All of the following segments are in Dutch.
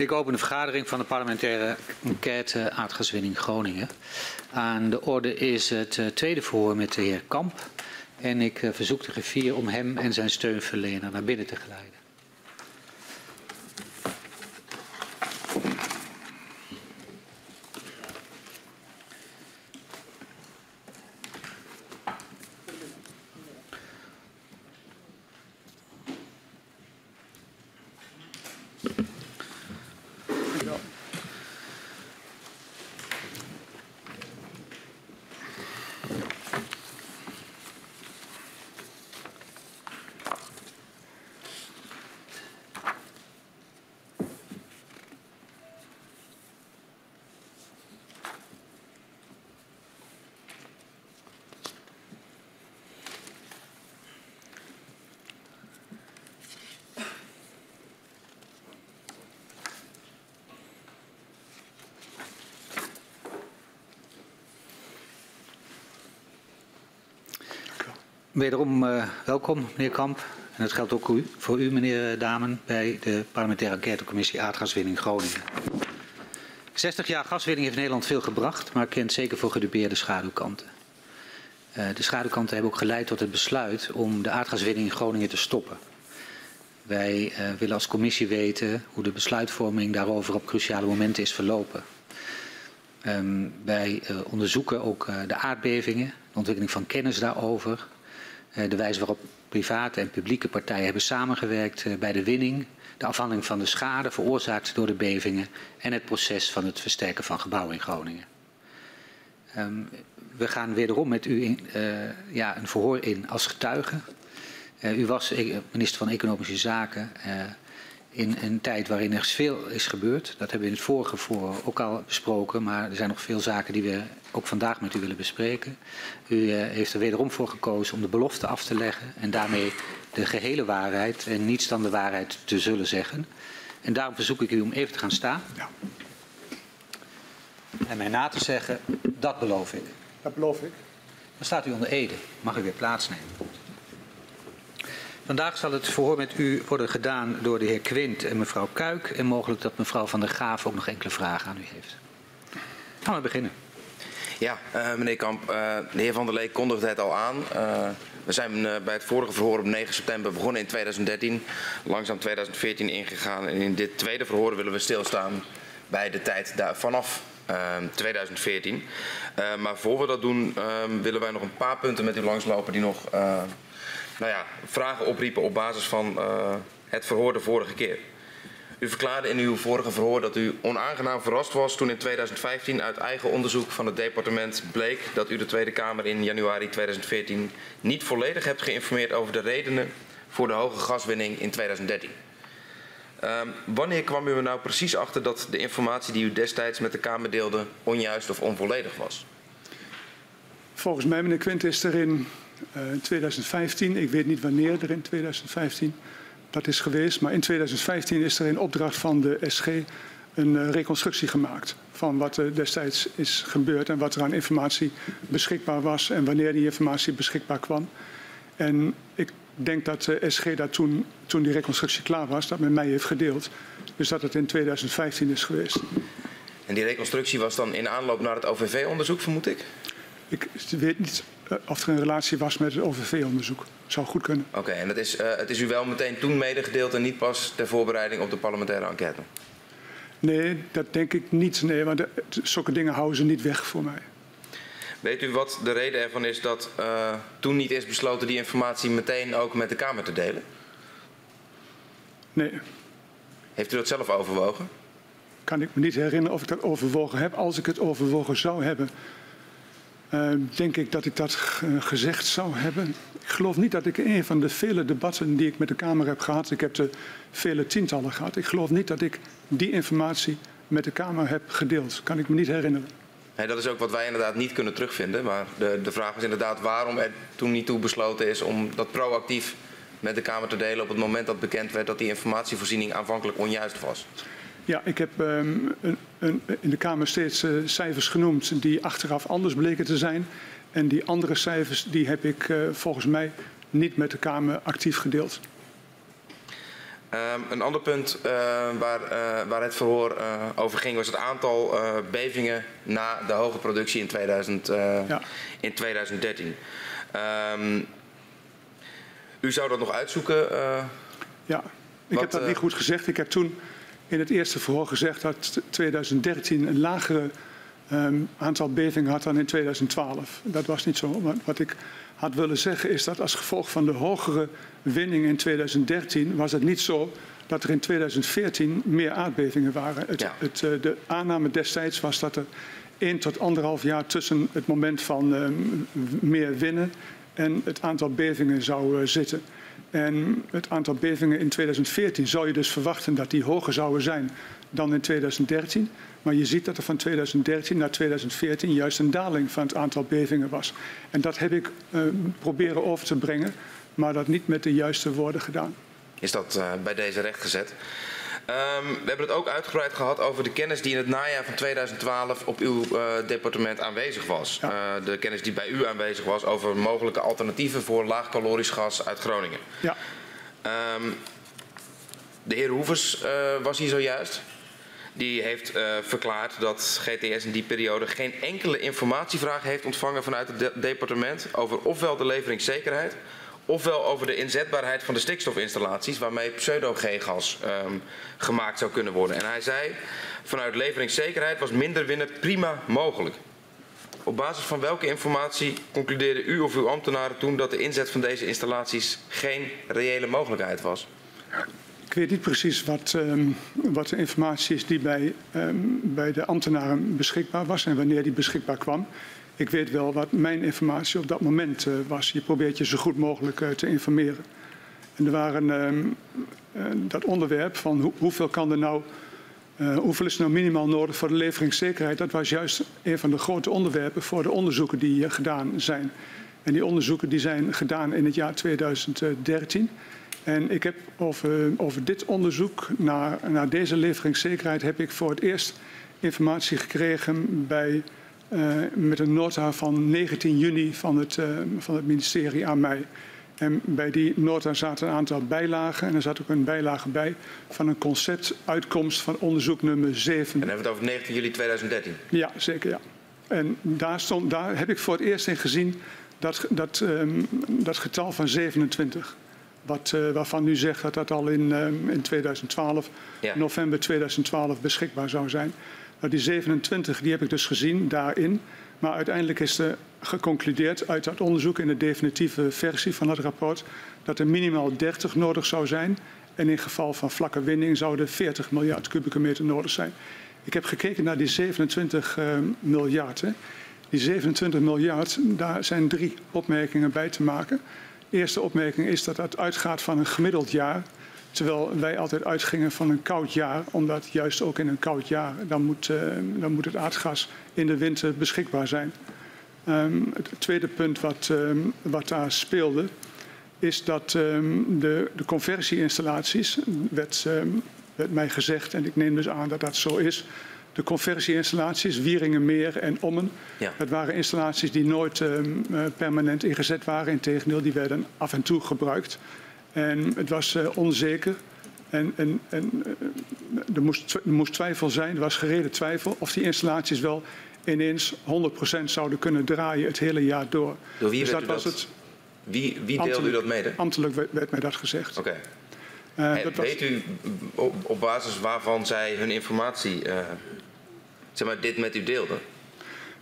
Ik open de vergadering van de parlementaire enquête aardgaswinning Groningen. Aan de orde is het uh, tweede verhoor met de heer Kamp. En ik uh, verzoek de griffier om hem en zijn steunverlener naar binnen te geleiden. Wederom uh, welkom, meneer Kamp. En dat geldt ook voor u, meneer Damen, bij de parlementaire enquêtecommissie Aardgaswinning Groningen. 60 jaar gaswinning heeft Nederland veel gebracht, maar kent zeker voor gedupeerde schaduwkanten. Uh, de schaduwkanten hebben ook geleid tot het besluit om de aardgaswinning in Groningen te stoppen. Wij willen als commissie weten hoe de besluitvorming daarover op cruciale momenten is verlopen. Um, wij onderzoeken ook de aardbevingen, de ontwikkeling van kennis daarover, Eh, de wijze waarop private en publieke partijen hebben samengewerkt eh, bij de winning, de afhandeling van de schade veroorzaakt door de bevingen en het proces van het versterken van gebouwen in Groningen. Um, we gaan wederom met u in, uh, ja, een verhoor in als getuige. Uh, u was minister van Economische Zaken. Uh, in een tijd waarin er veel is gebeurd. Dat hebben we in het vorige voor ook al besproken, maar er zijn nog veel zaken die we ook vandaag met u willen bespreken. U uh, heeft er wederom voor gekozen om de belofte af te leggen en daarmee de gehele waarheid en niets dan de waarheid te zullen zeggen. En daarom verzoek ik u om even te gaan staan. Ja. En mij na te zeggen, dat beloof ik. Dat beloof ik. Dan staat u onder Ede. Mag u weer plaatsnemen. Vandaag zal het verhoor met u worden gedaan door de heer Quint en mevrouw Kuik. En mogelijk dat mevrouw Van der Graaf ook nog enkele vragen aan u heeft. Gaan we beginnen. Ja, uh, meneer Kamp, uh, de heer Van der Leek kondigde het al aan. Uh, we zijn bij het vorige verhoor op 9 september begonnen in 2013, langzaam 2014 ingegaan. En in dit tweede verhoor willen we stilstaan bij de tijd daar, vanaf 2014. maar voor we dat doen, willen wij nog een paar punten met u langslopen die nog nou ja, vragen opriepen op basis van uh, het verhoor de vorige keer. U verklaarde in uw vorige verhoor dat u onaangenaam verrast was toen in 2015 uit eigen onderzoek van het departement bleek dat u de Tweede Kamer in januari 2014 niet volledig hebt geïnformeerd over de redenen voor de hoge gaswinning in 2013. Uh, wanneer kwam u er nou precies achter dat de informatie die u destijds met de Kamer deelde onjuist of onvolledig was? Volgens mij, meneer Quint, is er in in 2015, ik weet niet wanneer er in 2015 dat is geweest, maar in 2015 is er in opdracht van de SG een uh, reconstructie gemaakt van wat er destijds is gebeurd en wat er aan informatie beschikbaar was en wanneer die informatie beschikbaar kwam. En ik denk dat de SG dat toen, toen die reconstructie klaar was, dat met mij heeft gedeeld. Dus dat het in 2015 is geweest. En die reconstructie was dan in aanloop naar het OVV-onderzoek, vermoed ik? Ik weet niet uh, of er een relatie was met het OVV-onderzoek. Zou goed kunnen. Oké, okay, en dat is, uh, het is u wel meteen toen medegedeeld en niet pas ter voorbereiding op de parlementaire enquête? Nee, dat denk ik niet. Nee, want de, zulke dingen houden ze niet weg voor mij. Weet u wat de reden ervan is dat uh, toen niet is besloten die informatie meteen ook met de Kamer te delen? Nee. Heeft u dat zelf overwogen? Kan ik me niet herinneren of ik dat overwogen heb. Als ik het overwogen zou hebben, denk ik dat ik dat uh, gezegd zou hebben. Ik geloof niet dat ik een van de vele debatten die ik met de Kamer heb gehad, ik heb er vele tientallen gehad, ik geloof niet dat ik die informatie met de Kamer heb gedeeld. Kan ik me niet herinneren. Nee, dat is ook wat wij inderdaad niet kunnen terugvinden. Maar de, de vraag is inderdaad waarom er toen niet toe besloten is om dat proactief met de Kamer te delen op het moment dat bekend werd dat die informatievoorziening aanvankelijk onjuist was. Ja, ik heb um, een, een, in de Kamer steeds uh, cijfers genoemd die achteraf anders bleken te zijn. En die andere cijfers die heb ik uh, volgens mij niet met de Kamer actief gedeeld. Um, een ander punt uh, waar, waar, het verhoor over ging was het aantal bevingen na de hoge productie in, 2000, ja. in 2013. Um, u zou dat nog uitzoeken? ja, ik wat, heb dat niet goed gezegd. Ik heb toen in het eerste verhoor gezegd dat 2013 een lagere um, aantal bevingen had dan in 2012. Dat was niet zo. Wat, wat ik had willen zeggen is dat als gevolg van de hogere winning in 2013 was het niet zo dat er in 2014 meer aardbevingen waren. Het, ja. het, uh, de aanname destijds was dat er één tot anderhalf jaar tussen het moment van uh, meer winnen en het aantal bevingen zou uh, zitten. En het aantal bevingen in 2014 zou je dus verwachten dat die hoger zouden zijn dan in 2013. Maar je ziet dat er van 2013 naar 2014 juist een daling van het aantal bevingen was. En dat heb ik uh, proberen over te brengen, maar dat niet met de juiste woorden gedaan. Is dat uh, bij deze rechtgezet? Um, we hebben het ook uitgebreid gehad over de kennis die in het najaar van 2012 op uw uh, departement aanwezig was. Ja. Uh, de kennis die bij u aanwezig was over mogelijke alternatieven voor laagkalorisch gas uit Groningen. Ja. Um, de heer Hoevers uh, was hier zojuist. Die heeft verklaard dat GTS in die periode geen enkele informatievraag heeft ontvangen vanuit het de departement over ofwel de leveringszekerheid ofwel over de inzetbaarheid van de stikstofinstallaties waarmee pseudo-G-gas um, gemaakt zou kunnen worden. En hij zei, vanuit leveringszekerheid was minder winnen prima mogelijk. Op basis van welke informatie concludeerde u of uw ambtenaren toen dat de inzet van deze installaties geen reële mogelijkheid was? Ik weet niet precies wat, um, wat de informatie is die bij, um, bij de ambtenaren beschikbaar was en wanneer die beschikbaar kwam. Ik weet wel wat mijn informatie op dat moment uh, was. Je probeert je zo goed mogelijk uh, te informeren. En er waren uh, dat onderwerp van hoe, hoeveel kan er nou, hoeveel is er nou minimaal nodig voor de leveringszekerheid. Dat was juist een van de grote onderwerpen voor de onderzoeken die gedaan zijn. En die onderzoeken die zijn gedaan in het jaar 2013. En ik heb over, over dit onderzoek naar, naar deze leveringszekerheid heb ik voor het eerst informatie gekregen bij met een nota van 19 juni van het, uh, van het ministerie aan mij. En bij die nota zaten een aantal bijlagen. En er zat ook een bijlage bij van een conceptuitkomst van onderzoek nummer 7. En dan hebben we het over 19 juli 2013? Ja, zeker ja. En daar, stond, daar heb ik voor het eerst in gezien dat, dat, um, dat getal van 27. Wat, uh, waarvan u zegt dat dat al in, um, in 2012, ja. november 2012 beschikbaar zou zijn. Nou, die 27 die heb ik dus gezien daarin. Maar uiteindelijk is er geconcludeerd uit dat onderzoek in de definitieve versie van het rapport dat er minimaal 30 nodig zou zijn. En in geval van vlakke winning zouden 40 miljard kubieke meter nodig zijn. Ik heb gekeken naar die 27 uh, miljard. Hè. Die 27 miljard, daar zijn drie opmerkingen bij te maken. Eerste opmerking is dat dat uitgaat van een gemiddeld jaar. Terwijl wij altijd uitgingen van een koud jaar, omdat juist ook in een koud jaar dan moet, uh, dan moet het aardgas in de winter beschikbaar zijn. Um, het tweede punt wat, um, wat daar speelde, is dat um, de, de conversieinstallaties, werd, werd mij gezegd, en ik neem dus aan dat dat zo is, de conversieinstallaties, Wieringenmeer en Ommen. Ja. Dat waren installaties die nooit um, permanent ingezet waren. Integendeel, die werden af en toe gebruikt. En het was uh, onzeker. En, en, en uh, er, moest, er moest twijfel zijn, er was gereden twijfel of die installaties wel ineens 100% zouden kunnen draaien het hele jaar door. Door wie dus dat was dat? het. Wie, wie deelde u dat mede? Ambtelijk werd, werd mij dat gezegd. Oké. Okay. Uh, weet u op, op, basis waarvan zij hun informatie, uh, zeg maar, dit met u deelden?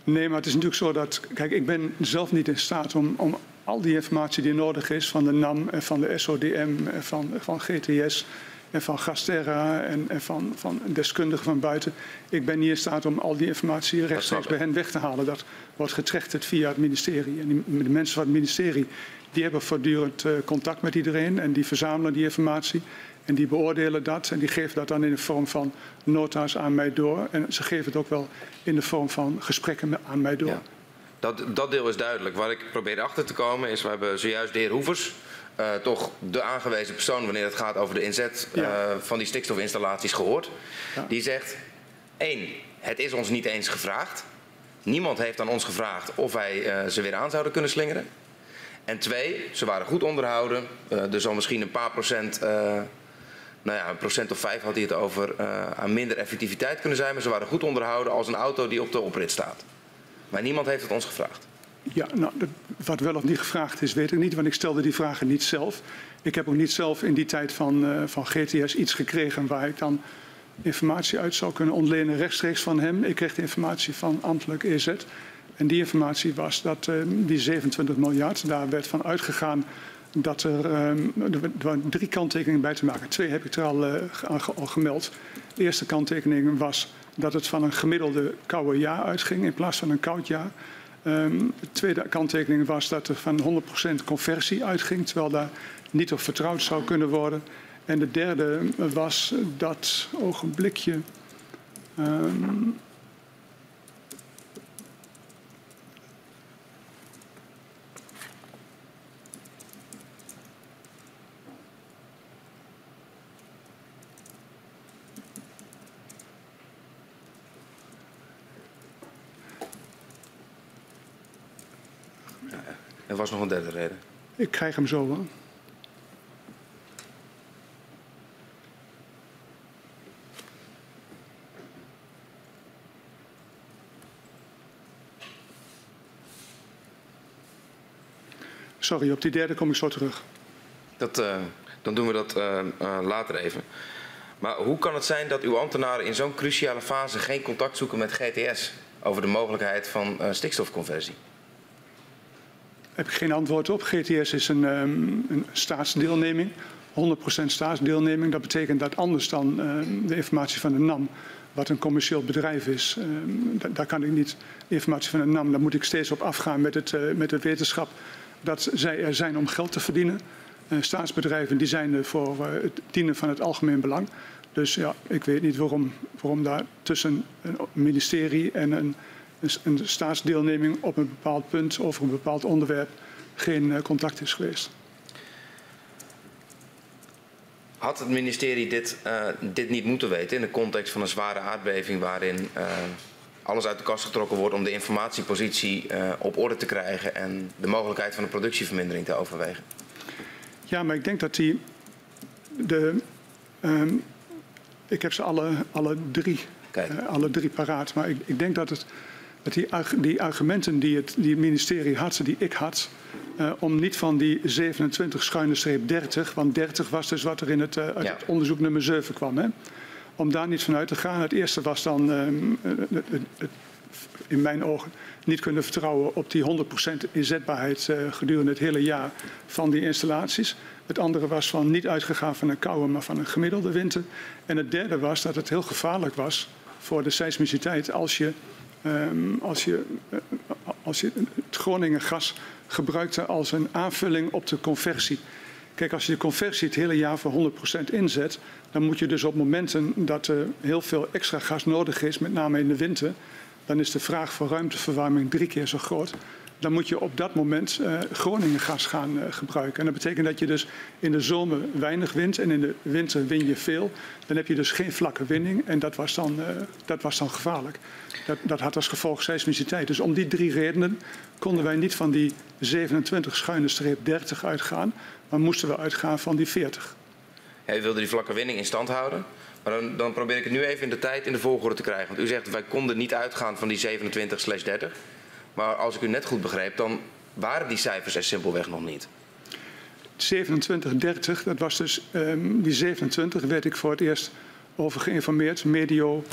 Nee, maar het is natuurlijk zo dat, kijk, ik ben zelf niet in staat om, om al die informatie die nodig is van de NAM en van de SODM en van, van GTS en van Gasterra en, en van, van deskundigen van buiten. Ik ben niet in staat om al die informatie rechtstreeks bij hen weg te halen. Dat wordt getrechterd via het ministerie. En die, de mensen van het ministerie die hebben voortdurend uh, contact met iedereen en die verzamelen die informatie. En die beoordelen dat en die geven dat dan in de vorm van nota's aan mij door. En ze geven het ook wel in de vorm van gesprekken aan mij door. Ja. Dat, dat deel is duidelijk. Waar ik probeer achter te komen is, we hebben zojuist de heer Hoevers, uh, toch de aangewezen persoon wanneer het gaat over de inzet uh, ja. van die stikstofinstallaties gehoord. Ja. Die zegt, één, het is ons niet eens gevraagd. Niemand heeft aan ons gevraagd of wij uh, ze weer aan zouden kunnen slingeren. En twee, ze waren goed onderhouden. er zal misschien een paar procent nou ja, een procent of vijf had hij het over aan minder effectiviteit kunnen zijn. Maar ze waren goed onderhouden als een auto die op de oprit staat. Maar niemand heeft het ons gevraagd. Ja, nou, wat wel of niet gevraagd is, weet ik niet, want ik stelde die vragen niet zelf. Ik heb ook niet zelf in die tijd van, uh, van GTS iets gekregen waar ik dan informatie uit zou kunnen ontlenen rechtstreeks van hem. Ik kreeg de informatie van ambtelijk EZ. En die informatie was dat uh, die 27 miljard, daar werd van uitgegaan dat er, um, er drie kanttekeningen bij te maken. Twee heb ik er al, uh, al gemeld. De eerste kanttekening was dat het van een gemiddelde koude jaar uitging in plaats van een koud jaar. Um, de tweede kanttekening was dat er van 100% conversie uitging, terwijl daar niet op vertrouwd zou kunnen worden. En de derde was dat ogenblikje. Um, was nog een derde reden. Ik krijg hem zo wel. Sorry, op die derde kom ik zo terug. Dat, uh, dan doen we dat uh, uh, later even. Maar hoe kan het zijn dat uw ambtenaren in zo'n cruciale fase geen contact zoeken met GTS over de mogelijkheid van stikstofconversie? Heb ik geen antwoord op. GTS is een, um, een staatsdeelneming, 100% staatsdeelneming. Dat betekent dat anders dan uh, de informatie van de NAM, wat een commercieel bedrijf is, uh, daar kan ik niet informatie van de NAM, daar moet ik steeds op afgaan met, het, uh, met de wetenschap dat zij er zijn om geld te verdienen. staatsbedrijven die zijn er voor het dienen van het algemeen belang. Dus ja, ik weet niet waarom, waarom daar tussen een ministerie en een een staatsdeelneming op een bepaald punt over een bepaald onderwerp geen uh, contact is geweest. Had het ministerie dit, uh, dit niet moeten weten in de context van een zware aardbeving waarin uh, alles uit de kast getrokken wordt om de informatiepositie op orde te krijgen en de mogelijkheid van een productievermindering te overwegen? Ja, maar ik denk dat die. De, um, ik heb ze alle, alle, drie, alle drie paraat, maar ik, ik denk dat het dat die, die argumenten die het, die het, ministerie had, die ik had, uh, om niet van die 27 schuine streep 30, want 30 was dus wat er in het, uh, ja. het onderzoek nummer 7 kwam, hè, om daar niet vanuit te gaan. Het eerste was dan uh, het, in mijn ogen niet kunnen vertrouwen op die 100% inzetbaarheid gedurende het hele jaar van die installaties. Het andere was van niet uitgegaan van een koude, maar van een gemiddelde winter. En het derde was dat het heel gevaarlijk was voor de seismiciteit als je Um, als, je, uh, als je het Groningen gas gebruikte als een aanvulling op de conversie. Kijk, als je de conversie het hele jaar voor 100% inzet, dan moet je dus op momenten dat er heel veel extra gas nodig is, met name in de winter, dan is de vraag voor ruimteverwarming drie keer zo groot dan moet je op dat moment uh, Groningen gas gaan uh, gebruiken. En dat betekent dat je dus in de zomer weinig wint en in de winter win je veel. Dan heb je dus geen vlakke winning en dat was dan, uh, dat was dan gevaarlijk. Dat, dat had als gevolg seismiciteit. Dus om die drie redenen konden wij niet van die 27 schuine streep 30 uitgaan, maar moesten we uitgaan van die 40. Ja, u wilde die vlakke winning in stand houden. Maar dan, dan, probeer ik het nu even in de tijd in de volgorde te krijgen. Want u zegt wij konden niet uitgaan van die 27 30. Maar als ik u net goed begreep, dan waren die cijfers er simpelweg nog niet. 2730, dat was dus, um, die 27 werd ik voor het eerst over geïnformeerd, medio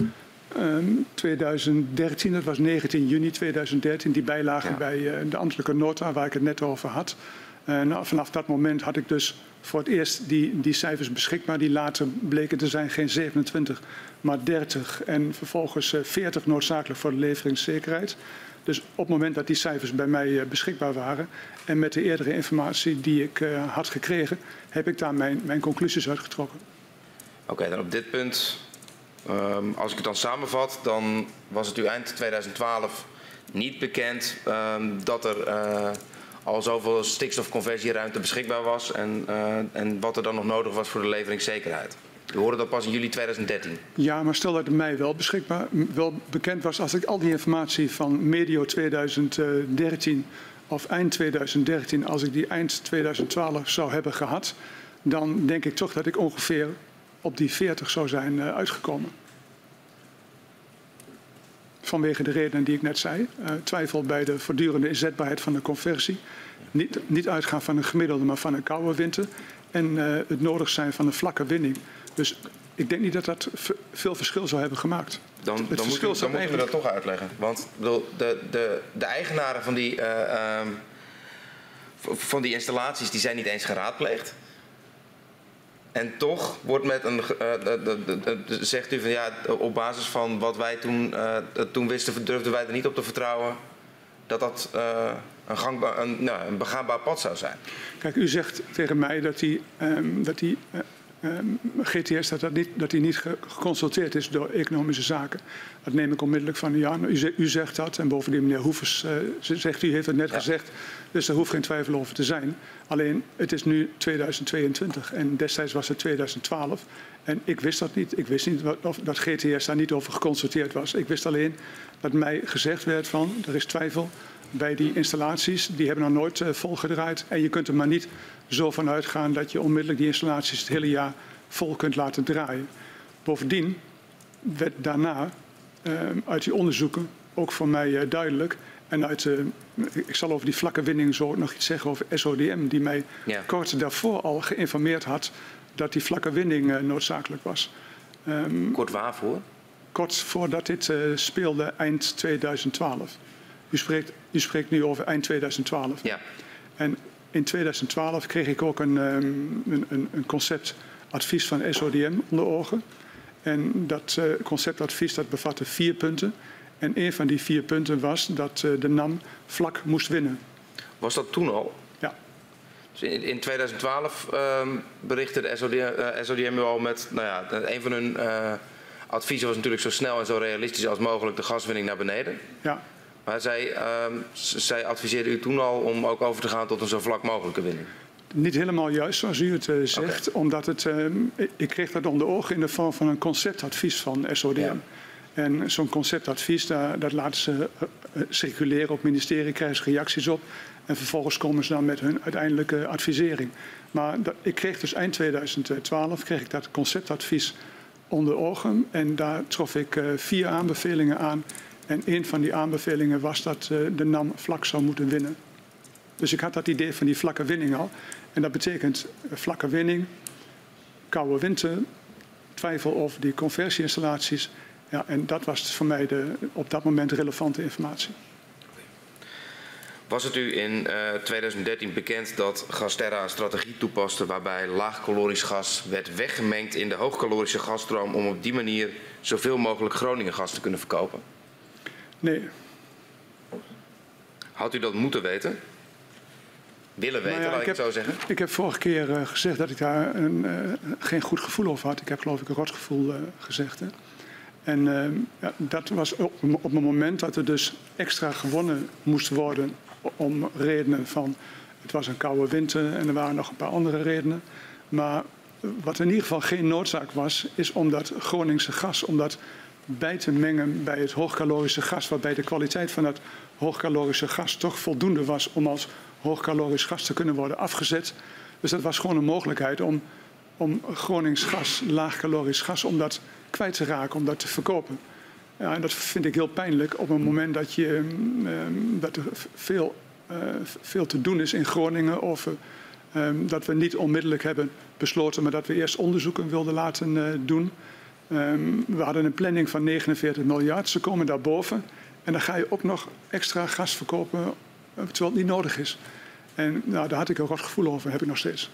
um, 2013, dat was 19 juni 2013, die bijlage ja. bij uh, de ambtelijke nota waar ik het net over had. Uh, nou, vanaf dat moment had ik dus voor het eerst die, die cijfers beschikbaar, die later bleken te zijn geen 27, maar 30 en vervolgens uh, 40 noodzakelijk voor de leveringszekerheid. Dus op het moment dat die cijfers bij mij eh, beschikbaar waren en met de eerdere informatie die ik uh, had gekregen, heb ik daar mijn, mijn conclusies uit getrokken. Oké, dan op dit punt, um, als ik het dan samenvat, dan was het u eind 2012 niet bekend um, dat er uh, al zoveel stikstofconversieruimte beschikbaar was en, en wat er dan nog nodig was voor de leveringszekerheid. We hoorden dat pas in juli 2013. Ja, maar stel dat het mij wel beschikbaar, wel bekend was als ik al die informatie van medio 2013 of eind 2013, als ik die eind 2012 zou hebben gehad, dan denk ik toch dat ik ongeveer op die 40 zou zijn uitgekomen. Vanwege de redenen die ik net zei. twijfel bij de voortdurende inzetbaarheid van de conversie. Niet, niet uitgaan van een gemiddelde, maar van een koude winter. En het nodig zijn van een vlakke winning. Dus ik denk niet dat dat veel verschil zou hebben gemaakt. Dan, dan, moet u, dan moeten we dat toch uitleggen. Want bedoel, de, de, de eigenaren van die, uh, um, van die installaties die zijn niet eens geraadpleegd. En toch wordt met een, uh, zegt u van ja, op basis van wat wij toen, uh, toen wisten, durfden wij er niet op te vertrouwen dat dat uh, een, gangbaar, een, nou, een begaanbaar pad zou zijn. Kijk, u zegt tegen mij dat die, um, dat die Ehm, GTS dat, dat, niet, dat die niet geconsulteerd is door economische zaken. Dat neem ik onmiddellijk van u, u zegt dat. En bovendien meneer Hoevers uh, zegt, u heeft het net gezegd. Dus daar hoeft geen twijfel over te zijn. Alleen het is nu 2022 en destijds was het 2012. En ik wist dat niet. Ik wist niet of, dat GTS daar niet over geconsulteerd was. Ik wist alleen dat mij gezegd werd van er is twijfel bij die installaties. Die hebben nog nooit uh, volgedraaid. En je kunt er maar niet zo van uitgaan dat je onmiddellijk die installaties het hele jaar vol kunt laten draaien. Bovendien werd daarna uh, uit die onderzoeken ook voor mij uh, duidelijk. En uit, uh, ik zal over die vlakke winning zo nog iets zeggen over SODM, die mij ja. kort daarvoor al geïnformeerd had dat die vlakke winning noodzakelijk was. Um, kort waarvoor? Kort voordat dit speelde eind 2012. U spreekt, u spreekt nu over eind 2012. Ja. En in 2012 kreeg ik ook een, ehm, een, een conceptadvies van SODM onder ogen. En dat uh, conceptadvies dat bevatte vier punten. En een van die vier punten was dat uh, de NAM vlak moest winnen. Was dat toen al? Ja. Dus in, in 2012 um, berichtte de SODM, uh, SODM al met, nou ja, een van hun adviezen was natuurlijk zo snel en zo realistisch als mogelijk de gaswinning naar beneden. Ja. Maar zij, uh, zij adviseerde u toen al om ook over te gaan tot een zo vlak mogelijke winning? Niet helemaal juist zoals u het uh, zegt, okay. omdat het, uh, ik kreeg dat onder ogen in de vorm van een conceptadvies van SODM. Ja. En zo'n conceptadvies, daar, dat laten ze uh, circuleren op het ministerie, krijgen ze reacties op. En vervolgens komen ze dan met hun uiteindelijke advisering. Maar dat, ik kreeg dus eind 2012 kreeg ik dat conceptadvies onder ogen. En daar trof ik vier aanbevelingen aan en een van die aanbevelingen was dat uh, de NAM vlak zou moeten winnen. Dus ik had dat idee van die vlakke winning al. En dat betekent uh, vlakke winning, koude winter, twijfel over die conversieinstallaties. Ja, en dat was voor mij de op dat moment relevante informatie. Was het u in uh, eh, 2013 bekend dat Gasterra een strategie toepaste waarbij laagkalorisch gas werd weggemengd in de hoogkalorische gasstroom om op die manier zoveel mogelijk Groningen gas te kunnen verkopen? Nee. Had u dat moeten weten? Willen weten, nou ja, laat ik, ik het zo zeggen? Ik heb vorige keer uh, gezegd dat ik daar een, uh, geen goed gevoel over had. Ik heb geloof ik een rotgevoel uh, gezegd. Hè. En ja, dat was op, op het moment dat er dus extra gewonnen moest worden om redenen van het was een koude winter en er waren nog een paar andere redenen. Maar wat in ieder geval geen noodzaak was, is om dat Groningse gas, om dat bij te mengen bij het hoogkalorische gas, waarbij de kwaliteit van dat hoogkalorische gas toch voldoende was om als hoogkalorisch gas te kunnen worden afgezet. Dus dat was gewoon een mogelijkheid om, om Gronings gas, laagkalorisch gas, om dat kwijt te raken, om dat te verkopen. Ja, en dat vind ik heel pijnlijk op een moment dat, je, um, dat er veel, uh, veel te doen is in Groningen. Of um, dat we niet onmiddellijk hebben besloten, maar dat we eerst onderzoeken wilden laten doen. Um, we hadden een planning van 49 miljard. Ze komen daarboven. En dan ga je ook nog extra gas verkopen eh, terwijl het niet nodig is. En nou, daar had ik een rot gevoel over, heb ik nog steeds.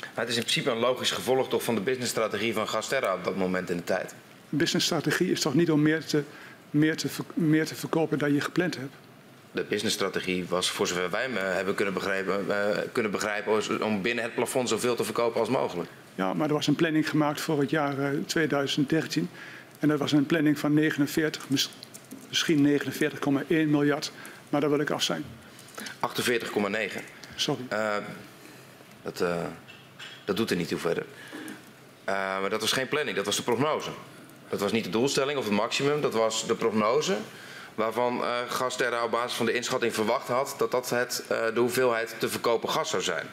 Maar het is in principe een logisch gevolg toch van de businessstrategie van Gasterra op dat moment in de tijd. Businessstrategie is toch niet om meer te, meer te, meer te verkopen dan je gepland hebt? De businessstrategie was, voor zover wij me hebben kunnen begrijpen, uh, kunnen begrijpen, om binnen het plafond zoveel te verkopen als mogelijk. Ja, maar er was een planning gemaakt voor het jaar 2013. Eh, en dat was een planning van 49, misschien 49,1 miljard. Maar daar wil ik af zijn. 48,9. Sorry. Uh, dat, uh, dat doet er niet toe verder. Uh, maar dat was geen planning, dat was de prognose. Dat was niet de doelstelling of het maximum, dat was de prognose. Waarvan Gasterra op basis van de inschatting verwacht had dat dat het, de hoeveelheid te verkopen gas zou zijn.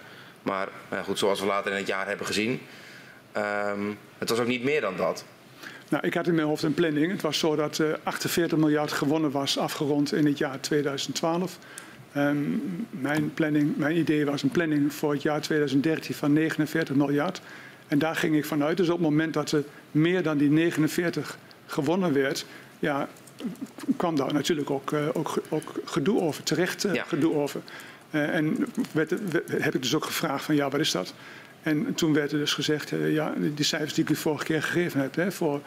Maar goed, zoals we later in het jaar hebben gezien, um, Het was ook niet meer dan dat. Nou, ik had in mijn hoofd een planning. Het was zo dat uh, 48 miljard gewonnen was afgerond in het jaar 2012. Um, mijn, planning, mijn idee was een planning voor het jaar 2013 van 49 miljard. En daar ging ik vanuit. Dus op het moment dat er meer dan die 49 gewonnen werd, ja, kwam daar natuurlijk ook, uh, ook, ook gedoe over, terecht ja. gedoe over. Uh, en werd, heb ik dus ook gevraagd van ja, wat is dat? En toen werd er dus gezegd, ja, die cijfers die ik u vorige keer gegeven heb, hè, voor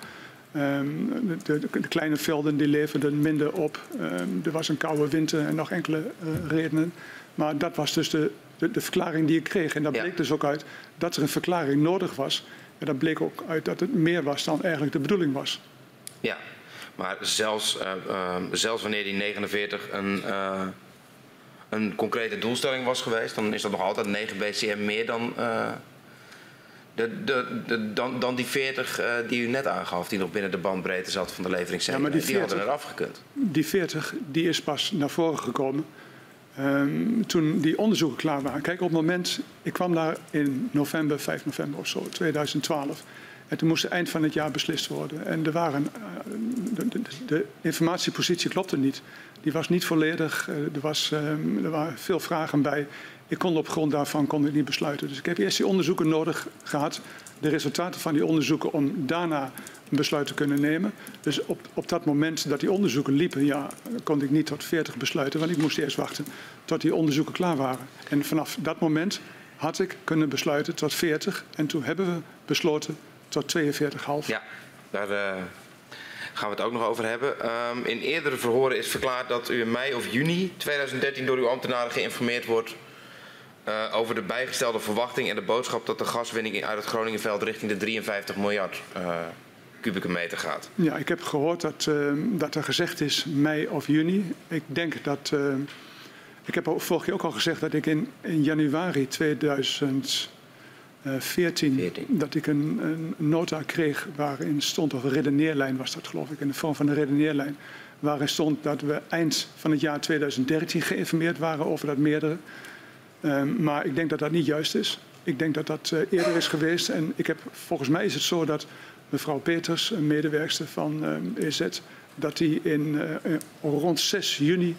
um, de, de, de, kleine velden die leverden minder op. Um, er was een koude winter en nog enkele redenen. Maar dat was dus de, de, de, verklaring die ik kreeg. En dat ja. bleek dus ook uit dat er een verklaring nodig was. En dat bleek ook uit dat het meer was dan eigenlijk de bedoeling was. Ja, maar zelfs, uh, uh, zelfs wanneer die 49 een, uh, een concrete doelstelling was geweest, dan is dat nog altijd 9 BCM meer dan, de, de, de, dan, dan die 40 die u net aangaf, die nog binnen de bandbreedte zat van de leveringszekerheid. Ja, die, die hadden er afgekund. Die 40 die is pas naar voren gekomen Um, toen die onderzoeken klaar waren. Kijk, op het moment, ik kwam daar in november, 5 november of zo, 2012. En toen moest het eind van het jaar beslist worden. En er waren, de, de, de, informatiepositie klopte niet. Die was niet volledig. Uh, er, was, um, er waren veel vragen bij. Ik kon op grond daarvan kon ik niet besluiten. Dus ik heb eerst die onderzoeken nodig gehad. De resultaten van die onderzoeken om daarna een besluit te kunnen nemen. Dus op, op dat moment dat die onderzoeken liepen, ja, kon ik niet tot 40 besluiten, want ik moest eerst wachten tot die onderzoeken klaar waren. En vanaf dat moment had ik kunnen besluiten tot 40 en toen hebben we besloten tot 42,5. Ja, daar uh, gaan we het ook nog over hebben. Um, in eerdere verhoren is verklaard dat u in mei of juni 2013 door uw ambtenaren geïnformeerd wordt uh, over de bijgestelde verwachting en de boodschap dat de gaswinning uit het Groningenveld richting de 53 miljard uh, kubieke meter gaat. Ja, ik heb gehoord dat, uh, dat er gezegd is mei of juni. Ik denk dat. Uh, ik heb vorige keer ook al gezegd dat ik in, in januari 2014 14. dat ik een, een, nota kreeg waarin stond, of een redeneerlijn was dat geloof ik, in de vorm van een redeneerlijn, waarin stond dat we eind van het jaar 2013 geïnformeerd waren over dat meerdere. Um, maar ik denk dat dat niet juist is. Ik denk dat dat uh, eerder is geweest. En ik heb, volgens mij is het zo dat mevrouw Peters, een medewerkster van uh, EZ, dat die in uh, rond 6 juni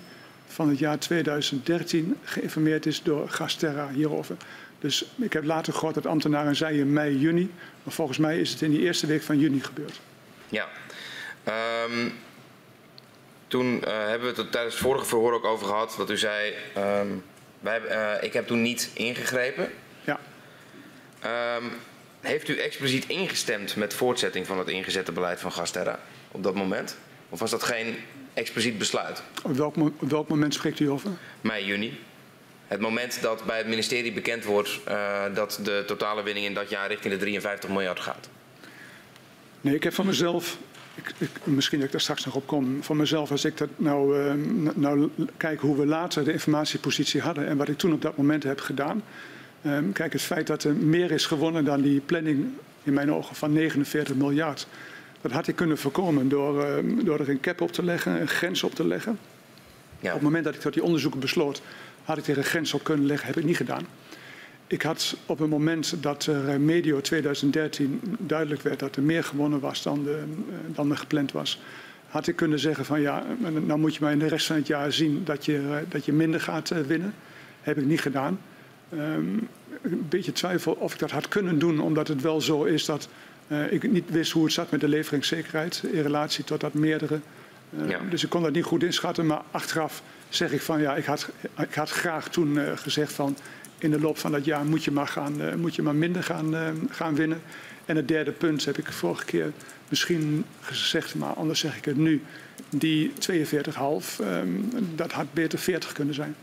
van het jaar 2013 geïnformeerd is door Gasterra hierover. Dus ik heb later gehoord dat ambtenaren zeiden in mei, juni. Maar volgens mij is het in die eerste week van juni gebeurd. Ja. Um, toen uh, hebben we het tijdens het vorige verhoor ook over gehad dat u zei... Um, wij, uh, ik heb toen niet ingegrepen. Ja. Um, heeft u expliciet ingestemd met voortzetting van het ingezette beleid van Gasterra op dat moment? Of was dat geen expliciet besluit? Op welk, op welk moment spreekt u over? Mei, juni. Het moment dat bij het ministerie bekend wordt uh, dat de totale winning in dat jaar richting de 53 miljard gaat. Nee, ik heb van mezelf, ik, ik, misschien dat ik daar straks nog op kom, van mezelf als ik dat nou, uh, nou kijk hoe we later de informatiepositie hadden en wat ik toen op dat moment heb gedaan. Um, kijk, het feit dat er meer is gewonnen dan die planning in mijn ogen van 49 miljard. Dat had ik kunnen voorkomen door, uh, door er een cap op te leggen, een grens op te leggen. Ja. Op het moment dat ik tot die onderzoeken besloot, had ik er een grens op kunnen leggen, heb ik niet gedaan. Ik had op het moment dat er medio 2013 duidelijk werd dat er meer gewonnen was dan, de, dan er gepland was, had ik kunnen zeggen van ja, nou moet je maar in de rest van het jaar zien dat je, dat je minder gaat winnen. Heb ik niet gedaan. Um, een beetje twijfel of ik dat had kunnen doen, omdat het wel zo is dat uh, ik niet wist hoe het zat met de leveringszekerheid in relatie tot dat meerdere. Uh, ja. Dus ik kon dat niet goed inschatten, maar achteraf zeg ik van ja, ik had, ik had graag toen uh, gezegd van in de loop van dat jaar moet je maar, gaan, moet je maar minder gaan, gaan winnen. En het derde punt heb ik vorige keer misschien gezegd, maar anders zeg ik het nu. Die 42,5, um, dat had beter 40 kunnen zijn.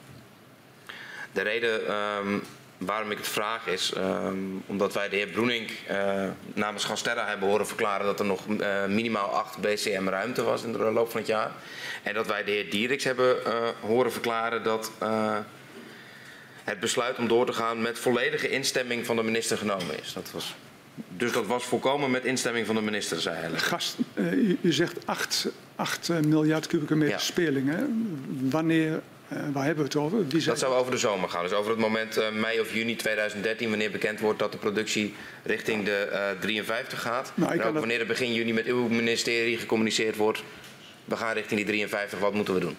De reden um, waarom ik het vraag is um, omdat wij de heer Broening uh, namens Gasterra hebben horen verklaren dat er nog uh, minimaal 8 BCM ruimte was in de loop van het jaar. En dat wij de heer Dieriks hebben uh, horen verklaren dat het besluit om door te gaan met volledige instemming van de minister genomen is. Dat was, dus dat was volkomen met instemming van de minister, zei hij. Gast, u, u zegt 8, 8 miljard kubieke meter ja. speling. Hè? Wanneer Uh, waar hebben we het over? Wie dat zou over de zomer gaan. Dus over het moment uh, mei of juni 2013, wanneer bekend wordt dat de productie richting de uh, 53 gaat. Nou, en ook dat... wanneer er begin juni met uw ministerie gecommuniceerd wordt, we gaan richting die 53, wat moeten we doen?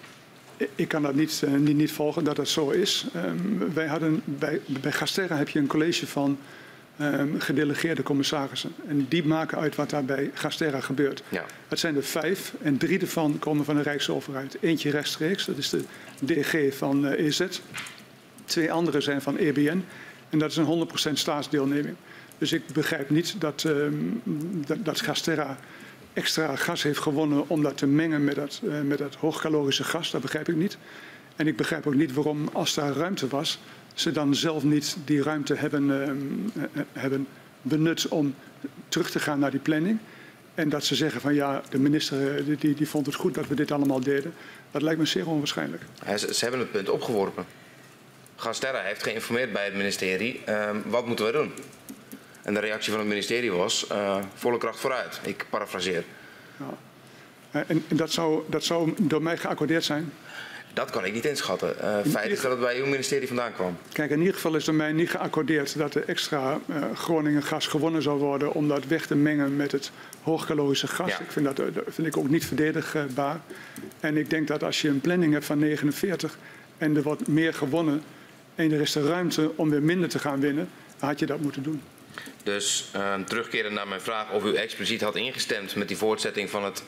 Ik kan dat niet, niet, niet volgen dat dat zo is. Um, wij hadden, bij, bij Gasterra heb je een college van gedelegeerde commissarissen. En die maken uit wat daar bij Gasterra gebeurt. Ja. Het zijn er vijf en drie ervan komen van de Rijksoverheid. Eentje rechtstreeks, dat is de DG van uh, eh, EZ. Twee andere zijn van EBN. En dat is een 100% staatsdeelneming. Dus ik begrijp niet dat, um, dat, dat Gasterra extra gas heeft gewonnen om dat te mengen met dat, uh, met dat hoogcalorische gas. Dat begrijp ik niet. En ik begrijp ook niet waarom, als daar ruimte was, ze dan zelf niet die ruimte hebben, uh, hebben benut om terug te gaan naar die planning. En dat ze zeggen van ja, de minister die, die vond het goed dat we dit allemaal deden. Dat lijkt me zeer onwaarschijnlijk. Ze, ze hebben het punt opgeworpen. Gasterra heeft geïnformeerd bij het ministerie. Uh, wat moeten we doen? En de reactie van het ministerie was uh, volle kracht vooruit. Ik parafraseer. Ja. En, en dat, zou, dat zou door mij geaccordeerd zijn? Dat kan ik niet inschatten. Uh, feit is dat het bij uw ministerie vandaan kwam. Kijk, in ieder geval is er mij niet geaccordeerd dat er extra uh, Groningen gas gewonnen zou worden om dat weg te mengen met het hoogcalorische gas. Ja. Ik vind dat, dat vind ik ook niet verdedigbaar. En ik denk dat als je een planning hebt van 49 en er wordt meer gewonnen en er is de ruimte om weer minder te gaan winnen, dan had je dat moeten doen. Dus uh, terugkeren naar mijn vraag of u expliciet had ingestemd met die voortzetting van het,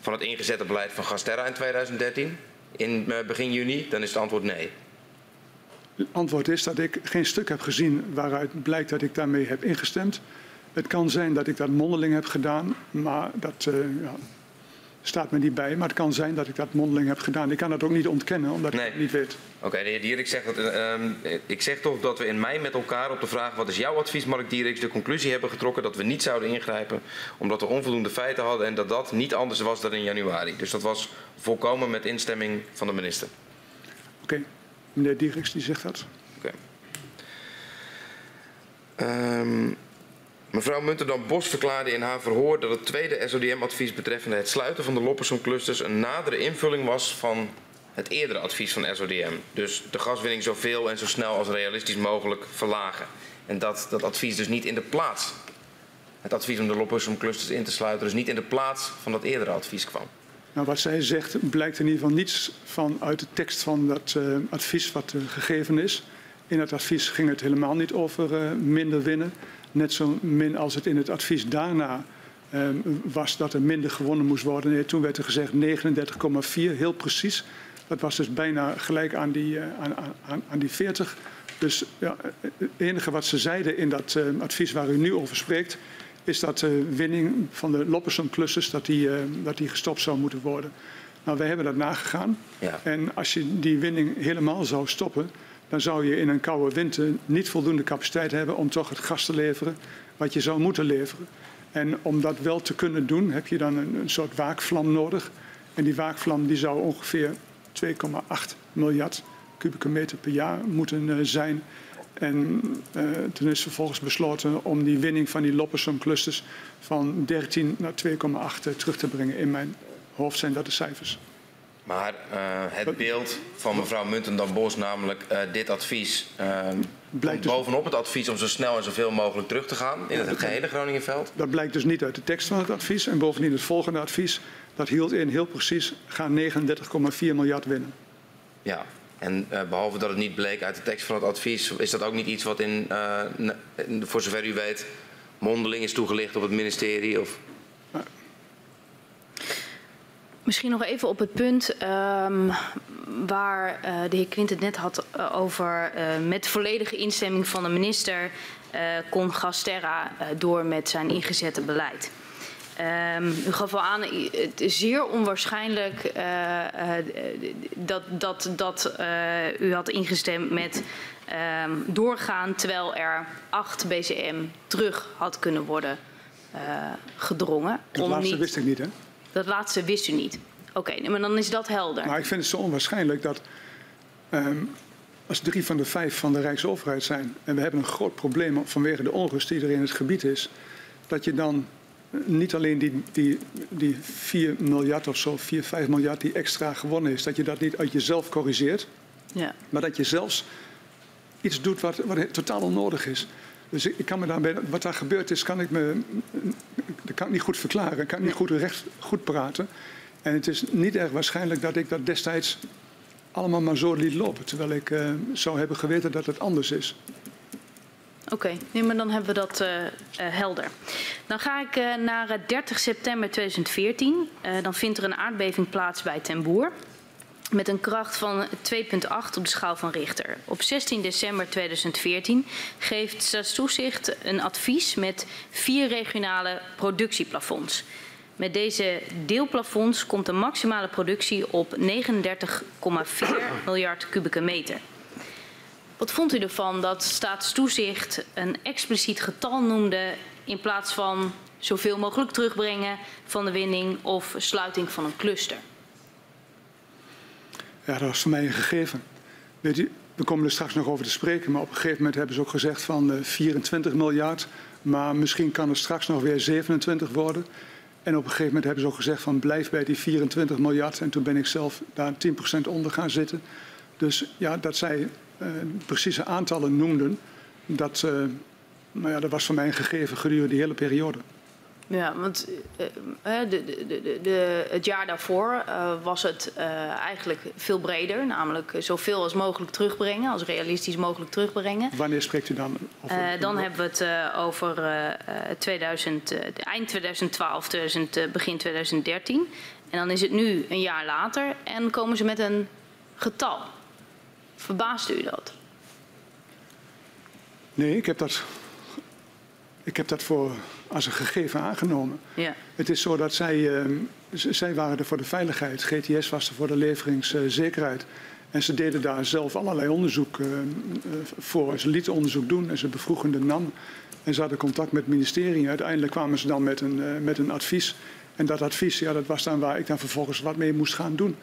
van het ingezette beleid van Gasterra in 2013 in uh, begin juni, dan is het antwoord nee. Het antwoord is dat ik geen stuk heb gezien waaruit blijkt dat ik daarmee heb ingestemd. Het kan zijn dat ik dat mondeling heb gedaan, maar dat, ja, staat me niet bij. Maar het kan zijn dat ik dat mondeling heb gedaan. Ik kan dat ook niet ontkennen, omdat nee. ik het niet weet. Oké, okay, de heer Dierik zegt dat, uh, ik zeg toch dat we in mei met elkaar op de vraag wat is jouw advies, Mark Dieriks, de conclusie hebben getrokken dat we niet zouden ingrijpen omdat we onvoldoende feiten hadden en dat dat niet anders was dan in januari. Dus dat was volkomen met instemming van de minister. Oké, okay. meneer Dieriks die zegt dat. Oké. Okay. Um, Mevrouw Munterdam-Bos verklaarde in haar verhoor dat het tweede SODM-advies betreffende het sluiten van de Loppersum-clusters een nadere invulling was van het eerdere advies van SODM. Dus de gaswinning zoveel en zo snel als realistisch mogelijk verlagen. En dat dat advies dus niet in de plaats, het advies om de Loppersum-clusters in te sluiten, dus niet in de plaats van dat eerdere advies kwam. Nou, wat zij zegt blijkt in ieder geval niets van uit de tekst van dat uh, advies wat uh, gegeven is. In het advies ging het helemaal niet over uh, minder winnen. Net zo min als het in het advies daarna um, was dat er minder gewonnen moest worden. Nee, toen werd er gezegd 39,4, heel precies. Dat was dus bijna gelijk aan die, uh, aan, aan, aan, die 40. Dus ja, het enige wat ze zeiden in dat uh, advies waar u nu over spreekt, is dat de winning van de Loppersum-clusters dat die, uh, dat die gestopt zou moeten worden. Nou, wij hebben dat nagegaan. Ja. En als je die winning helemaal zou stoppen, dan zou je in een koude winter niet voldoende capaciteit hebben om toch het gas te leveren wat je zou moeten leveren. En om dat wel te kunnen doen, heb je dan een, een soort waakvlam nodig. En die waakvlam die zou ongeveer 2,8 miljard kubieke meter per jaar moeten uh, zijn. En uh, toen is vervolgens besloten om die winning van die Loppersum clusters van 13 naar 2,8 uh, terug te brengen. In mijn hoofd zijn dat de cijfers. Maar uh, het beeld van mevrouw Muntendam-Bos, namelijk uh, dit advies, uh, dus bovenop het advies om zo snel en zoveel mogelijk terug te gaan in het gehele Groningenveld? Dat blijkt dus niet uit de tekst van het advies. En bovendien het volgende advies, dat hield in heel precies, gaan 39,4 miljard winnen. Ja, en behalve dat het niet bleek uit de tekst van het advies, is dat ook niet iets wat in, voor zover u weet, mondeling is toegelicht op het ministerie? Of? Misschien nog even op het punt um, waar uh, de heer Quint het net had uh, over uh, met volledige instemming van de minister kon Gasterra door met zijn ingezette beleid. Um, u gaf al aan, het is zeer onwaarschijnlijk dat, dat, dat u had ingestemd met um, doorgaan terwijl er 8 BCM terug had kunnen worden gedrongen. Dat laatste niet... wist ik niet hè? Dat laatste wist u niet. Oké, okay, maar dan is dat helder. Maar ik vind het zo onwaarschijnlijk dat um, als drie van de vijf van de Rijksoverheid zijn en we hebben een groot probleem vanwege de onrust die er in het gebied is, dat je dan niet alleen die, die, die 4 miljard of zo, 4, 5 miljard die extra gewonnen is, dat je dat niet uit jezelf corrigeert, Ja. maar dat je zelfs iets doet wat, wat totaal onnodig is. Dus ik, ik kan me daarbij, wat daar gebeurd is, kan ik me, dat kan ik niet goed verklaren, kan ik niet goed, recht, goed praten. En het is niet erg waarschijnlijk dat ik dat destijds allemaal maar zo liet lopen, terwijl ik uh, zou hebben geweten dat het anders is. Oké, okay. nee, maar dan hebben we dat uh, uh, helder. Dan ga ik naar 30 september 2014. dan vindt er een aardbeving plaats bij Ten Boer. Met een kracht van 2,8 op de schaal van Richter. Op 16 december 2014 geeft Staatstoezicht een advies met vier regionale productieplafonds. Met deze deelplafonds komt de maximale productie op 39,4 miljard kubieke meter. Wat vond u ervan dat staatstoezicht een expliciet getal noemde in plaats van zoveel mogelijk terugbrengen van de winning of sluiting van een cluster? Ja, dat was voor mij een gegeven. Weet u, we komen er straks nog over te spreken, maar op een gegeven moment hebben ze ook gezegd van 24 miljard, maar misschien kan het straks nog weer 27 worden. En op een gegeven moment hebben ze ook gezegd van blijf bij die 24 miljard. En toen ben ik zelf daar 10% onder gaan zitten. Dus ja, dat zij uh, precieze aantallen noemden, dat, uh, nou ja, dat was voor mij een gegeven gedurende die hele periode. Ja, want uh, de, de, de, de, het jaar daarvoor uh, was het eigenlijk veel breder. Namelijk zoveel als mogelijk terugbrengen, als realistisch mogelijk terugbrengen. Wanneer spreekt u dan over? dan hebben we het over 2000, eind 2012, 2000, begin 2013. En dan is het nu een jaar later en komen ze met een getal. Verbaast u dat? Nee, ik heb dat, ik heb dat voor als een gegeven aangenomen. Ja. Het is zo dat zij, uh, zij waren er voor de veiligheid, GTS was er voor de leveringszekerheid. En ze deden daar zelf allerlei onderzoek uh, voor. Ze lieten onderzoek doen en ze bevroegen de NAM. En ze hadden contact met het ministerie. Uiteindelijk kwamen ze dan met een, uh, met een advies. En dat advies, ja, dat was dan waar ik dan vervolgens wat mee moest gaan doen.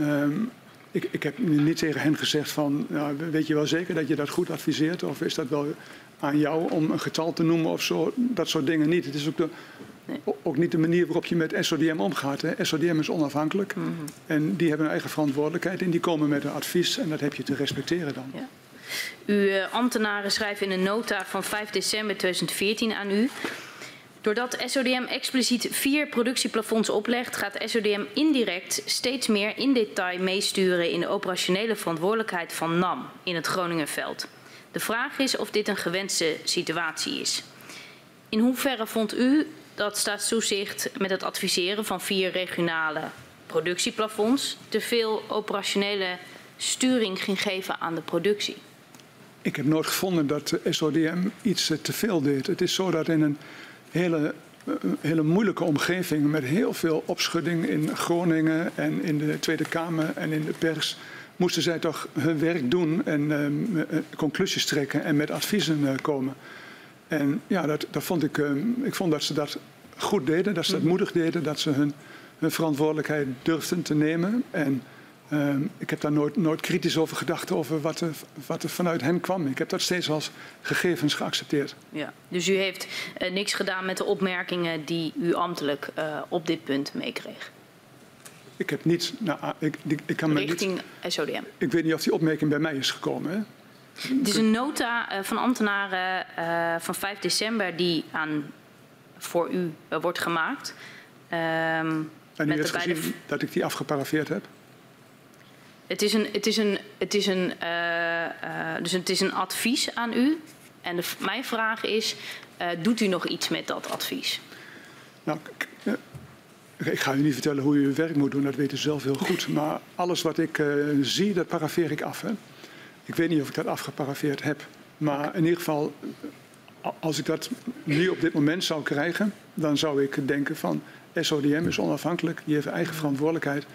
Um, ik, ik, heb niet tegen hen gezegd van, nou, weet je wel zeker dat je dat goed adviseert? Of is dat wel aan jou om een getal te noemen of zo? Dat soort dingen niet. Het is ook, de, nee. ook niet de manier waarop je met SODM omgaat. Hè. SODM is onafhankelijk mm -hmm. en die hebben een eigen verantwoordelijkheid en die komen met een advies en dat heb je te respecteren dan. Ja. Uw uh, ambtenaren schrijven in een nota van 5 december 2014 aan u. Doordat SODM expliciet vier productieplafonds oplegt, gaat SODM indirect steeds meer in detail meesturen in de operationele verantwoordelijkheid van NAM in het Groningenveld. De vraag is of dit een gewenste situatie is. In hoeverre vond u dat staatstoezicht met het adviseren van vier regionale productieplafonds te veel operationele sturing ging geven aan de productie? Ik heb nooit gevonden dat de SODM iets te veel deed. Het is zo dat in een hele, hele moeilijke omgeving met heel veel opschudding in Groningen en in de Tweede Kamer en in de pers moesten zij toch hun werk doen en uh, conclusies trekken en met adviezen uh, komen. En ja, dat, dat vond ik, ik vond dat ze dat goed deden, dat ze dat moedig deden, dat ze hun, hun verantwoordelijkheid durfden te nemen. En ik heb daar nooit, nooit kritisch over gedacht, over wat er, wat er vanuit hen kwam. Ik heb dat steeds als gegevens geaccepteerd. Ja, dus u heeft niks gedaan met de opmerkingen die u ambtelijk op dit punt meekreeg? Ik heb niet... Nou, ik, ik, ik kan Richting niet, SODM? Ik weet niet of die opmerking bij mij is gekomen. Hè? Het is een nota van ambtenaren van 5 december die aan, voor u wordt gemaakt. Um, en u heeft gezien dat ik die afgeparafeerd heb? Het is een, het is een, het is een, uh, uh, dus het is een advies aan u. En de, mijn vraag is, uh, doet u nog iets met dat advies? Nou, ik ga u niet vertellen hoe u uw werk moet doen, dat weet u zelf heel goed. Maar alles wat ik zie, dat parafeer ik af. Hè? Ik weet niet of ik dat afgeparafeerd heb. Maar in ieder geval, als ik dat nu op dit moment zou krijgen, dan zou ik denken van SODM is onafhankelijk, die heeft eigen verantwoordelijkheid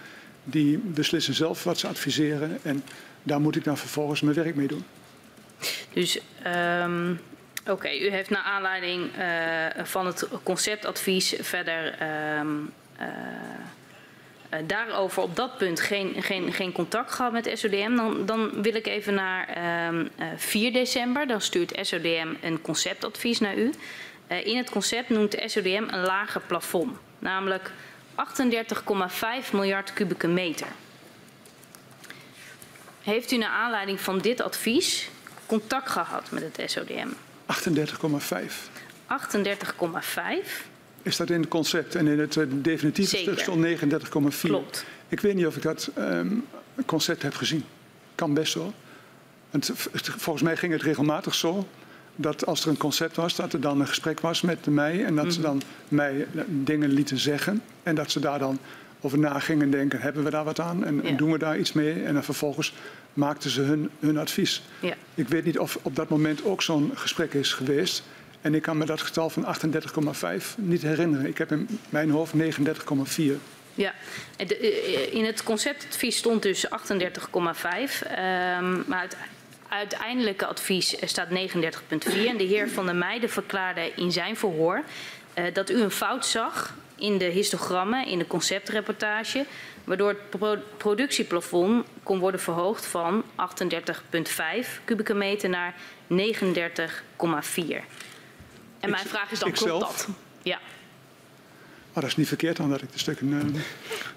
die beslissen zelf wat ze adviseren. En daar moet ik dan vervolgens mijn werk mee doen. Dus um, oké, u heeft naar aanleiding uh, van het conceptadvies verder uh, daarover op dat punt geen, geen, geen contact gehad met SODM. Dan, dan wil ik even naar um, 4 december. Dan stuurt SODM een conceptadvies naar u. In het concept noemt de SODM een lager plafond, namelijk 38,5 miljard kubieke meter. Heeft u naar aanleiding van dit advies contact gehad met het SODM? 38,5. 38,5. Is dat in het concept en in het uh, definitieve stuk stond 39,4? Klopt. Ik weet niet of ik dat um, concept heb gezien. Kan best wel. Het, volgens mij ging het regelmatig zo dat als er een concept was, dat er dan een gesprek was met mij en dat mm ze dan mij dingen lieten zeggen en dat ze daar dan over na gingen denken, hebben we daar wat aan en, ja. en doen we daar iets mee? En dan vervolgens maakten ze hun, hun advies. Ja. Ik weet niet of op dat moment ook zo'n gesprek is geweest. En ik kan me dat getal van 38,5 niet herinneren. Ik heb in mijn hoofd 39,4. Ja, in het conceptadvies stond dus 38,5. Um, maar het uiteindelijke advies staat 39,4. En de heer Van der Meijden verklaarde in zijn verhoor uh, dat u een fout zag in de histogrammen, in de conceptreportage, waardoor het pro productieplafond kon worden verhoogd van 38,5 kubieke meter naar 39,4. En mijn vraag is dan, klopt dat? Ja. Maar dat is niet verkeerd dan dat ik de stukken uh,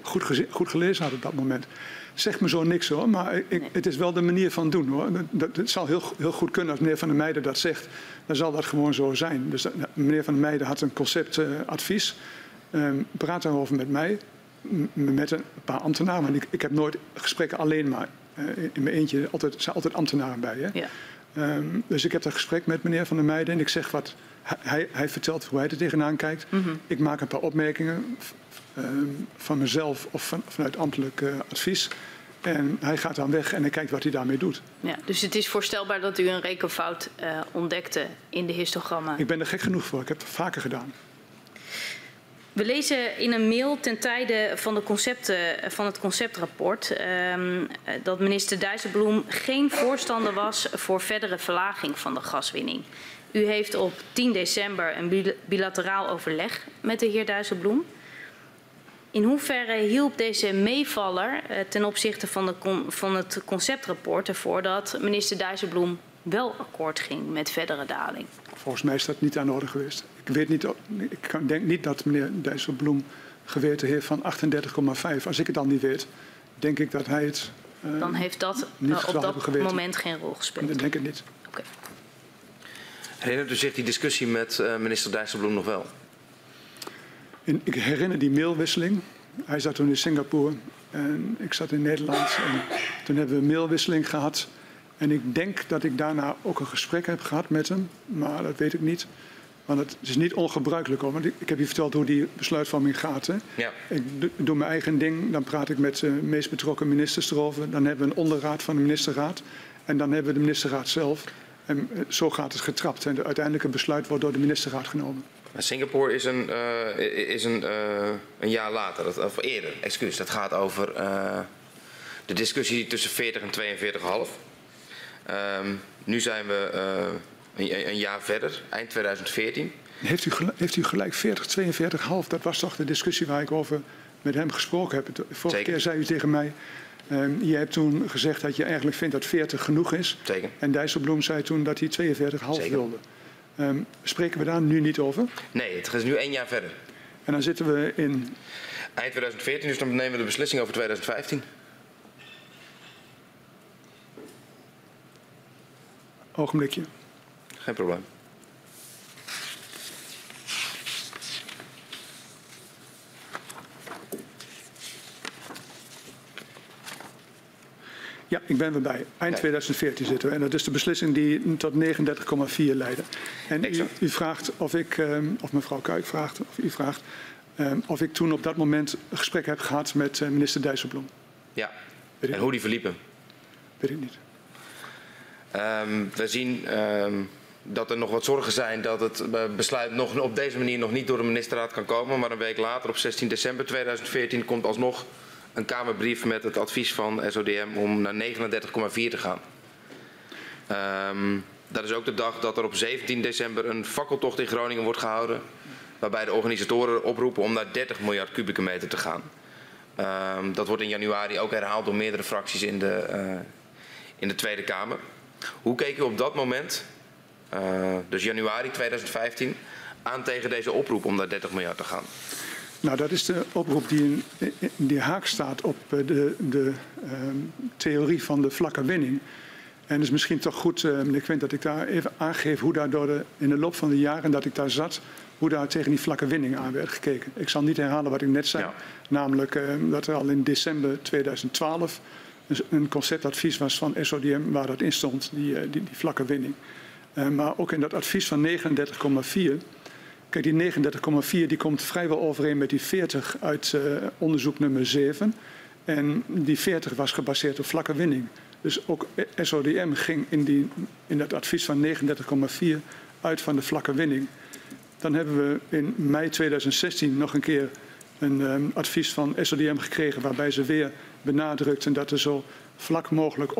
goed, goed, gelezen had op dat moment. Zeg me zo niks hoor, maar ik, nee. het is wel de manier van doen hoor. Dat, het zal heel, heel goed kunnen als meneer Van der Meijden dat zegt. Dan zal dat gewoon zo zijn. Dus dat, meneer Van der Meijden had een conceptadvies. Uh, um, praat daarover met mij, met een paar ambtenaren. Want ik, ik heb nooit gesprekken alleen maar uh, in mijn eentje. Altijd, er zijn altijd ambtenaren bij. Hè? Ja. Um, dus ik heb dat gesprek met meneer Van der Meijden en ik zeg wat hij, hij, vertelt hoe hij er tegenaan kijkt. Mm -hmm. Ik maak een paar opmerkingen uh, van mezelf of van, vanuit ambtelijk uh, advies. En hij gaat dan weg en hij kijkt wat hij daarmee doet. Ja, dus het is voorstelbaar dat u een rekenfout uh, ontdekte in de histogrammen? Ik ben er gek genoeg voor. Ik heb het vaker gedaan. We lezen in een mail ten tijde van, de concepten, van het conceptrapport um, dat minister Dijsselbloem geen voorstander was voor verdere verlaging van de gaswinning. U heeft op 10 december een bilateraal overleg met de heer Dijsselbloem. In hoeverre hielp deze meevaller uh, ten opzichte van, de van het conceptrapport ervoor dat minister Dijsselbloem wel akkoord ging met verdere daling? Volgens mij is dat niet aan de orde geweest. Ik, weet niet, ik denk niet dat meneer Dijsselbloem geweten heeft van 38,5. Als ik het dan niet weet, denk ik dat hij het. Uh, dan heeft dat uh, op dat moment geen rol gespeeld. Dat denk ik niet. Oké. Okay. Herinnert u zich die discussie met uh, minister Dijsselbloem nog wel? Ik herinner die mailwisseling. Hij zat toen in Singapore en ik zat in Nederland. En toen hebben we een mailwisseling gehad. En ik denk dat ik daarna ook een gesprek heb gehad met hem, maar dat weet ik niet. Want het is niet ongebruikelijk hoor. Want ik heb je verteld hoe die besluitvorming gaat. Hè? Ja. Ik doe mijn eigen ding, dan praat ik met de meest betrokken ministers erover. Dan hebben we een onderraad van de ministerraad. En dan hebben we de ministerraad zelf. En zo gaat het getrapt. En het uiteindelijke besluit wordt door de ministerraad genomen. Singapore is een, uh, is een, uh, een jaar later, dat, of eerder, excuus. Dat gaat over uh, de discussie tussen 40 en 42,5. Um, nu zijn we een, een, jaar verder, eind 2014. Heeft u, heeft u gelijk 40, 42,5? Dat was toch de discussie waar ik over met hem gesproken heb. De vorige Zeker. keer zei u tegen mij... Um, je hebt toen gezegd dat je eigenlijk vindt dat 40 genoeg is. Zeker. En Dijsselbloem zei toen dat hij 42,5 wilde. Um, spreken we daar nu niet over? Nee, het is nu één jaar verder. En dan zitten we in... Eind 2014, dus dan nemen we de beslissing over 2015. Ogenblikje. Geen probleem. Ja, ik ben erbij. Eind 2014 zitten we. En dat is de beslissing die tot 39,4 leidde. En u, u, vraagt of ik, um, of mevrouw Kuik vraagt, of u vraagt, um, of ik toen op dat moment een gesprek heb gehad met uh, minister Dijsselbloem. Ja, en hoe die verliepen? Weet ik niet. Um, we zien dat er nog wat zorgen zijn dat het besluit nog op deze manier nog niet door de ministerraad kan komen. Maar een week later, op 16 december 2014, komt alsnog een Kamerbrief met het advies van SODM om naar 39,4 te gaan. Um, dat is ook de dag dat er op 17 december een fakkeltocht in Groningen wordt gehouden. Waarbij de organisatoren oproepen om naar 30 miljard kubieke meter te gaan. Um, dat wordt in januari ook herhaald door meerdere fracties in de, uh, in de Tweede Kamer. Hoe keek u op dat moment, uh, dus januari 2015, aan tegen deze oproep om naar 30 miljard te gaan? Nou, dat is de oproep die in, die haak staat op eh, de, de ehm, theorie van de vlakke winning. En het is misschien toch goed, uh, meneer Quint, dat ik daar even aangeef hoe daar door de, in de loop van de jaren dat ik daar zat, hoe daar tegen die vlakke winning aan werd gekeken. Ik zal niet herhalen wat ik net zei, Ja. namelijk uh, dat er al in december 2012 een, conceptadvies was van SODM waar dat in stond, die, uh, die, die vlakke winning. Uh, maar ook in dat advies van 39,4 Kijk, die 39,4 die komt vrijwel overeen met die 40 uit uh, onderzoek nummer 7. En die 40 was gebaseerd op vlakke winning. Dus ook SODM ging in, die, in dat advies van 39,4 uit van de vlakke winning. Dan hebben we in mei 2016 nog een keer een um, advies van SODM gekregen waarbij ze weer benadrukten dat er zo vlak mogelijk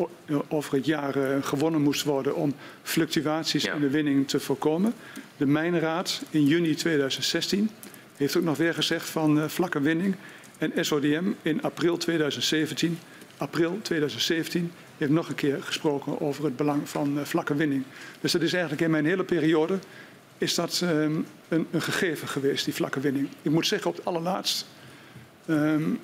over het jaar uh, gewonnen moest worden om fluctuaties ja. in de winning te voorkomen. De Mijnraad in juni 2016 heeft ook nog weer gezegd van uh, vlakke winning. En SODM in april 2017, april 2017 heeft nog een keer gesproken over het belang van uh, vlakke winning. Dus dat is eigenlijk in mijn hele periode is dat um, een, een, gegeven geweest, die vlakke winning. Ik moet zeggen, op het allerlaatst um,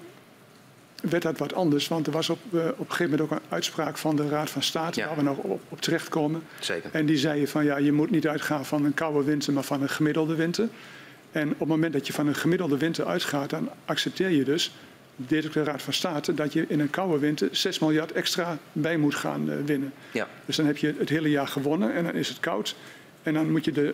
werd dat wat anders. Want er was op, uh, op een gegeven moment ook een uitspraak van de Raad van State... Ja. waar we nog op, op terechtkomen. Zeker. En die zei van ja, je moet niet uitgaan van een koude winter... maar van een gemiddelde winter. En op het moment dat je van een gemiddelde winter uitgaat... dan accepteer je dus, deed ook de Raad van State... dat je in een koude winter 6 miljard extra bij moet gaan uh, winnen. Ja. Dus dan heb je het hele jaar gewonnen en dan is het koud... En dan moet je de,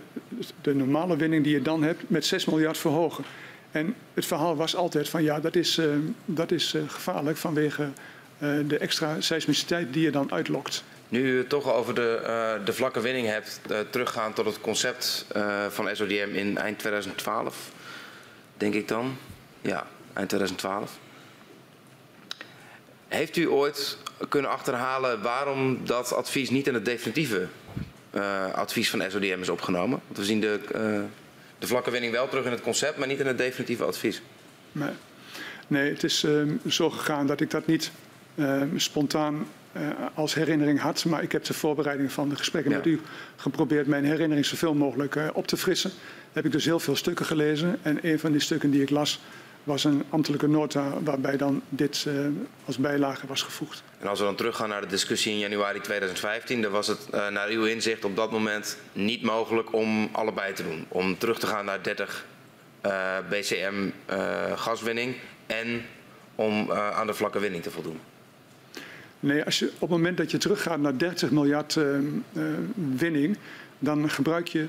de normale winning die je dan hebt met 6 miljard verhogen. En het verhaal was altijd van ja, dat is, uh, dat is uh, gevaarlijk vanwege uh, de extra seismiciteit die je dan uitlokt. Nu u het toch over de, de vlakke winning hebt, teruggaan tot het concept van SODM in eind 2012, denk ik dan. Ja, eind 2012. Heeft u ooit kunnen achterhalen waarom dat advies niet in het definitieve advies van SODM is opgenomen. Want we zien de, de vlakke winning wel terug in het concept, maar niet in het definitieve advies. Nee, nee het is uh, zo gegaan dat ik dat niet spontaan als herinnering had. Maar ik heb de voorbereiding van de gesprekken ja. met u geprobeerd mijn herinnering zoveel mogelijk op te frissen. Heb ik dus heel veel stukken gelezen. En een van die stukken die ik las was een ambtelijke nota waarbij dan dit uh, als bijlage was gevoegd. En als we dan teruggaan naar de discussie in januari 2015, dan was het uh, naar uw inzicht op dat moment niet mogelijk om allebei te doen. Om terug te gaan naar 30 uh, BCM gaswinning en om aan de vlakke winning te voldoen. Nee, als je, op het moment dat je teruggaat naar 30 miljard winning, dan gebruik je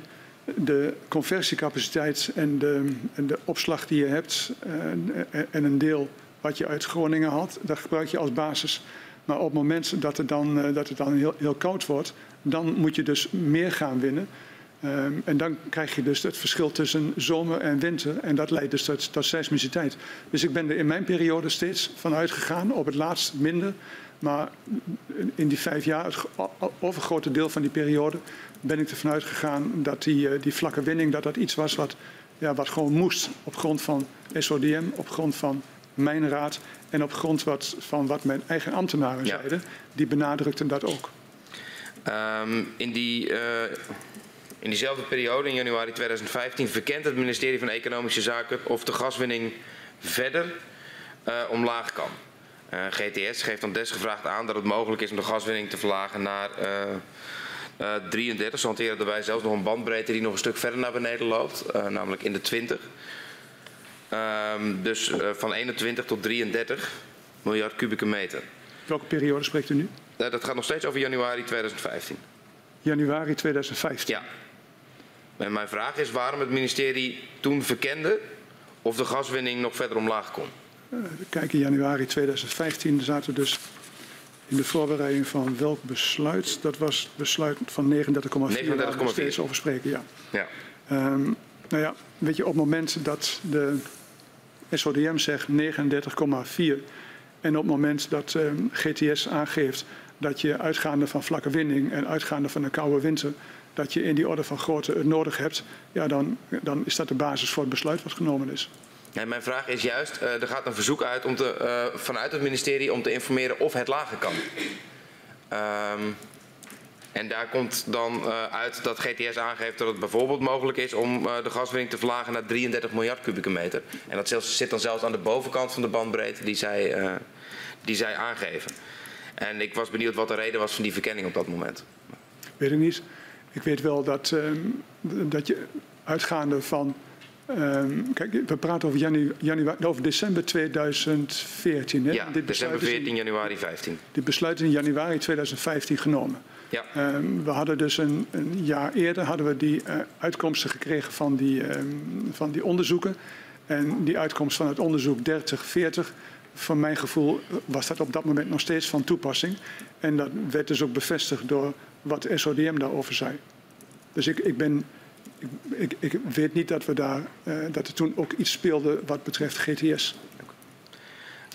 de conversiecapaciteit en de, en de opslag die je hebt en, en, een deel wat je uit Groningen had, dat gebruik je als basis. Maar op het moment dat het dan, dat het dan heel, heel koud wordt, dan moet je dus meer gaan winnen. Um, en dan krijg je dus het verschil tussen zomer en winter. En dat leidt dus tot, tot seismiciteit. Dus ik ben er in mijn periode steeds van uitgegaan, op het laatst minder. Maar in die vijf jaar, het overgrote deel van die periode, ben ik ervan uitgegaan dat die, die vlakke winning dat dat iets was wat, ja, wat gewoon moest. Op grond van SODM, op grond van mijn raad en op grond wat, van wat mijn eigen ambtenaren Ja. zeiden. Die benadrukten dat ook. Um, in, die, uh, in diezelfde periode, in januari 2015, verkent het ministerie van Economische Zaken of de gaswinning verder uh, omlaag kan. Uh, GTS geeft dan desgevraagd aan dat het mogelijk is om de gaswinning te verlagen naar 33. Ze hanteren daarbij zelfs nog een bandbreedte die nog een stuk verder naar beneden loopt, namelijk in de 20. Um, dus van 21 tot 33 miljard kubieke meter. Welke periode spreekt u nu? dat gaat nog steeds over januari 2015. Januari 2015. Ja. En mijn vraag is waarom het ministerie toen verkende of de gaswinning nog verder omlaag kon. Uh, kijk, in januari 2015 zaten we dus in de voorbereiding van welk besluit. Dat was het besluit van 39,4 waar we steeds over spreken. Ja. ja. Um, nou ja, weet je, op het moment dat de SODM zegt 39,4 en op het moment dat um, GTS aangeeft dat je uitgaande van vlakke winning en uitgaande van een koude winter, dat je in die orde van grootte het nodig hebt, ja, dan, dan is dat de basis voor het besluit wat genomen is. Mijn vraag is juist, uh, er gaat een verzoek uit om te, uh, vanuit het ministerie om te informeren of het lager kan. Um, En daar komt dan uh, uit dat GTS aangeeft dat het bijvoorbeeld mogelijk is om de gaswinning te verlagen naar 33 miljard kubieke meter. En dat zelfs, zit dan zelfs aan de bovenkant van de bandbreedte die zij, die zij aangeven. En ik was benieuwd wat de reden was van die verkenning op dat moment. Weet ik. Ik weet wel dat, um, dat je uitgaande van. Um, kijk, we praten over, janu januari, over december 2014. Hè? Ja, dit december 14, januari 15. Dit besluit in januari 2015 genomen. Ja. Um, we hadden dus een, een, jaar eerder hadden we die uh, uitkomsten gekregen van die, um, van die onderzoeken. En die uitkomst van het onderzoek 3040 van mijn gevoel was dat op dat moment nog steeds van toepassing. En dat werd dus ook bevestigd door wat SODM daarover zei. Dus ik, ik ben. Ik, ik, ik, weet niet dat, we daar, uh, dat er toen ook iets speelde wat betreft GTS.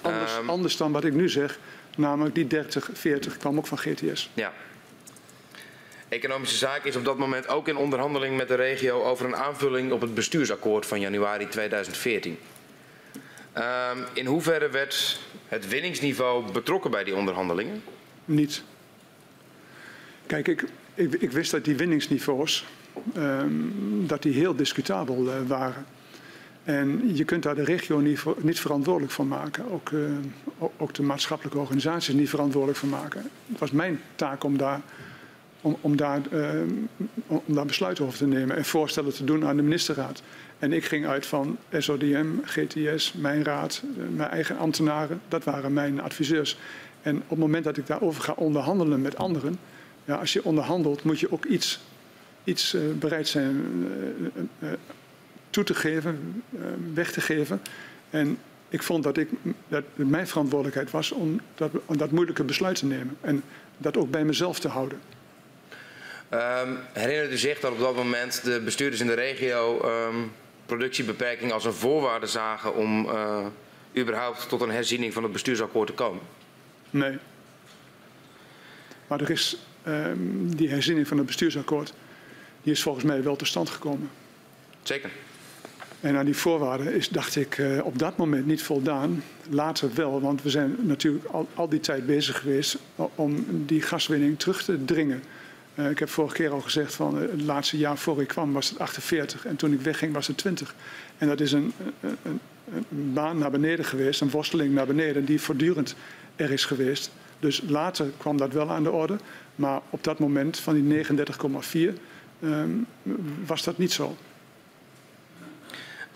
Anders, um, anders dan wat ik nu zeg, namelijk die 30, 40 kwam ook van GTS. Ja. Economische Zaken is op dat moment ook in onderhandeling met de regio over een aanvulling op het bestuursakkoord van januari 2014. Um, in hoeverre werd het winningsniveau betrokken bij die onderhandelingen? Niet. Kijk, ik, ik, ik wist dat die winningsniveaus um, dat die heel discutabel uh, waren. En je kunt daar de regio niet, niet verantwoordelijk voor maken. Ook, uh, ook, de maatschappelijke organisaties niet verantwoordelijk voor maken. Het was mijn taak om daar, om, om daar, uh, om daar besluiten over te nemen en voorstellen te doen aan de ministerraad. En ik ging uit van SODM, GTS, mijn raad, mijn eigen ambtenaren. Dat waren mijn adviseurs. En op het moment dat ik daarover ga onderhandelen met anderen, ja, als je onderhandelt, moet je ook iets, iets uh, bereid zijn uh, uh, toe te geven, weg te geven. En ik vond dat, ik, dat het mijn verantwoordelijkheid was om dat, om dat moeilijke besluit te nemen. En dat ook bij mezelf te houden. Um, herinnert u zich dat op dat moment de bestuurders in de regio um, productiebeperking als een voorwaarde zagen om uh, überhaupt tot een herziening van het bestuursakkoord te komen? Nee. Maar er is um, die herziening van het bestuursakkoord, die is volgens mij wel tot stand gekomen. Zeker. En aan die voorwaarden is, dacht ik, uh, op dat moment niet voldaan. Later wel, want we zijn natuurlijk al, al die tijd bezig geweest om die gaswinning terug te dringen. Uh, ik heb vorige keer al gezegd van uh, het laatste jaar voor ik kwam was het 48 en toen ik wegging was het 20. En dat is een, een, een, een baan naar beneden geweest, een worsteling naar beneden die voortdurend er is geweest. Dus later kwam dat wel aan de orde, maar op dat moment van die 39,4 um, was dat niet zo.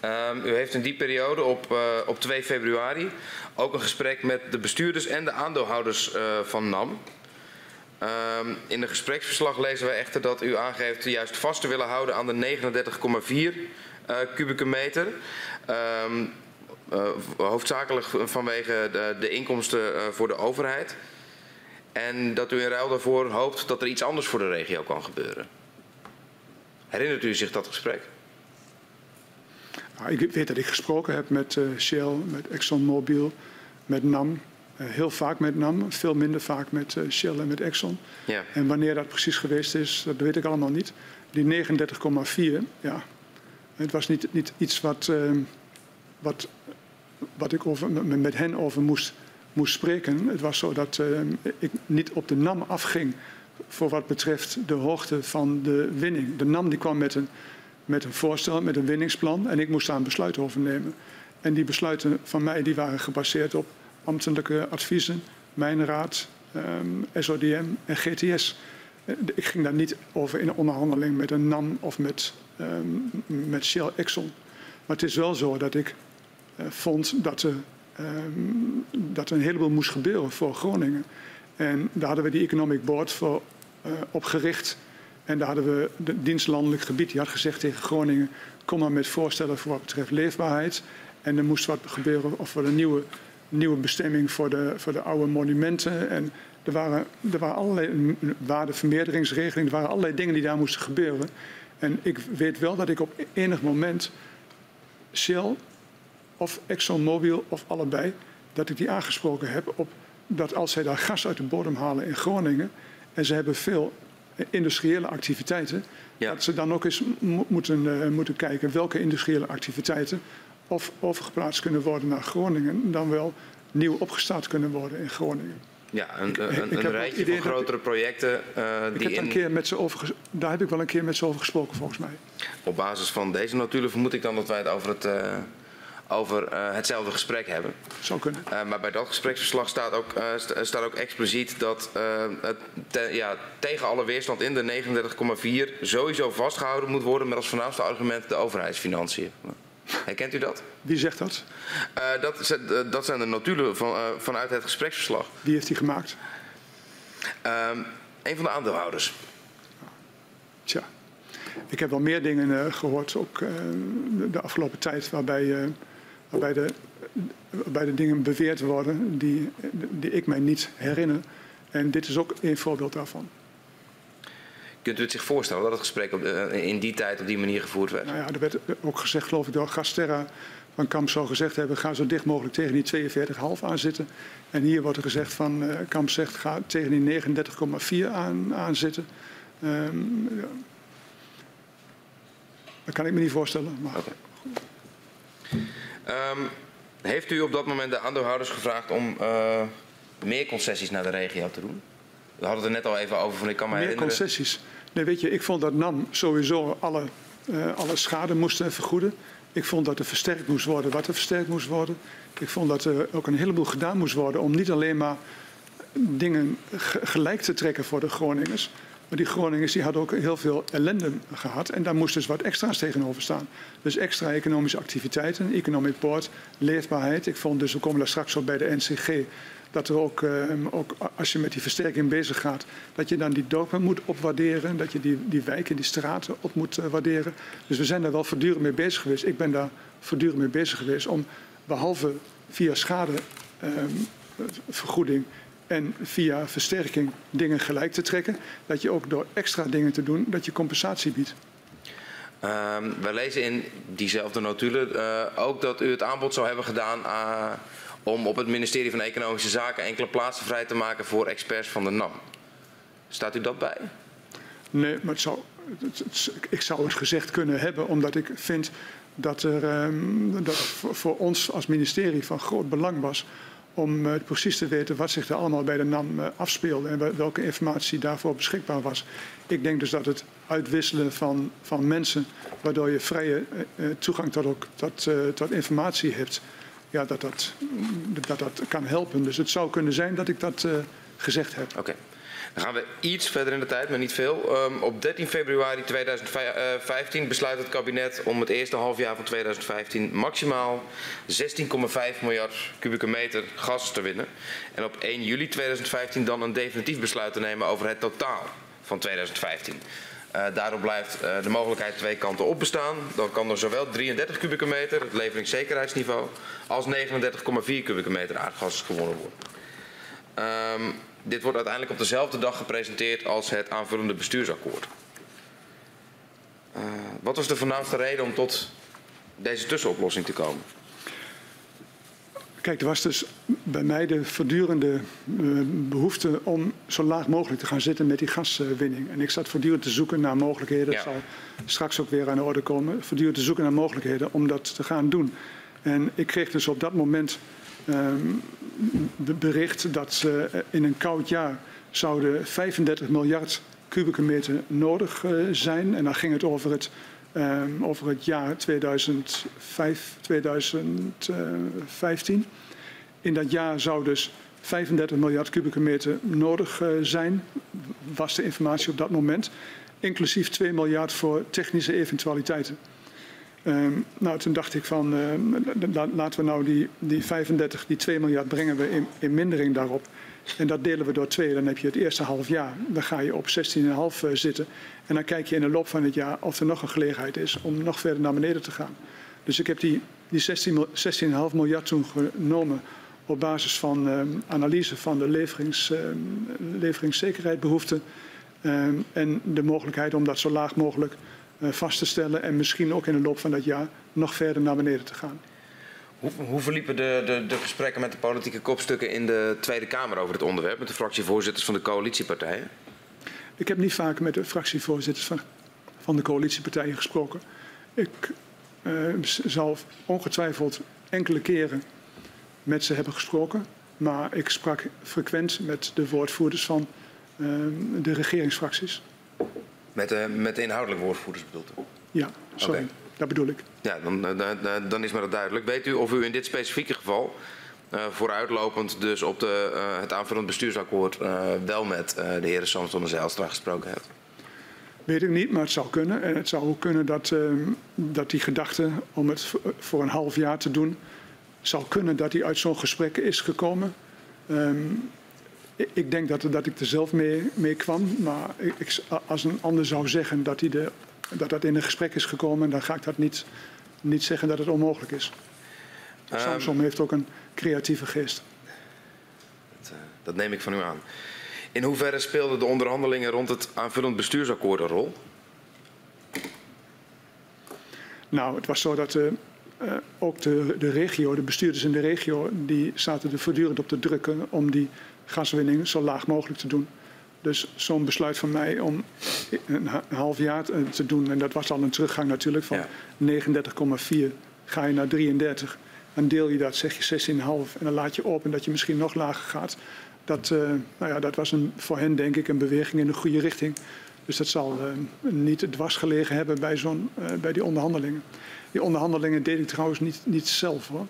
Um, u heeft in die periode op, uh, op 2 februari ook een gesprek met de bestuurders en de aandeelhouders uh, van NAM. Um, in de gespreksverslag lezen we echter dat u aangeeft juist vast te willen houden aan de 39,4 uh, kubieke meter. Hoofdzakelijk vanwege de, de inkomsten voor de overheid. En dat u in ruil daarvoor hoopt dat er iets anders voor de regio kan gebeuren. Herinnert u zich dat gesprek? Nou, ik weet dat ik gesproken heb met uh, Shell, met ExxonMobil, met NAM. Uh, heel vaak met NAM, veel minder vaak met uh, Shell en met Exxon. Ja. En wanneer dat precies geweest is, dat weet ik allemaal niet. Die 39,4, ja, het was niet, niet iets wat, uh, wat, wat ik over, met, met hen over moest, moest spreken. Het was zo dat ik niet op de NAM afging voor wat betreft de hoogte van de winning. De NAM die kwam met een, met een voorstel, met een winningsplan en ik moest daar een besluit over nemen. En die besluiten van mij die waren gebaseerd op ambtelijke adviezen, mijn raad, SODM en GTS. Ik ging daar niet over in onderhandeling met een NAM of met, um, met Shell Exxon. Maar het is wel zo dat ik uh, vond dat er, um, dat er een heleboel moest gebeuren voor Groningen. En daar hadden we die Economic Board voor uh, opgericht. En daar hadden we het dienstlandelijk gebied, die had gezegd tegen Groningen... kom maar met voorstellen voor wat betreft leefbaarheid. En er moest wat gebeuren of we een nieuwe nieuwe bestemming voor de, voor de oude monumenten. En er waren, er waren allerlei waardevermeerderingsregelingen, er waren allerlei dingen die daar moesten gebeuren. En ik weet wel dat ik op enig moment Shell of ExxonMobil of allebei, dat ik die aangesproken heb op dat als zij daar gas uit de bodem halen in Groningen en ze hebben veel industriële activiteiten, ja. dat ze dan ook eens moeten, uh, moeten kijken welke industriële activiteiten of overgeplaatst kunnen worden naar Groningen, dan wel nieuw opgestart kunnen worden in Groningen. Ja, een, een, rijtje van grotere projecten eh, Ik die heb een keer met ze over, daar heb ik wel een keer met ze over gesproken, volgens mij. op basis van deze notulen vermoed ik dan dat wij het over, het, eh, over eh, hetzelfde gesprek hebben. Zou kunnen. Eh, maar bij dat gespreksverslag staat ook, eh, st- staat ook expliciet dat het te- ja, tegen alle weerstand in de 39,4 sowieso vastgehouden moet worden met als voornaamste argument de overheidsfinanciën. Herkent u dat? Wie zegt dat? Dat, dat zijn de notulen van, vanuit het gespreksverslag. Wie heeft die gemaakt? Ehm een van de aandeelhouders. Tja, ik heb wel meer dingen eh, gehoord, ook de, afgelopen tijd, waarbij, waarbij, de, waarbij de dingen beweerd worden die, die ik mij niet herinner. En dit is ook een voorbeeld daarvan. Kunt u het zich voorstellen dat het gesprek op, eh, in die tijd op die manier gevoerd werd? Nou ja, er werd ook gezegd, geloof ik, door Gasterra van Kamp zou gezegd hebben, ga zo dicht mogelijk tegen die 42,5 aan zitten. En hier wordt er gezegd van, eh, Kamp zegt, ga tegen die 39,4 aan, aan zitten. Ehm, ja. Dat kan ik me niet voorstellen. Maar Oké. Ehm, heeft u op dat moment de aandeelhouders gevraagd om eh, meer concessies naar de regio te doen? We hadden het er net al even over, van ik kan me meer herinneren. concessies. Nee, weet je, ik vond dat NAM sowieso alle, eh, alle schade moest eh, vergoeden. Ik vond dat er versterkt moest worden wat er versterkt moest worden. Ik vond dat er ook een heleboel gedaan moest worden om niet alleen maar dingen ge- gelijk te trekken voor de Groningers. Maar die Groningers die hadden ook heel veel ellende gehad. En daar moest dus wat extra's tegenover staan. Dus extra economische activiteiten, economic port, leefbaarheid. Ik vond dus, we komen daar straks op bij de NCG, dat er ook, eh, ook als je met die versterking bezig gaat, dat je dan die dorpen moet opwaarderen. Dat je die, die wijken, die straten op moet eh, waarderen. Dus we zijn daar wel voortdurend mee bezig geweest. Ik ben daar voortdurend mee bezig geweest om behalve via schadevergoeding en via versterking dingen gelijk te trekken. Dat je ook door extra dingen te doen, dat je compensatie biedt. Ehm, wij lezen in diezelfde notulen eh, ook dat u het aanbod zou hebben gedaan eh, om op het ministerie van Economische Zaken enkele plaatsen vrij te maken voor experts van de NAM. Staat u dat bij? Nee, maar het zou, het- het- ik zou het gezegd kunnen hebben, omdat ik vind dat, er, ehm, dat voor ons als ministerie van groot belang was om eh, precies te weten wat zich er allemaal bij de NAM eh, afspeelde en wel- welke informatie daarvoor beschikbaar was. Ik denk dus dat het uitwisselen van, van mensen, waardoor je vrije eh, toegang tot, ook, tot, tot informatie hebt, ja, dat, dat, dat dat kan helpen. Dus het zou kunnen zijn dat ik dat gezegd heb. Oké. Dan gaan we iets verder in de tijd, maar niet veel. Ehm, op 13 februari 2015 besluit het kabinet om het eerste halfjaar van 2015 maximaal 16,5 miljard kubieke meter gas te winnen. En op 1 juli 2015 dan een definitief besluit te nemen over het totaal van 2015. Eh, daarop blijft eh, de mogelijkheid twee kanten op bestaan. Dan kan er zowel 33 kubieke meter, het leveringszekerheidsniveau, als 39,4 kubieke meter aardgas gewonnen worden. Ehm, dit wordt uiteindelijk op dezelfde dag gepresenteerd als het aanvullende bestuursakkoord. Eh, wat was de voornaamste reden om tot deze tussenoplossing te komen? Kijk, er was dus bij mij de voortdurende eh, behoefte om zo laag mogelijk te gaan zitten met die gaswinning. En ik zat voortdurend te zoeken naar mogelijkheden. Ja. Dat zal straks ook weer aan de orde komen. Voortdurend te zoeken naar mogelijkheden om dat te gaan doen. En ik kreeg dus op dat moment bericht dat ze eh, in een koud jaar zouden 35 miljard kubieke meter nodig eh, zijn. En dan ging het over het, ehm, over het jaar 2005, 2015. In dat jaar zou dus 35 miljard kubieke meter nodig eh, zijn, was de informatie op dat moment. Inclusief 2 miljard voor technische eventualiteiten. Ehm, nou, toen dacht ik van, la- laten we nou die, die 35, die 2 miljard brengen we in, in mindering daarop. En dat delen we door twee. Dan heb je het eerste half jaar. Dan ga je op 16,5 eh, zitten. En dan kijk je in de loop van het jaar of er nog een gelegenheid is om nog verder naar beneden te gaan. Dus ik heb die, die 16 mil- 16,5 miljard toen genomen op basis van ehm, analyse van de leverings, ehm, en de mogelijkheid om dat zo laag mogelijk eh, vast te stellen. En misschien ook in de loop van dat jaar nog verder naar beneden te gaan. Hoe, hoe verliepen de, de, de gesprekken met de politieke kopstukken in de Tweede Kamer over dit onderwerp, met de fractievoorzitters van de coalitiepartijen? Ik heb niet vaak met de fractievoorzitters van, van de coalitiepartijen gesproken. Ik eh, zal ongetwijfeld enkele keren met ze hebben gesproken. Maar ik sprak frequent met de woordvoerders van ehm, de regeringsfracties. Met, de, met de inhoudelijk woordvoerders bedoelt u? Ja, sorry. Dat bedoel ik. Ja, dan, dan, dan- dan is me dat duidelijk. Weet u of u in dit specifieke geval, eh, vooruitlopend dus op de, eh, het aanvullend bestuursakkoord, eh, wel met eh, de heren Samson en Zijlstra gesproken hebt? Weet ik niet, maar het zou kunnen. En het zou ook kunnen dat, ehm, dat die gedachte om het voor- voor een half jaar te doen, zou kunnen dat die uit zo'n gesprek is gekomen. Ehm, ik- denk dat, dat ik er zelf mee, mee kwam, maar ik, als een ander zou zeggen dat, hij de, dat dat in een gesprek is gekomen, dan ga ik dat niet, niet zeggen dat het onmogelijk is. Ehm, Samson heeft ook een creatieve geest. Dat, eh, dat neem ik van u aan. In hoeverre speelden de onderhandelingen rond het aanvullend bestuursakkoord een rol? Nou, het was zo dat eh, eh, ook de, de regio, de bestuurders in de regio, die zaten er voortdurend op te drukken om die gaswinning zo laag mogelijk te doen. Dus zo'n besluit van mij om een ha- een half jaar te doen, en dat was al een teruggang natuurlijk van Ja. 39,4 ga je naar 33. Dan deel je dat, zeg je 16,5 en dan laat je open dat je misschien nog lager gaat. Dat, eh, nou ja, dat was een, voor hen denk ik een beweging in de goede richting. Dus dat zal eh, niet dwars gelegen hebben bij, zo'n, eh, bij die onderhandelingen. Die onderhandelingen deed ik trouwens niet, niet zelf hoor.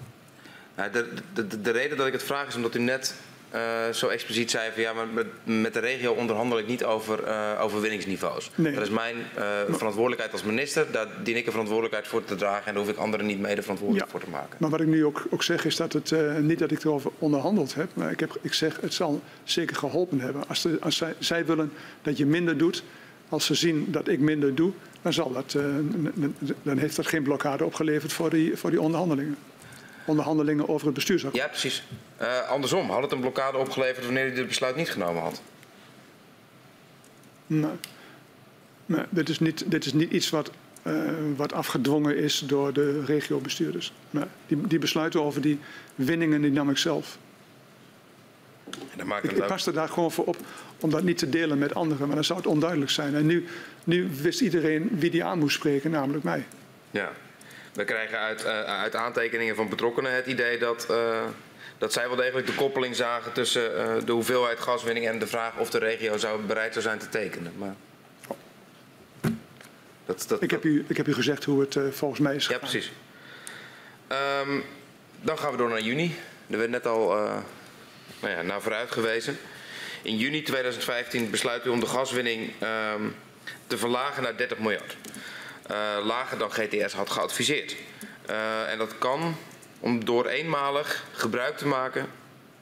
Nou, de, de, de, de reden dat ik het vraag is omdat u net eh, zo expliciet zei van ja, maar met, met de regio onderhandel ik niet over, eh, over winningsniveaus. Nee. Dat is mijn eh, verantwoordelijkheid als minister. Daar dien ik een verantwoordelijkheid voor te dragen en daar hoef ik anderen niet mede verantwoordelijk Ja. voor te maken. Maar wat ik nu ook, ook zeg is dat het niet dat ik erover onderhandeld heb. Maar ik, heb, ik zeg het zal zeker geholpen hebben. Als, de, als zij, zij willen dat je minder doet, als ze zien dat ik minder doe, dan, zal dat, dan heeft dat geen blokkade opgeleverd voor die, voor die onderhandelingen. Onderhandelingen over het bestuursakkoord. Ja, precies. Eh, andersom, had het een blokkade opgeleverd wanneer u dit besluit niet genomen had? Nee. Nee, dit, is niet, dit is niet iets wat, eh, wat afgedwongen is door de regiobestuurders. Nee, die, die besluiten over die winningen die nam ik zelf. En Ik, ik paste daar gewoon voor op om dat niet te delen met anderen, maar dan zou het onduidelijk zijn. En nu, nu wist iedereen wie die aan moest spreken, namelijk mij. Ja. We krijgen uit, eh, uit aantekeningen van betrokkenen het idee dat, eh, dat zij wel degelijk de koppeling zagen tussen eh, de hoeveelheid gaswinning en de vraag of de regio zou, bereid zou zijn te tekenen. Maar dat, dat, Ik heb u, ik heb u gezegd hoe het volgens mij is Ja, gegaan. precies. Ehm, dan gaan we door naar juni. Er werd net al nou ja, naar vooruit gewezen. In juni 2015 besluit u om de gaswinning ehm, te verlagen naar 30 miljard. Eh, lager dan GTS had geadviseerd. Eh, en dat kan om door eenmalig gebruik te maken,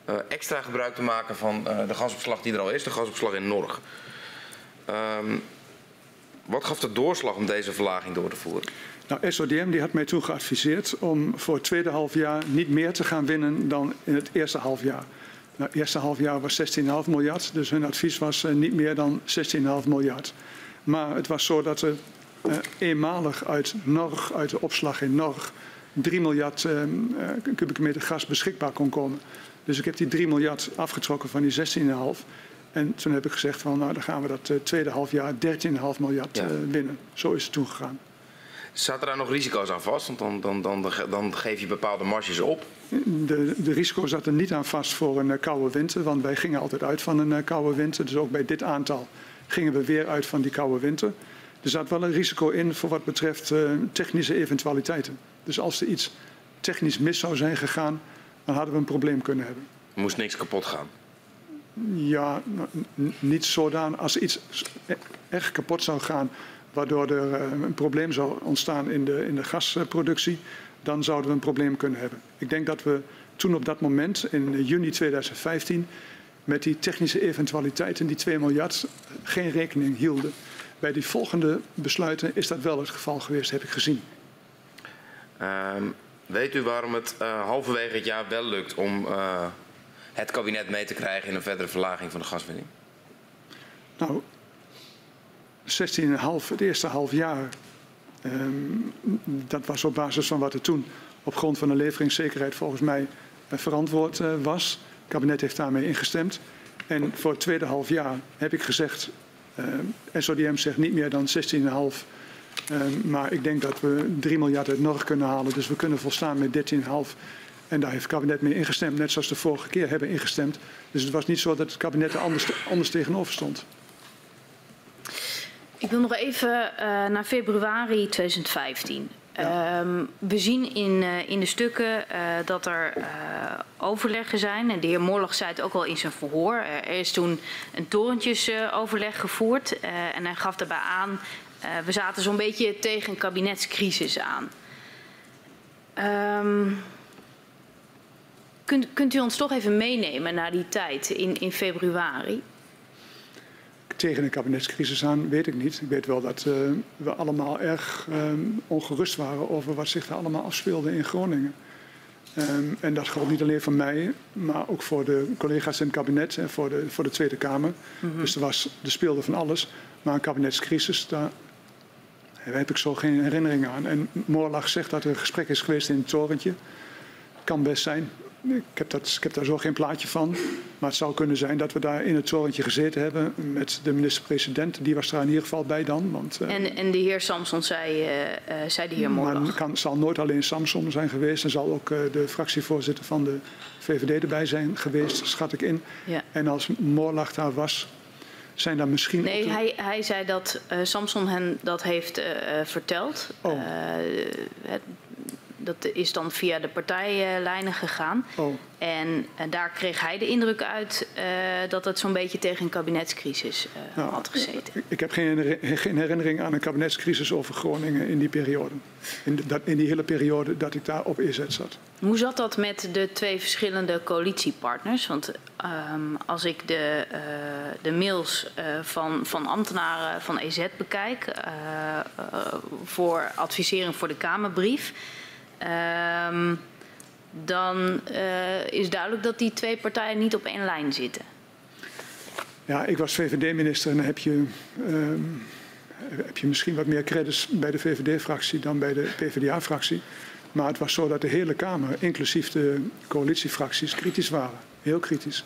eh, extra gebruik te maken van de gasopslag die er al is, de gasopslag in Norg. Ehm, wat gaf de doorslag om deze verlaging door te voeren? Nou, SODM die had mij toen geadviseerd om voor het tweede halfjaar niet meer te gaan winnen dan in het eerste halfjaar. Nou, het eerste halfjaar was 16,5 miljard, dus hun advies was niet meer dan 16,5 miljard. Maar het was zo dat er eenmalig uit Norg, uit de opslag in Norg, 3 miljard eh, eh, kubieke meter gas beschikbaar kon komen. Dus ik heb die 3 miljard afgetrokken van die 16,5. En toen heb ik gezegd van nou dan gaan we dat eh, tweede halfjaar 13,5 miljard Ja. eh, winnen. Zo is het toen gegaan. Zaten daar nog risico's aan vast? Want dan, dan, dan, dan geef je bepaalde marges op. De, de risico zat er niet aan vast voor een eh, koude winter, want wij gingen altijd uit van een eh, koude winter. Dus ook bij dit aantal gingen we weer uit van die koude winter. Er zat wel een risico in voor wat betreft eh, technische eventualiteiten. Dus als er iets technisch mis zou zijn gegaan, dan hadden we een probleem kunnen hebben. Er moest niks kapot gaan. Ja, niet zodanig. Als er iets echt kapot zou gaan, waardoor er eh, een probleem zou ontstaan in de, in de gasproductie, dan zouden we een probleem kunnen hebben. Ik denk dat we toen op dat moment, in juni 2015, met die technische eventualiteiten, die 2 miljard, geen rekening hielden. Bij die volgende besluiten is dat wel het geval geweest, heb ik gezien. Ehm, weet u waarom het eh, halverwege het jaar wel lukt om eh, het kabinet mee te krijgen in een verdere verlaging van de gaswinning? Nou, 16,5, het eerste half jaar, ehm, dat was op basis van wat er toen op grond van de leveringszekerheid volgens mij eh, verantwoord was. Het kabinet heeft daarmee ingestemd. En voor het tweede half jaar heb ik gezegd, SODM zegt niet meer dan 16,5. eh, maar ik denk dat we 3 miljard uit Norg kunnen halen. Dus we kunnen volstaan met 13,5. En daar heeft het kabinet mee ingestemd, net zoals de vorige keer hebben ingestemd. Dus het was niet zo dat het kabinet er anders, anders tegenover stond. Ik wil nog even uh, naar februari 2015. Um, we zien in, uh, in de stukken uh, dat er overleggen zijn. En de heer Moorlag zei het ook al in zijn verhoor. er is toen een torentjesoverleg gevoerd. en hij gaf daarbij aan, we zaten zo'n beetje tegen een kabinetscrisis aan. Um, kunt, kunt u ons toch even meenemen naar die tijd in, in februari? Tegen een kabinetscrisis aan, weet ik niet. Ik weet wel dat uh, we allemaal erg um, ongerust waren over wat zich daar allemaal afspeelde in Groningen. Um, en dat geldt niet alleen voor mij, maar ook voor de collega's in het kabinet en voor de, voor de Tweede Kamer. Mm -hmm. Dus er, was, er speelde van alles. Maar een kabinetscrisis, daar, heb ik zo geen herinnering aan. En Moorlag zegt dat er een gesprek is geweest in het torentje. Kan best zijn. Ik heb, dat, ik heb daar zo geen plaatje van. Maar het zou kunnen zijn dat we daar in het torentje gezeten hebben met de minister-president. Die was daar in ieder geval bij dan. Want, uh, en, en de heer Samson zei, uh, zei de heer Moorlag. Maar kan, zal nooit alleen Samson zijn geweest. Er zal ook uh, de fractievoorzitter van de VVD erbij zijn geweest, schat ik in. Ja. En als Moorlag daar was, zijn daar misschien... Nee, de... hij, hij zei dat Samson hen dat heeft verteld. Oh. Het, dat is dan via de partijlijnen gegaan. Oh. En uh, daar kreeg hij de indruk uit uh, dat het zo'n beetje tegen een kabinetscrisis uh, nou, had gezeten. Ik heb geen, geen, herinnering aan een kabinetscrisis over Groningen in die periode. In, de, dat, in die hele periode dat ik daar op inzet zat. Hoe zat dat met de twee verschillende coalitiepartners? Want um, als ik de, de mails van, van ambtenaren van EZ bekijk voor advisering voor de Kamerbrief Um, dan uh, is duidelijk dat die twee partijen niet op één lijn zitten. Ja, ik was VVD-minister en dan heb je, um, heb je misschien wat meer credits bij de VVD-fractie dan bij de PvdA-fractie. Maar het was zo dat de hele Kamer, inclusief de coalitiefracties, kritisch waren. Heel kritisch.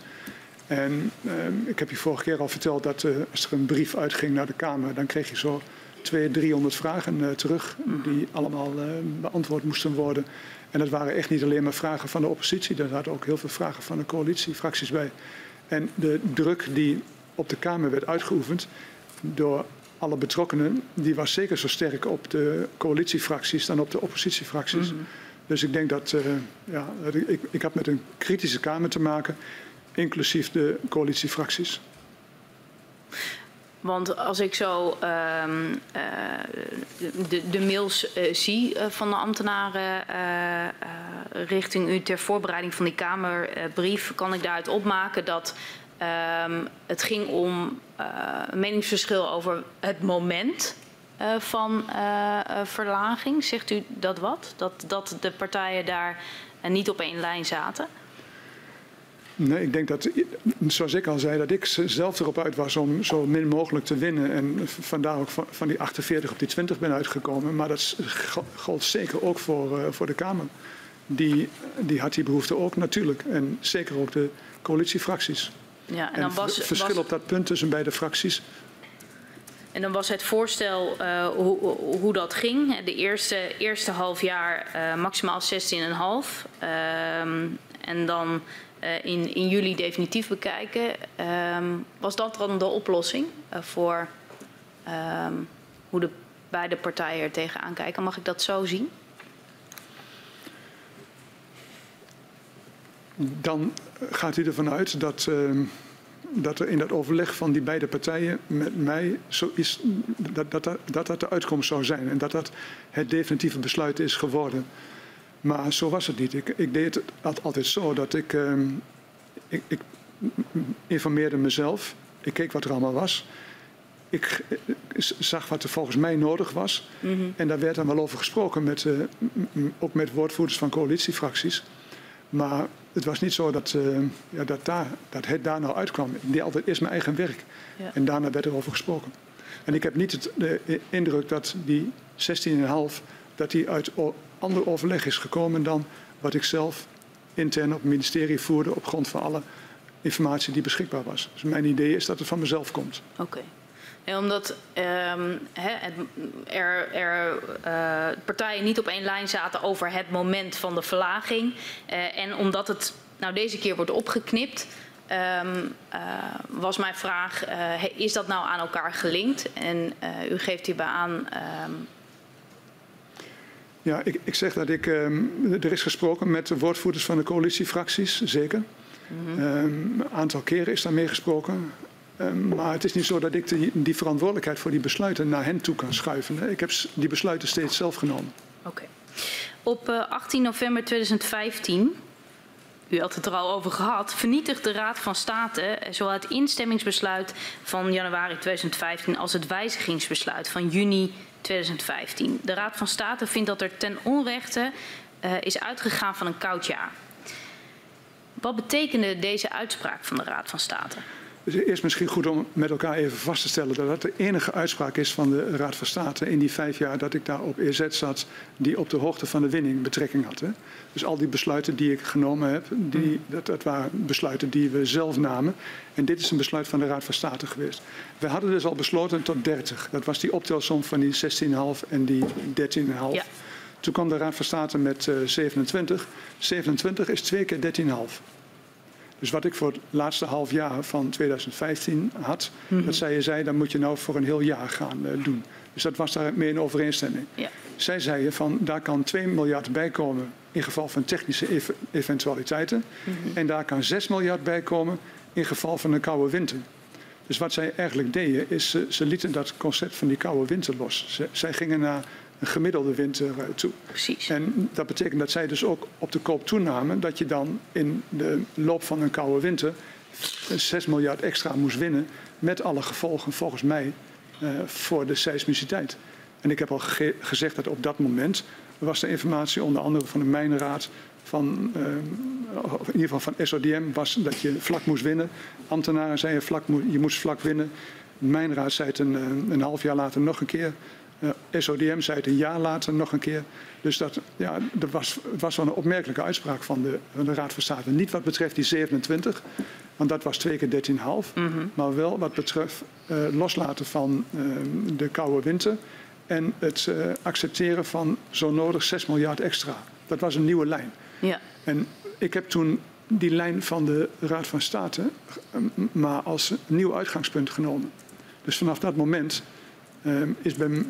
En um, ik heb je vorige keer al verteld dat uh, als er een brief uitging naar de Kamer, dan kreeg je zo 200, 300 vragen uh, terug die allemaal uh, beantwoord moesten worden. En dat waren echt niet alleen maar vragen van de oppositie, er zaten ook heel veel vragen van de coalitiefracties bij. En de druk die op de Kamer werd uitgeoefend door alle betrokkenen, die was zeker zo sterk op de coalitiefracties dan op de oppositiefracties. Mm -hmm. Dus ik denk dat, uh, ja, ik, ik had met een kritische Kamer te maken, inclusief de coalitiefracties. Want als ik zo um, uh, de, de, mails uh, zie uh, van de ambtenaren richting u ter voorbereiding van die Kamerbrief, kan ik daaruit opmaken dat um, het ging om een meningsverschil over het moment van verlaging. Zegt u dat wat? Dat, dat de partijen daar niet op één lijn zaten? Nee, ik denk dat, zoals ik al zei, dat ik zelf erop uit was om zo min mogelijk te winnen. En vandaar ook van die 48 op die 20 ben uitgekomen. Maar dat gold zeker ook voor, uh, voor de Kamer. Die, die had die behoefte ook natuurlijk. En zeker ook de coalitiefracties. Ja, en dan was, het verschil was... op dat punt tussen beide fracties. En dan was het voorstel uh, hoe, hoe, dat ging. De eerste, eerste half jaar uh, maximaal 16,5. Uh, en dan uh, in, in juli definitief bekijken. Um, was dat dan de oplossing uh, voor um, hoe de beide partijen er tegenaan kijken? Mag ik dat zo zien? Dan gaat u ervan uit dat, uh, dat er in dat overleg van die beide partijen met mij zo is, dat, dat, dat, dat de uitkomst zou zijn en dat dat het definitieve besluit is geworden. Maar zo was het niet. Ik, ik deed het altijd zo dat ik, uh, ik, ik, informeerde mezelf. Ik keek wat er allemaal was. Ik, zag wat er volgens mij nodig was. Mm -hmm. En daar werd dan wel over gesproken, met, uh, ook met woordvoerders van coalitiefracties. Maar het was niet zo dat, uh, ja, dat, daar, dat het daar nou uitkwam. Ik deed altijd eerst mijn eigen werk. Ja. En daarna werd er over gesproken. En ik heb niet het, de indruk dat die 16,5 dat die uit ander overleg is gekomen dan wat ik zelf intern op het ministerie voerde op grond van alle informatie die beschikbaar was. Dus mijn idee is dat het van mezelf komt. Oké. Nee, omdat ehm, er, er uh, partijen niet op één lijn zaten over het moment van de verlaging. Uh, en omdat het nou deze keer wordt opgeknipt, um, uh, was mijn vraag, is dat nou aan elkaar gelinkt? En u geeft hierbij aan... Ja, ik, ik, zeg dat ik, er is gesproken met de woordvoerders van de coalitiefracties, zeker. Mm -hmm. een aantal keren is daarmee gesproken. Um, maar het is niet zo dat ik die, die, verantwoordelijkheid voor die besluiten naar hen toe kan schuiven. Ik heb die besluiten steeds zelf genomen. Oké. Okay. Op uh, 18 november 2015, u had het er al over gehad, vernietigt de Raad van State zowel het instemmingsbesluit van januari 2015 als het wijzigingsbesluit van juni 2015. De Raad van State vindt dat er ten onrechte uh, is uitgegaan van een koud jaar. Wat betekende deze uitspraak van de Raad van State? Dus eerst misschien goed om met elkaar even vast te stellen dat dat de enige uitspraak is van de Raad van State in die vijf jaar dat ik daar op EZ zat, die op de hoogte van de winning betrekking had. Hè. Dus al die besluiten die ik genomen heb, die, dat, dat waren besluiten die we zelf namen. En dit is een besluit van de Raad van State geweest. We hadden dus al besloten tot 30. Dat was die optelsom van die 16,5 en die 13,5. Ja. Toen kwam de Raad van State met uh, 27. 27 is twee keer 13,5. Dus wat ik voor het laatste half jaar van 2015 had, mm -hmm. dat zij je zei, dan moet je nou voor een heel jaar gaan uh, doen. Dus dat was daarmee in overeenstemming. Ja. Zij zeiden van, daar kan 2 miljard bij komen in geval van technische ev eventualiteiten. Mm -hmm. En daar kan 6 miljard bij komen in geval van een koude winter. Dus wat zij eigenlijk deden, is ze, ze lieten dat concept van die koude winter los. Ze, zij gingen naar een gemiddelde winter toe. Precies. En dat betekent dat zij dus ook op de koop toenamen dat je dan in de loop van een koude winter 6 miljard extra moest winnen. Met alle gevolgen volgens mij uh, voor de seismiciteit. En ik heb al ge gezegd dat op dat moment was de informatie onder andere van de Mijnraad, van, uh, in ieder geval van SODM, was dat je vlak moest winnen. Ambtenaren zeiden vlak, je moest vlak winnen. Mijnraad zei het een, een half jaar later nog een keer. SODM zei het een jaar later nog een keer. Dus dat, ja, dat was, was wel een opmerkelijke uitspraak van de, van de Raad van State. Niet wat betreft die 27, want dat was twee keer 13,5. Mm -hmm. Maar wel wat betreft uh, loslaten van uh, de koude winter. En het uh, accepteren van zo nodig 6 miljard extra. Dat was een nieuwe lijn. Ja. En ik heb toen die lijn van de Raad van State maar als nieuw uitgangspunt genomen. Dus vanaf dat moment is bij,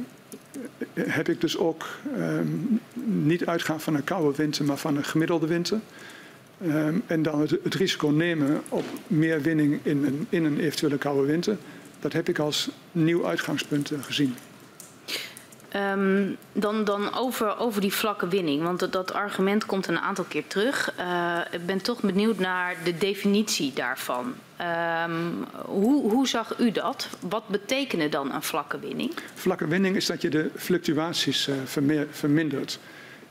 heb ik dus ook um, niet uitgaan van een koude winter, maar van een gemiddelde winter. Um, en dan het, risico nemen op meer winning in een, in een eventuele koude winter. Dat heb ik als nieuw uitgangspunt uh, gezien. Um, dan dan over, over die vlakke winning, want dat, argument komt een aantal keer terug. Uh, ik ben toch benieuwd naar de definitie daarvan. Um, hoe, hoe, zag u dat? Wat betekende dan een vlakke winning? Vlakke winning is dat je de fluctuaties uh, vermindert.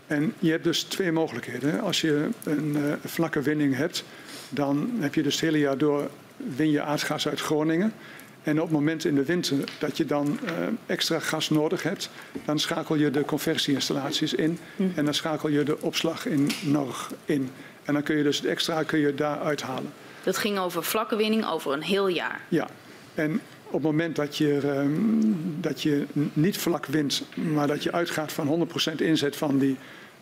En je hebt dus twee mogelijkheden. Als je een uh, vlakke winning hebt, dan heb je dus het hele jaar door win je aardgas uit Groningen. En op het moment in de winter dat je dan uh, extra gas nodig hebt, dan schakel je de conversieinstallaties in mm. en dan schakel je de opslag in Norg in. En dan kun je dus het extra kun je daar uithalen. Dat ging over vlakke winning over een heel jaar? Ja. En op het moment dat je, um, dat je niet vlak wint, maar dat je uitgaat van 100% inzet van die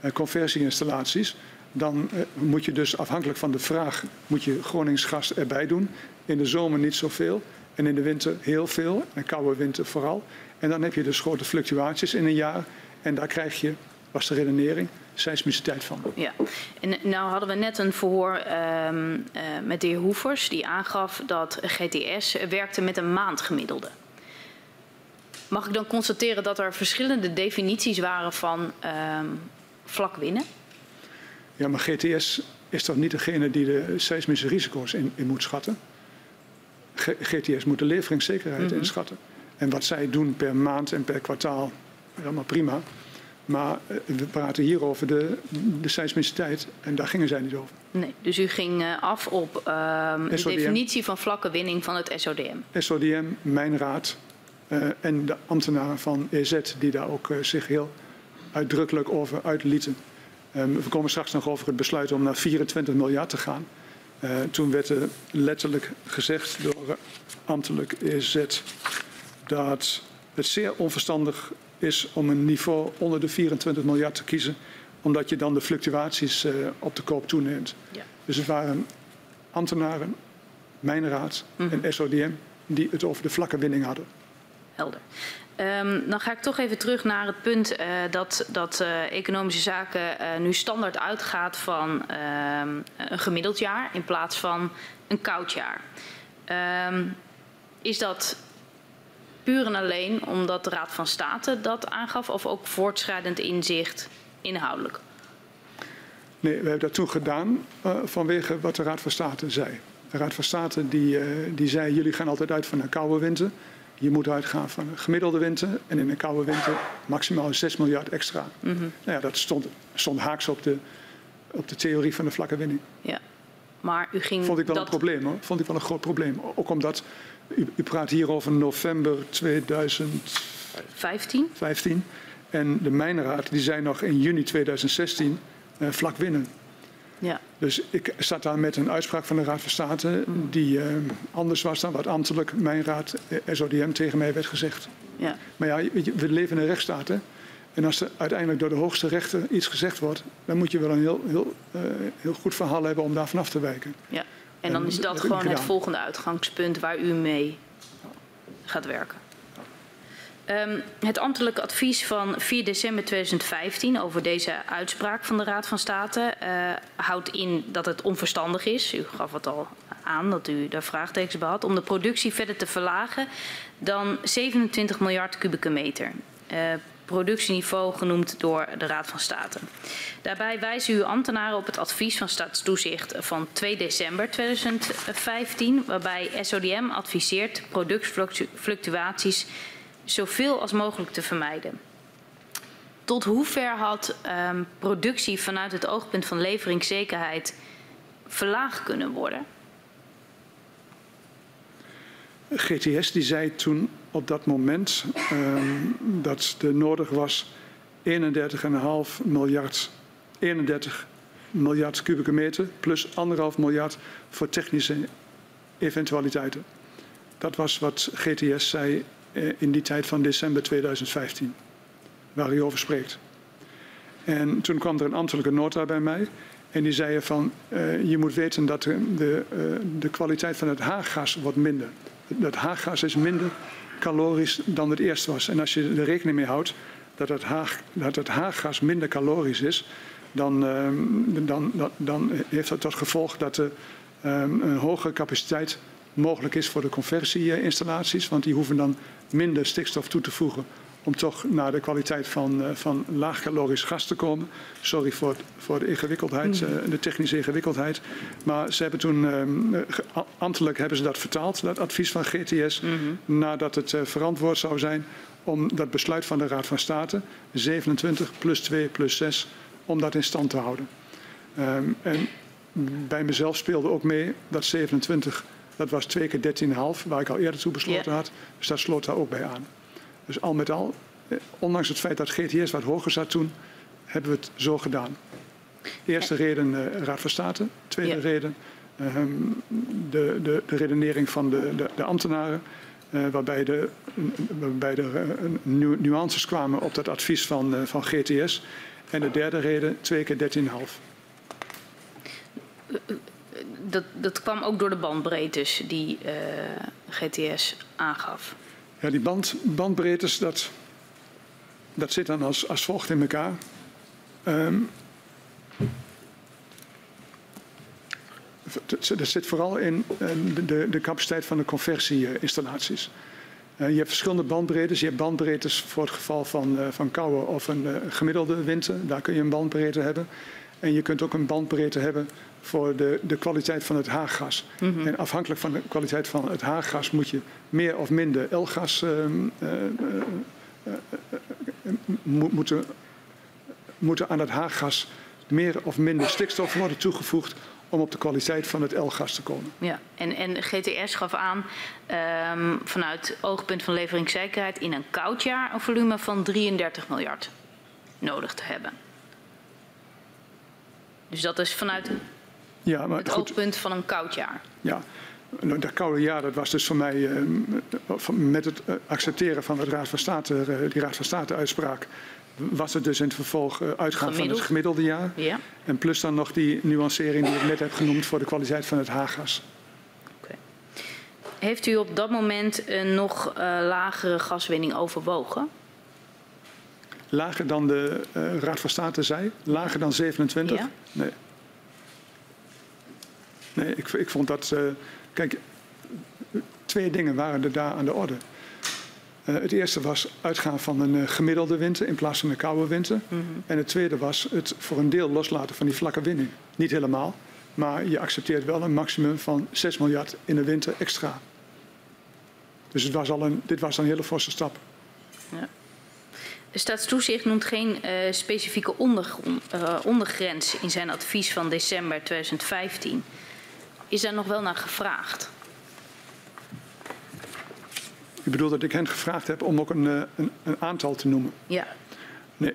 uh, conversieinstallaties, dan uh, moet je dus afhankelijk van de vraag moet je Gronings gas erbij doen. In de zomer niet zoveel. En in de winter heel veel, en koude winter vooral. En dan heb je dus grote fluctuaties in een jaar. En daar krijg je, was de redenering, seismiciteit van. Ja, en nou hadden we net een verhoor um, uh, met de heer Hoevers... die aangaf dat GTS werkte met een maandgemiddelde. Mag ik dan constateren dat er verschillende definities waren van um, vlak winnen? Ja, maar GTS is toch niet degene die de seismische risico's in, in moet schatten? GTS moet de leveringszekerheid mm -hmm. inschatten. En wat zij doen per maand en per kwartaal, allemaal prima. Maar eh, we praten hier over de, de seismiciteit en daar gingen zij niet over. Nee, dus u ging eh, af op uh, de definitie van vlakke winning van het SODM. SODM, mijn raad uh, en de ambtenaren van EZ die daar ook uh, zich heel uitdrukkelijk over uitlieten. Um, we komen straks nog over het besluit om naar 24 miljard te gaan. Uh, toen werd er letterlijk gezegd door ambtelijk EZ dat het zeer onverstandig is om een niveau onder de 24 miljard te kiezen, omdat je dan de fluctuaties uh, op de koop toeneemt. Ja. Dus het waren ambtenaren, mijnraad mm -hmm. en SODM die het over de vlakke winning hadden. Helder. Um, dan ga ik toch even terug naar het punt uh, dat, dat uh, economische zaken uh, nu standaard uitgaat van ehm, een gemiddeld jaar in plaats van een koud jaar. Um, is dat puur en alleen omdat de Raad van State dat aangaf of ook voortschrijdend inzicht inhoudelijk? Nee, we hebben dat toen gedaan vanwege wat de Raad van State zei. De Raad van State die, die zei jullie gaan altijd uit van een koude winter. Je moet uitgaan van een gemiddelde winter en in een koude winter maximaal 6 miljard extra. Mm -hmm. nou ja, dat stond, stond haaks op de, op de theorie van de vlakke winning. Ja, maar u ging. Vond ik wel dat... een probleem hoor. Vond ik wel een groot probleem. Ook omdat u, u praat hier over november 2015. 15. En de Mijnraad die zei nog in juni 2016 uh, vlak winnen. Ja. Dus ik zat daar met een uitspraak van de Raad van State die uh, anders was dan wat ambtelijk mijn raad eh, SODM tegen mij werd gezegd. Ja. Maar ja, we leven in een rechtsstaat. Hè? En als er uiteindelijk door de hoogste rechter iets gezegd wordt, dan moet je wel een heel, heel, uh, heel goed verhaal hebben om daar vanaf te wijken. Ja. En dan is dat, dat gewoon het volgende uitgangspunt waar u mee gaat werken. Um, het ambtelijk advies van 4 december 2015 over deze uitspraak van de Raad van State uh, houdt in dat het onverstandig is. U gaf het al aan dat u daar vraagtekens bij had. Om de productie verder te verlagen dan 27 miljard kubieke meter. Uh, productieniveau genoemd door de Raad van State. Daarbij wijzen uw ambtenaren op het advies van Staatstoezicht van 2 december 2015, waarbij SODM adviseert productfluctuaties zoveel als mogelijk te vermijden. Tot hoever had um, productie vanuit het oogpunt van leveringszekerheid verlaagd kunnen worden? GTS die zei toen op dat moment um, dat er nodig was 31,5 miljard, 31 miljard kubieke meter plus 1,5 miljard voor technische eventualiteiten. Dat was wat GTS zei in die tijd van december 2015, waar u over spreekt. En toen kwam er een ambtelijke nota bij mij. En die zei van, uh, je moet weten dat de, de, uh, de kwaliteit van het haaggas wordt minder. Dat haaggas is minder calorisch dan het eerst was. En als je er rekening mee houdt dat het, haag, dat het haaggas minder calorisch is, dan, uh, dan, dan, dan, heeft dat tot gevolg dat er een hogere capaciteit mogelijk is voor de conversieinstallaties. Want die hoeven dan minder stikstof toe te voegen om toch naar de kwaliteit van, uh, van laagcalorisch gas te komen. Sorry voor, voor de ingewikkeldheid, uh, de technische ingewikkeldheid. Maar ze hebben toen, uh, ambtelijk hebben ze dat vertaald, dat advies van GTS, mm -hmm. nadat het uh, verantwoord zou zijn om dat besluit van de Raad van State, 27 plus 2 plus 6, om dat in stand te houden. Um, en bij mezelf speelde ook mee dat 27 dat was twee keer 13,5, waar ik al eerder toe besloten had. Dus dat sloot daar ook bij aan. Dus al met al, eh, ondanks het feit dat GTS wat hoger zat toen, hebben we het zo gedaan. Eerste reden uh, Raad van State. Tweede reden um, de, de, de, redenering van de, de, de ambtenaren. Uh, waarbij, de, waarbij er uh, nuances kwamen op dat advies van, van GTS. En de derde reden twee keer 13,5 dat, dat kwam ook door de bandbreedtes die uh, GTS aangaf. Ja, die band, bandbreedtes, dat, dat zit dan als, als volgt in elkaar. Um, dat zit vooral in de, de capaciteit van de conversieinstallaties. Uh, je hebt verschillende bandbreedtes. Je hebt bandbreedtes voor het geval van, uh, van koude of een gemiddelde winter. Daar kun je een bandbreedte hebben. En je kunt ook een bandbreedte hebben voor de, de kwaliteit van het haaggas. Mm -hmm. En afhankelijk van de kwaliteit van het haaggas moet je meer of minder L-gas uh, uh, uh, moeten, moeten aan het haaggas meer of minder stikstof worden toegevoegd om op de kwaliteit van het L-gas te komen. Ja, en, en GTS gaf aan um, vanuit oogpunt van leveringszekerheid in een koud jaar een volume van 33 miljard nodig te hebben. Dus dat is vanuit ja, maar het goed. oogpunt van een koud jaar. Ja, nou, dat koude jaar, dat was dus voor mij eh, met het eh, accepteren van het Raad van State, eh, die Raad van State uitspraak, was het dus in het vervolg uitgaan van het Gemiddeld. gemiddelde jaar. Ja. En plus dan nog die nuancering die ik net heb genoemd voor de kwaliteit van het haargas. Heeft u op dat moment een nog lagere gaswinning overwogen? Lager dan de Raad van State zei? Lager dan 27? Ja. Nee. Nee, ik, ik vond dat... eh, kijk, twee dingen waren er daar aan de orde. Eh, het eerste was uitgaan van een eh, gemiddelde winter in plaats van een koude winter. En het tweede was het voor een deel loslaten van die vlakke winning. Niet helemaal, maar je accepteert wel een maximum van 6 miljard in de winter extra. Dus het was al een, dit was al een hele forse stap. De staatstoezicht noemt geen specifieke ondergrens in zijn advies van december 2015. Is daar nog wel naar gevraagd? Ik bedoel dat ik hen gevraagd heb om ook een, eh, een, een aantal te noemen. Ja. Nee.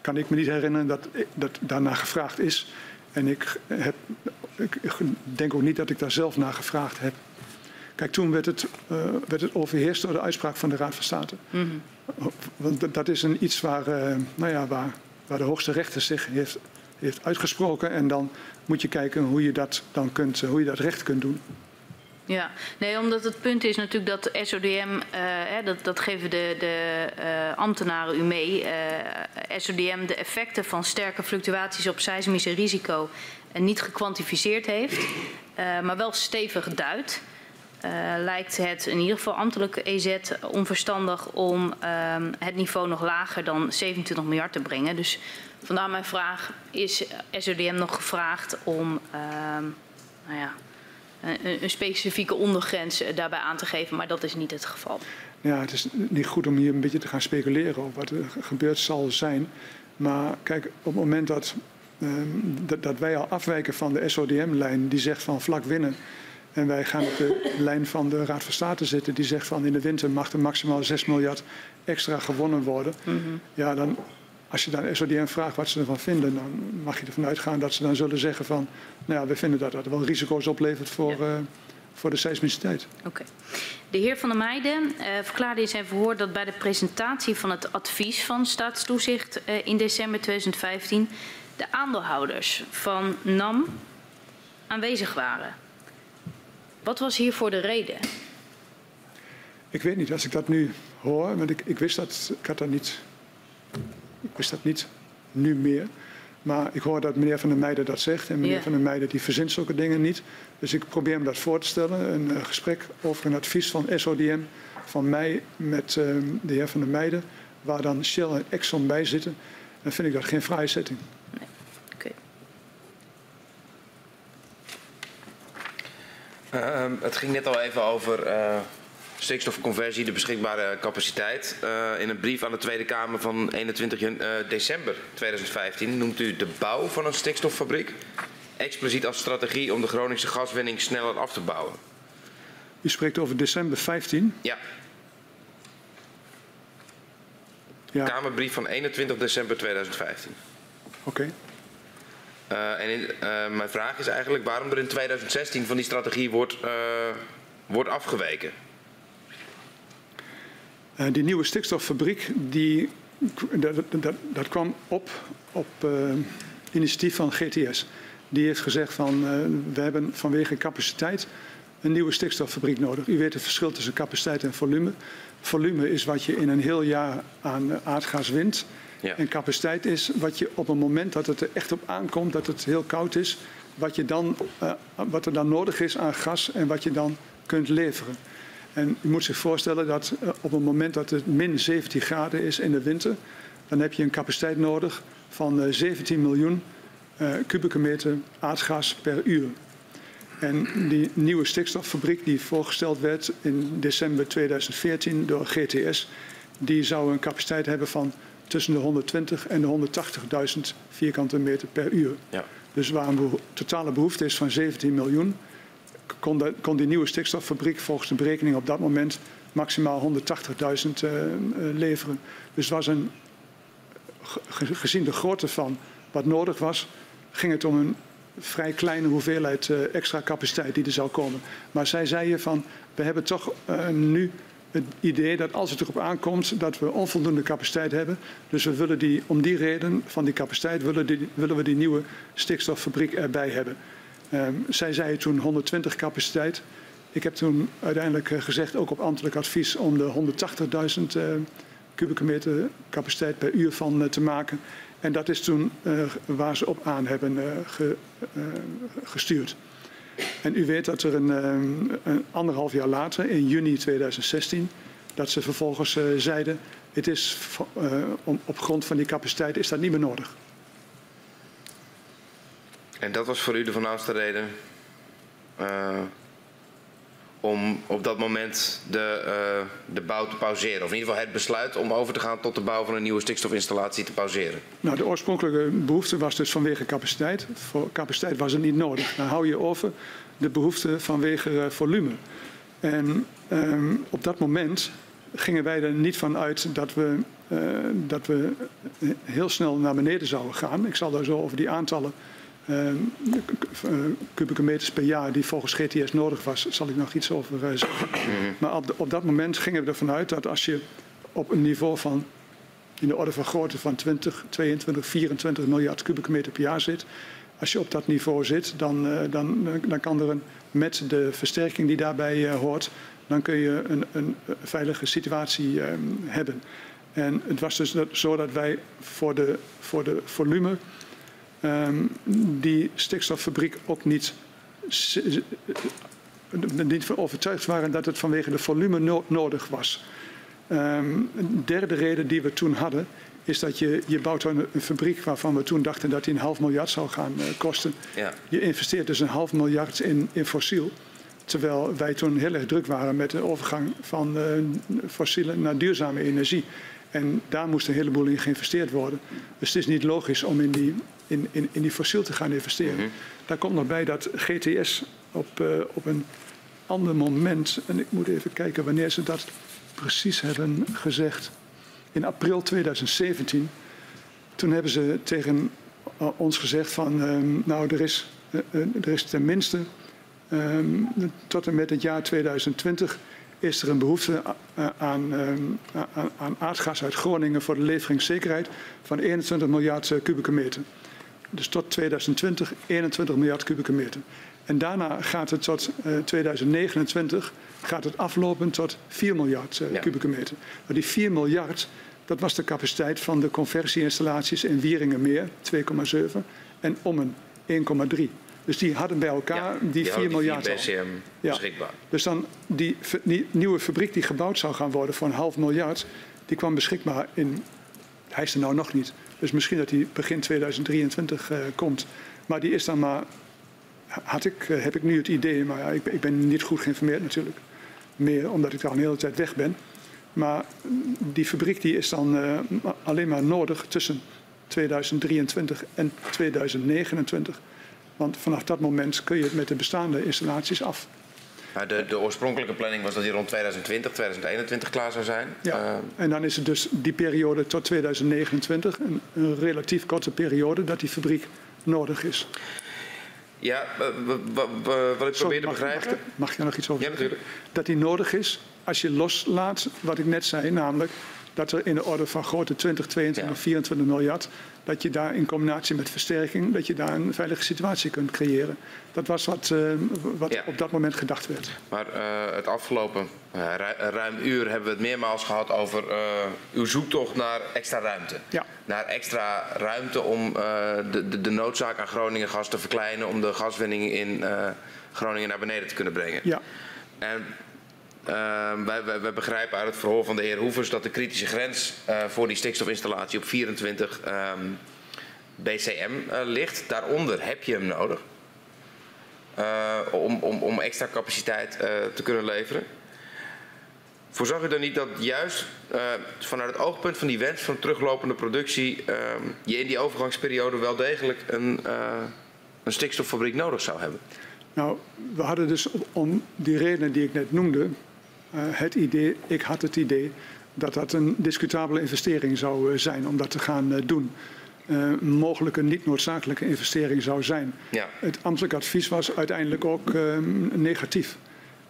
Kan ik me niet herinneren dat, dat daarnaar gevraagd is. En ik, heb, ik denk ook niet dat ik daar zelf naar gevraagd heb. Kijk, toen werd het, eh, werd het overheerst door de uitspraak van de Raad van State. Want dat- is een iets waar, eh, nou ja, waar, waar de hoogste rechter zich heeft, heeft uitgesproken. En dan moet je kijken hoe je dat, dan kunt, eh, hoe je dat recht kunt doen. Ja, nee, omdat het punt is natuurlijk dat SODM, eh, hè, dat, dat geven de, de eh, ambtenaren u mee, SODM de effecten van sterke fluctuaties op seismische risico niet gekwantificeerd heeft, maar wel stevig duidt. Lijkt het in ieder geval ambtelijke EZ onverstandig om ehm, het niveau nog lager dan 27 miljard te brengen. Dus vandaar mijn vraag, is SODM nog gevraagd om ehm, nou ja, een, een specifieke ondergrens eh, daarbij aan te geven, maar dat is niet het geval. Ja, het is niet goed om hier een beetje te gaan speculeren over wat er ge- gebeurd zal zijn. Maar kijk, op het moment dat, ehm, dat, dat wij al afwijken van de SODM-lijn, die zegt van vlak winnen. En wij gaan op de lijn van de Raad van State zitten, die zegt van in de winter mag er maximaal 6 miljard extra gewonnen worden. Ja, dan, als je dan SODM vraagt wat ze ervan vinden, dan mag je ervan uitgaan dat ze dan zullen zeggen van, nou ja, we vinden dat dat wel risico's oplevert voor, Ja. eh, voor de seismiciteit. Oké. De heer Van der Meijden eh, verklaarde in zijn verhoor dat bij de presentatie van het advies van staatstoezicht eh, in december 2015 de aandeelhouders van NAM aanwezig waren. Wat was hiervoor de reden? Ik weet niet, als ik dat nu hoor, want ik, ik wist dat, ik had dat niet, ik wist dat niet nu meer. Maar ik hoor dat meneer Van der Meijden dat zegt. En meneer Ja. Van der Meijden die verzint zulke dingen niet. Dus ik probeer me dat voor te stellen. Een eh, gesprek over een advies van SODM van mij met eh, de heer Van der Meijden. Waar dan Shell en Exxon bij zitten. Dan vind ik dat geen fraaie setting. Oké. Ehm, het ging net al even over eh, stikstofconversie, de beschikbare capaciteit. Eh, in een brief aan de Tweede Kamer van 21 jan- eh, december 2015 noemt u de bouw van een stikstoffabriek expliciet als strategie om de Groningse gaswinning sneller af te bouwen. U spreekt over december 15. Ja, Ja, Kamerbrief van 21 december 2015. oké. Eh, en in, mijn vraag is eigenlijk waarom er in 2016 van die strategie wordt, wordt afgeweken. Eh, die nieuwe stikstoffabriek, die, dat, dat, dat kwam op op eh, initiatief van GTS. Die heeft gezegd van eh, we hebben vanwege capaciteit een nieuwe stikstoffabriek nodig. U weet het verschil tussen capaciteit en volume. Volume is wat je in een heel jaar aan aardgas wint. Ja. En capaciteit is wat je op het moment dat het er echt op aankomt, dat het heel koud is, wat, je dan, wat er dan nodig is aan gas en wat je dan kunt leveren. En u moet zich voorstellen dat eh, op het moment dat het min 17 graden is in de winter, dan heb je een capaciteit nodig van eh, 17 miljoen eh, kubieke meter aardgas per uur. En die nieuwe stikstoffabriek die voorgesteld werd in december 2014 door GTS, die zou een capaciteit hebben van tussen de 120 en de 180.000 vierkante meter per uur. Ja. Dus waar een beho- totale behoefte is van 17 miljoen, kon, kon die nieuwe stikstoffabriek volgens de berekening op dat moment maximaal 180.000 eh, eh, leveren. Dus was een, ge- gezien de grootte van wat nodig was, ging het om een vrij kleine hoeveelheid uh, extra capaciteit die er zou komen. Maar zij zeiden van, we hebben toch nu het idee dat als het erop aankomt dat we onvoldoende capaciteit hebben. Dus we willen die, om die reden van die capaciteit willen, willen we die nieuwe stikstoffabriek erbij hebben. Um, zij zeiden toen 120 capaciteit. Ik heb toen uiteindelijk gezegd, ook op ambtelijk advies, om de 180.000 uh, kubieke meter capaciteit per uur van uh, te maken. En dat is toen waar ze op aan hebben ge, gestuurd. En u weet dat er een, een, anderhalf jaar later, in juni 2016, dat ze vervolgens zeiden, het is om, op grond van die capaciteit is dat niet meer nodig. En dat was voor u de vanouste reden om op dat moment de, uh, de bouw te pauzeren. Of in ieder geval het besluit om over te gaan tot de bouw van een nieuwe stikstofinstallatie te pauzeren. Nou, de oorspronkelijke behoefte was dus vanwege capaciteit. Voor capaciteit was het niet nodig. Dan hou je over de behoefte vanwege uh, volume. En um, op dat moment gingen wij er niet van uit dat we, dat we heel snel naar beneden zouden gaan. Ik zal daar zo over die aantallen kubieke meters per jaar die volgens GTS nodig was, zal ik nog iets over uh, zeggen. Mhm. Maar op, de, op, dat moment gingen we ervan uit dat als je op een niveau van in de orde van grootte van 20, 22, 24 miljard kubieke meter per jaar zit, als je op dat niveau zit, dan, uh, dan, dan kan er een, met de versterking die daarbij hoort, dan kun je een, een veilige situatie ehm, hebben. En het was dus zo dat wij voor de, voor de volume um, die stikstoffabriek ook niet, niet van overtuigd waren dat het vanwege de volume no nodig was. Um, een derde reden die we toen hadden is dat je, je bouwt een, een fabriek waarvan we toen dachten dat die een half miljard zou gaan uh, kosten. Ja. Je investeert dus een half miljard in, in fossiel. Terwijl wij toen heel erg druk waren met de overgang van uh, fossiele naar duurzame energie. En daar moest een heleboel in geïnvesteerd worden. Dus het is niet logisch om in die, in, in, in die fossiel te gaan investeren. Mm -hmm. Daar komt nog bij dat GTS op, uh, op een ander moment, en ik moet even kijken wanneer ze dat precies hebben gezegd, in april 2017, toen hebben ze tegen uh, ons gezegd van, um, nou er is, uh, er is tenminste um, tot en met het jaar 2020 is er een behoefte aan, aan, aan, aardgas uit Groningen voor de leveringszekerheid van 21 miljard kubieke meter. Dus tot 2020 21 miljard kubieke meter. En daarna gaat het tot uh, 2029 gaat het aflopen tot 4 miljard uh, ja. kubieke meter. Maar die 4 miljard, dat was de capaciteit van de conversieinstallaties in Wieringenmeer, 2,7, en Ommen, 1,3. Dus die hadden bij elkaar ja, die, die 4 miljard. Die BCM ja. beschikbaar. Dus dan die, die, nieuwe fabriek die gebouwd zou gaan worden voor een half miljard, die kwam beschikbaar in. Hij is er nou nog niet. Dus misschien dat die begin 2023 uh, komt. Maar die is dan maar. Had ik, uh, heb ik nu het idee, maar ja, ik, ik, ben niet goed geïnformeerd natuurlijk. Meer omdat ik al een hele tijd weg ben. Maar die fabriek die is dan uh, alleen maar nodig tussen 2023 en 2029. Want vanaf dat moment kun je het met de bestaande installaties af. Maar de, de, oorspronkelijke planning was dat die rond 2020, 2021 klaar zou zijn. Ja, uh, en dan is het dus die periode tot 2029, een, een relatief korte periode, dat die fabriek nodig is. Ja, wat ik probeer te begrijpen. Mag, mag je nog iets over Ja, natuurlijk. Dat die nodig is als je loslaat wat ik net zei, namelijk dat er in de orde van grote 20, 22, ja. 24 miljard, dat je daar in combinatie met versterking, dat je daar een veilige situatie kunt creëren. Dat was wat, uh, wat ja. op dat moment gedacht werd. Maar uh, het afgelopen uh, ruim uur hebben we het meermaals gehad over uw zoektocht naar extra ruimte. Ja. Naar extra ruimte om de, de, de, noodzaak aan Groningen gas te verkleinen, om de gaswinning in Groningen naar beneden te kunnen brengen. Ja. En uh, wij, wij, begrijpen uit het verhoor van de heer Hoevers dat de kritische grens uh, voor die stikstofinstallatie op 24 um, BCM uh, ligt. Daaronder heb je hem nodig uh, om, om, om, extra capaciteit te kunnen leveren. Voorzag u dan niet dat juist vanuit het oogpunt van die wens van teruglopende productie ehm, je in die overgangsperiode wel degelijk een, een stikstoffabriek nodig zou hebben? Nou, we hadden dus om die redenen die ik net noemde, het idee, ik had het idee dat dat een discutabele investering zou uh, zijn om dat te gaan uh, doen. uh, mogelijke niet noodzakelijke investering zou zijn. Ja. Het ambtelijk advies was uiteindelijk ook uh, negatief.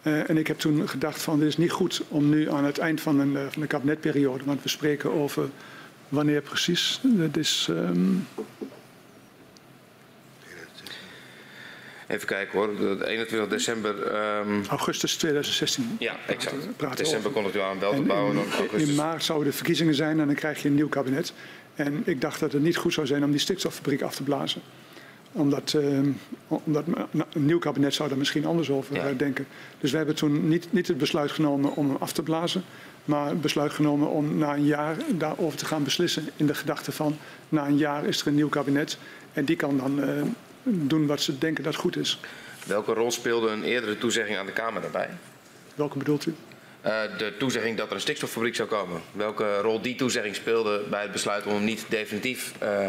Uh, en ik heb toen gedacht van dit is niet goed om nu aan het eind van, een, van de kabinetperiode, want we spreken over wanneer precies. Dat is um, Even kijken hoor, 21 december. Um... Augustus 2016. Ja, exact. December kon het u aan wel te bouwen. In, in maart zouden de verkiezingen zijn en dan krijg je een nieuw kabinet. En ik dacht dat het niet goed zou zijn om die stikstoffabriek af te blazen. Omdat, uh, omdat een nieuw kabinet zou daar misschien anders over ja. denken. Dus we hebben toen niet, niet het besluit genomen om hem af te blazen. Maar het besluit genomen om na een jaar daarover te gaan beslissen. In de gedachte van na een jaar is er een nieuw kabinet. En die kan dan uh, doen wat ze denken dat goed is. Welke rol speelde een eerdere toezegging aan de Kamer daarbij? Welke bedoelt u? Uh, de toezegging dat er een stikstoffabriek zou komen. Welke rol die toezegging speelde bij het besluit om hem niet definitief uh,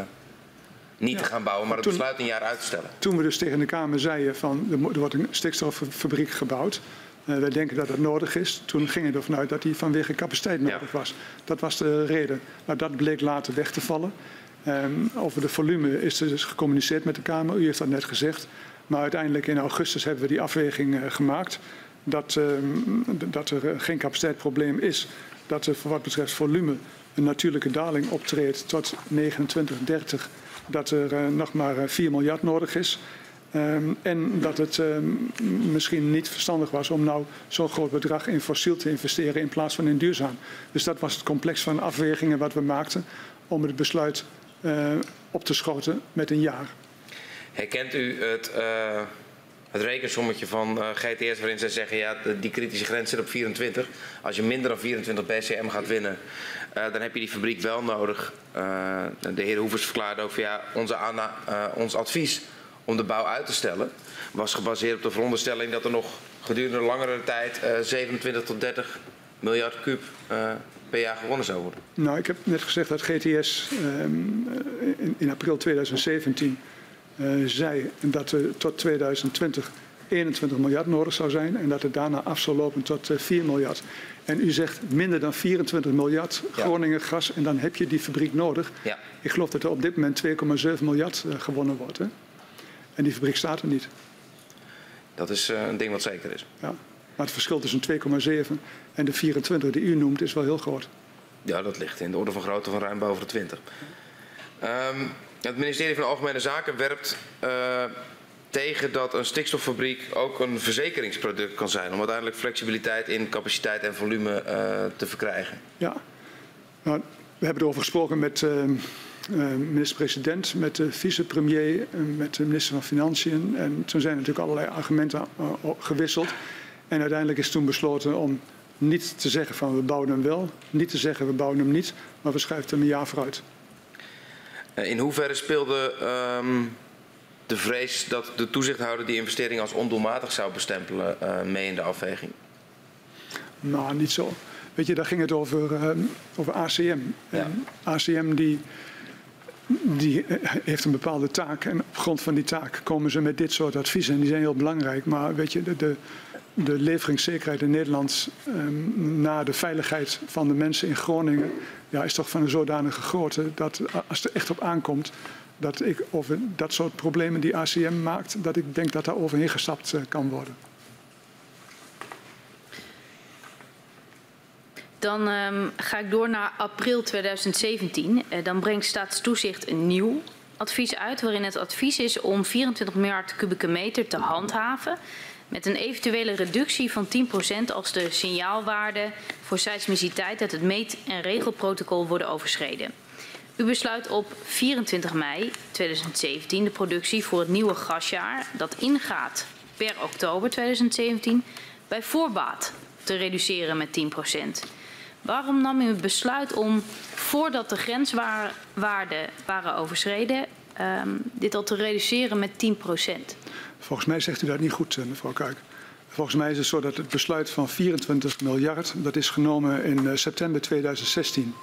niet ja. te gaan bouwen, maar het toen, besluit een jaar uit te stellen? Toen we dus tegen de Kamer zeiden van er wordt een stikstoffabriek gebouwd. Uh, wij denken dat het nodig is. Toen ging het ervan uit dat die vanwege capaciteit nodig ja. was. Dat was de reden. Maar dat bleek later weg te vallen. Um, over de volume is er dus gecommuniceerd met de Kamer. U heeft dat net gezegd. Maar uiteindelijk in augustus hebben we die afweging uh, gemaakt. Dat, uh, dat er geen capaciteitsprobleem is. Dat er voor wat betreft volume een natuurlijke daling optreedt tot 29, 30. Dat er uh, nog maar 4 miljard nodig is. Um, en dat het misschien niet verstandig was om nou zo'n groot bedrag in fossiel te investeren in plaats van in duurzaam. Dus dat was het complex van afwegingen wat we maakten om het besluit op te schoten met een jaar. Herkent u het, uh, het rekensommetje van uh, GTS waarin ze zeggen ja, die kritische grens zit op 24. Als je minder dan 24 BCM gaat winnen, dan heb je die fabriek wel nodig. de heer Hoevers verklaarde van ja, onze ons advies om de bouw uit te stellen was gebaseerd op de veronderstelling dat er nog gedurende langere tijd 27 tot 30 miljard kuub per jaar gewonnen zou worden? Nou, ik heb net gezegd dat GTS um, in, in, april 2017 uh, zei dat er tot 2020 21 miljard nodig zou zijn en dat het daarna af zou lopen tot uh, 4 miljard. En u zegt minder dan 24 miljard Groningen gas en dan heb je die fabriek nodig. Ja. Ik geloof dat er op dit moment 2,7 miljard uh, gewonnen wordt. Hè? En die fabriek staat er niet. Dat is een ding wat zeker is. Ja. Maar het verschil tussen 2,7 en de 24 die u noemt is wel heel groot. Ja, dat ligt in de orde van grootte van ruim boven de 20. Um, het ministerie van Algemene Zaken werpt uh, tegen dat een stikstoffabriek ook een verzekeringsproduct kan zijn. Om uiteindelijk flexibiliteit in capaciteit en volume uh, te verkrijgen. Ja, nou, we hebben erover gesproken met uh, minister-president, met de vicepremier, met de minister van Financiën. En toen zijn natuurlijk allerlei argumenten gewisseld. En uiteindelijk is toen besloten om niet te zeggen van we bouwen hem wel, niet te zeggen we bouwen hem niet, maar we schuiven hem een jaar vooruit. Eh, in hoeverre speelde um, de vrees dat de toezichthouder die investering als ondoelmatig zou bestempelen uh, mee in de afweging? Nou, niet zo. Weet je, daar ging het over, uh, over ACM. Ja. ACM die, die heeft een bepaalde taak en op grond van die taak komen ze met dit soort adviezen en die zijn heel belangrijk. Maar weet je, de, de de leveringszekerheid in Nederland um, na de veiligheid van de mensen in Groningen ja, is toch van een zodanige grootte dat als het er echt op aankomt dat ik over dat soort problemen die ACM maakt, dat ik denk dat daar overheen gestapt uh, kan worden. Dan um, ga ik door naar april 2017. Uh, dan brengt Staatstoezicht een nieuw advies uit, waarin het advies is om 24 miljard kubieke meter te handhaven met een eventuele reductie van 10% als de signaalwaarden voor seismiciteit uit het meet- en regelprotocol worden overschreden. U besluit op 24 mei 2017 de productie voor het nieuwe gasjaar dat ingaat per oktober 2017 bij voorbaat te reduceren met 10%. Waarom nam u het besluit om voordat de grenswaarden waren overschreden um, dit al te reduceren met 10%? Volgens mij zegt u dat niet goed, mevrouw Kuik. Volgens mij is het zo dat het besluit van 24 miljard, dat is genomen in september 2016.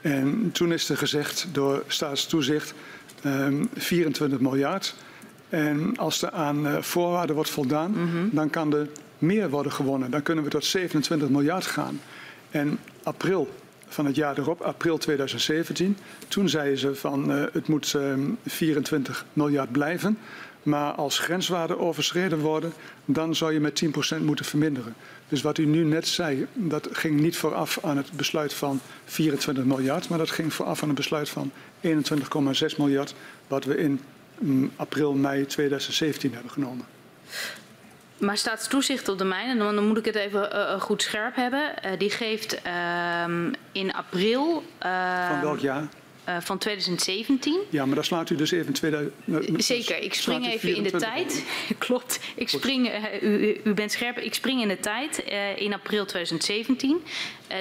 En toen is er gezegd door staatstoezicht um, 24 miljard. En als er aan uh, voorwaarden wordt voldaan, mm -hmm. dan kan er meer worden gewonnen. Dan kunnen we tot 27 miljard gaan. En april van het jaar erop, april 2017. Toen zeiden ze van uh, het moet uh, 24 miljard blijven. Maar als grenswaarden overschreden worden, dan zou je met 10% moeten verminderen. Dus wat u nu net zei, dat ging niet vooraf aan het besluit van 24 miljard, maar dat ging vooraf aan het besluit van 21,6 miljard, wat we in mm, april, mei 2017 hebben genomen. Maar staatstoezicht op de mijnen, dan moet ik het even uh, goed scherp hebben. Uh, die geeft uh, in april. Van welk jaar? Uh, van 2017. Ja, maar dan slaat u dus even 2000. Zeker, ik spring even in de tijd. Klopt, ik spring, uh, u, u, bent scherp, ik spring in de tijd uh, in april 2017.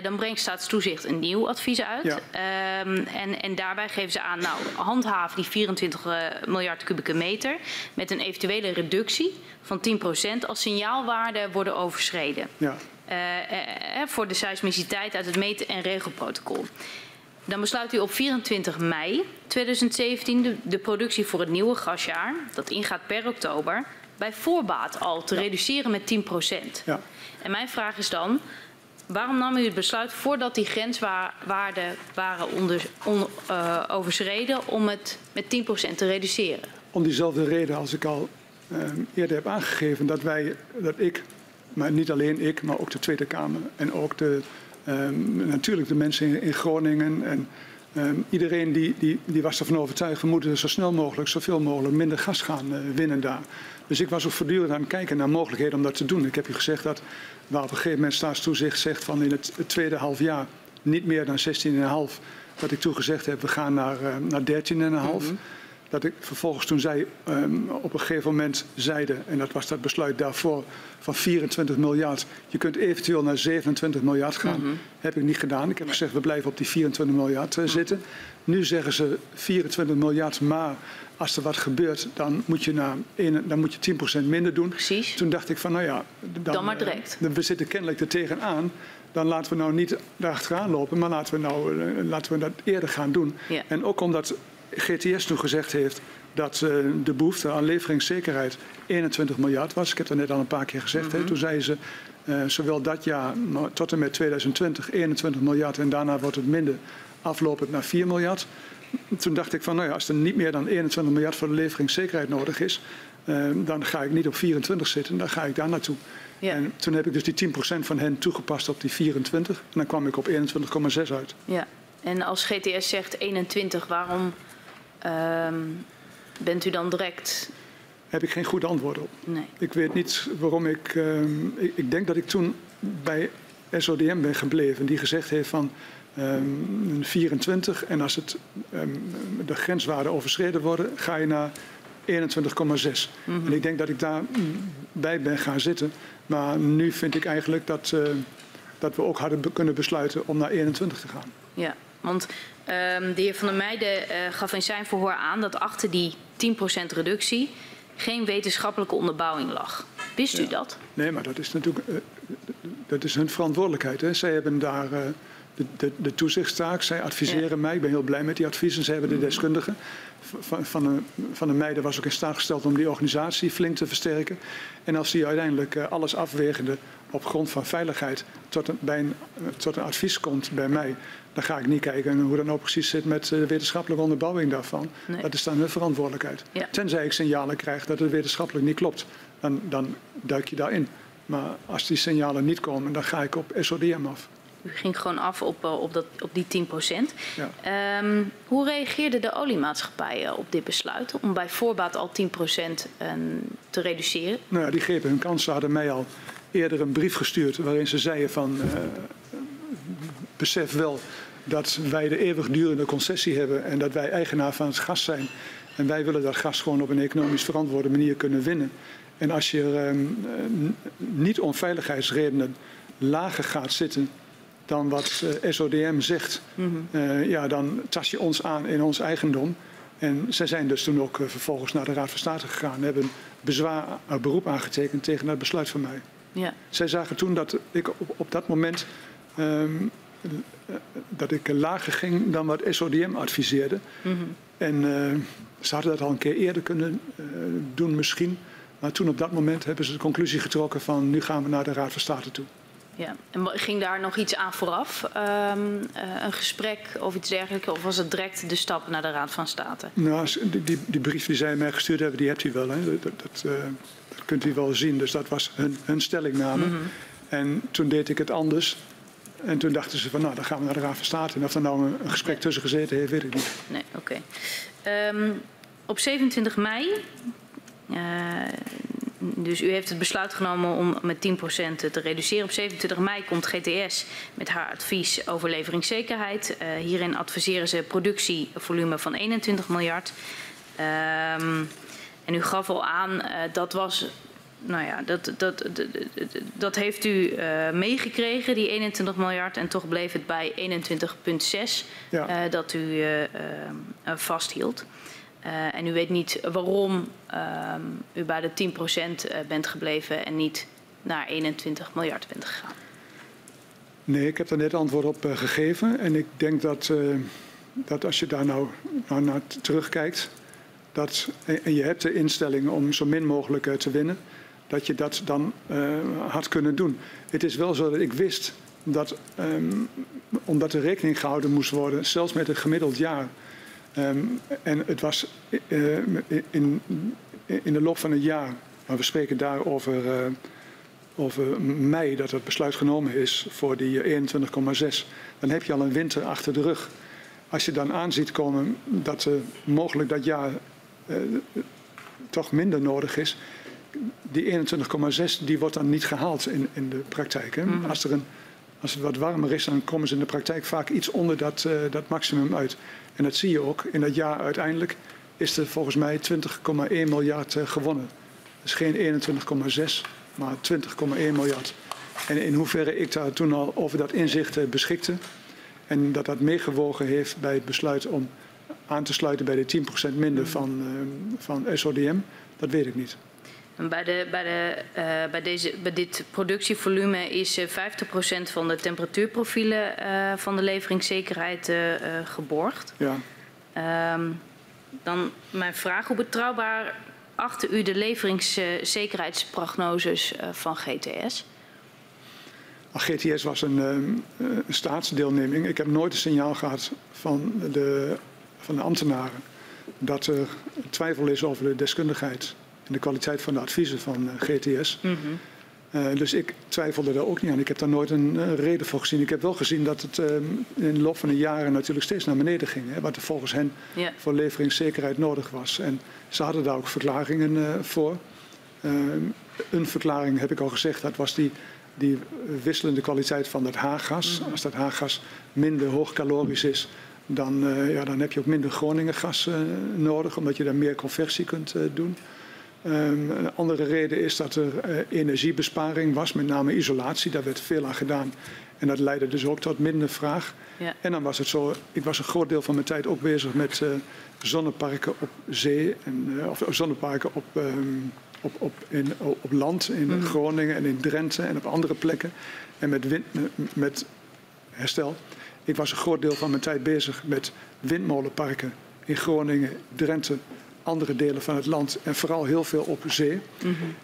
dan brengt Staatstoezicht een nieuw advies uit. Ja. Um, en, en daarbij geven ze aan, nou, handhaven die 24 miljard kubieke meter met een eventuele reductie van 10% als signaalwaarden worden overschreden. Ja. voor de seismiciteit uit het meten- en regelprotocol. Dan besluit u op 24 mei 2017 de, de, productie voor het nieuwe gasjaar, dat ingaat per oktober, bij voorbaat al te ja. reduceren met 10 Ja. En mijn vraag is dan, waarom nam u het besluit voordat die grenswaarden waren onder, on, uh, overschreden om het met 10% te reduceren? Om diezelfde reden als ik al uh, eerder heb aangegeven, dat wij, dat ik, maar niet alleen ik, maar ook de Tweede Kamer en ook de natuurlijk de mensen in, in Groningen en um, iedereen die, die, die was ervan overtuigd, we moeten zo snel mogelijk, zoveel mogelijk minder gas gaan uh, winnen daar. Dus ik was ook voortdurend aan het kijken naar mogelijkheden om dat te doen. Ik heb u gezegd dat waar op een gegeven moment staatstoezicht zegt van in het, tweede half jaar niet meer dan 16,5, dat ik toen gezegd heb we gaan naar, uh, naar 13,5. Mm -hmm dat ik vervolgens toen zij um, op een gegeven moment zeiden, en dat was dat besluit daarvoor, van 24 miljard, je kunt eventueel naar 27 miljard gaan. Mm -hmm. Heb ik niet gedaan. Ik heb gezegd, we blijven op die 24 miljard uh, zitten. Nu zeggen ze 24 miljard, maar als er wat gebeurt, dan moet je, naar een, dan moet je 10% minder doen. Precies. Toen dacht ik van, nou ja, dan, dan maar direct. Uh, we zitten kennelijk er tegenaan. Dan laten we nou niet daarachteraan lopen, maar laten we, nou, uh, laten we dat eerder gaan doen. Ja. En ook omdat GTS toen gezegd heeft dat uh, de behoefte aan leveringszekerheid 21 miljard was. Ik heb dat net al een paar keer gezegd. Mm -hmm. Toen zeiden ze uh, zowel dat jaar tot en met 2020 21 miljard en daarna wordt het minder aflopend naar 4 miljard. Toen dacht ik van nou ja, als er niet meer dan 21 miljard voor de leveringszekerheid nodig is, uh, dan ga ik niet op 24 zitten, dan ga ik daar naartoe. Ja. En toen heb ik dus die 10% van hen toegepast op die 24 en dan kwam ik op 21,6 uit. Ja, en als GTS zegt 21, waarom Um, bent u dan direct. Heb ik geen goed antwoord op. Nee. Ik weet niet waarom ik, um, ik. Ik denk dat ik toen bij SODM ben gebleven, die gezegd heeft van um, 24 en als het, de grenswaarden overschreden worden, ga je naar 21,6. Mm -hmm. En ik denk dat ik daarbij ben gaan zitten. Maar nu vind ik eigenlijk dat, uh, dat we ook hadden kunnen besluiten om naar 21 te gaan. Ja, want de heer Van der Meijden uh, gaf in zijn verhoor aan dat achter die 10% reductie geen wetenschappelijke onderbouwing lag. Wist ja. u dat? Nee, maar dat is natuurlijk uh, dat is hun verantwoordelijkheid. Hè. Zij hebben daar uh, de, de, de toezichtstaak, zij adviseren ja. mij. Ik ben heel blij met die adviezen. Zij hebben de deskundigen. Van, van, de, van de Meijden was ook in staat gesteld om die organisatie flink te versterken. En als die uiteindelijk alles afwegende op grond van veiligheid tot een, bij een, tot een advies komt bij mij, dan ga ik niet kijken hoe dat nou precies zit met de wetenschappelijke onderbouwing daarvan. Nee. Dat is dan hun verantwoordelijkheid. Ja. Tenzij ik signalen krijg dat het wetenschappelijk niet klopt, dan, dan duik je daarin. Maar als die signalen niet komen, dan ga ik op SODM af. U ging gewoon af op, op, dat, op die 10 procent. Ja. Um, hoe reageerden de oliemaatschappijen op dit besluit om bij voorbaat al 10 procent um, te reduceren? Nou ja, die grepen hun kans. Ze hadden mij al eerder een brief gestuurd waarin ze zeiden van... Uh, besef wel dat wij de eeuwigdurende concessie hebben en dat wij eigenaar van het gas zijn. En wij willen dat gas gewoon op een economisch verantwoorde manier kunnen winnen. En als je um, niet om veiligheidsredenen lager gaat zitten dan wat uh, SODM zegt, mm -hmm. uh, ja, dan tast je ons aan in ons eigendom. En zij zijn dus toen ook vervolgens naar de Raad van State gegaan en hebben bezwaar, beroep aangetekend tegen dat besluit van mij. Ja. Zij zagen toen dat ik op, op dat moment um, dat ik lager ging dan wat SODM adviseerde. Mm -hmm. En uh, ze hadden dat al een keer eerder kunnen uh, doen misschien. Maar toen op dat moment hebben ze de conclusie getrokken van nu gaan we naar de Raad van State toe. Ja, en ging daar nog iets aan vooraf? Ehm, eh, een gesprek of iets dergelijks? Of was het direct de stap naar de Raad van State? Nou, die, die, die brief die zij mij gestuurd hebben, die hebt u wel. Hè? Dat, dat, eh, dat kunt u wel zien. Dus dat was hun, hun stellingname. En toen deed ik het anders. En toen dachten ze van, nou, dan gaan we naar de Raad van State. En of er nou een, gesprek tussen gezeten heeft, weet ik niet. Nee, oké. Ehm, op 27 mei, eh, dus u heeft het besluit genomen om met 10% te reduceren. Op 27 mei komt GTS met haar advies over leveringszekerheid. Eh, hierin adviseren ze productievolume van 21 miljard. Ehm, en u gaf al aan, eh, dat was nou ja, dat, dat, dat, heeft u eh, meegekregen, die 21 miljard. En toch bleef het bij 21,6 Ja. eh, dat u eh, vasthield. En u weet niet waarom u bij de 10% eh, bent gebleven en niet naar 21 miljard bent gegaan. Nee, ik heb daar net antwoord op gegeven. En ik denk dat, dat als je daar nou, nou naar terugkijkt... Dat, en je hebt de instelling om zo min mogelijk te winnen... dat je dat dan eh, had kunnen doen. Het is wel zo dat ik wist dat, ehm, omdat er rekening gehouden moest worden... zelfs met een gemiddeld jaar... ehm, en het was eh, in, in de loop van het jaar... maar we spreken daar over... eh, over mei dat het besluit genomen is voor die eh, 21,6, dan heb je al een winter achter de rug. Als je dan aanziet komen dat mogelijk dat jaar toch minder nodig is, die 21,6 die wordt dan niet gehaald in, in de praktijk. Hè? Als, er een, als het wat warmer is, dan komen ze in de praktijk vaak iets onder dat, eh, dat maximum uit. En dat zie je ook. In dat jaar uiteindelijk is er volgens mij 20,1 miljard eh, gewonnen. Dus geen 21,6, maar 20,1 miljard. En in hoeverre ik daar toen al over dat inzicht eh, beschikte. En dat dat meegewogen heeft bij het besluit om aan te sluiten bij de 10% minder van, eh, van SODM, dat weet ik niet. Bij, de, bij, de, eh, bij, deze, bij dit productievolume is eh, 50% van de temperatuurprofielen eh, van de leveringszekerheid eh, eh, geborgd. Ja. Ehm, dan mijn vraag, hoe betrouwbaar achter u de leveringszekerheidsprognoses eh, van GTS? GTS was een, eh, een staatsdeelneming. Ik heb nooit een signaal gehad van de, van de ambtenaren dat er twijfel is over de deskundigheid en de kwaliteit van de adviezen van eh, GTS. Eh, dus ik twijfelde daar ook niet aan. Ik heb daar nooit een eh, reden voor gezien. Ik heb wel gezien dat het eh, in de loop van de jaren natuurlijk steeds naar beneden ging. Hè, wat er volgens hen voor leveringszekerheid nodig was. En ze hadden daar ook verklaringen voor. Eh, een verklaring heb ik al gezegd, dat was die, die wisselende kwaliteit van dat haargas. Als dat haargas minder hoogcalorisch is, dan, ja, dan heb je ook minder Groningengas nodig, omdat je daar meer conversie kunt doen. Ehm, een andere reden is dat er eh, energiebesparing was, met name isolatie. Daar werd veel aan gedaan. En dat leidde dus ook tot minder vraag. Ja. En dan was het zo, ik was een groot deel van mijn tijd ook bezig met eh, zonneparken op zee. En, eh, of zonneparken op, ehm, op, op, in, op land, in Groningen en in Drenthe en op andere plekken. En met, wind, met herstel. Ik was een groot deel van mijn tijd bezig met windmolenparken in Groningen, Drenthe, andere delen van het land en vooral heel veel op zee.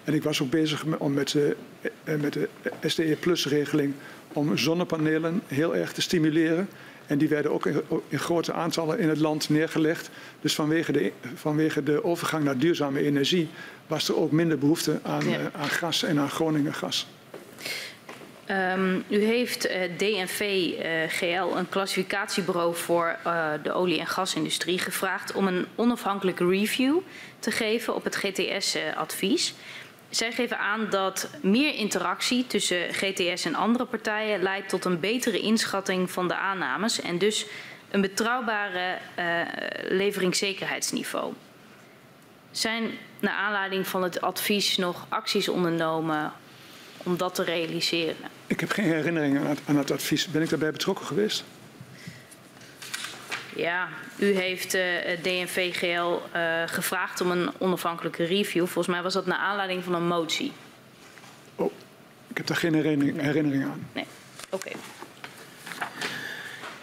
En ik was ook bezig met, om met, de, eh, met de SDE Plus regeling om zonnepanelen heel erg te stimuleren. En die werden ook in, in grote aantallen in het land neergelegd. Dus vanwege de, vanwege de overgang naar duurzame energie was er ook minder behoefte aan, Ja. eh, aan gas en aan Groningen gas. Ehm, u heeft eh, DNV eh, GL, een klassificatiebureau voor eh, de olie- en gasindustrie, gevraagd om een onafhankelijke review te geven op het GTS-advies. Zij geven aan dat meer interactie tussen GTS en andere partijen leidt tot een betere inschatting van de aannames en dus een betrouwbare leveringszekerheidsniveau. Zijn naar aanleiding van het advies nog acties ondernomen om dat te realiseren? Ik heb geen herinnering aan het, aan het advies. Ben ik daarbij betrokken geweest? Ja, u heeft eh, DNV-GL eh, gevraagd om een onafhankelijke review. Volgens mij was dat naar aanleiding van een motie. Oh, ik heb daar geen herinnering, herinnering aan. Nee, oké.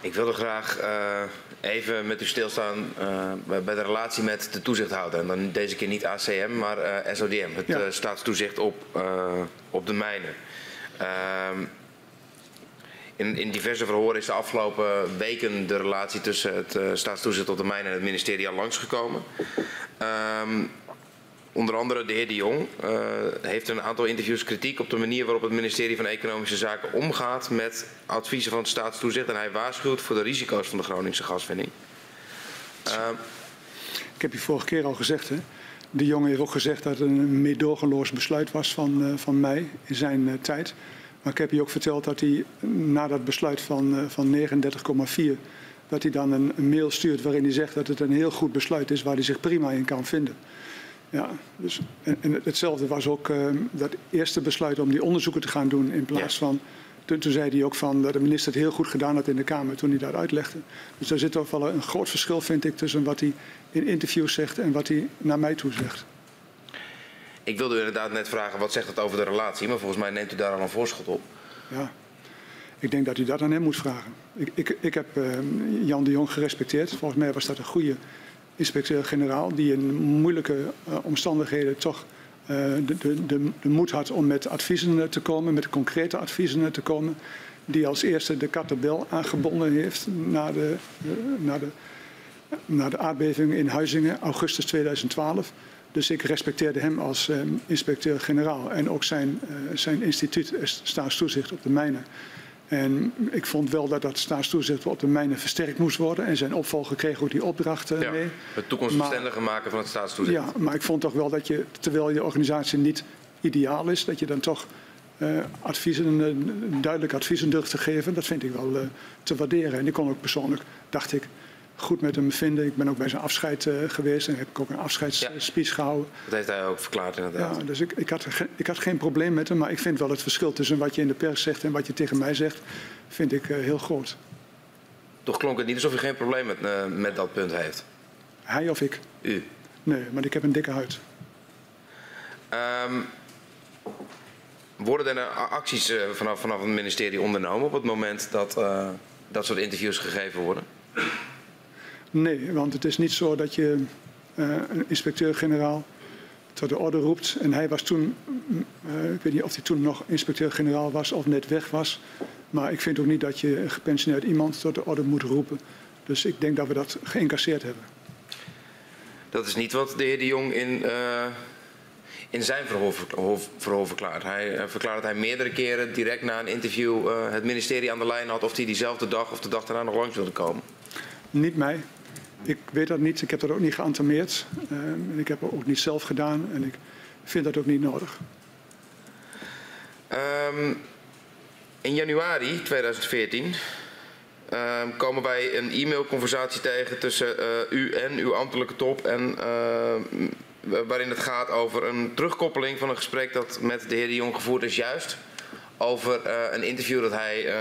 Ik wilde graag eh, even met u stilstaan eh, bij de relatie met de toezichthouder. En dan deze keer niet ACM, maar eh, SODM, het Ja. staatstoezicht op, eh, op de mijnen. Ehm, in, in diverse verhoren is de afgelopen weken de relatie tussen het uh, staatstoezicht op de mijnen en het ministerie al langsgekomen. Um, onder andere de heer De Jong uh, heeft een aantal interviews kritiek op de manier waarop het ministerie van Economische Zaken omgaat met adviezen van het staatstoezicht. En hij waarschuwt voor de risico's van de Groningse gaswinning. Uh, Ik heb je vorige keer al gezegd, hè? De Jong heeft ook gezegd dat het een meedogenloos besluit was van, uh, van mij in zijn uh, tijd. Maar ik heb je ook verteld dat hij na dat besluit van, uh, van 39,4 dat hij dan een, een mail stuurt waarin hij zegt dat het een heel goed besluit is waar hij zich prima in kan vinden. Ja, dus, en, en hetzelfde was ook dat eerste besluit om die onderzoeken te gaan doen in plaats ja. van. Toen, toen, zei hij ook van dat de minister het heel goed gedaan had in de Kamer toen hij dat uitlegde. Dus daar zit toch wel een groot verschil, vind ik, tussen wat hij in interviews zegt en wat hij naar mij toe zegt. Ik wilde u inderdaad net vragen wat zegt het over de relatie, maar volgens mij neemt u daar al een voorschot op. Ja, ik denk dat u dat aan hem moet vragen. Ik, ik, ik heb uh, Jan de Jong gerespecteerd. Volgens mij was dat een goede inspecteur-generaal die in moeilijke uh, omstandigheden toch uh, de, de, de, de, moed had om met adviezen te komen, met concrete adviezen te komen. Die als eerste de kattenbel aangebonden heeft na de, na, de, na de aardbeving in Huizingen, augustus 2012. Dus ik respecteerde hem als uh, inspecteur-generaal en ook zijn, zijn instituut, staatstoezicht op de mijnen. En ik vond wel dat dat staatstoezicht op de mijnen versterkt moest worden. En zijn opvolger kreeg ook die opdracht uh, ja, mee. Het toekomstbestendiger maken van het staatstoezicht. Ja, maar ik vond toch wel dat je, terwijl je organisatie niet ideaal is, dat je dan toch uh, adviezen, duidelijk adviezen durft te geven. Dat vind ik wel te waarderen. En ik kon ook persoonlijk, dacht ik, goed met hem vinden. Ik ben ook bij zijn afscheid uh, geweest en heb ik ook een afscheidsspeech ja. gehouden. Dat heeft hij ook verklaard inderdaad. Ja, dus ik, ik, had, ik had geen probleem met hem, maar ik vind wel het verschil tussen wat je in de pers zegt en wat je tegen mij zegt, vind ik uh, heel groot. Toch klonk het niet alsof u geen probleem met, uh, met dat punt heeft? Hij of ik? U? Nee, maar ik heb een dikke huid. Um, worden er acties vanaf, vanaf het ministerie ondernomen op het moment dat dat soort interviews gegeven worden? Nee, want het is niet zo dat je uh, een inspecteur-generaal tot de orde roept. En hij was toen, uh, ik weet niet of hij toen nog inspecteur-generaal was of net weg was. Maar ik vind ook niet dat je een gepensioneerd iemand tot de orde moet roepen. Dus ik denk dat we dat geïncasseerd hebben. Dat is niet wat de heer De Jong in, uh, in zijn verhoor, verhoor verklaart. Hij uh, verklaart dat hij meerdere keren direct na een interview uh, het ministerie aan de lijn had... of hij diezelfde dag of de dag daarna nog langs wilde komen. Niet mij. Ik weet dat niet. Ik heb dat ook niet geantameerd. Uh, ik heb het ook niet zelf gedaan. En ik vind dat ook niet nodig. Um, in januari 2014 um, komen wij een e-mailconversatie tegen tussen uh, u en uw ambtelijke top. En, waarin het gaat over een terugkoppeling van een gesprek dat met de heer De Jong gevoerd is juist over uh, een interview dat hij, uh,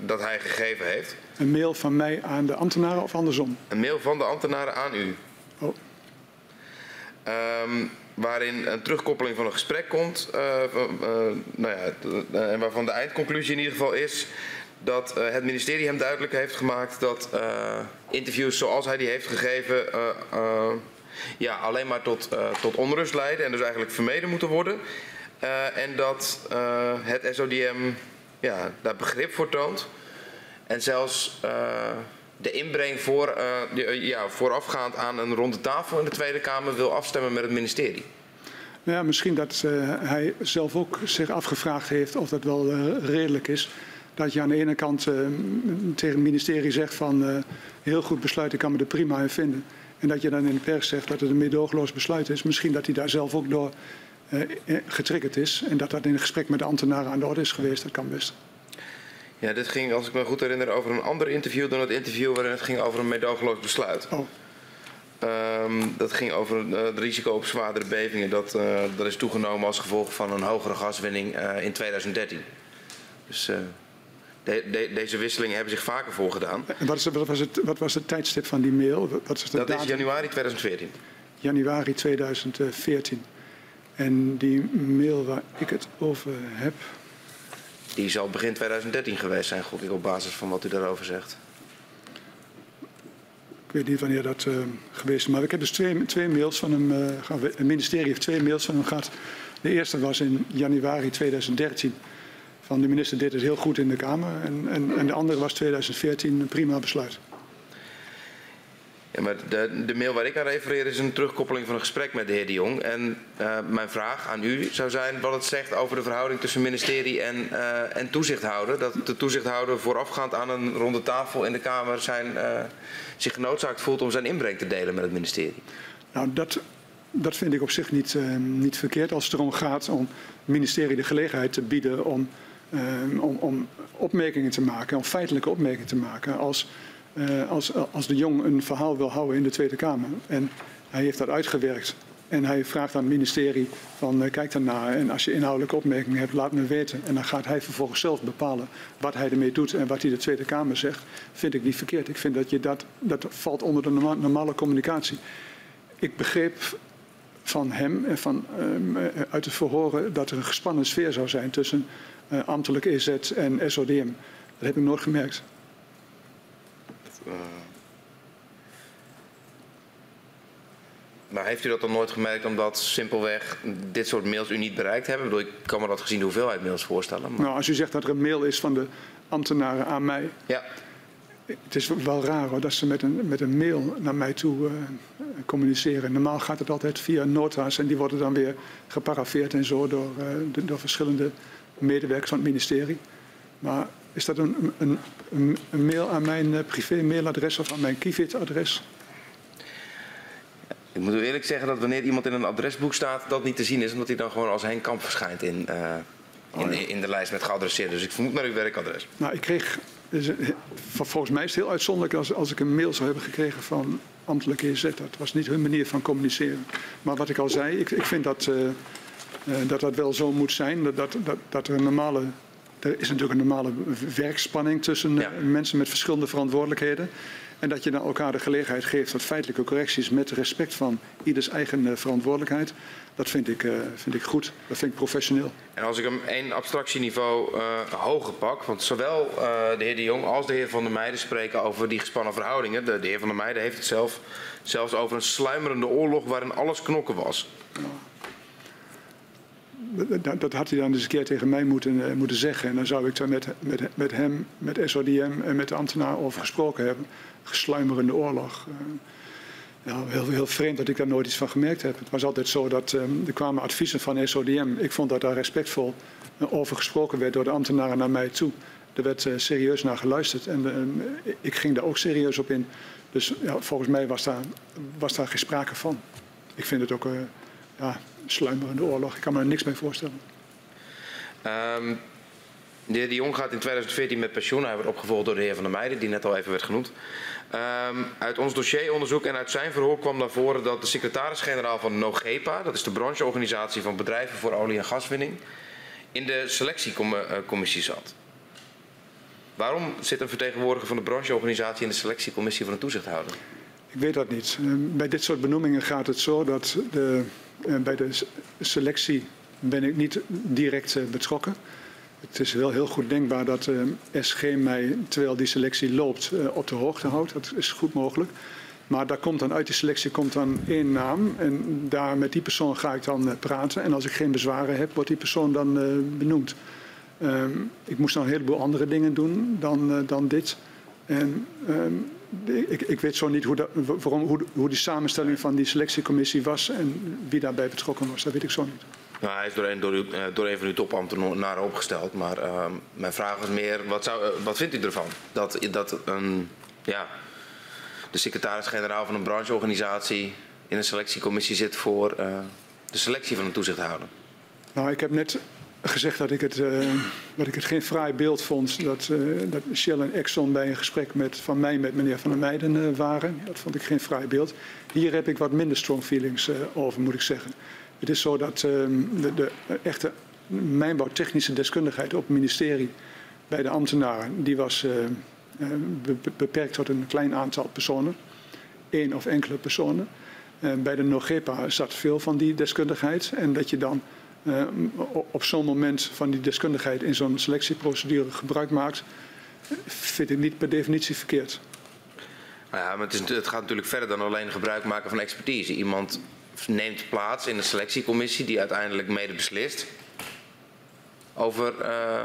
dat hij gegeven heeft. Een mail van mij aan de ambtenaren of andersom? Een mail van de ambtenaren aan u. Oh. Um, waarin een terugkoppeling van een gesprek komt. Uh, nou ja, en waarvan de eindconclusie in ieder geval is dat het ministerie hem duidelijk heeft gemaakt dat interviews zoals hij die heeft gegeven ja, alleen maar tot, tot onrust leiden en dus eigenlijk vermeden moeten worden. Uh, en dat uh, het SODM ja, daar begrip voor toont. En zelfs uh, de inbreng voor, die, ja, voorafgaand aan een ronde tafel in de Tweede Kamer wil afstemmen met het ministerie. Ja, misschien dat hij zelf ook zich afgevraagd heeft of dat wel redelijk is. Dat je aan de ene kant tegen het ministerie zegt van heel goed besluit, ik kan me er prima in vinden. En dat je dan in de pers zegt dat het een meedogenloos besluit is. Misschien dat hij daar zelf ook door getriggerd is. En dat dat in een gesprek met de ambtenaren aan de orde is geweest, dat kan best. Ja, dit ging, als ik me goed herinner, over een ander interview dan het interview waarin het ging over een meedogenloos besluit. Oh. Um, dat ging over uh, het risico op zwaardere bevingen. Dat, uh, dat is toegenomen als gevolg van een hogere gaswinning uh, in 2013. Dus de, de, deze wisselingen hebben zich vaker voorgedaan. En wat, is, wat, was het, wat was het tijdstip van die mail? Wat is dat datum? is januari 2014. Januari 2014. En die mail waar ik het over heb. Die zal begin 2013 geweest zijn, gok ik op basis van wat u daarover zegt. Ik weet niet wanneer dat uh, geweest is, maar ik heb dus twee, twee mails van hem. Uh, het ministerie heeft twee mails van hem gehad. De eerste was in januari 2013. van de minister deed het heel goed in de Kamer. En, en, en de andere was 2014 een prima besluit. Ja, maar de, de, mail waar ik aan refereer is een terugkoppeling van een gesprek met de heer De Jong. En uh, mijn vraag aan u zou zijn wat het zegt over de verhouding tussen ministerie en, uh, en toezichthouder. Dat de toezichthouder voorafgaand aan een ronde tafel in de Kamer zijn, uh, zich genoodzaakt voelt om zijn inbreng te delen met het ministerie. Nou, dat, dat vind ik op zich niet, niet verkeerd als het erom gaat om het ministerie de gelegenheid te bieden om, om, om opmerkingen te maken, om feitelijke opmerkingen te maken. Als uh, als, als de Jong een verhaal wil houden in de Tweede Kamer. En hij heeft dat uitgewerkt. En hij vraagt aan het ministerie van uh, kijk daarnaar en als je inhoudelijke opmerkingen hebt, laat me weten. En dan gaat hij vervolgens zelf bepalen wat hij ermee doet en wat hij de Tweede Kamer zegt. Vind ik niet verkeerd. Ik vind dat je dat, dat valt onder de norma normale communicatie. Ik begreep van hem en van, uh, uit het verhoren dat er een gespannen sfeer zou zijn tussen uh, ambtelijk EZ en SODM. Dat heb ik nooit gemerkt. Uh... Maar heeft u dat dan nooit gemerkt omdat simpelweg dit soort mails u niet bereikt hebben? Ik, bedoel, ik kan me dat gezien de hoeveelheid mails voorstellen. Maar... Nou, als u zegt dat er een mail is van de ambtenaren aan mij. Ja. Het is wel raar hoor, dat ze met een, met een mail naar mij toe uh, communiceren. Normaal gaat het altijd via nota's en die worden dan weer geparafeerd en zo door, uh, door verschillende medewerkers van het ministerie. Maar is dat een, een, een, een mail aan mijn eh, privé-mailadres of aan mijn Kivit-adres? Ik moet u eerlijk zeggen dat wanneer iemand in een adresboek staat, dat niet te zien is, omdat hij dan gewoon als Henk Kamp verschijnt in, uh, in, oh, in, de lijst met geadresseerden. Dus ik vermoed naar uw werkadres. Nou, ik kreeg, dus, volgens mij is het heel uitzonderlijk als, als ik een mail zou hebben gekregen van ambtelijke EZ. Dat was niet hun manier van communiceren. Maar wat ik al zei, ik, ik vind dat, uh, dat dat wel zo moet zijn, dat, dat, dat, dat er een normale er is natuurlijk een normale werkspanning tussen ja. mensen met verschillende verantwoordelijkheden. En dat je dan elkaar de gelegenheid geeft tot feitelijke correcties met respect van ieders eigen uh, verantwoordelijkheid. Dat vind ik, uh, vind ik goed, dat vind ik professioneel. En als ik hem één abstractieniveau uh, hoger pak, want zowel de heer De Jong als de heer Van der Meijden spreken over die gespannen verhoudingen. De, de heer Van der Meijden heeft het zelf, zelfs over een sluimerende oorlog waarin alles knokken was. Ja dat, dat, had hij dan eens een keer tegen mij moeten, uh, moeten zeggen. En dan zou ik daar met, met, met hem, met SODM en met de ambtenaar over gesproken hebben. Gesluimerende oorlog. Uh, ja, heel, vreemd dat ik daar nooit iets van gemerkt heb. Het was altijd zo dat um, er kwamen adviezen van SODM. Ik vond dat daar respectvol uh, over gesproken werd door de ambtenaren naar mij toe. Er werd serieus naar geluisterd en ik ging daar ook serieus op in. Dus ja, volgens mij was daar, was daar geen sprake van. Ik vind het ook ja, sluimerende oorlog. Ik kan me er niks mee voorstellen. Um, de heer De Jong gaat in 2014 met pensioen. Hij wordt opgevolgd door de heer Van der Meijden, die net al even werd genoemd. Um, uit ons dossieronderzoek en uit zijn verhoor kwam naar voren dat de secretaris-generaal van NOGEPA, dat is de brancheorganisatie van bedrijven voor olie- en gaswinning, in de selectiecommissie zat. Waarom zit een vertegenwoordiger van de brancheorganisatie in de selectiecommissie van een toezichthouder? Ik weet dat niet. Ehm, bij dit soort benoemingen gaat het zo dat de eh, bij de selectie ben ik niet direct eh, betrokken. Het is wel heel goed denkbaar dat eh, SG mij, terwijl die selectie loopt, op de hoogte houdt. Dat is goed mogelijk. Maar daar komt dan uit die selectie komt dan één naam. En daar met die persoon ga ik dan praten. En als ik geen bezwaren heb, wordt die persoon dan benoemd. Um, ik moest nog een heleboel andere dingen doen dan, dan dit. En um, ik, ik, weet zo niet hoe, dat, waarom, hoe, hoe die samenstelling van die selectiecommissie was en wie daarbij betrokken was. Dat weet ik zo niet. Nou, hij is door een, door, u, eh, door een van uw topambtenaren opgesteld. Maar uh, mijn vraag was meer, wat, zou, uh, wat vindt u ervan? Dat, dat een, ja, de secretaris-generaal van een brancheorganisatie in een selectiecommissie zit voor uh, de selectie van een toezichthouder? Nou, ik heb net gezegd dat ik het, uh, dat ik het geen fraai beeld vond dat, uh, dat Shell en Exxon bij een gesprek met, van mij met meneer Van der Meijden uh, waren. Dat vond ik geen fraai beeld. Hier heb ik wat minder strong feelings over, moet ik zeggen. Het is zo dat ehm, de, de, echte mijnbouwtechnische deskundigheid op het ministerie bij de ambtenaren, die was be beperkt tot een klein aantal personen. één of enkele personen. bij de NOGEPA zat veel van die deskundigheid. En dat je dan op zo'n moment van die deskundigheid in zo'n selectieprocedure gebruik maakt, vind ik niet per definitie verkeerd. Nou ja, maar het, is, het, gaat natuurlijk verder dan alleen gebruik maken van expertise. Iemand neemt plaats in een selectiecommissie die uiteindelijk mede beslist over uh,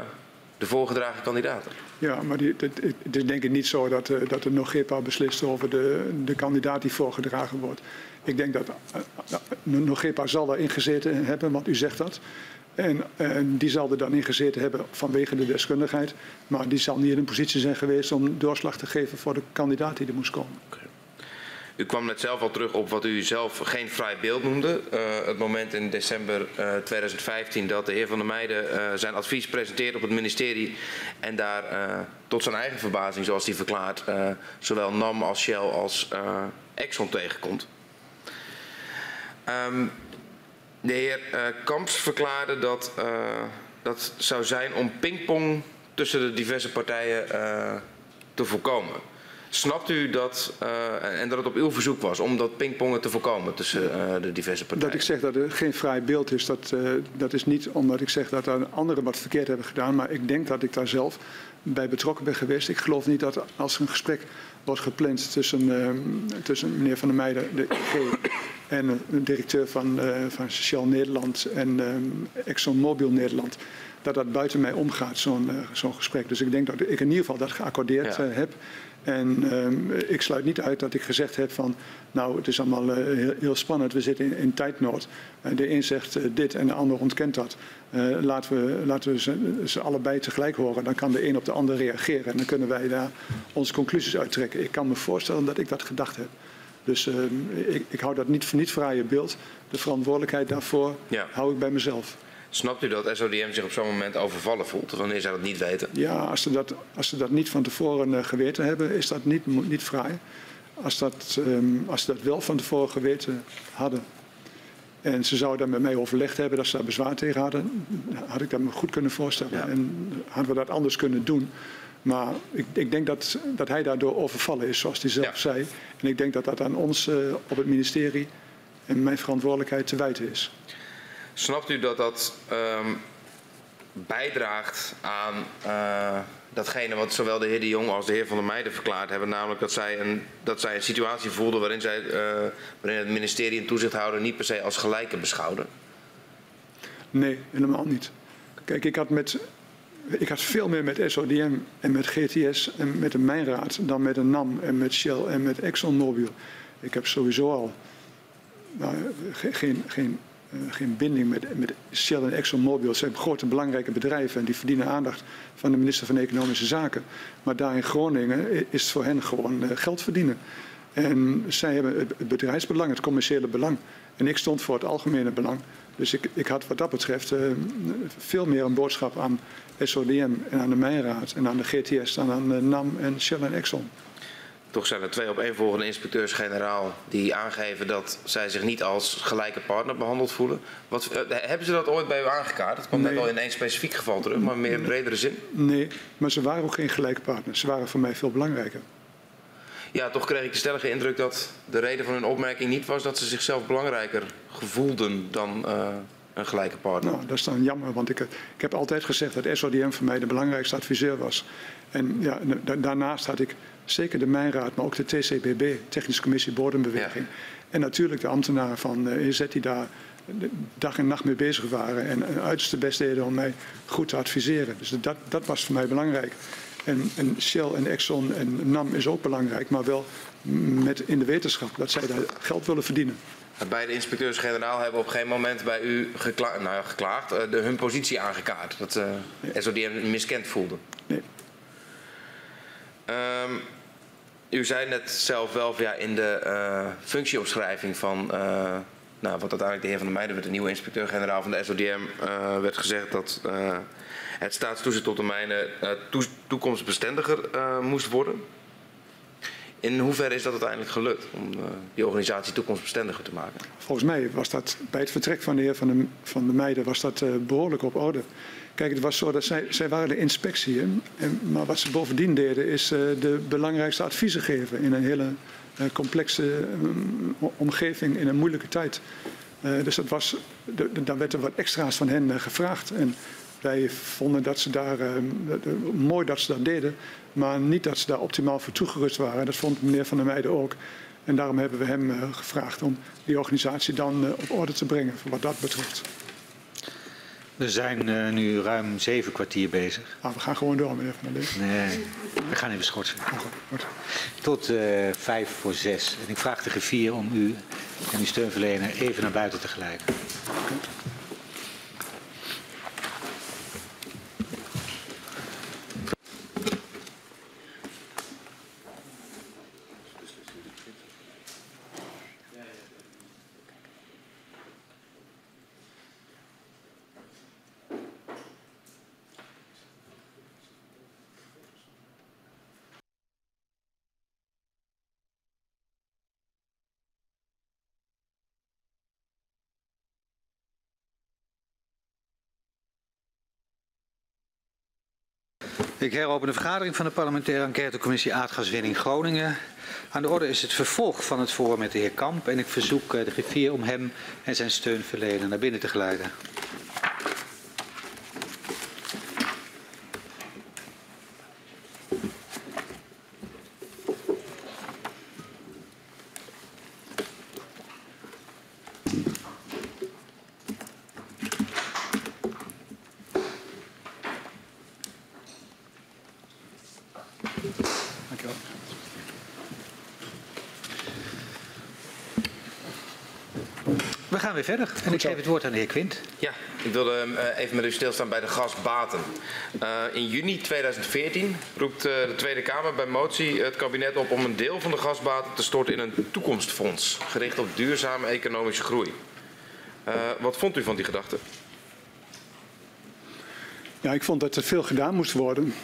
de voorgedragen kandidaten. Ja, maar die, het, het is denk ik niet zo dat, uh, dat de NOGEPA beslist over de, de kandidaat die voorgedragen wordt. Ik denk dat uh, NOGEPA zal erin gezeten hebben, want u zegt dat. En, en, die zal er dan in gezeten hebben vanwege de deskundigheid. Maar die zal niet in een positie zijn geweest om doorslag te geven voor de kandidaat die er moest komen. U kwam net zelf al terug op wat u zelf geen vrij beeld noemde. Het moment in december uh, 2015 dat de heer Van der Meijden zijn advies presenteerde op het ministerie. En daar tot zijn eigen verbazing, zoals hij verklaart, zowel NAM als Shell als Exxon tegenkomt. Um, de heer Kamps verklaarde dat dat zou zijn om pingpong tussen de diverse partijen te voorkomen. Snapt u dat, uh, en dat het op uw verzoek was, om dat pingpongen te voorkomen tussen uh, de diverse partijen? Dat ik zeg dat er geen vrij beeld is, dat, uh, dat is niet omdat ik zeg dat er anderen wat verkeerd hebben gedaan. Maar ik denk dat ik daar zelf bij betrokken ben geweest. Ik geloof niet dat als een gesprek wordt gepland tussen, tussen meneer Van der Meijden, de IG, en de directeur van, van Shell Nederland en ExxonMobil Nederland dat dat buiten mij omgaat, zo'n zo'n gesprek. Dus ik denk dat ik in ieder geval dat geaccordeerd ja. heb. En um, ik sluit niet uit dat ik gezegd heb van, nou het is allemaal uh, heel, heel, spannend, we zitten in, in tijdnood. Uh, de een zegt uh, dit en de ander ontkent dat. laten we, laten we ze, ze, allebei tegelijk horen, dan kan de een op de ander reageren. En dan kunnen wij daar onze conclusies uittrekken. Ik kan me voorstellen dat ik dat gedacht heb. Dus ehm, ik, ik, hou dat niet voor niet vrije beeld. De verantwoordelijkheid daarvoor ja. hou ik bij mezelf. Snapt u dat SODM zich op zo'n moment overvallen voelt? Wanneer zij dat niet weten? Ja, als ze dat, als ze dat niet van tevoren uh, geweten hebben, is dat niet, niet fraai. Als, dat, um, als ze dat wel van tevoren geweten hadden en ze zouden dan met mij overlegd hebben dat ze daar bezwaar tegen hadden, had ik dat me goed kunnen voorstellen. Ja. En hadden we dat anders kunnen doen. Maar ik, ik, denk dat, dat hij daardoor overvallen is, zoals hij zelf ja. zei. En ik denk dat dat aan ons uh, op het ministerie en mijn verantwoordelijkheid te wijten is. Snapt u dat dat um, bijdraagt aan uh, datgene wat zowel de heer De Jong als de heer Van der Meijden verklaard hebben, namelijk dat zij een, dat zij een situatie voelden waarin, zij, uh, waarin het ministerie en toezichthouder niet per se als gelijke beschouwden? Nee, helemaal niet. Kijk, ik had, met, ik had veel meer met SODM en met GTS en met de Mijnraad dan met een NAM en met Shell en met ExxonMobil. Ik heb sowieso al nou, geen, geen uh, geen binding met, met Shell en ExxonMobil. Het zijn grote belangrijke bedrijven en die verdienen aandacht van de minister van Economische Zaken. Maar daar in Groningen is het voor hen gewoon uh, geld verdienen. En zij hebben het bedrijfsbelang, het commerciële belang. En ik stond voor het algemene belang. Dus ik, ik had wat dat betreft uh, veel meer een boodschap aan SODM en aan de Mijnraad en aan de GTS dan aan NAM en Shell en Exxon. Toch zijn er twee opeenvolgende inspecteurs-generaal die aangeven dat zij zich niet als gelijke partner behandeld voelen. Wat, uh, hebben ze dat ooit bij u aangekaart? Dat kwam nee. net al in één specifiek geval terug, maar meer in bredere zin. Nee, maar ze waren ook geen gelijke partners. Ze waren voor mij veel belangrijker. Ja, toch kreeg ik de stellige indruk dat de reden van hun opmerking niet was dat ze zichzelf belangrijker gevoelden dan uh, een gelijke partner. Nou, dat is dan jammer, want ik, ik heb altijd gezegd dat SODM voor mij de belangrijkste adviseur was. En ja, daarnaast had ik zeker de Mijnraad, maar ook de TCBB, Technische Commissie Bodembeweging. Ja. En natuurlijk de ambtenaren van EZ die daar dag en nacht mee bezig waren en het uiterste best deden om mij goed te adviseren. Dus dat, dat was voor mij belangrijk. En, en Shell en Exxon en NAM is ook belangrijk, maar wel met in de wetenschap dat zij daar geld willen verdienen. Beide inspecteurs-generaal hebben op geen moment bij u gekla nou, geklaagd, uh, de, hun positie aangekaart. Dat uh, nee. SODM miskend voelde. Nee. Um, u zei net zelf wel ja, in de uh, functieomschrijving van uh, nou, wat uiteindelijk de heer Van der Meijden de nieuwe inspecteur-generaal van de SODM, uh, werd gezegd dat het staatstoezicht tot termijnen toe, toekomstbestendiger moest worden. In hoeverre is dat uiteindelijk gelukt om die organisatie toekomstbestendiger te maken? Volgens mij was dat bij het vertrek van de heer Van der, der Meijden was dat behoorlijk op orde. Kijk, het was zo dat zij, zij waren de inspectie. En, maar wat ze bovendien deden is uh, de belangrijkste adviezen geven in een hele uh, complexe um, omgeving in een moeilijke tijd. Dus dat was, daar werd er wat extra's van hen gevraagd. En wij vonden dat ze daar, mooi dat ze dat deden, maar niet dat ze daar optimaal voor toegerust waren. Dat vond meneer Van der Meijden ook. En daarom hebben we hem gevraagd om die organisatie dan op orde te brengen, wat dat betreft. We zijn uh, nu ruim zeven kwartier bezig. Ah, we gaan gewoon door, meneer Van der Lee. Nee, we gaan even schorsen. Oh, goed. Tot uh, vijf voor zes. En ik vraag de griffier om u en uw steunverlener even naar buiten te geleiden. Okay. Ik heropen de vergadering van de parlementaire enquêtecommissie aardgaswinning Groningen. Aan de orde is het vervolg van het forum met de heer Kamp en ik verzoek de griffier om hem en zijn steunverlener naar binnen te geleiden. We gaan weer verder. En ik geef het woord aan de heer Quint. Ja, ik wilde uh, even met u stilstaan bij de gasbaten. Uh, in juni 2014 roept uh, de Tweede Kamer bij motie het kabinet op om een deel van de gasbaten te storten in een toekomstfonds. Gericht op duurzame economische groei. wat vond u van die gedachte? Ja, ik vond dat er veel gedaan moest worden.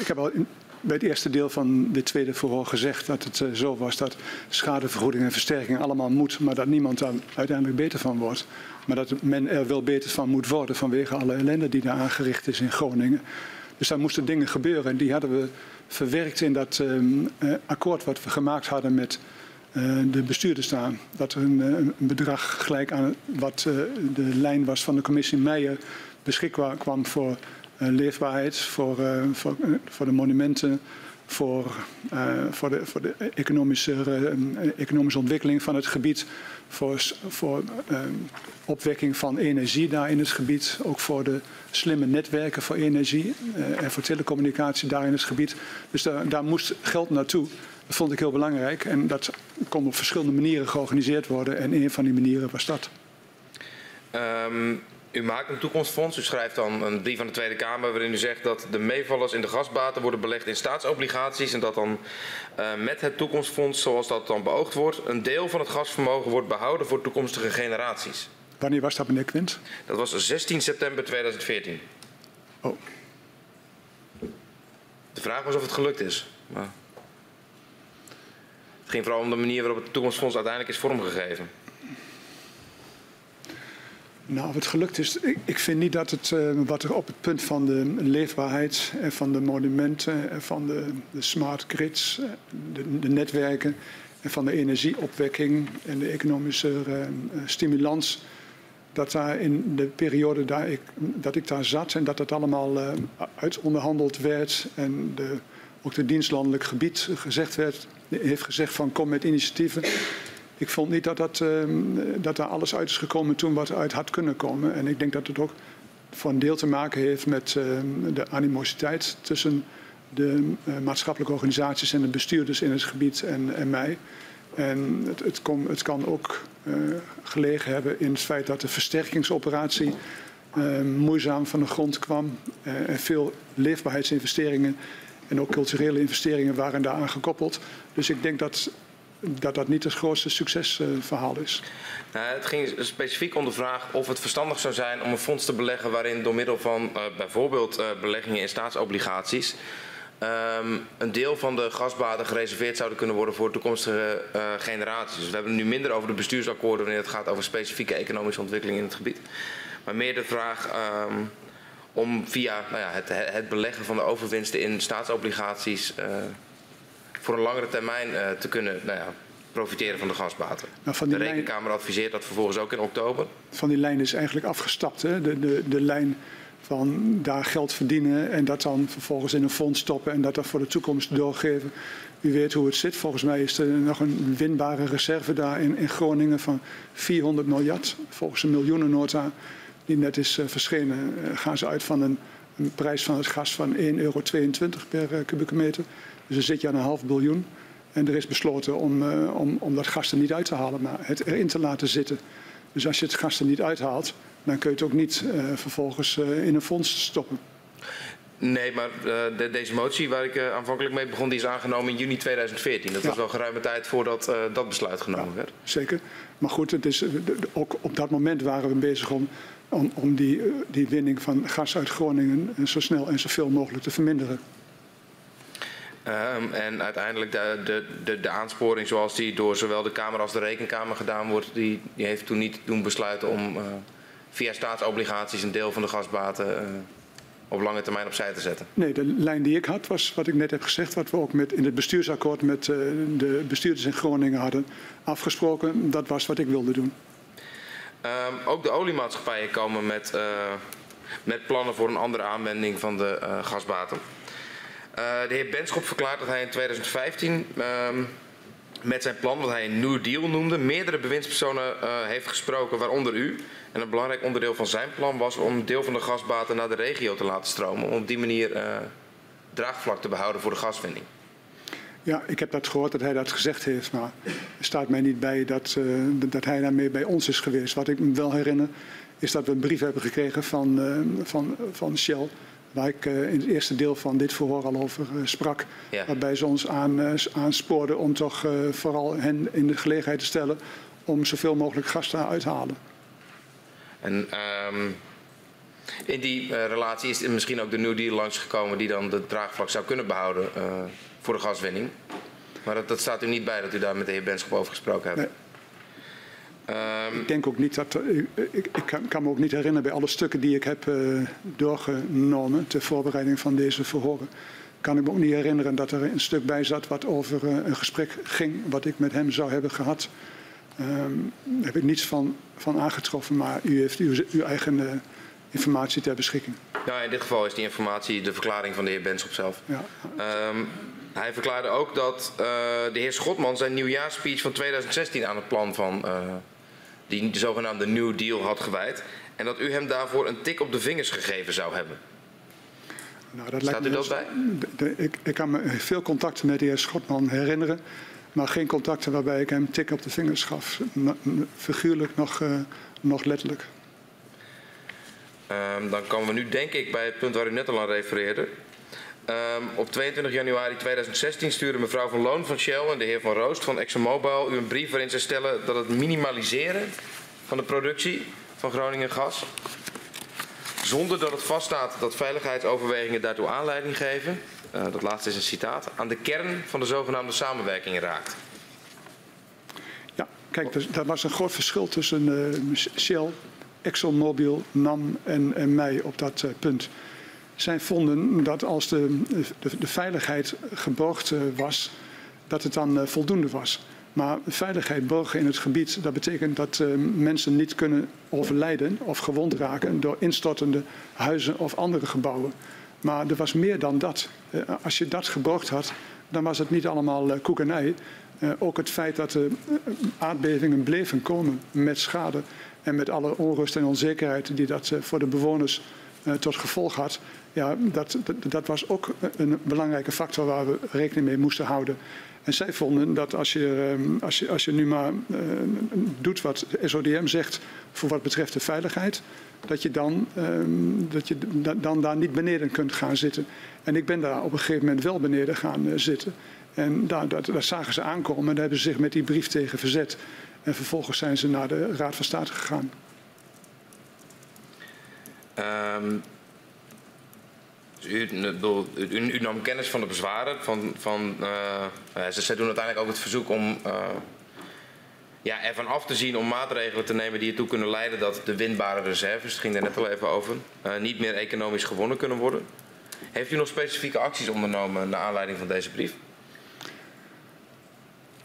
ik heb al in, bij het eerste deel van dit tweede verhoor gezegd dat het uh, zo was dat schadevergoeding en versterking allemaal moet, maar dat niemand daar uiteindelijk beter van wordt. Maar dat men er wel beter van moet worden vanwege alle ellende die daar aangericht is in Groningen. Dus daar moesten dingen gebeuren en die hadden we verwerkt in dat um, uh, akkoord wat we gemaakt hadden met uh, de bestuurders staan. Dat er een, bedrag gelijk aan wat de lijn was van de commissie Meijer beschikbaar kwam voor leefbaarheid, voor, voor, uh, voor, de monumenten, voor, voor, de, voor de economische, economische ontwikkeling van het gebied, voor, voor opwekking van energie daar in het gebied, ook voor de slimme netwerken voor energie en voor telecommunicatie daar in het gebied. Dus daar, daar moest geld naartoe. Dat vond ik heel belangrijk en dat kon op verschillende manieren georganiseerd worden en een van die manieren was dat. Um, u maakt een toekomstfonds. U schrijft dan een brief aan de Tweede Kamer waarin u zegt dat de meevallers in de gasbaten worden belegd in staatsobligaties en dat dan uh, met het toekomstfonds, zoals dat dan beoogd wordt, een deel van het gasvermogen wordt behouden voor toekomstige generaties. Wanneer was dat, meneer Quint? Dat was 16 september 2014. Oh. De vraag was of het gelukt is. Maar het ging vooral om de manier waarop het toekomstfonds uiteindelijk is vormgegeven. Nou, het gelukt is, ik, ik vind niet dat het uh, wat er op het punt van de leefbaarheid en van de monumenten en van de, de smart grids, eh, de, netwerken en van de energieopwekking en de economische uh, stimulans, dat daar in de periode daar ik, dat ik daar zat en dat dat allemaal uh, uitonderhandeld werd en de, ook de dienstlandelijk gebied gezegd werd, heeft gezegd van kom met initiatieven ik vond niet dat, dat, uh, dat daar alles uit is gekomen toen wat uit had kunnen komen. En ik denk dat het ook voor een deel te maken heeft met uh, de animositeit tussen de uh, maatschappelijke organisaties en de bestuurders in het gebied en, en mij. En het, het, het kan ook uh, gelegen hebben in het feit dat de versterkingsoperatie uh, moeizaam van de grond kwam. Uh, en veel leefbaarheidsinvesteringen en ook culturele investeringen waren daaraan gekoppeld. Dus ik denk dat dat dat niet het grootste succesverhaal is. Nou, het ging specifiek om de vraag of het verstandig zou zijn om een fonds te beleggen waarin door middel van uh, bijvoorbeeld uh, beleggingen in staatsobligaties um, een deel van de gasbaten gereserveerd zouden kunnen worden voor toekomstige uh, generaties. Dus we hebben het nu minder over de bestuursakkoorden wanneer het gaat over specifieke economische ontwikkeling in het gebied. Maar meer de vraag um, om via nou ja, het, het, beleggen van de overwinsten in staatsobligaties voor een langere termijn uh, te kunnen nou ja, profiteren van de gasbaten. Van de Rekenkamer lijn... adviseert dat vervolgens ook in oktober. Van die lijn is eigenlijk afgestapt. Hè? De, de, de lijn van daar geld verdienen en dat dan vervolgens in een fonds stoppen en dat dan voor de toekomst doorgeven. U weet hoe het zit. Volgens mij is er nog een winbare reserve daar in, in Groningen van 400 miljard, volgens een miljoenennota. die net is verschenen, gaan ze uit van een, een, prijs van het gas van 1,22 euro per kubieke meter. Dus dan zit je aan een half biljoen. En er is besloten om, om, om dat gas er niet uit te halen, maar het erin te laten zitten. Dus als je het gas er niet uithaalt, dan kun je het ook niet vervolgens in een fonds stoppen. Nee, maar uh, de, deze motie waar ik uh, aanvankelijk mee begon, die is aangenomen in juni 2014. Dat ja. was wel geruime tijd voordat uh, dat besluit genomen ja, werd. Zeker. Maar goed, het is, ook op dat moment waren we bezig om, om, om die, die winning van gas uit Groningen zo snel en zoveel mogelijk te verminderen. Um, en uiteindelijk de, de, de, de, aansporing zoals die door zowel de Kamer als de Rekenkamer gedaan wordt, die, die heeft toen niet doen besluiten om via staatsobligaties een deel van de gasbaten op lange termijn opzij te zetten? Nee, de lijn die ik had was wat ik net heb gezegd, wat we ook met, in het bestuursakkoord met uh, de bestuurders in Groningen hadden afgesproken. Dat was wat ik wilde doen. Um, ook de oliemaatschappijen komen met, met plannen voor een andere aanwending van de gasbaten. De heer Benschop verklaart dat hij in 2015 um, met zijn plan, wat hij een New Deal noemde, meerdere bewindspersonen heeft gesproken, waaronder u. En een belangrijk onderdeel van zijn plan was om deel van de gasbaten naar de regio te laten stromen. Om op die manier uh, draagvlak te behouden voor de gaswinning. Ja, ik heb dat gehoord dat hij dat gezegd heeft, maar er staat mij niet bij dat, uh, dat hij daarmee bij ons is geweest. Wat ik me wel herinner is dat we een brief hebben gekregen van, van, van Shell, waar ik uh, in het eerste deel van dit verhoor al over sprak. Ja. Waarbij ze ons aan, aanspoorden om toch vooral hen in de gelegenheid te stellen om zoveel mogelijk gas te uithalen. En um, in die relatie is misschien ook de New Deal langsgekomen die dan de draagvlak zou kunnen behouden voor de gaswinning. Maar dat, dat, staat u niet bij dat u daar met de heer Benschop over gesproken hebt. Nee. Um, ik denk ook niet dat. Ik, ik, kan, kan, me ook niet herinneren bij alle stukken die ik heb uh, doorgenomen ter voorbereiding van deze verhoren. Kan ik me ook niet herinneren dat er een stuk bij zat wat over een gesprek ging wat ik met hem zou hebben gehad. Um, daar heb ik niets van, van aangetroffen, maar u heeft uw, uw eigen uh, informatie ter beschikking. Ja, in dit geval is die informatie de verklaring van de heer Benschop zelf. Ja. Um, hij verklaarde ook dat de heer Schotman zijn nieuwjaarspeech van 2016 aan het plan van die de zogenaamde New Deal had gewijd. En dat u hem daarvoor een tik op de vingers gegeven zou hebben. Nou, dat Staat u dat bij? Ik, ik kan me veel contacten met de heer Schotman herinneren maar geen contacten waarbij ik hem een tik op de vingers gaf. Figuurlijk nog, uh, nog letterlijk. Um, dan komen we nu denk ik bij het punt waar u net al aan refereerde. Um, op 22 januari 2016 stuurde mevrouw van Loon van Shell en de heer Van Roost van ExxonMobil u een brief waarin ze stellen dat het minimaliseren van de productie van Groningen gas, zonder dat het vaststaat dat veiligheidsoverwegingen daartoe aanleiding geven, uh, dat laatste is een citaat, aan de kern van de zogenaamde samenwerking raakt. Ja, kijk, er, er was een groot verschil tussen uh, Shell, ExxonMobil, NAM en, en mij op dat uh, punt. Zij vonden dat als de, de, de veiligheid geborgd was, dat het dan voldoende was. Maar veiligheid borgen in het gebied, dat betekent dat uh, mensen niet kunnen overlijden of gewond raken door instortende huizen of andere gebouwen. Maar er was meer dan dat. Als je dat geborgd had, dan was het niet allemaal uh, koek en ei. Uh, ook het feit dat de aardbevingen bleven komen met schade en met alle onrust en onzekerheid die dat voor de bewoners tot gevolg had. Ja, dat, dat, was ook een belangrijke factor waar we rekening mee moesten houden. En zij vonden dat als je, als je, als je nu maar doet wat SODM zegt voor wat betreft de veiligheid, dat je dan, um, dat je dan daar niet beneden kunt gaan zitten. En ik ben daar op een gegeven moment wel beneden gaan uh, zitten. En daar, daar, daar, zagen ze aankomen en daar hebben ze zich met die brief tegen verzet. En vervolgens zijn ze naar de Raad van State gegaan. Um, u, nam kennis van de bezwaren. Van, van, uh, ze, ze doen uiteindelijk ook het verzoek om uh, ja, ervan af te zien om maatregelen te nemen die ertoe kunnen leiden dat de winbare reserves, het ging er net al even over, niet meer economisch gewonnen kunnen worden. Heeft u nog specifieke acties ondernomen naar aanleiding van deze brief?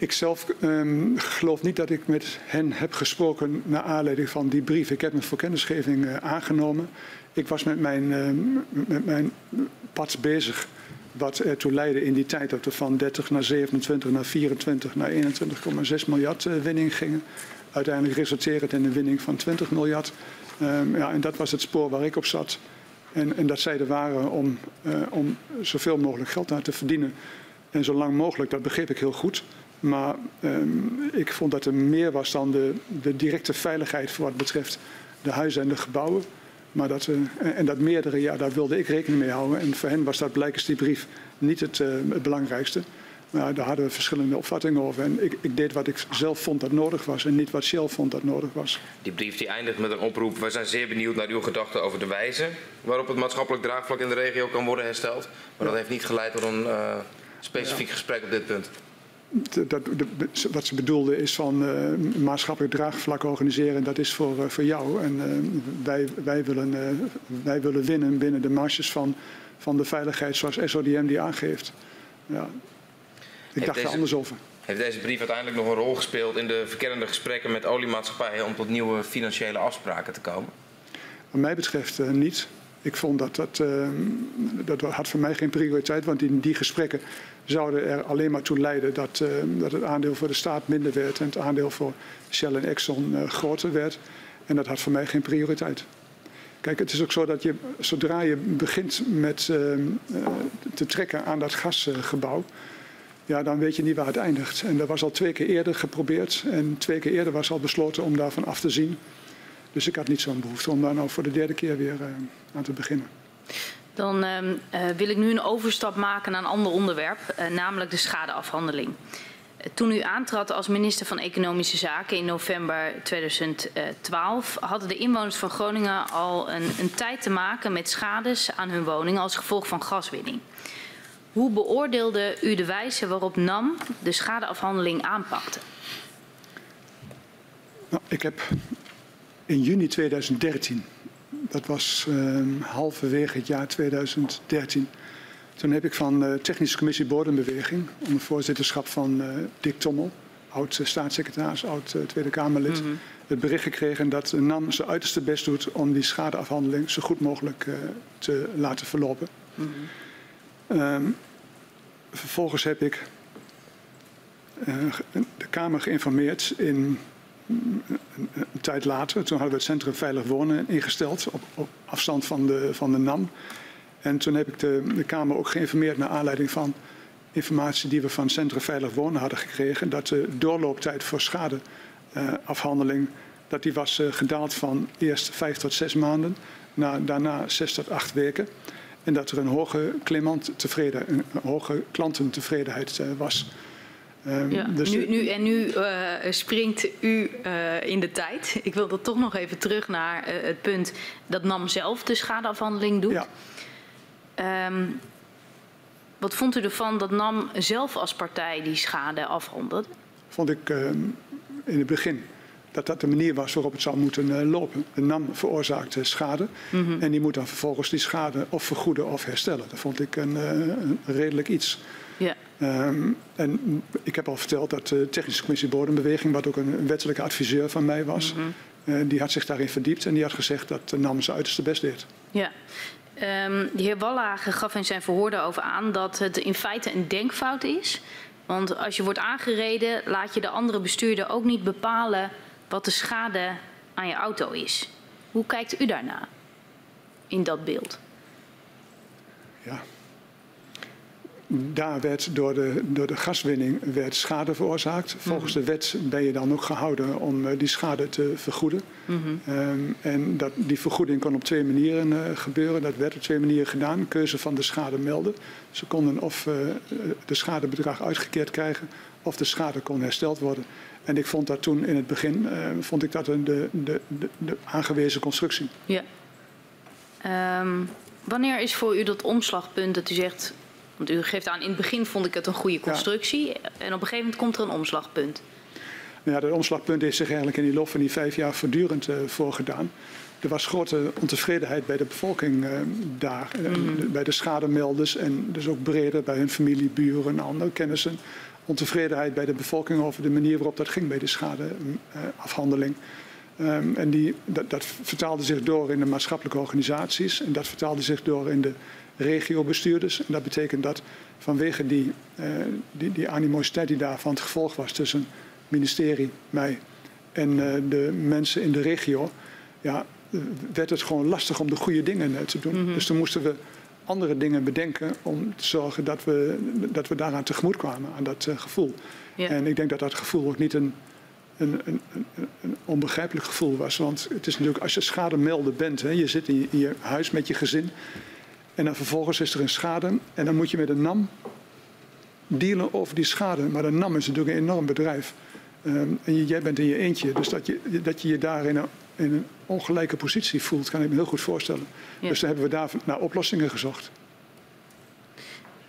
Ik zelf um, geloof niet dat ik met hen heb gesproken naar aanleiding van die brief. Ik heb me voor kennisgeving aangenomen. Ik was met mijn, uh, met mijn pad bezig wat ertoe leidde in die tijd dat we van 30 naar 27 naar 24 naar 21,6 miljard uh, winning gingen. Uiteindelijk resulterend in een winning van 20 miljard. Um, ja, en dat was het spoor waar ik op zat. En, en dat zij er waren om, uh, om zoveel mogelijk geld aan te verdienen. En zo lang mogelijk, dat begreep ik heel goed. Maar um, ik vond dat er meer was dan de, de directe veiligheid voor wat betreft de huizen en de gebouwen. Maar dat, uh, en dat meerdere, ja, daar wilde ik rekening mee houden. En voor hen was dat blijkens die brief niet het, uh, het belangrijkste. Maar daar hadden we verschillende opvattingen over. En ik, ik, deed wat ik zelf vond dat nodig was en niet wat Shell vond dat nodig was. Die brief die eindigt met een oproep. We zijn zeer benieuwd naar uw gedachten over de wijze waarop het maatschappelijk draagvlak in de regio kan worden hersteld. Maar dat heeft niet geleid tot een uh, specifiek ja. gesprek op dit punt. Dat, de, wat ze bedoelde is van uh, maatschappelijk draagvlak organiseren, dat is voor, uh, voor jou. En uh, wij, wij, willen, wij willen winnen binnen de marges van, van de veiligheid zoals SODM die aangeeft. Ja, ik dacht er anders over. Heeft deze brief uiteindelijk nog een rol gespeeld in de verkennende gesprekken met oliemaatschappijen om tot nieuwe financiële afspraken te komen? Wat mij betreft niet. Ik vond dat dat, dat had voor mij geen prioriteit, want in die gesprekken zouden er alleen maar toe leiden dat, uh, dat het aandeel voor de staat minder werd en het aandeel voor Shell en Exxon groter werd. En dat had voor mij geen prioriteit. Kijk, het is ook zo dat je, zodra je begint met te trekken aan dat gasgebouw, ja, dan weet je niet waar het eindigt. En dat was al twee keer eerder geprobeerd. En twee keer eerder was al besloten om daarvan af te zien. Dus ik had niet zo'n behoefte om daar nou voor de derde keer weer aan te beginnen. Dan uh, wil ik nu een overstap maken naar een ander onderwerp, uh, namelijk de schadeafhandeling. Toen u aantrad als minister van Economische Zaken in november 2012, hadden de inwoners van Groningen al een, een tijd te maken met schades aan hun woningen als gevolg van gaswinning. Hoe beoordeelde u de wijze waarop NAM de schadeafhandeling aanpakte? Nou, ik heb in juni 2013, dat was uh, halverwege het jaar 2013, toen heb ik van de Technische Commissie Bodembeweging, onder voorzitterschap van uh, Dick Tommel, oud staatssecretaris, oud Tweede Kamerlid, mm -hmm. het bericht gekregen dat NAM zijn uiterste best doet om die schadeafhandeling zo goed mogelijk te laten verlopen. Mm -hmm. Um, vervolgens heb ik uh, de Kamer geïnformeerd in een, tijd later. Toen hadden we het Centrum Veilig Wonen ingesteld op, afstand van de, van de NAM. En toen heb ik de, de, Kamer ook geïnformeerd naar aanleiding van informatie die we van Centrum Veilig Wonen hadden gekregen. Dat de doorlooptijd voor schadeafhandeling dat die was uh, gedaald van eerst vijf tot zes maanden naar daarna zes tot acht weken. En dat er een hoge, klantentevredenheid uh, was. Um, ja, dus nu, nu, en nu uh, springt u uh, in de tijd. Ik wil er toch nog even terug naar het punt dat NAM zelf de schadeafhandeling doet. Ja. Um, wat vond u ervan dat NAM zelf als partij die schade afhandelde? Vond ik um, in het begin dat dat de manier was waarop het zou moeten lopen. De NAM veroorzaakt uh, schade mm -hmm. en die moet dan vervolgens die schade of vergoeden of herstellen. Dat vond ik een, een redelijk iets. Um, en ik heb al verteld dat de Technische Commissie Bodembeweging, wat ook een wettelijke adviseur van mij was, mm -hmm. die had zich daarin verdiept en die had gezegd dat de NAM zijn uiterste best deed. Ja. Um, de heer Wallage gaf in zijn verhoor daarover aan dat het in feite een denkfout is. Want als je wordt aangereden, laat je de andere bestuurder ook niet bepalen wat de schade aan je auto is. Hoe kijkt u daarna in dat beeld? Ja. Daar werd door de, door de gaswinning werd schade veroorzaakt. Volgens mm -hmm. de wet ben je dan ook gehouden om uh, die schade te vergoeden. Mm -hmm. um, en dat, die vergoeding kon op twee manieren uh, gebeuren. Dat werd op twee manieren gedaan. Keuze van de schade melden. Ze konden of uh, de schadebedrag uitgekeerd krijgen of de schade kon hersteld worden. En ik vond dat toen in het begin uh, vond ik dat een, de, de, de, de aangewezen constructie. Ja. Um, wanneer is voor u dat omslagpunt dat u zegt, want u geeft aan in het begin vond ik het een goede constructie ja. en op een gegeven moment komt er een omslagpunt. Ja, dat omslagpunt is zich eigenlijk in die loop van die vijf jaar voortdurend uh, voorgedaan. Er was grote ontevredenheid bij de bevolking uh, daar, mm. bij de schademelders en dus ook breder bij hun familie, buren en andere kennissen ontevredenheid bij de bevolking over de manier waarop dat ging bij de schadeafhandeling. Um, en die, dat, dat, vertaalde zich door in de maatschappelijke organisaties en dat vertaalde zich door in de regiobestuurders. En dat betekent dat vanwege die, uh, die, die animositeit die daarvan het gevolg was tussen het ministerie, mij en uh, de mensen in de regio, ja, werd het gewoon lastig om de goede dingen te doen. Dus toen moesten we andere dingen bedenken om te zorgen dat we, dat we daaraan tegemoet kwamen, aan dat gevoel. Ja. En ik denk dat dat gevoel ook niet een, een, een, een, onbegrijpelijk gevoel was. Want het is natuurlijk, als je schademelder bent, hè, je zit in je, in je, huis met je gezin. En dan vervolgens is er een schade. En dan moet je met een NAM dealen over die schade. Maar de NAM is natuurlijk een enorm bedrijf. Um, en jij bent in je eentje. Dus dat je dat je, je daar in een, in een ongelijke positie voelt, kan ik me heel goed voorstellen. Ja. Dus dan hebben we daar naar oplossingen gezocht.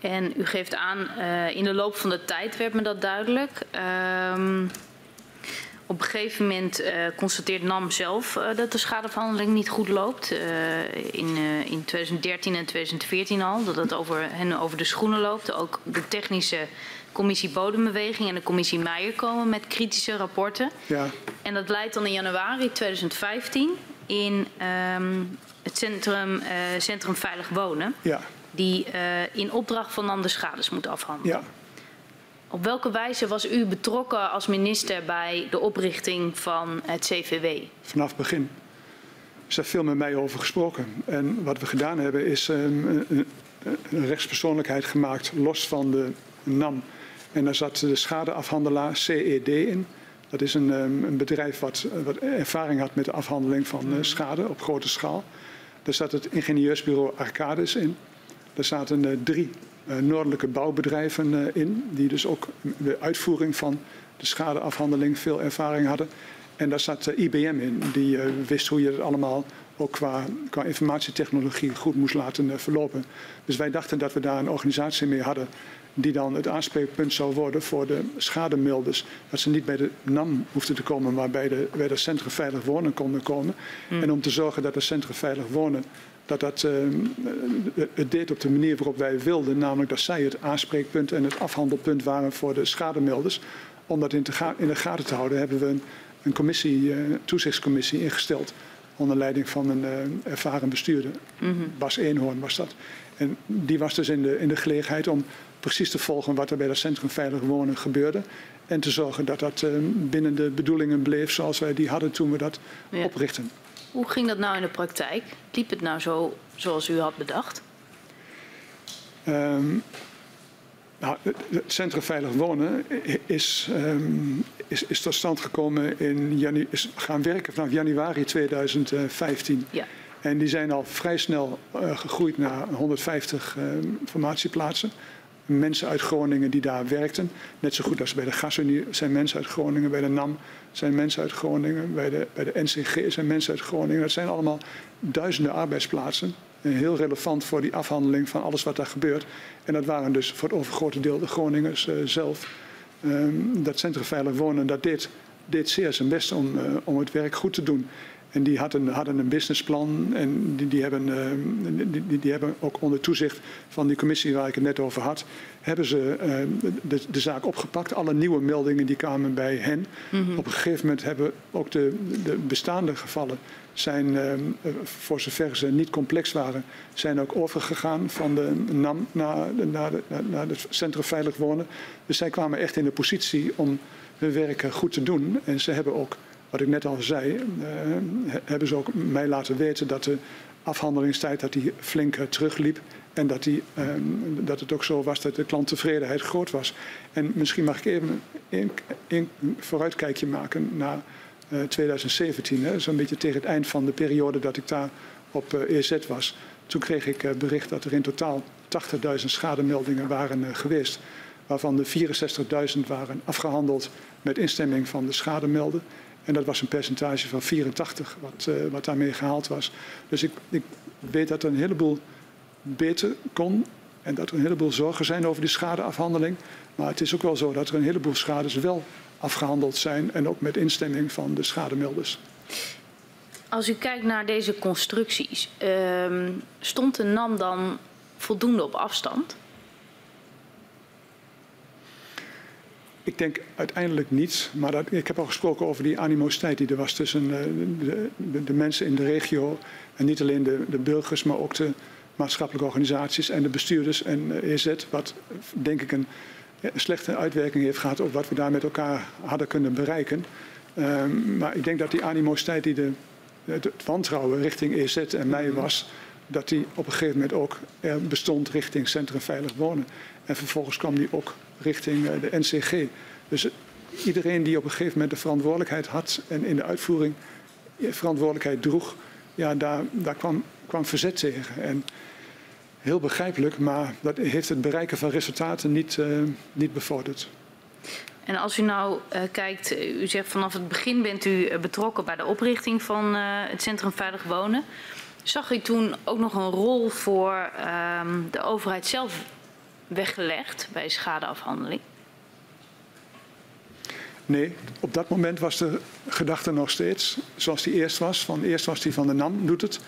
En u geeft aan, uh, in de loop van de tijd werd me dat duidelijk. Um, op een gegeven moment uh, constateert NAM zelf uh, dat de schadeverhandeling niet goed loopt. Uh, in, in 2013 en 2014 al, dat het over hen over de schoenen loopt. Ook de technische commissie Bodembeweging en de commissie Meijer komen met kritische rapporten. Ja. En dat leidt dan in januari 2015 in um, het centrum, centrum Veilig Wonen. Ja die in opdracht van NAM de schades moet afhandelen. Ja. Op welke wijze was u betrokken als minister bij de oprichting van het CVW? Vanaf het begin. Is veel met mij over gesproken. En wat we gedaan hebben is um, een, rechtspersoonlijkheid gemaakt los van de NAM. En daar zat de schadeafhandelaar CED in. Dat is een, um, een bedrijf wat, wat, ervaring had met de afhandeling van uh, schade op grote schaal. Daar zat het ingenieursbureau Arcadis in. Daar zaten uh, drie noordelijke bouwbedrijven uh, in, die dus ook de uitvoering van de schadeafhandeling veel ervaring hadden. En daar zat IBM in, die wist hoe je het allemaal ook qua, qua informatietechnologie goed moest laten verlopen. Dus wij dachten dat we daar een organisatie mee hadden die dan het aanspreekpunt zou worden voor de schademelders. Dat ze niet bij de NAM hoefden te komen, maar bij de, bij de Centrum Veilig Wonen konden komen. Mm. En om te zorgen dat de Centrum Veilig Wonen dat dat uh, het deed op de manier waarop wij wilden, namelijk dat zij het aanspreekpunt en het afhandelpunt waren voor de schademelders. Om dat in, te in de gaten te houden, hebben we een, een commissie, uh, toezichtscommissie ingesteld. Onder leiding van een uh, ervaren bestuurder. Mm -hmm. Bas Eenhoorn was dat. En die was dus in de, in de gelegenheid om precies te volgen wat er bij dat Centrum Veilig Wonen gebeurde. En te zorgen dat dat ehm, binnen de bedoelingen bleef zoals wij die hadden toen we dat ja. oprichten. Hoe ging dat nou in de praktijk? Liep het nou zo zoals u had bedacht? Um, nou, het Centrum Veilig Wonen is, um, is, is tot stand gekomen in janu is gaan werken vanaf januari 2015. Ja. En die zijn al vrij snel uh, gegroeid naar 150 uh, formatieplaatsen mensen uit Groningen die daar werkten. Net zo goed als bij de GasUnie zijn mensen uit Groningen, bij de NAM zijn mensen uit Groningen, bij de, bij de NCG zijn mensen uit Groningen. Dat zijn allemaal duizenden arbeidsplaatsen. En heel relevant voor die afhandeling van alles wat daar gebeurt. En dat waren dus voor het overgrote deel de Groningers uh, zelf. Um, dat Centrum Veilig Wonen, dat deed, deed zeer zijn best om, uh, om het werk goed te doen. En die hadden, hadden een businessplan en die, die, hebben, uh, die, die, hebben ook onder toezicht van die commissie waar ik het net over had, hebben ze uh, de, de, zaak opgepakt. Alle nieuwe meldingen die kwamen bij hen. Mm -hmm. Op een gegeven moment hebben ook de, de bestaande gevallen zijn, uh, voor zover ze niet complex waren, zijn ook overgegaan van de NAM naar, naar, de, naar het Centrum Veilig Wonen. Dus zij kwamen echt in de positie om hun werk goed te doen. En ze hebben ook wat ik net al zei, uh, hebben ze ook mij laten weten dat de afhandelingstijd dat die flink uh, terugliep. En dat, die, uh, dat het ook zo was dat de klanttevredenheid groot was. En misschien mag ik even een, vooruitkijkje maken naar 2017. Zo'n beetje tegen het eind van de periode dat ik daar op EZ was. Toen kreeg ik bericht dat er in totaal 80.000 schademeldingen waren geweest. Waarvan de 64.000 waren afgehandeld met instemming van de schademelder. En dat was een percentage van 84 wat, uh, wat daarmee gehaald was. Dus ik, ik weet dat er een heleboel beter kon en dat er een heleboel zorgen zijn over die schadeafhandeling. Maar het is ook wel zo dat er een heleboel schades wel afgehandeld zijn en ook met instemming van de schademelders. Als u kijkt naar deze constructies, uh, stond de NAM dan voldoende op afstand? Ik denk uiteindelijk niet, maar dat, ik heb al gesproken over die animositeit die er was tussen uh, de, de, de, mensen in de regio. En niet alleen de, de, burgers, maar ook de maatschappelijke organisaties en de bestuurders en EZ. Wat denk ik een, een, slechte uitwerking heeft gehad op wat we daar met elkaar hadden kunnen bereiken. Uh, maar ik denk dat die animositeit die het, het wantrouwen richting EZ en mij was dat die op een gegeven moment ook er bestond richting Centrum Veilig Wonen. En vervolgens kwam die ook richting eh, de NCG. Dus iedereen die op een gegeven moment de verantwoordelijkheid had en in de uitvoering verantwoordelijkheid droeg, ja, daar, daar kwam, kwam verzet tegen. En heel begrijpelijk, maar dat heeft het bereiken van resultaten niet, niet bevorderd. En als u nou kijkt, u zegt vanaf het begin bent u betrokken bij de oprichting van het Centrum Veilig Wonen. Zag u toen ook nog een rol voor ehm, de overheid zelf weggelegd bij schadeafhandeling? Nee, op dat moment was de gedachte nog steeds zoals die eerst was. Van, eerst was die van de NAM, doet het.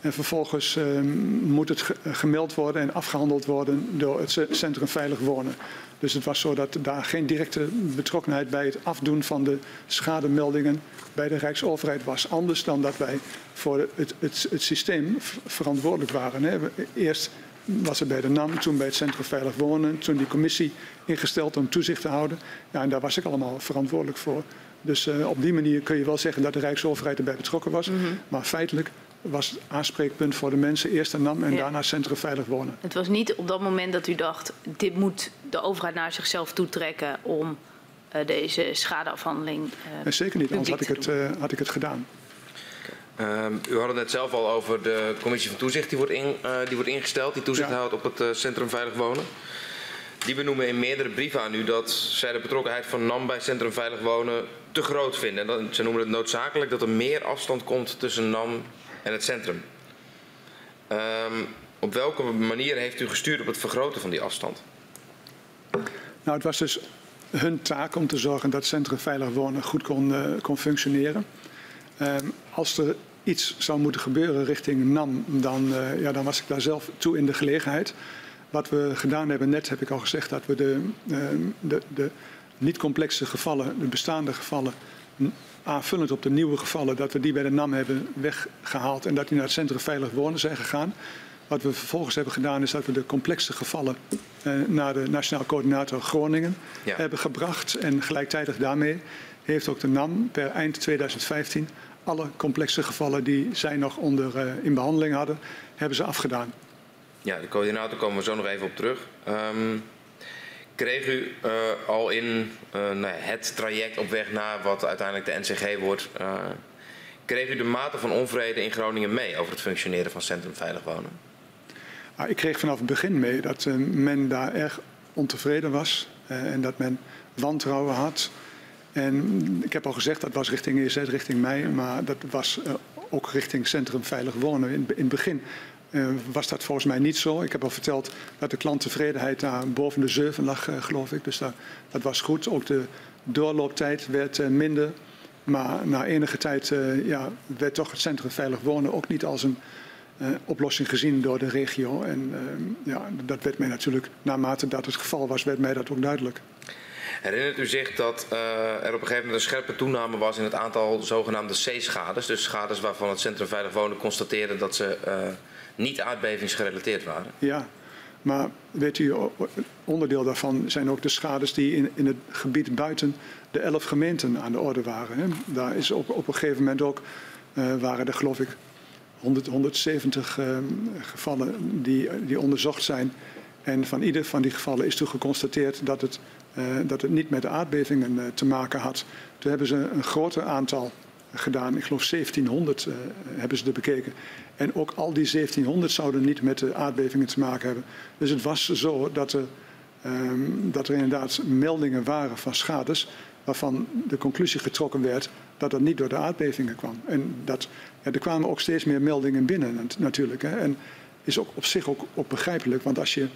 En vervolgens uh, moet het gemeld worden en afgehandeld worden door het Centrum Veilig Wonen. Dus het was zo dat daar geen directe betrokkenheid bij het afdoen van de schademeldingen bij de Rijksoverheid was. Anders dan dat wij voor het, het, het systeem verantwoordelijk waren. Hè. Eerst was het bij de NAM, toen bij het Centrum Veilig Wonen, toen die commissie ingesteld om toezicht te houden. Ja, en daar was ik allemaal verantwoordelijk voor. Dus uh, op die manier kun je wel zeggen dat de Rijksoverheid erbij betrokken was. Mm -hmm. Maar feitelijk was het aanspreekpunt voor de mensen eerst de NAM en ja. daarna Centrum Veilig Wonen. Het was niet op dat moment dat u dacht, dit moet de overheid naar zichzelf toetrekken om uh, deze schadeafhandeling uh, nee, Zeker niet, anders had ik, het, uh, had ik het gedaan. Um, u had het net zelf al over de commissie van toezicht die wordt, in, die wordt ingesteld, die toezicht ja. houdt op het Centrum Veilig Wonen. Die benoemen in meerdere brieven aan u dat zij de betrokkenheid van NAM bij Centrum Veilig Wonen te groot vinden. En dat, ze noemen het noodzakelijk dat er meer afstand komt tussen NAM en het centrum. Um, op welke manier heeft u gestuurd op het vergroten van die afstand? Nou, het was dus hun taak om te zorgen dat Centrum Veilig Wonen goed kon, uh, kon functioneren. Um, als er iets zou moeten gebeuren richting NAM, dan, uh, ja, dan was ik daar zelf toe in de gelegenheid. Wat we gedaan hebben, net heb ik al gezegd dat we de, uh, de, de niet complexe gevallen, de bestaande gevallen, aanvullend op de nieuwe gevallen, dat we die bij de NAM hebben weggehaald en dat die naar het Centrum Veilig Wonen zijn gegaan. Wat we vervolgens hebben gedaan is dat we de complexe gevallen eh, naar de Nationaal Coördinator Groningen ja. hebben gebracht. En gelijktijdig daarmee heeft ook de NAM per eind 2015 alle complexe gevallen die zij nog onder, uh, in behandeling hadden, hebben ze afgedaan. Ja, de coördinator komen we zo nog even op terug. Um, kreeg u uh, al in uh, nou, het traject op weg naar wat uiteindelijk de NCG wordt, uh, kreeg u de mate van onvrede in Groningen mee over het functioneren van Centrum Veilig Wonen? Ah, ik kreeg vanaf het begin mee dat men daar erg ontevreden was en dat men wantrouwen had. En ik heb al gezegd, dat was richting EZ, richting mij, maar dat was ook richting Centrum Veilig Wonen in, in het begin was dat volgens mij niet zo. Ik heb al verteld dat de klanttevredenheid daar boven de 7 lag, uh, geloof ik. Dus dat, dat, was goed. Ook de doorlooptijd werd uh, minder. Maar na enige tijd ja, werd toch het Centrum Veilig Wonen ook niet als een oplossing gezien door de regio. En ja, dat werd mij natuurlijk, naarmate dat het geval was, werd mij dat ook duidelijk. Herinnert u zich dat er op een gegeven moment een scherpe toename was in het aantal zogenaamde C-schades? Dus schades waarvan het Centrum Veilig Wonen constateerde dat ze niet aardbevingsgerelateerd waren? Ja, maar weet u, onderdeel daarvan zijn ook de schades die in, in het gebied buiten de elf gemeenten aan de orde waren. Hè. Daar is op, op een gegeven moment ook, uh, waren er geloof ik 100, 170 uh, gevallen die, die onderzocht zijn. En van ieder van die gevallen is toen geconstateerd dat het, uh, dat het niet met de aardbevingen te maken had. Toen hebben ze een groter aantal gedaan. Ik geloof 1700 uh, hebben ze er bekeken. En ook al die 1700 zouden niet met de aardbevingen te maken hebben. Dus het was zo dat er, um, dat er inderdaad meldingen waren van schades waarvan de conclusie getrokken werd dat dat niet door de aardbevingen kwam. En dat, er kwamen ook steeds meer meldingen binnen natuurlijk. Hè. En is ook op zich ook, begrijpelijk, want als je,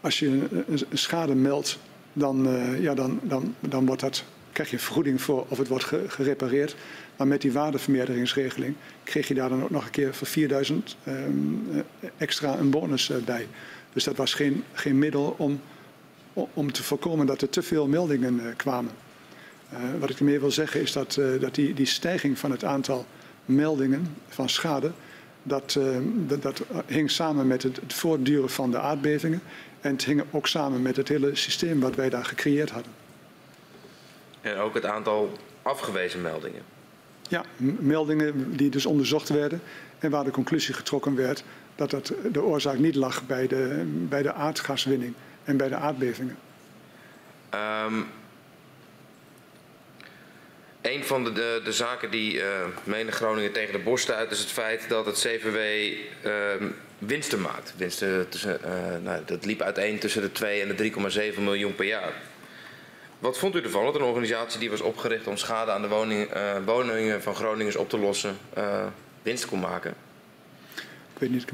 als je een, schade meldt, dan, uh, ja, dan, dan, dan wordt dat krijg je vergoeding voor of het wordt gerepareerd. Maar met die waardevermeerderingsregeling kreeg je daar dan ook nog een keer voor 4000 um, extra een bonus uh, bij. Dus dat was geen, geen middel om, om te voorkomen dat er te veel meldingen uh, kwamen. Wat ik ermee wil zeggen is dat, dat die, die stijging van het aantal meldingen van schade, dat, dat, dat hing samen met het, het voortduren van de aardbevingen. En het hing ook samen met het hele systeem wat wij daar gecreëerd hadden. En ook het aantal afgewezen meldingen. Ja, meldingen die dus onderzocht werden en waar de conclusie getrokken werd dat dat de oorzaak niet lag bij de, bij de aardgaswinning en bij de aardbevingen. Um, een van de, de, de zaken die uh, menig Groningen tegen de borst uit is het feit dat het CVW uh, ehm, winsten maakt. Winsten tussen, uh, nou, dat liep uiteen tussen de 2 en de 3,7 miljoen per jaar. Wat vond u ervan dat een organisatie die was opgericht om schade aan de woning, woningen van Groningers op te lossen winst kon maken? ik weet niet,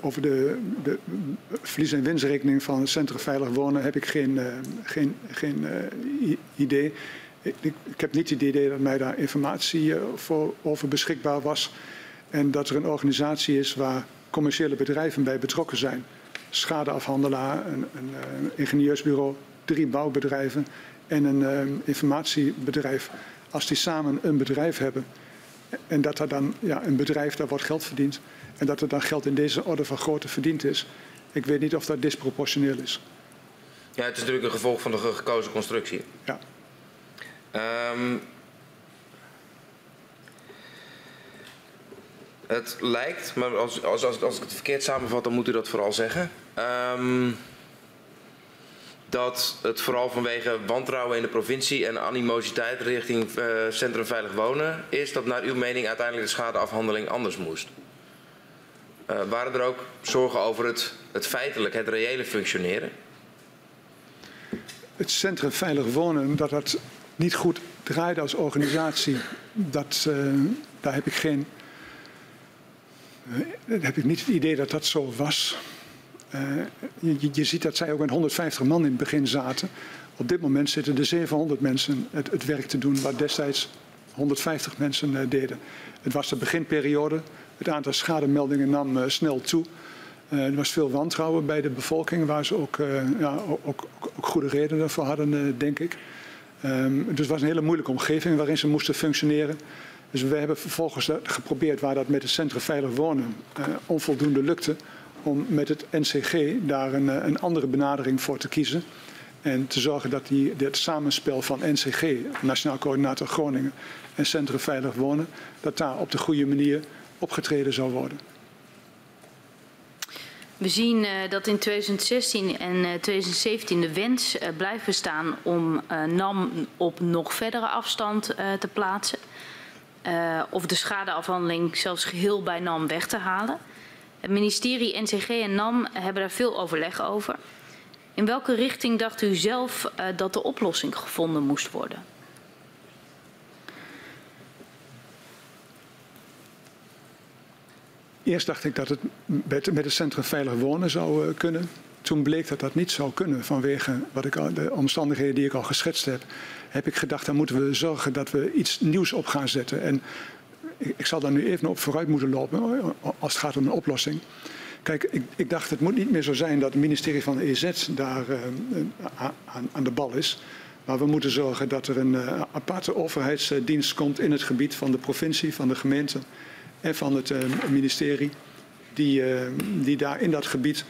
over, de, de verlies- en winstrekening van het Centrum Veilig Wonen heb ik geen, uh, geen, geen idee. Ik, heb niet het idee dat mij daar informatie voor, over beschikbaar was. En dat er een organisatie is waar commerciële bedrijven bij betrokken zijn. Schadeafhandelaar, een, een ingenieursbureau, drie bouwbedrijven en een informatiebedrijf. Als die samen een bedrijf hebben en dat er dan ja, een bedrijf daar wordt geld verdiend en dat er dan geld in deze orde van grootte verdiend is. Ik weet niet of dat disproportioneel is. Ja, het is natuurlijk een gevolg van de gekozen constructie. Ja. Um, het lijkt, maar als, als, als, als ik het verkeerd samenvat, dan moet u dat vooral zeggen. Um, dat het vooral vanwege wantrouwen in de provincie en animositeit richting uh, Centrum Veilig Wonen is dat naar uw mening uiteindelijk de schadeafhandeling anders moest. Uh, waren er ook zorgen over het, het feitelijk, het reële functioneren? Het Centrum Veilig Wonen, dat dat niet goed draaide als organisatie, dat, uh, daar heb ik geen. Heb ik niet het idee dat dat zo was. Je, je, ziet dat zij ook met 150 man in het begin zaten. Op dit moment zitten er 700 mensen het, werk te doen, waar destijds 150 mensen deden. Het was de beginperiode. Het aantal schademeldingen nam uh, snel toe. Uh, er was veel wantrouwen bij de bevolking, waar ze ook, uh, ja, ook, ook, goede redenen voor hadden, denk ik. Um, dus het was een hele moeilijke omgeving waarin ze moesten functioneren. Dus we hebben vervolgens geprobeerd, waar dat met het Centrum Veilig Wonen onvoldoende lukte, om met het NCG daar een, een andere benadering voor te kiezen. En te zorgen dat die, het samenspel van NCG, Nationaal Coördinator Groningen, en Centrum Veilig Wonen, dat daar op de goede manier opgetreden zou worden. We zien uh, dat in 2016 en uh, 2017 de wens blijft bestaan om NAM op nog verdere afstand te plaatsen. of de schadeafhandeling zelfs geheel bij NAM weg te halen. Het ministerie, NCG en NAM hebben daar veel overleg over. In welke richting dacht u zelf dat de oplossing gevonden moest worden? Eerst dacht ik dat het met, het Centrum Veilig Wonen zou uh, kunnen. Toen bleek dat dat niet zou kunnen vanwege wat ik al, de omstandigheden die ik al geschetst heb. Heb ik gedacht, dan moeten we zorgen dat we iets nieuws op gaan zetten. En ik, zal daar nu even op vooruit moeten lopen als het gaat om een oplossing. Kijk, ik, ik, dacht het moet niet meer zo zijn dat het ministerie van EZ daar uh, aan, aan, de bal is. Maar we moeten zorgen dat er een uh, aparte overheidsdienst komt in het gebied van de provincie, van de gemeente en van het ministerie, die, die daar in dat gebied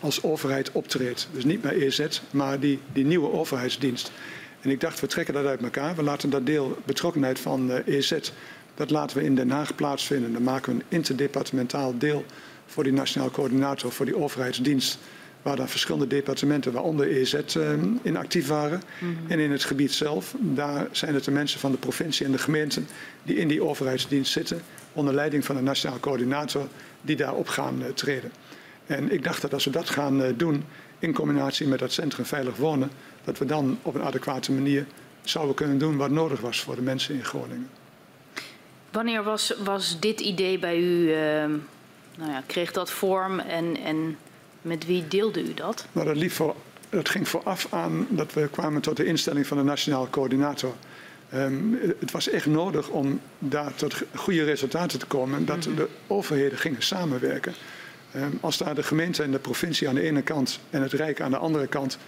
als overheid optreedt. Dus niet bij EZ, maar die, die nieuwe overheidsdienst. En ik dacht, we trekken dat uit elkaar. We laten dat deel betrokkenheid van EZ, dat laten we in Den Haag plaatsvinden. Dan maken we een interdepartementaal deel voor die nationaal coördinator, voor die overheidsdienst waar dan verschillende departementen, waaronder EZ, uh, in actief waren. Mm -hmm. En in het gebied zelf, daar zijn het de mensen van de provincie en de gemeenten die in die overheidsdienst zitten onder leiding van een nationaal coördinator die daarop gaan uh, treden. En ik dacht dat als we dat gaan uh, doen in combinatie met dat centrum veilig wonen, dat we dan op een adequate manier zouden kunnen doen wat nodig was voor de mensen in Groningen. Wanneer was, was dit idee bij u, uh, nou ja, kreeg dat vorm en, en met wie deelde u dat? Nou, dat, liep voor, dat ging vooraf aan dat we kwamen tot de instelling van de nationale coördinator. Um, het was echt nodig om daar tot goede resultaten te komen. Dat mhm. de overheden gingen samenwerken. Um, als daar de gemeente en de provincie aan de ene kant en het Rijk aan de andere kant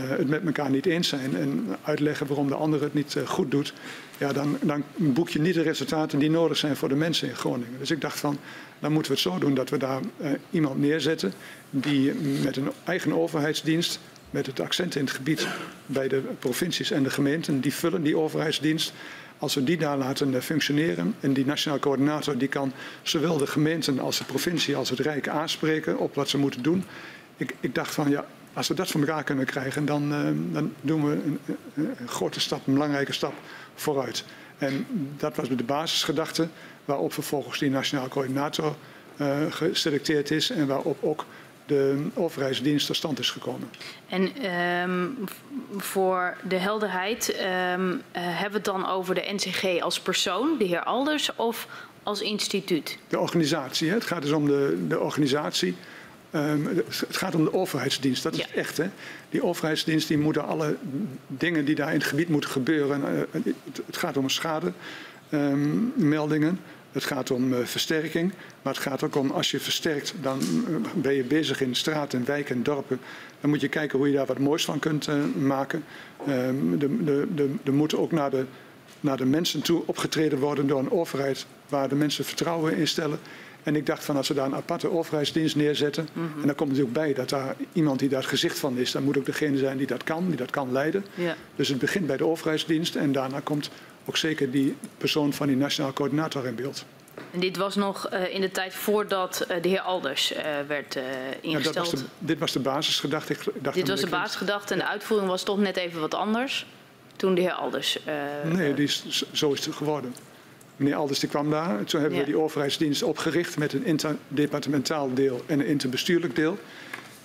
het met elkaar niet eens zijn en uitleggen waarom de ander het niet uh, goed doet, ja, dan, dan boek je niet de resultaten die nodig zijn voor de mensen in Groningen. Dus ik dacht van, dan moeten we het zo doen dat we daar uh, iemand neerzetten die met een eigen overheidsdienst met het accent in het gebied bij de provincies en de gemeenten. Die vullen die overheidsdienst Als we die daar laten eh, functioneren en die nationale coördinator die kan zowel de gemeenten als de provincie als het Rijk aanspreken op wat ze moeten doen. Ik, ik dacht van ja, als we dat voor elkaar kunnen krijgen, dan, uh, dan doen we een, een, grote stap, een belangrijke stap vooruit. En dat was de basisgedachte waarop vervolgens die nationale coördinator uh, geselecteerd is en waarop ook de overheidsdienst tot stand is gekomen. En um, voor de helderheid, um, uh, hebben we het dan over de NCG als persoon, de heer Alders, of als instituut? De organisatie. Hè? Het gaat dus om de, de organisatie. Um, het gaat om de overheidsdienst, dat is ja. echt. Hè? Die overheidsdienst die moeten alle dingen die daar in het gebied moeten gebeuren. Uh, het, het, gaat om schademeldingen. Het gaat om uh, versterking, maar het gaat ook om als je versterkt, dan uh, ben je bezig in straten, en wijken en dorpen. Dan moet je kijken hoe je daar wat moois van kunt maken. Um, er moet ook naar de, naar de mensen toe opgetreden worden door een overheid waar de mensen vertrouwen in stellen. En ik dacht van als we daar een aparte overheidsdienst neerzetten, mm -hmm. en dan komt natuurlijk bij dat daar iemand die daar het gezicht van is, dan moet ook degene zijn die dat kan, die dat kan leiden. Ja. Dus het begint bij de overheidsdienst en daarna komt ook zeker die persoon van die nationaal coördinator in beeld. En dit was nog uh, in de tijd voordat uh, de heer Alders uh, werd ingesteld? Ja, was de, dit was de basisgedachte. dit was de basisgedachte en de uitvoering was toch net even wat anders toen de heer Alders... nee, die is, zo is het geworden. Meneer Alders die kwam daar. Toen hebben ja. we die overheidsdienst opgericht met een interdepartementaal deel en een interbestuurlijk deel.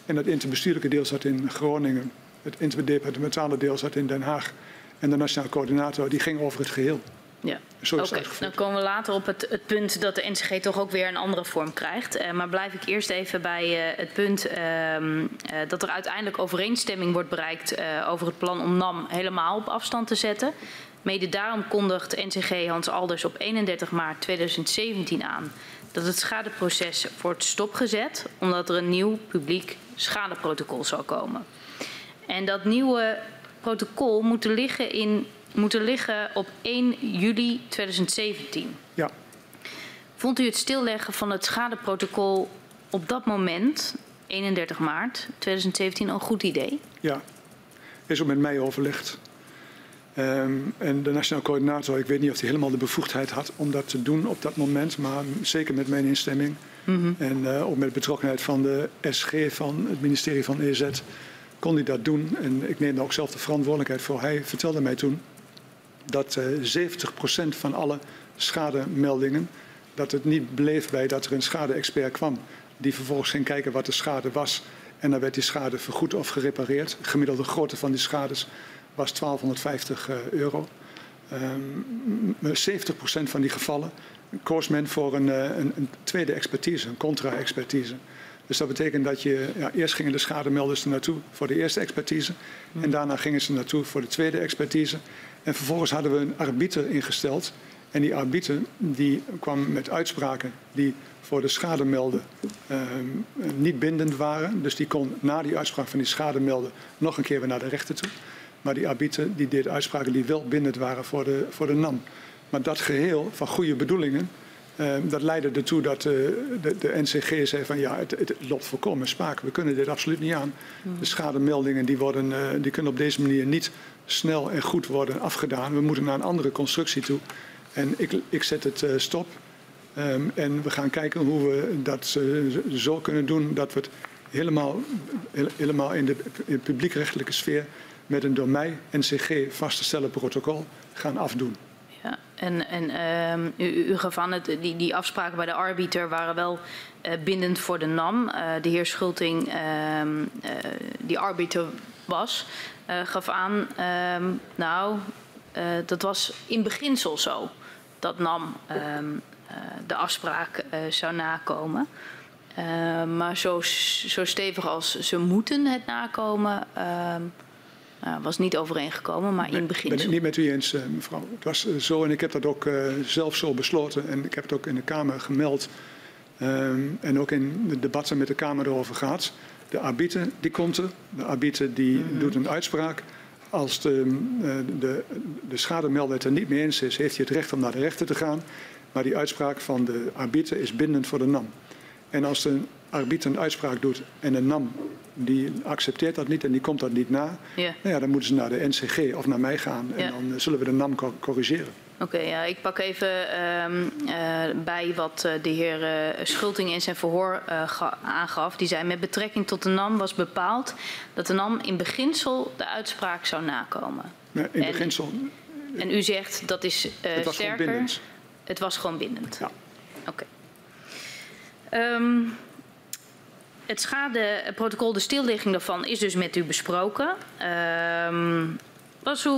En dat interbestuurlijke deel zat in Groningen. Het interdepartementale deel zat in Den Haag. En de nationale coördinator die ging over het geheel. Ja, oké. Okay. Dan komen we later op het, het, punt dat de NCG toch ook weer een andere vorm krijgt. Uh, maar blijf ik eerst even bij uh, het punt uh, dat er uiteindelijk overeenstemming wordt bereikt over het plan om NAM helemaal op afstand te zetten. Mede daarom kondigt NCG Hans Alders op 31 maart 2017 aan dat het schadeproces wordt stopgezet omdat er een nieuw publiek schadeprotocol zal komen. En dat nieuwe protocol moet liggen, in, moet liggen op 1 juli 2017. Ja. Vond u het stilleggen van het schadeprotocol op dat moment, 31 maart 2017, een goed idee? Ja, is ook met mij overlegd. Um, en de nationaal coördinator, ik weet niet of hij helemaal de bevoegdheid had om dat te doen op dat moment, maar zeker met mijn instemming. Mm -hmm. En uh, ook met betrokkenheid van de SG van het ministerie van EZ kon hij dat doen. En ik neem ook zelf de verantwoordelijkheid voor. Hij vertelde mij toen dat uh, 70% van alle schademeldingen, dat het niet bleef bij dat er een schade-expert kwam, die vervolgens ging kijken wat de schade was. En dan werd die schade vergoed of gerepareerd. De gemiddelde grootte van die schades was 1250 uh, euro. Um, 70% van die gevallen koos men voor een, een, een tweede expertise, een contra-expertise. Dus dat betekent dat je, ja, eerst gingen de schademelders er naartoe voor de eerste expertise. Hmm. En daarna gingen ze naartoe voor de tweede expertise. En vervolgens hadden we een arbiter ingesteld. En die arbiter die kwam met uitspraken die voor de schademelder uh, niet bindend waren. Dus die kon na die uitspraak van die schademelder nog een keer weer naar de rechter toe. Maar die arbiter die deed uitspraken die wel bindend waren voor de, voor de NAM. Maar dat geheel van goede bedoelingen, uh, dat leidde ertoe dat uh, de, de, NCG zei van ja, het, het, loopt volkomen spaak. We kunnen dit absoluut niet aan. De schademeldingen die, worden, uh, die kunnen op deze manier niet snel en goed worden afgedaan. We moeten naar een andere constructie toe. En ik, ik zet het stop. Um, en we gaan kijken hoe we dat zo kunnen doen dat we het helemaal, helemaal in de, in de publiekrechtelijke sfeer met een door mij NCG vast te stellen protocol gaan afdoen. Ja, en, en um, u, gaf aan, het, die, die afspraken bij de arbiter waren wel uh, bindend voor de NAM. Uh, de heer Schulting, um, uh, die arbiter was, gaf aan, um, nou, dat was in beginsel zo, dat NAM de afspraak zou nakomen. maar zo, zo stevig als ze moeten het nakomen, was niet overeengekomen, maar in begin. Ben ik niet met u eens, uh, mevrouw. Het was uh, zo en ik heb dat ook zelf zo besloten en ik heb het ook in de Kamer gemeld ehm, en ook in de debatten met de Kamer erover gehad. De arbiter die komt er, de arbiter die mm -hmm. doet een uitspraak. Als de, de, de schademelder het er niet mee eens is, heeft hij het recht om naar de rechter te gaan. Maar die uitspraak van de arbiter is bindend voor de NAM. En als de arbiter een uitspraak doet en de NAM die accepteert dat niet en die komt dat niet na. Nou ja, dan moeten ze naar de NCG of naar mij gaan en dan zullen we de NAM corrigeren. Oké, ja, ik pak even ehm, eh, bij wat eh, de heer eh, Schulting in zijn verhoor eh, ga- aangaf. Die zei met betrekking tot de NAM was bepaald dat de NAM in beginsel de uitspraak zou nakomen. In En- beginsel, En u zegt dat is eh, het was gewoon bindend. Het was gewoon bindend. Ja. Oké. Ehm, het schadeprotocol, de stilligging daarvan, is dus met u besproken. Ehm, was u,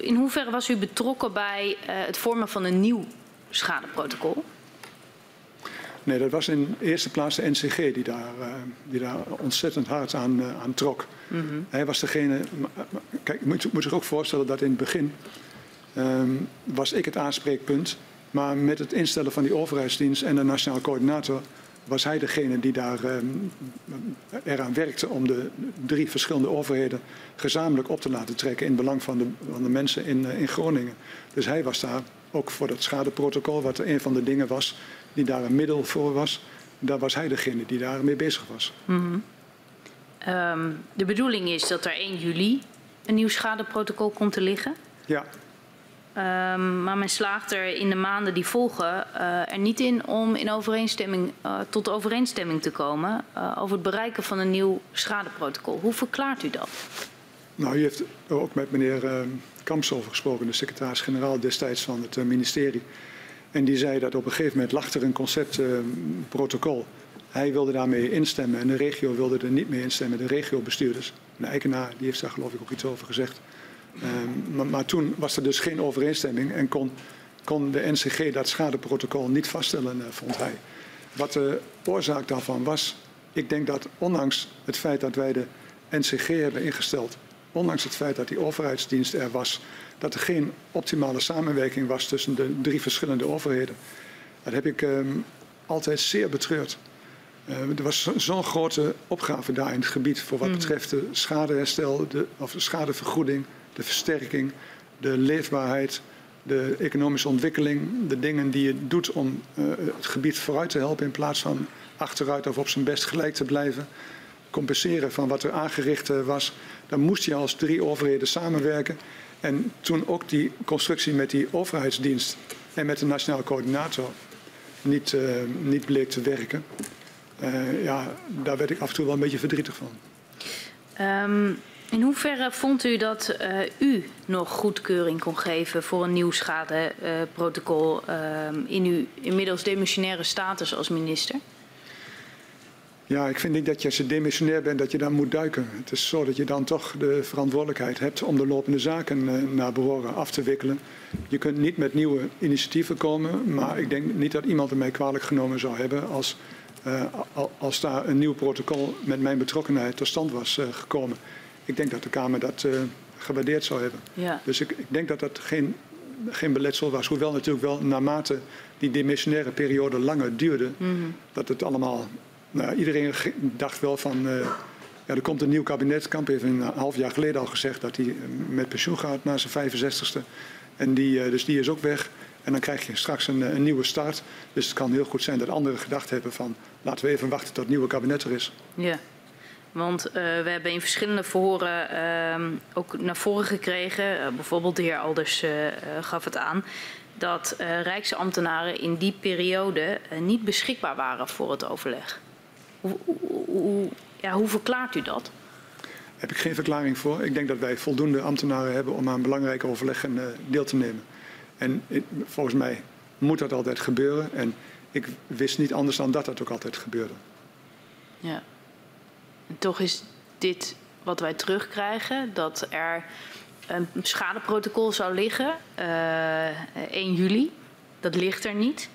in hoeverre was u betrokken bij eh, het vormen van een nieuw schadeprotocol? Nee, dat was in eerste plaats de NCG die daar, eh, die daar ontzettend hard aan, eh, aan trok. Hij was degene. Kijk, je moet, moet zich ook voorstellen dat in het begin ehm, was ik het aanspreekpunt. Maar met het instellen van die overheidsdienst en de nationaal coördinator was hij degene die daar ehm, eraan werkte om de drie verschillende overheden gezamenlijk op te laten trekken in belang van de, van de mensen in, eh, in Groningen. Dus hij was daar ook voor dat schadeprotocol, wat een van de dingen was die daar een middel voor was. Daar was hij degene die daarmee bezig was. Ehm, de bedoeling is dat er 1 juli een nieuw schadeprotocol komt te liggen. Ja, Ehm, maar men slaagt er in de maanden die volgen eh, er niet in om in overeenstemming, eh, tot overeenstemming te komen eh, over het bereiken van een nieuw schadeprotocol. Hoe verklaart u dat? Nou, u heeft ook met meneer eh, Kamps over gesproken, de secretaris-generaal destijds van het ministerie. En die zei dat op een gegeven moment lag er een conceptprotocol. Hij wilde daarmee instemmen en de regio wilde er niet mee instemmen. De regiobestuurders, de Eikenaar, die heeft daar geloof ik ook iets over gezegd. Ehm, maar, maar toen was er dus geen overeenstemming en kon, kon de NCG dat schadeprotocol niet vaststellen, eh, vond hij. Wat de oorzaak daarvan was, ik denk dat ondanks het feit dat wij de NCG hebben ingesteld, ondanks het feit dat die overheidsdienst er was, dat er geen optimale samenwerking was tussen de drie verschillende overheden. Dat heb ik ehm, altijd zeer betreurd. Eh, er was zo- zo'n grote opgave daar in het gebied voor wat betreft de schadeherstel, de, of de schadevergoeding, de versterking, de leefbaarheid, de economische ontwikkeling, de dingen die je doet om eh, het gebied vooruit te helpen in plaats van achteruit of op zijn best gelijk te blijven. Compenseren van wat er aangericht eh, was. Dan moest je als drie overheden samenwerken. En toen ook die constructie met die overheidsdienst en met de nationale coördinator niet, eh, niet bleek te werken. ja, daar werd ik af en toe wel een beetje verdrietig van. Ehm, in hoeverre vond u dat eh, u nog goedkeuring kon geven voor een nieuw schadeprotocol ehm, in uw inmiddels demissionaire status als minister? Ja, ik vind niet dat je als je demissionair bent dat je dan moet duiken. Het is zo dat je dan toch de verantwoordelijkheid hebt om de lopende zaken eh, naar behoren af te wikkelen. Je kunt niet met nieuwe initiatieven komen, maar ik denk niet dat iemand er mij kwalijk genomen zou hebben als, eh, al- als daar een nieuw protocol met mijn betrokkenheid tot stand was eh, gekomen. Ik denk dat de Kamer dat eh, gewaardeerd zou hebben. Ja. Dus ik, ik denk dat dat geen, geen beletsel was. Hoewel natuurlijk wel naarmate die demissionaire periode langer duurde, dat het allemaal. Nou, iedereen dacht wel van. eh, ja, er komt een nieuw kabinet. Kamp heeft een half jaar geleden al gezegd dat hij eh, met pensioen gaat na zijn 65ste. En die, dus die is ook weg. En dan krijg je straks een, een nieuwe start. Dus het kan heel goed zijn dat anderen gedacht hebben van laten we even wachten tot het nieuwe kabinet er is. Ja, want eh, we hebben in verschillende verhoren ehm, ook naar voren gekregen, eh, bijvoorbeeld de heer Alders eh, gaf het aan, dat Rijksambtenaren in die periode niet beschikbaar waren voor het overleg. Hoe, hoe, hoe- ja, hoe verklaart u dat? heb ik geen verklaring voor. Ik denk dat wij voldoende ambtenaren hebben om aan belangrijke overleggen deel te nemen. En volgens mij moet dat altijd gebeuren. En ik wist niet anders dan dat dat ook altijd gebeurde. Ja. Toch is dit wat wij terugkrijgen, dat er een schadeprotocol zou liggen, eh 1 juli. Dat ligt er niet.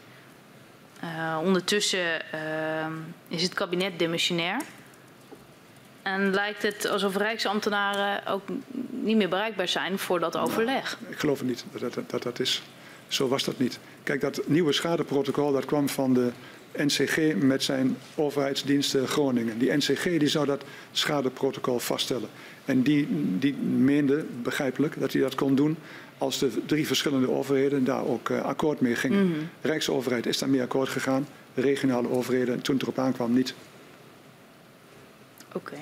Eh, ondertussen eh, is het kabinet demissionair. En lijkt het alsof Rijksambtenaren ook niet meer bereikbaar zijn voor dat overleg. Ik geloof het niet dat dat, dat, dat is. Zo was dat niet. Kijk, dat nieuwe schadeprotocol dat kwam van de NCG met zijn overheidsdiensten Groningen. Die NCG die zou dat schadeprotocol vaststellen. En die, die meende, begrijpelijk, dat hij dat kon doen als de drie verschillende overheden daar ook eh, akkoord mee gingen. De Rijksoverheid is daarmee akkoord gegaan. Regionale overheden, toen het erop aankwam, niet. Oké.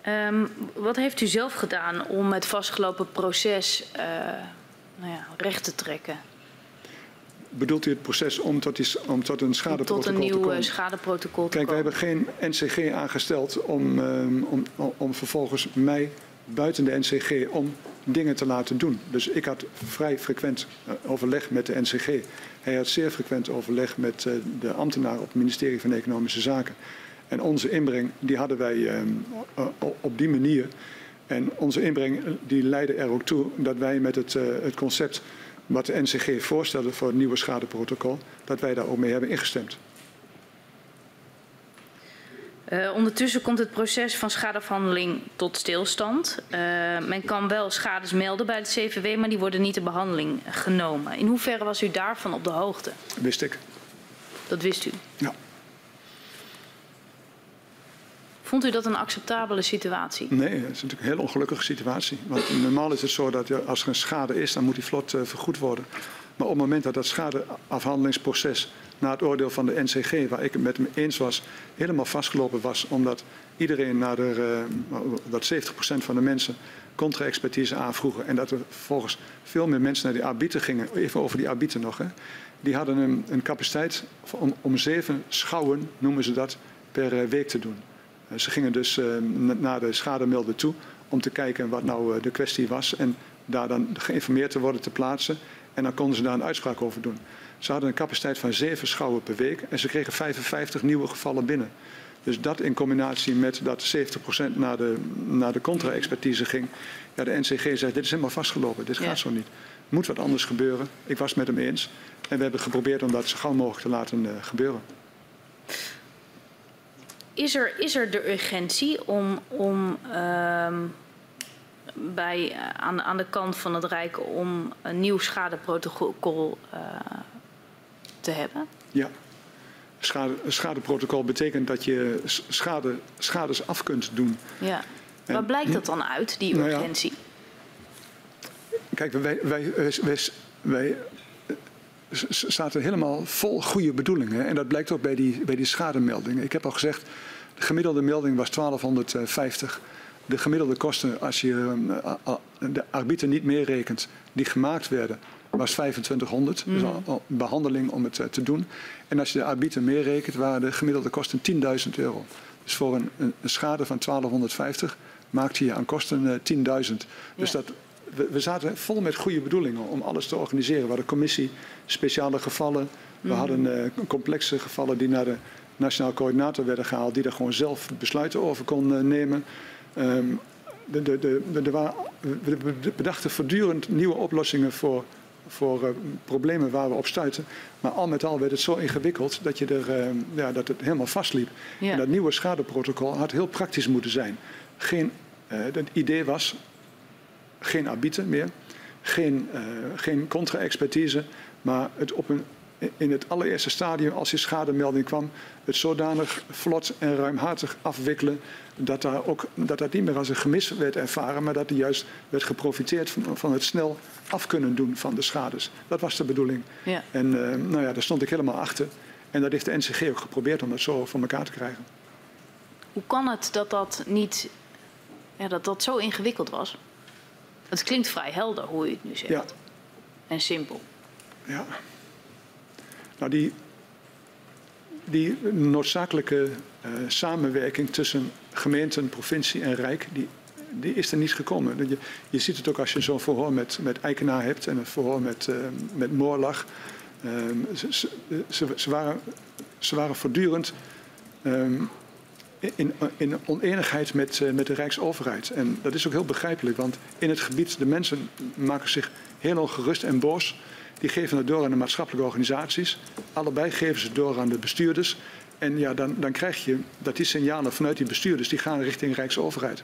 Ehm, wat heeft u zelf gedaan om het vastgelopen proces eh, nou ja, recht te trekken. Bedoelt u het proces om tot, die, om tot een schadeprotocol tot een te nieuw komen? eh, schadeprotocol te Kijk, wij komen. hebben geen NCG aangesteld om, ehm, om, om vervolgens mij buiten de NCG om dingen te laten doen. Dus ik had vrij frequent eh, overleg met de NCG. Hij had zeer frequent overleg met eh, de ambtenaren op het ministerie van Economische Zaken. En onze inbreng, die hadden wij ehm, op die manier. En onze inbreng die leidde er ook toe dat wij met het, het concept wat de NCG voorstelde voor het nieuwe schadeprotocol, dat wij daar ook mee hebben ingestemd. Eh, ondertussen komt het proces van schadeafhandeling tot stilstand. Eh, men kan wel schades melden bij het CVW, maar die worden niet in behandeling genomen. In hoeverre was u daarvan op de hoogte? Wist ik. Dat wist u. Ja. Vond u dat een acceptabele situatie? Nee, dat is natuurlijk een heel ongelukkige situatie. Want normaal is het zo dat als er een schade is, dan moet die vlot eh, vergoed worden. Maar op het moment dat dat schadeafhandelingsproces na het oordeel van de NCG, waar ik het met hem eens was, helemaal vastgelopen was, omdat iedereen naar de, eh, dat 70% van de mensen contra-expertise aanvroegen en dat er volgens veel meer mensen naar die arbiter gingen, even over die arbiter nog, hè, die hadden een, een capaciteit om, om zeven schouwen, noemen ze dat, per eh, week te doen. Ze gingen dus eh, na- naar de schademelder toe om te kijken wat nou eh, de kwestie was en daar dan geïnformeerd te worden te plaatsen. En dan konden ze daar een uitspraak over doen. Ze hadden een capaciteit van zeven schouwen per week en ze kregen 55 nieuwe gevallen binnen. Dus dat in combinatie met dat 70% naar de, naar de contra-expertise ging. Ja, de NCG zegt, dit is helemaal vastgelopen, dit Ja. gaat zo niet. Moet wat anders gebeuren. Ik was het met hem eens. En we hebben geprobeerd om dat zo gauw mogelijk te laten eh, gebeuren. Is er, is er de urgentie om, om ehm, bij, eh, aan, aan de kant van het Rijk om een nieuw schadeprotocol eh, te hebben? Ja. Schade, een schadeprotocol betekent dat je schade, schades af kunt doen. Ja. En- Waar blijkt dat dan uit, die Nou ja. urgentie? Kijk, wij, wij, wij, wij, wij, eh, s- s- zaten helemaal vol goede bedoelingen. En dat blijkt ook bij die, bij die schademeldingen. Ik heb al gezegd, de gemiddelde melding was 1250. De gemiddelde kosten, als je eh, a- de arbiter niet meerekent, die gemaakt werden, was 2500. Dus een behandeling om het eh, te doen. En als je de arbiter meerekent, waren de gemiddelde kosten 10.000 euro. Dus voor een, een, schade van 1250 maakte je aan kosten eh, 10.000. Dus Ja. dat, we, we zaten vol met goede bedoelingen om alles te organiseren. We hadden commissie, speciale gevallen. We hadden eh, complexe gevallen die naar de nationaal coördinator werden gehaald, die er gewoon zelf besluiten over kon eh, nemen. Ehm, de, de, de, we bedachten voortdurend nieuwe oplossingen voor, voor eh, problemen waar we op stuiten. Maar al met al werd het zo ingewikkeld dat, je er, eh, ja, dat het helemaal vastliep. Ja. En dat nieuwe schadeprotocol had heel praktisch moeten zijn. Geen, het idee was geen arbiter meer, geen, eh, geen contra-expertise, maar het op een, in het allereerste stadium, als die schademelding kwam, het zodanig vlot en ruimhartig afwikkelen dat, daar ook, dat dat niet meer als een gemis werd ervaren, maar dat er juist werd geprofiteerd van, van het snel af kunnen doen van de schades. Dat was de bedoeling. Ja. En eh, nou ja, daar stond ik helemaal achter. En dat heeft de NCG ook geprobeerd om dat zo voor elkaar te krijgen. Hoe kan het dat dat niet, ja, dat dat zo ingewikkeld was? Het klinkt vrij helder hoe u het nu zegt. Ja. En simpel. Ja. Nou, die, die noodzakelijke eh, samenwerking tussen gemeenten, provincie en Rijk, die, die is er niet gekomen. Je, je ziet het ook als je zo'n verhoor met, met Eikenaar hebt en een verhoor met, eh, met Moorlag. Ehm, ze, ze, ze, ze waren, ze waren voortdurend ehm, in, in oneenigheid met, eh, met de Rijksoverheid. En dat is ook heel begrijpelijk, want in het gebied, de mensen maken zich heel ongerust en boos. Die geven het door aan de maatschappelijke organisaties. Allebei geven ze het door aan de bestuurders. En ja, dan, dan krijg je dat die signalen vanuit die bestuurders die gaan richting Rijksoverheid.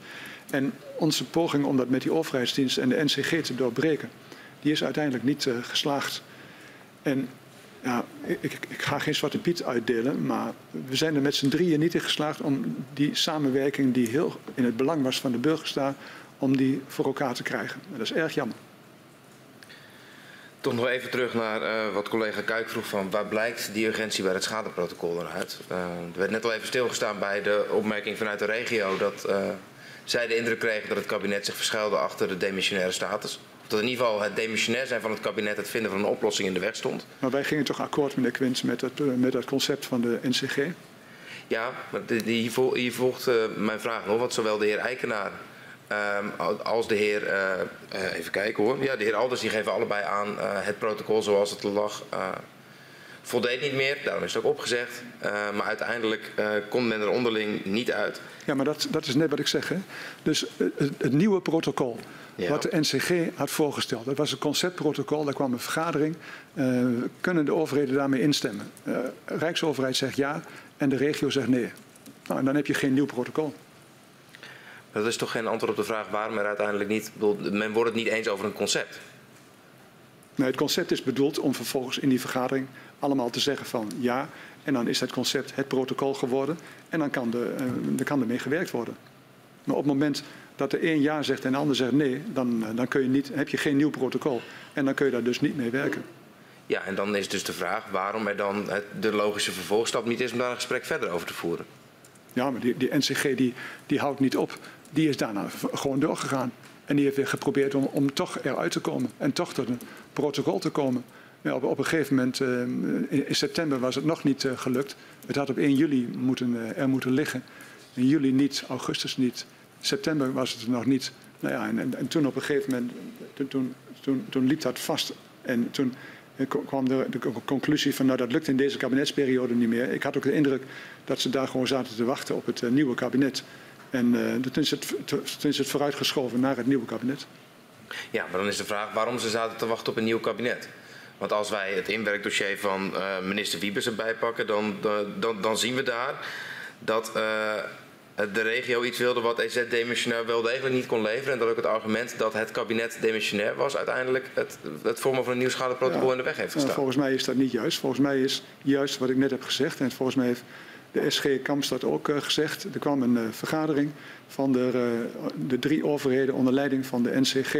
En onze poging om dat met die overheidsdienst en de NCG te doorbreken, die is uiteindelijk niet eh, geslaagd. En ja, ik, ik, ga geen zwarte piet uitdelen, maar we zijn er met z'n drieën niet in geslaagd om die samenwerking die heel in het belang was van de burgers daar, om die voor elkaar te krijgen. En dat is erg jammer. Toch nog even terug naar eh, wat collega Kuik vroeg van waar blijkt die urgentie bij het schadeprotocol dan uit? Eh, er werd net al even stilgestaan bij de opmerking vanuit de regio dat eh, zij de indruk kregen dat het kabinet zich verschuilde achter de demissionaire status dat in ieder geval het demissionair zijn van het kabinet het vinden van een oplossing in de weg stond. Maar wij gingen toch akkoord, meneer Quint, met het, eh, met het concept van de NCG? Ja, maar hier, hier volgt uh, mijn vraag nog, want zowel de heer Eikenaar um, als de heer, uh, uh, even kijken hoor, ja, de heer Alders, die geven allebei aan het protocol zoals het er lag voldeed niet meer, daarom is het ook opgezegd. Uh, maar uiteindelijk uh, komt men er onderling niet uit. Ja, maar dat, dat is net wat ik zeg. Hè? Dus het nieuwe protocol ja. wat de NCG had voorgesteld, dat was een conceptprotocol, daar kwam een vergadering. Uh, kunnen de overheden daarmee instemmen? Rijksoverheid zegt ja en de regio zegt nee. Nou, en dan heb je geen nieuw protocol. Dat is toch geen antwoord op de vraag waarom er uiteindelijk niet... Men wordt het niet eens over een concept. Nee, het concept is bedoeld om vervolgens in die vergadering allemaal te zeggen van ja. En dan is het concept het protocol geworden. En dan kan, de, uh, dan kan ermee gewerkt worden. Maar op het moment dat de een ja zegt en de ander zegt nee, dan, uh, dan kun je niet, heb je geen nieuw protocol. En dan kun je daar dus niet mee werken. Ja, en dan is dus de vraag waarom er dan de logische vervolgstap niet is om daar een gesprek verder over te voeren. Ja, maar die, die NCG die, die houdt niet op. Die is daarna gewoon doorgegaan. En die heeft weer geprobeerd om, om toch eruit te komen. En toch tot een protocol te komen. Ja, op, op, een gegeven moment, uh, in, september was het nog niet uh, gelukt. Het had op 1 juli moeten, uh, er moeten liggen. In juli niet, augustus niet. September was het er nog niet. Nou ja, en, en, en toen op een gegeven moment, toen, toen, toen, liep dat vast. En toen kwam de, de, conclusie van, nou dat lukt in deze kabinetsperiode niet meer. Ik had ook de indruk dat ze daar gewoon zaten te wachten op het nieuwe kabinet. En toen is, het, toen is het vooruitgeschoven naar het nieuwe kabinet. Ja, maar dan is de vraag waarom ze zaten te wachten op een nieuw kabinet. Want als wij het inwerkdossier van uh, minister Wiebes erbij pakken, dan, dan, dan zien we daar dat uh, de regio iets wilde wat EZ demissionair wel degelijk niet kon leveren. En dat ook het argument dat het kabinet demissionair was uiteindelijk het, het vormen van een nieuw schadeprotocol ja, in de weg heeft gestaan. volgens mij is dat niet juist. Volgens mij is juist wat ik net heb gezegd. En volgens mij heeft de SG Kampstad ook uh, gezegd. Er kwam een vergadering van de, de drie overheden onder leiding van de NCG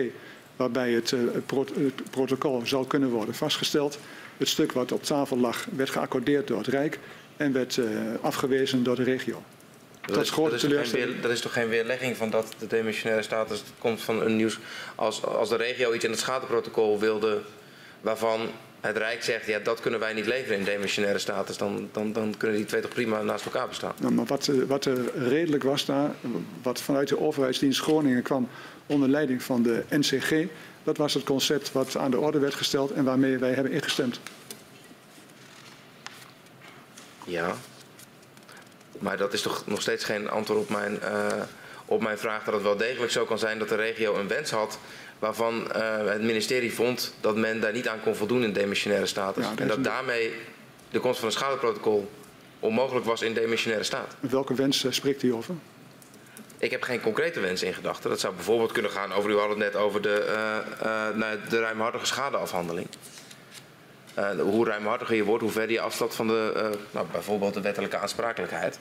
waarbij het, het, protocol zou kunnen worden vastgesteld. Het stuk wat op tafel lag werd geaccordeerd door het Rijk en werd afgewezen door de regio. Dat, is, dat, is weer, dat, is, toch geen weerlegging van dat de demissionaire status komt van een nieuws. Als, als de regio iets in het schadeprotocol wilde waarvan het Rijk zegt, ja, dat kunnen wij niet leveren in demissionaire status, dan, dan, dan kunnen die twee toch prima naast elkaar bestaan. Nou, maar wat, eh, wat er redelijk was daar, wat vanuit de overheidsdienst Groningen kwam onder leiding van de NCG, dat was het concept wat aan de orde werd gesteld en waarmee wij hebben ingestemd. Ja, maar dat is toch nog steeds geen antwoord op mijn, uh, op mijn vraag dat het wel degelijk zo kan zijn dat de regio een wens had waarvan uh, het ministerie vond dat men daar niet aan kon voldoen in demissionaire status. Ja, en dat daarmee de komst van een schadeprotocol onmogelijk was in demissionaire staat. Welke wens uh, spreekt u over? Ik heb geen concrete wens in gedachten. Dat zou bijvoorbeeld kunnen gaan over, u had het net over de, uh, de ruimhartige schadeafhandeling. Hoe ruimhartiger je wordt, hoe verder je afstapt van de, nou, bijvoorbeeld de wettelijke aansprakelijkheid.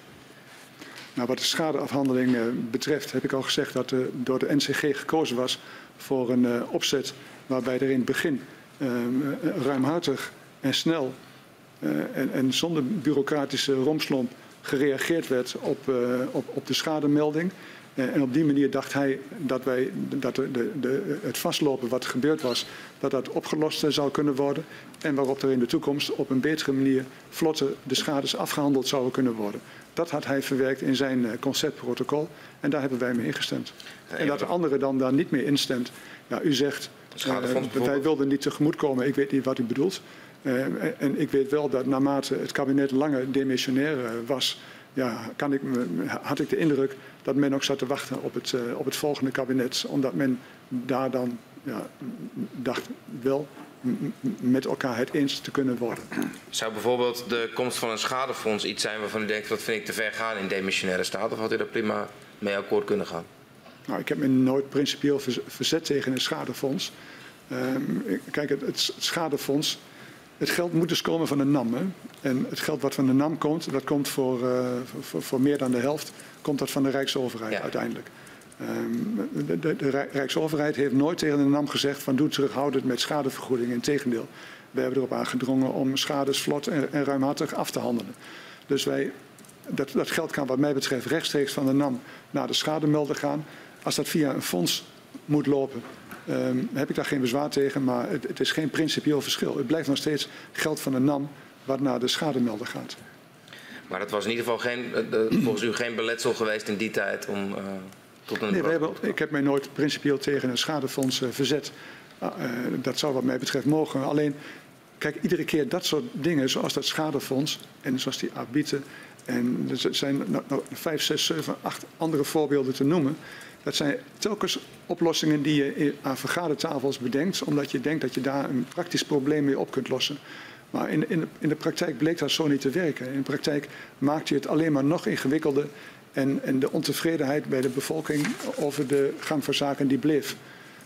Nou, wat de schadeafhandeling betreft heb ik al gezegd dat door de NCG gekozen was voor een opzet waarbij er in het begin ruimhartig en snel en, en, zonder bureaucratische romslomp gereageerd werd op, op, op de schademelding. En op die manier dacht hij dat, wij, dat de, de, de, het vastlopen wat gebeurd was, dat dat opgelost zou kunnen worden. En waarop er in de toekomst op een betere manier vlotter de schades afgehandeld zouden kunnen worden. Dat had hij verwerkt in zijn conceptprotocol en daar hebben wij mee ingestemd. En dat de andere dan daar niet mee instemt. Ja, u zegt, uh, wij wilden niet tegemoetkomen. Ik weet niet wat u bedoelt. Uh, en ik weet wel dat naarmate het kabinet langer demissionair was, ja, kan ik, had ik de indruk dat men ook zat te wachten op het, op het volgende kabinet. Omdat men daar dan ja, dacht wel met elkaar het eens te kunnen worden. Zou bijvoorbeeld de komst van een schadefonds iets zijn waarvan u denkt dat vind ik te ver gaan in demissionaire staat? Of had u daar prima mee akkoord kunnen gaan? Nou, ik heb me nooit principieel verzet tegen een schadefonds. Um, kijk, het, het, schadefonds, het geld moet dus komen van de NAM. Hè? En het geld wat van de NAM komt, dat komt voor, uh, voor, voor, meer dan de helft, komt dat van de Rijksoverheid ja. uiteindelijk. Um, de, de, de, Rijksoverheid heeft nooit tegen de NAM gezegd van doe terughoudend met schadevergoeding. Integendeel, we hebben erop aangedrongen om schades vlot en, en ruimhartig af te handelen. Dus wij, dat, dat geld kan wat mij betreft rechtstreeks van de NAM naar de schademelder gaan. Als dat via een fonds moet lopen, ehm, heb ik daar geen bezwaar tegen. Maar het, het, is geen principieel verschil. Het blijft nog steeds geld van de NAM wat naar de schademelder gaat. Maar het was in ieder geval geen, volgens u geen beletsel geweest in die tijd om uh, tot een... Nee, we hebben, ik heb mij nooit principieel tegen een schadefonds uh, verzet. Uh, dat zou wat mij betreft mogen. Alleen, kijk, iedere keer dat soort dingen, zoals dat schadefonds en zoals die arbiten... en er zijn nou, nou, vijf, zes, zeven, acht andere voorbeelden te noemen... Dat zijn telkens oplossingen die je aan vergadertafels bedenkt, omdat je denkt dat je daar een praktisch probleem mee op kunt lossen. Maar in, in, de, in de praktijk bleek dat zo niet te werken. In de praktijk maakte je het alleen maar nog ingewikkelder en, en de ontevredenheid bij de bevolking over de gang van zaken die bleef.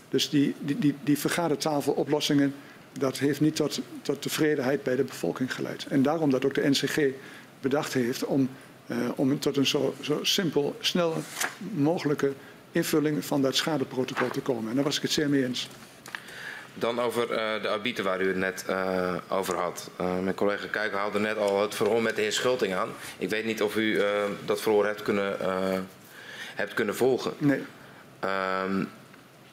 Dus die, die, die, die vergadertafeloplossingen, dat heeft niet tot, tot tevredenheid bij de bevolking geleid. En daarom dat ook de NCG bedacht heeft om, uh, om tot een zo, zo simpel, snel mogelijke invulling van dat schadeprotocol te komen. En daar was ik het zeer mee eens. Dan over uh, de arbiter waar u het net uh, over had. Uh, mijn collega Kuiken haalde net al het verhoor met de heer Schulting aan. Ik weet niet of u dat verhoor hebt kunnen, hebt kunnen volgen. Nee. Ehm,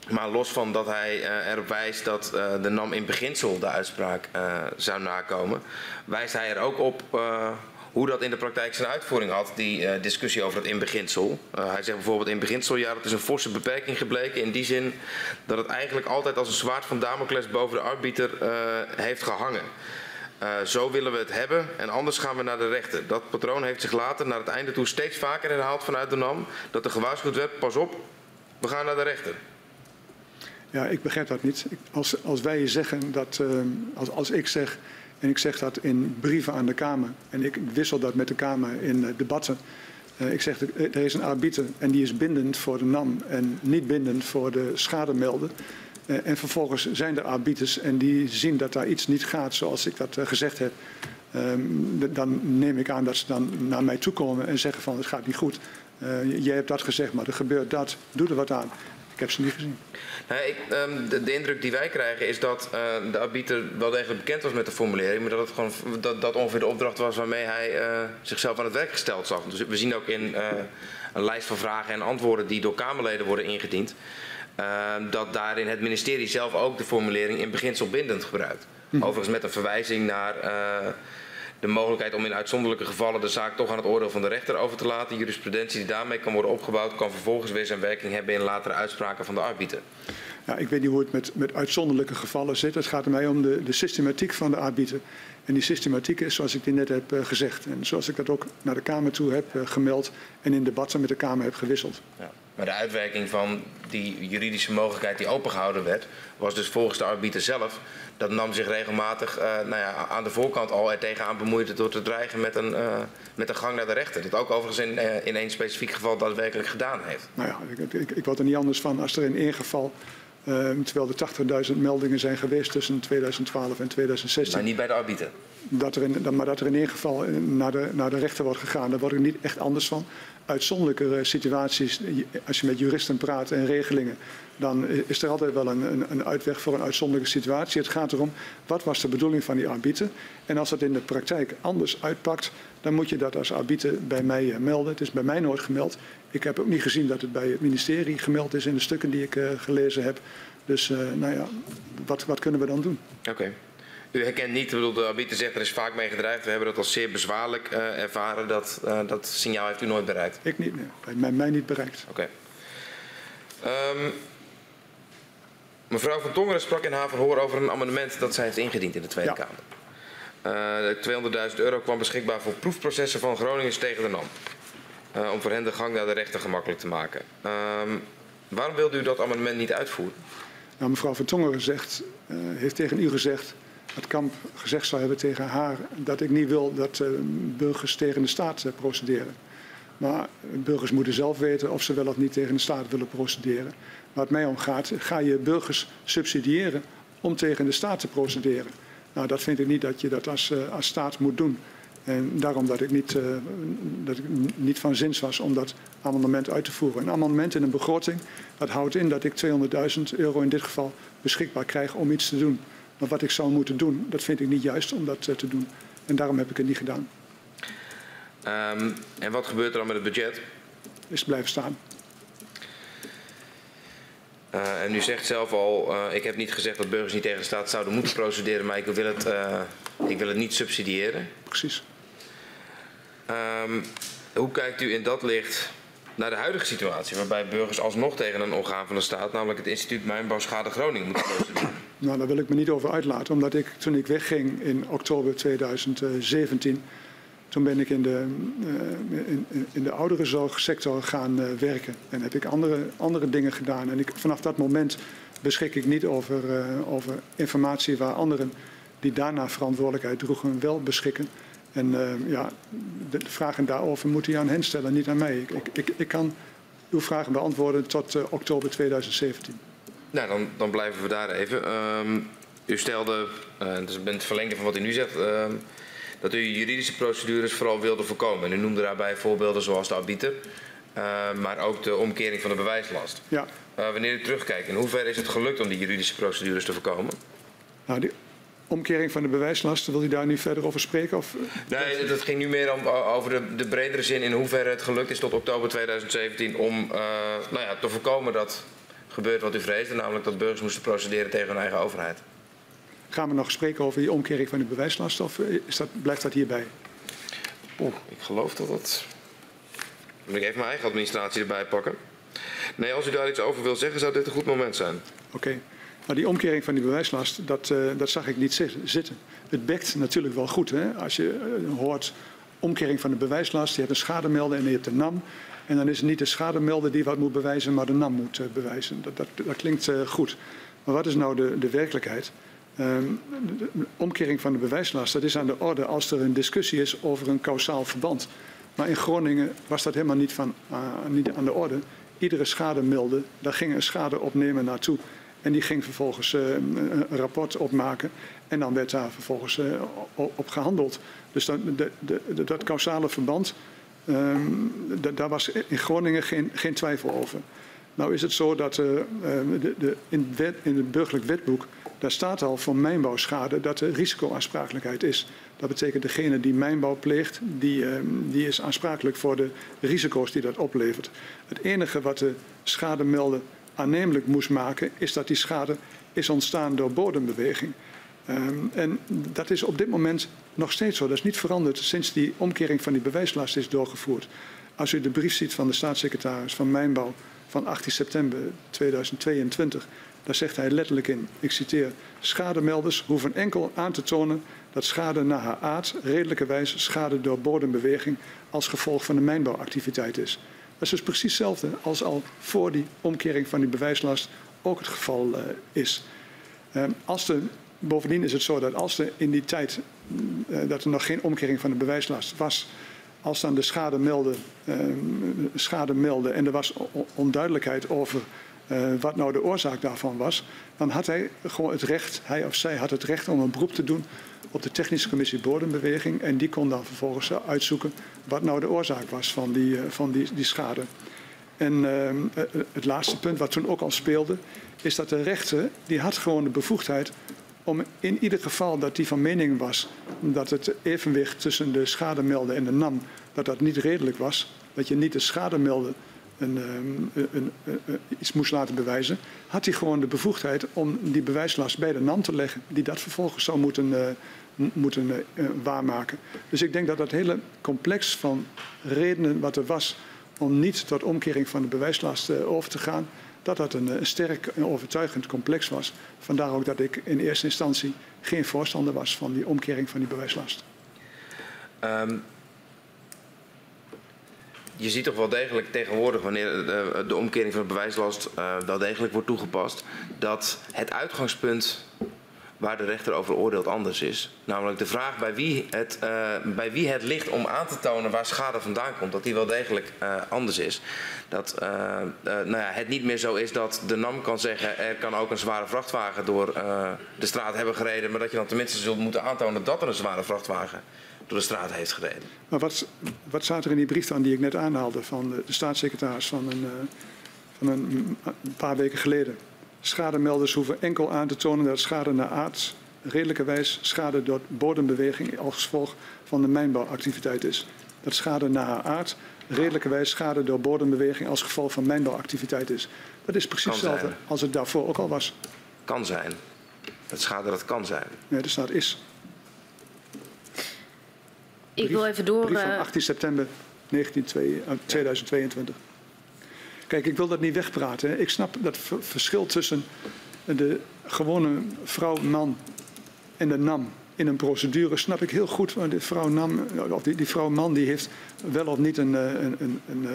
maar los van dat hij erop wijst dat de NAM in beginsel de uitspraak zou nakomen, wijst hij er ook op hoe dat in de praktijk zijn uitvoering had, die uh, discussie over het inbeginsel. Uh, hij zegt bijvoorbeeld in beginsel, ja, dat is een forse beperking gebleken in die zin dat het eigenlijk altijd als een zwaard van Damocles boven de arbiter uh, heeft gehangen. zo willen we het hebben en anders gaan we naar de rechter. Dat patroon heeft zich later naar het einde toe steeds vaker herhaald vanuit de NAM, dat er gewaarschuwd werd, pas op, we gaan naar de rechter. Ja, ik begrijp dat niet. Als, als wij zeggen dat, als, als ik zeg en ik zeg dat in brieven aan de Kamer. En ik wissel dat met de Kamer in uh, debatten. Uh, ik zeg, er is een arbiter en die is bindend voor de NAM en niet bindend voor de schademelder. Uh, en vervolgens zijn er arbiters en die zien dat daar iets niet gaat zoals ik dat gezegd heb. Um, dan neem ik aan dat ze dan naar mij toe komen en zeggen van het gaat niet goed. jij hebt dat gezegd, maar er gebeurt dat. Doe er wat aan. Ik heb ze niet gezien. Nou, ik, um, de, de, indruk die wij krijgen is dat uh, de arbiter wel degelijk bekend was met de formulering, maar dat het gewoon dat, dat ongeveer de opdracht was waarmee hij uh, zichzelf aan het werk gesteld zag. Dus we zien ook in uh, een lijst van vragen en antwoorden die door Kamerleden worden ingediend, ehm, dat daarin het ministerie zelf ook de formulering in beginsel bindend gebruikt. Hm. Overigens met een verwijzing naar de mogelijkheid om in uitzonderlijke gevallen de zaak toch aan het oordeel van de rechter over te laten. Jurisprudentie die daarmee kan worden opgebouwd, kan vervolgens weer zijn werking hebben in latere uitspraken van de arbiter. Ja, ik weet niet hoe het met, met uitzonderlijke gevallen zit. Het gaat er mij om de, de systematiek van de arbiter. En die systematiek is zoals ik die net heb uh, gezegd. En zoals ik dat ook naar de Kamer toe heb uh, gemeld en in debatten met de Kamer heb gewisseld. Ja. Maar de uitwerking van die juridische mogelijkheid die opengehouden werd, was dus volgens de arbiter zelf. Dat nam zich regelmatig uh, nou ja, aan de voorkant al er tegenaan bemoeid door te dreigen met een, uh, met een gang naar de rechter. Dat ook overigens in, uh, in één specifiek geval daadwerkelijk gedaan heeft. Nou ja, ik, ik, ik word er niet anders van als er in één geval terwijl er 80.000 meldingen zijn geweest tussen 2012 en 2016. Maar niet bij de arbiter? Dat er in, maar dat er in ieder geval naar de, naar de rechter wordt gegaan, daar word ik niet echt anders van. Uitzonderlijke situaties, als je met juristen praat en regelingen, dan is er altijd wel een, een, een, uitweg voor een uitzonderlijke situatie. Het gaat erom, wat was de bedoeling van die arbiter? En als dat in de praktijk anders uitpakt, dan moet je dat als arbiter bij mij uh, melden. Het is bij mij nooit gemeld. Ik heb ook niet gezien dat het bij het ministerie gemeld is in de stukken die ik uh, gelezen heb. Dus uh, nou ja, wat, wat, kunnen we dan doen? Oké. Okay. U herkent niet, bedoel, de arbiter zegt er is vaak mee gedreigd. We hebben dat als zeer bezwaarlijk uh, ervaren. Dat, dat signaal heeft u nooit bereikt? Ik niet, nee. Bij mij niet bereikt. Oké. Okay. Um, mevrouw Van Tongeren sprak in haar verhoor over een amendement dat zij heeft ingediend in de Tweede ja. Kamer. Uh, 200.000 euro kwam beschikbaar voor proefprocessen van Groningers tegen de NAM. Uh, om voor hen de gang naar de rechter gemakkelijk te maken. Um, waarom wilde u dat amendement niet uitvoeren? Nou, mevrouw Van Tongeren zegt, uh, heeft tegen u gezegd dat Kamp gezegd zou hebben tegen haar dat ik niet wil dat uh, burgers tegen de staat procederen. Maar burgers moeten zelf weten of ze wel of niet tegen de staat willen procederen. Waar het mij om gaat, ga je burgers subsidiëren om tegen de staat te procederen. Nou, dat vind ik niet dat je dat als, als staat moet doen. En daarom dat ik niet, uh, dat ik niet van zins was om dat amendement uit te voeren. Een amendement in een begroting, dat houdt in dat ik 200.000 euro in dit geval beschikbaar krijg om iets te doen. Maar wat ik zou moeten doen, dat vind ik niet juist om dat uh, te doen. En daarom heb ik het niet gedaan. Um, en wat gebeurt er dan met het budget? Is blijven staan. Uh, en u zegt zelf al, uh, ik heb niet gezegd dat burgers niet tegen de staat zouden moeten procederen, maar ik wil het, uh, ik wil het niet subsidiëren. Precies. Um, hoe kijkt u in dat licht naar de huidige situatie, waarbij burgers alsnog tegen een orgaan van de staat, namelijk het instituut Mijnbouwschade Groningen, moeten procederen? Nou, daar wil ik me niet over uitlaten, omdat ik toen ik wegging in oktober 2017 toen ben ik in de, uh, in, in, de ouderenzorgsector gaan uh, werken. En heb ik andere, andere dingen gedaan. En ik, vanaf dat moment beschik ik niet over, uh, over informatie waar anderen die daarna verantwoordelijkheid droegen wel beschikken. En ja, de vragen daarover moet u aan hen stellen, niet aan mij. Ik, ik, ik kan uw vragen beantwoorden tot oktober 2017. Nou, dan, dan blijven we daar even. Um, u stelde, dus ik ben het verlengde van wat u nu zegt ehm, dat u juridische procedures vooral wilde voorkomen. En u noemde daarbij voorbeelden zoals de arbiter, maar ook de omkering van de bewijslast. Ja. Wanneer u terugkijkt, in hoeverre is het gelukt om die juridische procedures te voorkomen? Nou, die omkering van de bewijslast, wil u daar nu verder over spreken? Of... Nee, dat ging nu meer om, over de, de, bredere zin in hoeverre het gelukt is tot oktober 2017 om uh, nou ja, te voorkomen dat gebeurt wat u vreesde, namelijk dat burgers moesten procederen tegen hun eigen overheid. Gaan we nog spreken over die omkering van de bewijslast of is dat, blijft dat hierbij? Oeh, ik geloof dat dat... Moet ik even mijn eigen administratie erbij pakken? Nee, als u daar iets over wil zeggen, zou dit een goed moment zijn. Oké. Okay. Nou, die omkering van die bewijslast, dat, uh, dat zag ik niet zitten. Het bekt natuurlijk wel goed. Hè? Als je uh, hoort omkering van de bewijslast, je hebt een schademelder en je hebt een NAM. En dan is het niet de schademelder die wat moet bewijzen, maar de NAM moet uh, bewijzen. Dat, dat, dat klinkt goed. Maar wat is nou de, de werkelijkheid? Um, de omkering van de bewijslast, dat is aan de orde als er een discussie is over een kausaal verband. Maar in Groningen was dat helemaal niet, van, uh, niet aan de orde. Iedere schade meldde, daar ging een schadeopnemer naartoe. En die ging vervolgens uh, een rapport opmaken. En dan werd daar vervolgens uh, op gehandeld. Dus dat, de, de, dat causale verband, um, daar was in Groningen geen, geen twijfel over. Nou is het zo dat uh, de, de, in, wet, in het burgerlijk wetboek daar staat al voor mijnbouwschade dat er risicoaansprakelijkheid is. Dat betekent degene die mijnbouw pleegt, die, uh, die is aansprakelijk voor de risico's die dat oplevert. Het enige wat de schademelder aannemelijk moest maken, is dat die schade is ontstaan door bodembeweging. Um, en dat is op dit moment nog steeds zo. Dat is niet veranderd sinds die omkering van die bewijslast is doorgevoerd. Als u de brief ziet van de staatssecretaris van Mijnbouw van 18 september 2022, daar zegt hij letterlijk in, ik citeer, schademelders hoeven enkel aan te tonen dat schade naar haar aard redelijkerwijs schade door bodembeweging als gevolg van de mijnbouwactiviteit is. Dat is dus precies hetzelfde als al voor die omkering van die bewijslast ook het geval uh, is. Uh, als de, bovendien is het zo dat als er in die tijd uh, dat er nog geen omkering van de bewijslast was, als dan de schade meldde, schade meldde en er was onduidelijkheid over uh, wat nou de oorzaak daarvan was, dan had hij gewoon het recht, hij of zij had het recht om een beroep te doen op de technische commissie bodembeweging en die kon dan vervolgens uitzoeken wat nou de oorzaak was van die, uh, van die, die schade. En uh, het laatste punt wat toen ook al speelde, is dat de rechter, die had gewoon de bevoegdheid om in ieder geval dat die van mening was dat het evenwicht tussen de schademelder en de NAM, dat dat niet redelijk was, dat je niet de schademelder een, een, iets moest laten bewijzen, had hij gewoon de bevoegdheid om die bewijslast bij de NAM te leggen, die dat vervolgens zou moeten, uh, moeten uh, waarmaken. Dus ik denk dat dat hele complex van redenen wat er was om niet tot omkering van de bewijslast uh, over te gaan, dat dat een, sterk en overtuigend complex was. Vandaar ook dat ik in eerste instantie geen voorstander was van die omkering van die bewijslast. Um je ziet toch wel degelijk tegenwoordig, wanneer de, de omkering van de bewijslast uh, wel degelijk wordt toegepast, dat het uitgangspunt waar de rechter over oordeelt anders is. Namelijk de vraag bij wie het, uh, bij wie het ligt om aan te tonen waar schade vandaan komt, dat die wel degelijk anders is. Dat nou ja, het niet meer zo is dat de NAM kan zeggen er kan ook een zware vrachtwagen door de straat hebben gereden, maar dat je dan tenminste zult moeten aantonen dat er een zware vrachtwagen door de straat heeft gereden. Maar wat, wat staat er in die brief dan die ik net aanhaalde van de, de staatssecretaris van een, uh, van een, een, paar weken geleden? Schademelders hoeven enkel aan te tonen dat schade naar aard redelijkerwijs schade door bodembeweging als gevolg van de mijnbouwactiviteit is. Dat schade naar haar aard redelijkerwijs schade door bodembeweging als gevolg van mijnbouwactiviteit is. Dat is precies hetzelfde als het daarvoor ook al was. Kan zijn. Het schade dat kan zijn. Nee, er staat is. Ik wil even door. Brief van eh, 18 september 1902 eh, 2022. Kijk, ik wil dat niet wegpraten. hè. Ik snap dat verschil tussen de gewone vrouw-man en de NAM in een procedure snap ik heel goed. Die vrouw NAM, of die, die vrouw-man die heeft wel of niet een, eh, een, een, een, eh,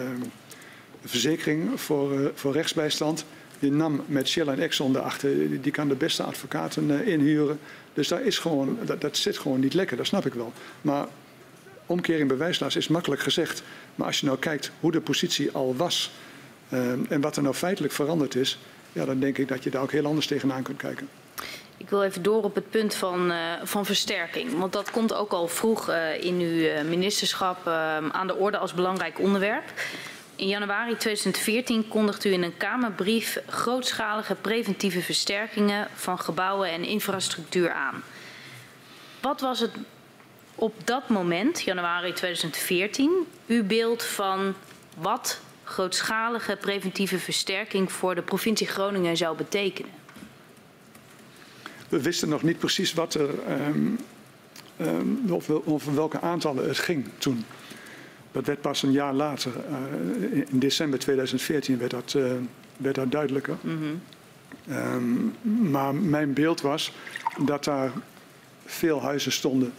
verzekering voor, eh, voor rechtsbijstand. Die NAM met Shell en Exxon daarachter, die, die kan de beste advocaten eh, inhuren. Dus daar is gewoon, dat, dat zit gewoon niet lekker, dat snap ik wel. Maar omkering bewijslast is makkelijk gezegd. Maar als je nou kijkt hoe de positie al was eh, en wat er nou feitelijk veranderd is, ja, dan denk ik dat je daar ook heel anders tegenaan kunt kijken. Ik wil even door op het punt van, eh, van versterking. Want dat komt ook al vroeg eh, in uw eh, ministerschap eh, aan de orde als belangrijk onderwerp. In januari 2014 kondigt u in een Kamerbrief grootschalige preventieve versterkingen van gebouwen en infrastructuur aan. Wat was het op dat moment, januari 2014, uw beeld van wat grootschalige preventieve versterking voor de provincie Groningen zou betekenen? We wisten nog niet precies wat er, ehm, ehm, over, over welke aantallen het ging toen. Dat werd pas een jaar later, eh, in december 2014, werd dat, eh, werd dat duidelijker. Ehm, maar mijn beeld was dat daar veel huizen stonden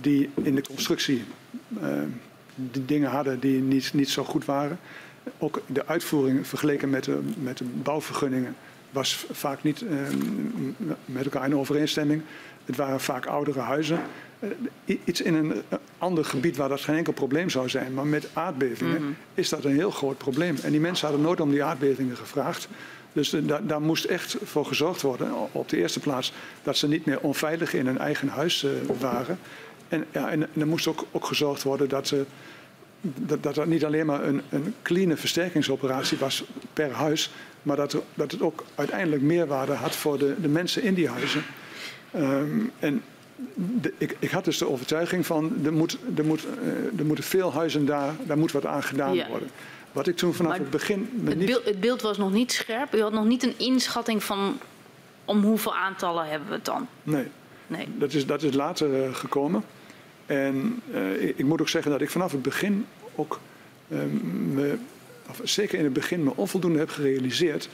die in de constructie die dingen hadden die niet, niet zo goed waren. Ook de uitvoering vergeleken met de, met de bouwvergunningen was vaak niet ehm, met elkaar in overeenstemming. Het waren vaak oudere huizen. Eh, iets in een eh, ander gebied waar dat geen enkel probleem zou zijn. Maar met aardbevingen is dat een heel groot probleem. En die mensen hadden nooit om die aardbevingen gevraagd. Dus daar, moest echt voor gezorgd worden. Op de eerste plaats dat ze niet meer onveilig in hun eigen huis eh, waren. En, ja, en, er moest ook, ook gezorgd worden dat, ze, dat, dat dat niet alleen maar een, een clean versterkingsoperatie was per huis. Maar dat, dat het ook uiteindelijk meerwaarde had voor de, de mensen in die huizen. Ehm, en de- ik, ik had dus de overtuiging van er, moet, er, moet, eh, er moeten veel huizen daar, daar moet wat aan gedaan Ja. worden. Wat ik toen vanaf Maar het begin Het niet beeld, het beeld was nog niet scherp. U had nog niet een inschatting van om hoeveel aantallen hebben we het dan? Nee, Nee. dat is, dat is later eh, gekomen. En eh, ik, ik moet ook zeggen dat ik vanaf het begin ook eh, me, of zeker in het begin me onvoldoende heb gerealiseerd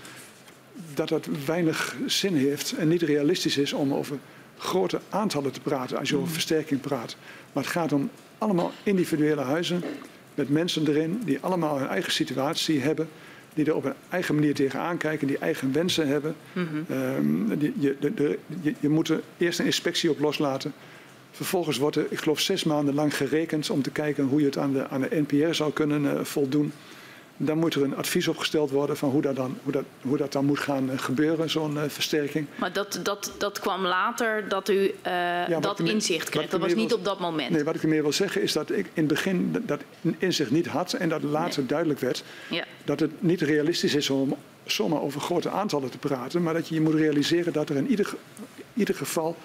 dat het weinig zin heeft en niet realistisch is om over grote aantallen te praten als je over versterking praat. Maar het gaat om allemaal individuele huizen met mensen erin die allemaal hun eigen situatie hebben, die er op een eigen manier tegenaan kijken, die eigen wensen hebben. Ehm, die, je, de, de- je, je moet er eerst een inspectie op loslaten. Vervolgens wordt er, ik geloof, zes maanden lang gerekend om te kijken hoe je het aan de, aan de NPR zou kunnen eh, voldoen. Dan moet er een advies opgesteld worden van hoe dat dan, hoe dat, hoe dat dan moet gaan eh, gebeuren, zo'n eh, versterking. Maar dat, dat, dat kwam later dat u eh, dat inzicht kreeg. Dat was niet wil- op dat moment. Nee, wat ik ermee wil zeggen is dat ik in het begin dat- inzicht niet had en dat later duidelijk werd Ja. dat het niet realistisch is om zomaar over grote aantallen te praten, maar dat je je moet realiseren dat er in ieder, ieder geval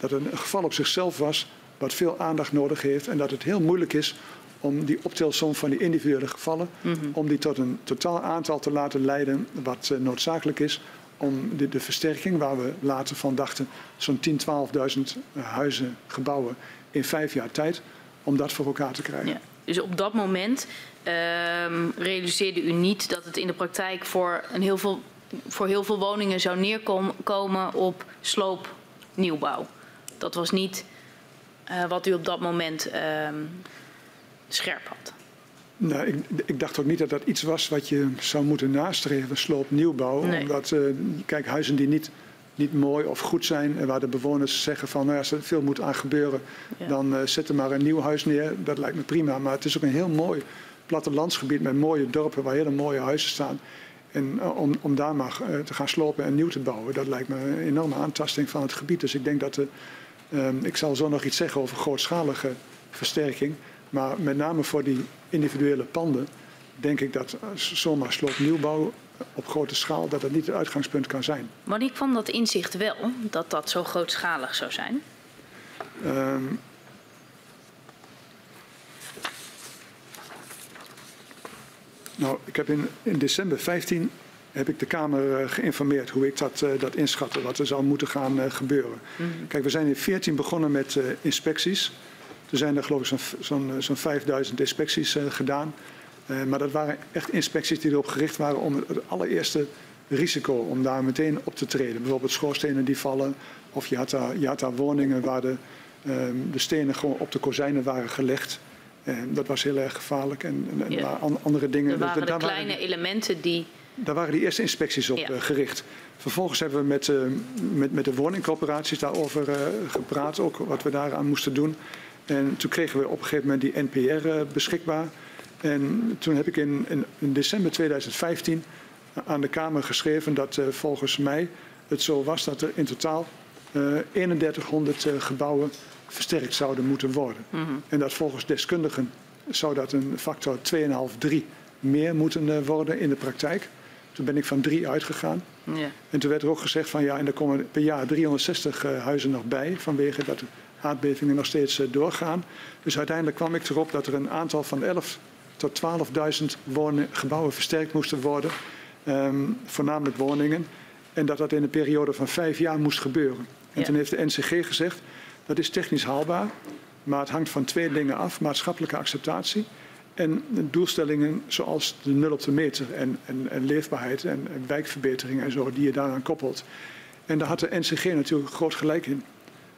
dat er een geval op zichzelf was wat veel aandacht nodig heeft en dat het heel moeilijk is om die optelsom van die individuele gevallen, om die tot een totaal aantal te laten leiden wat eh, noodzakelijk is om de, de versterking waar we later van dachten, zo'n 10.000, 12.000 huizen, gebouwen in vijf jaar tijd, om dat voor elkaar te krijgen. Ja. Dus op dat moment ehm, realiseerde u niet dat het in de praktijk voor, een heel, veel, voor heel veel woningen zou neerkomen op sloop nieuwbouw. Dat was niet eh, wat u op dat moment ehm, scherp had. Nou, ik, ik dacht ook niet dat dat iets was wat je zou moeten nastreven, sloop nieuwbouw. Nee. Omdat, eh, kijk, huizen die niet, niet mooi of goed zijn en waar de bewoners zeggen van, nou ja, als er veel moet aan gebeuren, Ja. dan eh, zet er maar een nieuw huis neer. Dat lijkt me prima. Maar het is ook een heel mooi plattelandsgebied met mooie dorpen waar hele mooie huizen staan. En eh, om, om daar maar eh, te gaan slopen en nieuw te bouwen, dat lijkt me een enorme aantasting van het gebied. Dus ik denk dat, de, ehm, ik zal zo nog iets zeggen over grootschalige versterking. Maar met name voor die individuele panden denk ik dat eh, zomaar sloopnieuwbouw op grote schaal, dat dat niet het uitgangspunt kan zijn. Wanneer kwam dat inzicht wel, dat dat zo grootschalig zou zijn? Ehm, Nou, ik heb in, in december 15 heb ik de Kamer eh, geïnformeerd hoe ik dat, uh, dat inschatte, wat er zou moeten gaan uh, gebeuren. Mm -hmm. Kijk, we zijn in 14 begonnen met inspecties. Er zijn er geloof ik zo'n zo, zo 5000 inspecties gedaan. maar dat waren echt inspecties die erop gericht waren om het allereerste risico, om daar meteen op te treden. Bijvoorbeeld schoorstenen die vallen, of je had daar, je had daar woningen waar de, ehm, de stenen gewoon op de kozijnen waren gelegd. En dat was heel erg gevaarlijk. En, en Ja. andere dingen. Er waren Dat- de daar kleine elementen die... daar waren die eerste inspecties op Ja. eh, gericht. Vervolgens hebben we met, eh, met, met de woningcorporaties daarover eh, gepraat, ook wat we daaraan moesten doen. En toen kregen we op een gegeven moment die NPR eh, beschikbaar. En toen heb ik in, in, in december 2015 aan de Kamer geschreven dat eh, volgens mij het zo was dat er in totaal eh 3100 eh, gebouwen versterkt zouden moeten worden. En dat volgens deskundigen zou dat een factor 2,5, 3 meer moeten worden in de praktijk. Toen ben ik van 3 uitgegaan. En toen werd er ook gezegd van ja, en er komen per jaar 360 eh, huizen nog bij vanwege dat aardbevingen nog steeds eh, doorgaan. Dus uiteindelijk kwam ik erop dat er een aantal van 11 tot 12.000 wonen- gebouwen versterkt moesten worden. Ehm, voornamelijk woningen. En dat dat in een periode van vijf jaar moest gebeuren. En Ja. toen heeft de NCG gezegd dat is technisch haalbaar. Maar het hangt van twee dingen af. Maatschappelijke acceptatie en doelstellingen zoals de nul op de meter en, en, en leefbaarheid en, en wijkverbetering en zo die je daaraan koppelt. En daar had de NCG natuurlijk groot gelijk in.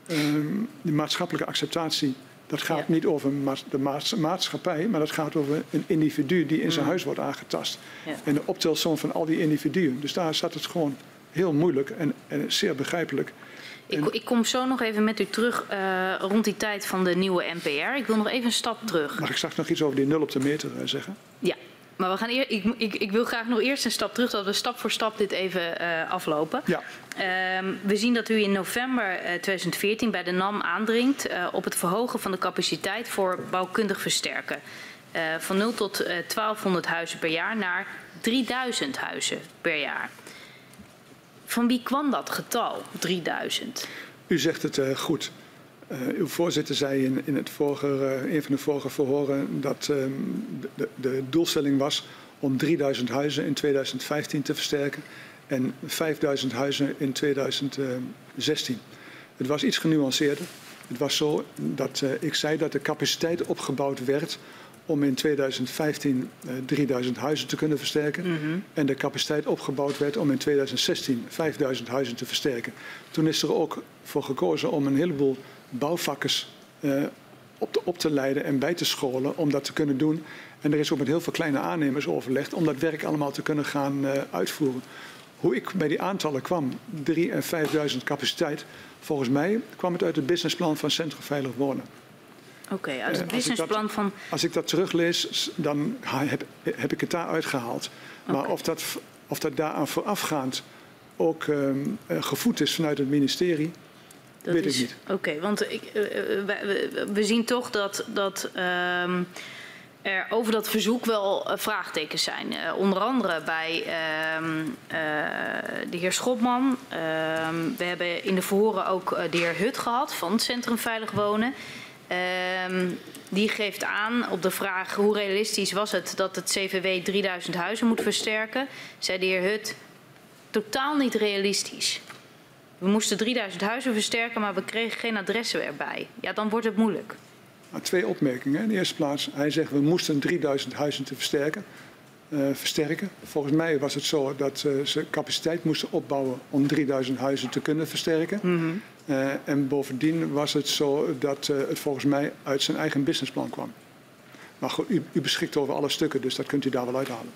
Ehm, de maatschappelijke acceptatie, dat gaat Ja. niet over de maats- maatschappij, maar dat gaat over een individu die in zijn huis wordt aangetast. Ja. En de optelsom van al die individuen. Dus daar zat het gewoon heel moeilijk en, en zeer begrijpelijk. Ik, ik kom zo nog even met u terug eh, rond die tijd van de nieuwe NPR. Ik wil nog even een stap terug. Mag ik straks nog iets over die nul op de meter eh, zeggen? Maar we gaan eer, ik, ik, ik wil graag nog eerst een stap terug, dat we stap voor stap dit even eh, aflopen. Ja. Ehm, we zien dat u in november eh, 2014 bij de NAM aandringt eh, op het verhogen van de capaciteit voor bouwkundig versterken. Eh, van 0 tot eh, 1200 huizen per jaar naar 3000 huizen per jaar. Van wie kwam dat getal, 3000? U zegt het eh, goed. Eh, uw voorzitter zei in, in het vorige, eh, een van de vorige verhoren dat ehm, de, de doelstelling was om 3000 huizen in 2015 te versterken en 5000 huizen in 2016. Het was iets genuanceerder. Het was zo dat eh, ik zei dat de capaciteit opgebouwd werd om in 2015 eh, 3000 huizen te kunnen versterken. En de capaciteit opgebouwd werd om in 2016 5000 huizen te versterken. Toen is er ook voor gekozen om een heleboel bouwvakkers eh, op, te, op te leiden en bij te scholen om dat te kunnen doen. En er is ook met heel veel kleine aannemers overlegd om dat werk allemaal te kunnen gaan eh, uitvoeren. Hoe ik bij die aantallen kwam, 3.000 en 5.000 capaciteit, volgens mij kwam het uit het businessplan van Centrum Veilig Wonen. Oké, uit Eh, het businessplan van... Als ik dat teruglees, dan heb, heb ik het daar uitgehaald. Maar of, dat, of dat daaraan voorafgaand ook ehm, eh, gevoed is vanuit het ministerie, Dat Weet ik is, niet. Oké, want ik, eh, eh, we, we- zien toch dat, dat ehm, er over dat verzoek wel eh, vraagtekens zijn. Eh, onder andere bij ehm, eh, de heer Schopman. Ehm, we hebben in de verhoren ook eh, de heer Hut gehad van het Centrum Veilig Wonen. Die geeft aan op de vraag hoe realistisch was het dat het CVW 3000 huizen moet versterken. Zei de heer Hut, totaal niet realistisch. We moesten 3000 huizen versterken, maar we kregen geen adressen erbij. Ja, dan wordt het moeilijk. Maar twee opmerkingen. In de eerste plaats, hij zegt we moesten 3000 huizen te versterken. eh, versterken. Volgens mij was het zo dat eh, ze capaciteit moesten opbouwen om 3000 huizen te kunnen versterken. Eh, en bovendien was het zo dat het volgens mij uit zijn eigen businessplan kwam. Maar goed, u, u beschikt over alle stukken, dus dat kunt u daar wel uithalen.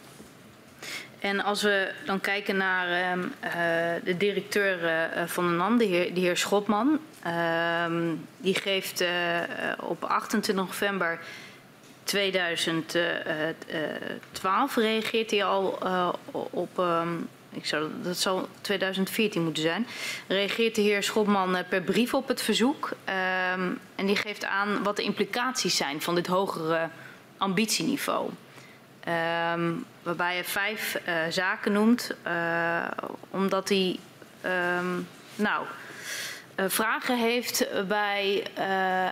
En als we dan kijken naar ehm, eh, de directeur eh, van de NAM, de heer, de heer Schotman. ehm, die geeft eh, eh, op 28 november 2012 reageert hij al eh, op. ehm, ik zou, dat zal 2014 moeten zijn. Reageert de heer Schotman eh, per brief op het verzoek. en die geeft aan wat de implicaties zijn van dit hogere ambitieniveau. Ehm, waarbij hij vijf eh, zaken noemt, eh, omdat hij ehm, nou, eh, vragen heeft bij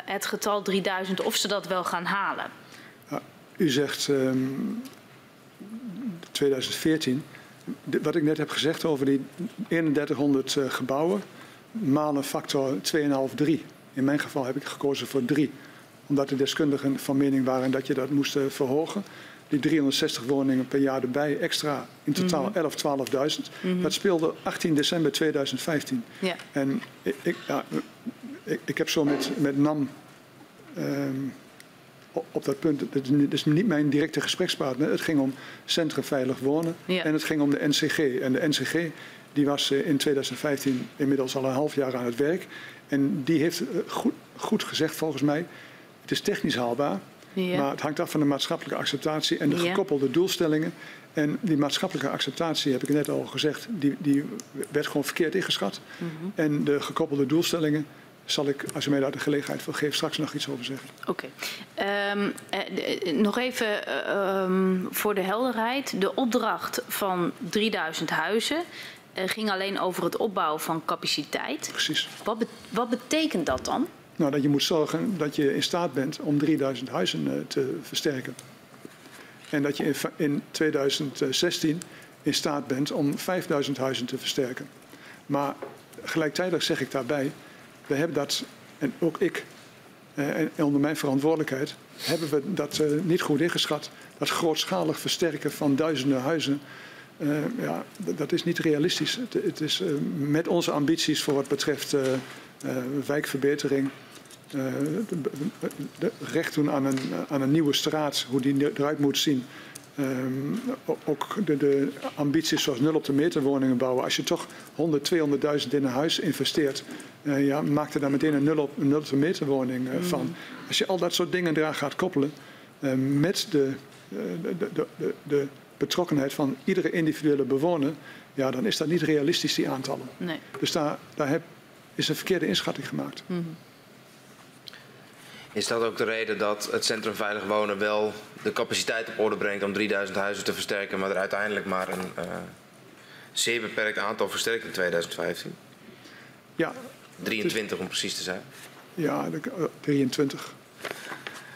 het getal 3000 of ze dat wel gaan halen. Ja, u zegt ehm, 2014. De- wat ik net heb gezegd over die 3100 eh, gebouwen, malen factor 2,5, 3. In mijn geval heb ik gekozen voor 3, omdat de deskundigen van mening waren dat je dat moest verhogen. Die 360 woningen per jaar erbij, extra in totaal 11, 12.000. Dat speelde 18 december 2015. Ja. En ik, ik, ja, ik, ik heb zo met, met NAM ehm, op, dat punt, dat is niet- mijn directe gesprekspartner. Het ging om Centrum Veilig Wonen Ja. en het ging om de NCG. En de NCG die was eh, in 2015 inmiddels al een half jaar aan het werk. En die heeft eh, goed, goed gezegd volgens mij, het is technisch haalbaar. Ja. Maar het hangt af van de maatschappelijke acceptatie en de gekoppelde doelstellingen. En die maatschappelijke acceptatie, heb ik net al gezegd, die, die werd gewoon verkeerd ingeschat. Mhm. En de gekoppelde doelstellingen zal ik, als u mij daar de gelegenheid voor geeft, straks nog iets over zeggen. Oké. Ehm, eh, de- nog even eh, ehm, voor de helderheid. De opdracht van 3000 huizen eh, ging alleen over het opbouwen van capaciteit. Precies. Wat, be- wat betekent dat dan? Nou, dat je moet zorgen dat je in staat bent om 3000 huizen eh, te versterken. En dat je in, fa- in 2016 in staat bent om 5000 huizen te versterken. Maar gelijktijdig zeg ik daarbij, we hebben dat, en ook ik, eh, en onder mijn verantwoordelijkheid, hebben we dat eh, niet goed ingeschat. Dat grootschalig versterken van duizenden huizen, ja, dat is niet realistisch. Het, is met onze ambities voor wat betreft wijkverbetering, eh, de- de- recht doen aan een, aan een nieuwe straat, hoe die eruit moet zien. Ehm, ook de, de ambities zoals nul op de meter woningen bouwen. Als je toch 100, 200.000 in een huis investeert, eh, ja, maak er dan meteen een nul op, een nul op de meter woning eh, van. Als je al dat soort dingen eraan gaat koppelen eh, met de, eh, de, de, de, de betrokkenheid van iedere individuele bewoner, ja, dan is dat niet realistisch, die aantallen. Nee. Dus daar, daar heb, is een verkeerde inschatting gemaakt. Is dat ook de reden dat het Centrum Veilig Wonen wel de capaciteit op orde brengt om 3000 huizen te versterken, maar er uiteindelijk maar een eh, zeer beperkt aantal versterkt in 2015? Ja, 23 om precies te zijn. ja de- eh, 23.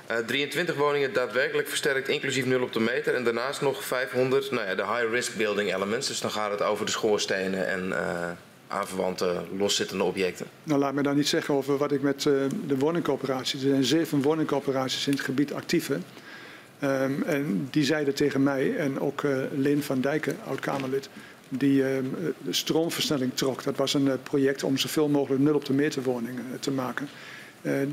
Eh, 23 woningen daadwerkelijk versterkt, inclusief 0 op de meter. En daarnaast nog 500, nou ja, de high-risk building elements. Dus dan gaat het over de schoorstenen en eh aanverwante loszittende objecten. Nou, laat me dan niet zeggen over wat ik met eh, de woningcoöperaties. Er zijn zeven woningcoöperaties in het gebied actief. hè. Ehm, en die zeiden tegen mij en ook eh Leen van Dijken, oud-Kamerlid, die ehm, de stroomversnelling trok. Dat was een eh, project om zoveel mogelijk nul op de meter woningen te maken.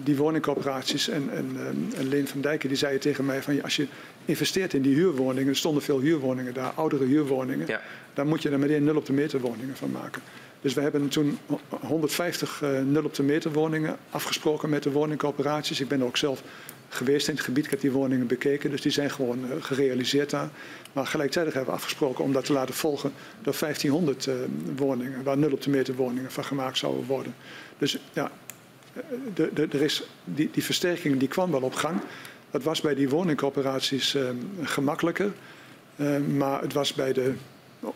Die woningcoöperaties en, en, ehm, en Leen van Dijken die zeiden tegen mij van als je investeert in die huurwoningen, er stonden veel huurwoningen daar, oudere huurwoningen, Ja. dan moet je er meteen nul op de meter woningen van maken. Dus we hebben toen 150 eh, nul op de meter woningen afgesproken met de woningcoöperaties. Ik ben er ook zelf geweest in het gebied, ik heb die woningen bekeken, dus die zijn gewoon eh, gerealiseerd daar. Maar gelijktijdig hebben we afgesproken om dat te laten volgen door 1500 eh, woningen, waar nul op de meter woningen van gemaakt zouden worden. Dus ja, de, de, er is, die, die versterking die kwam wel op gang. Dat was bij die woningcoöperaties gemakkelijker. Maar het was bij de,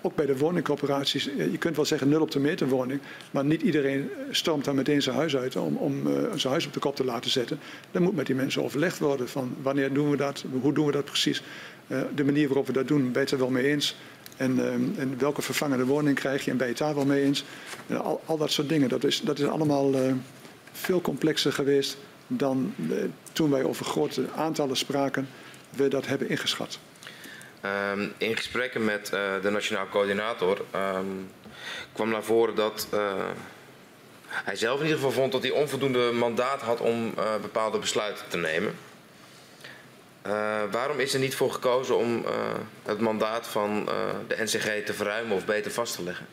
ook bij de woningcoöperaties, eh, je kunt wel zeggen nul op de meter woning, maar niet iedereen stormt dan meteen zijn huis uit om, om eh, zijn huis op de kop te laten zetten. Dan moet met die mensen overlegd worden van wanneer doen we dat, hoe doen we dat precies. Eh, de manier waarop we dat doen, ben je het er wel mee eens. En, eh, en welke vervangende woning krijg je en ben je het daar wel mee eens. Eh, al, al dat soort dingen, dat is, dat is allemaal eh, veel complexer geweest dan eh, toen wij over grote aantallen spraken, we dat hebben ingeschat. Ehm, in gesprekken met eh, de Nationaal Coördinator ehm, kwam naar voren dat eh, hij zelf in ieder geval vond dat hij onvoldoende mandaat had om eh, bepaalde besluiten te nemen. Waarom is er niet voor gekozen om het mandaat van de NCG te verruimen of beter vast te leggen?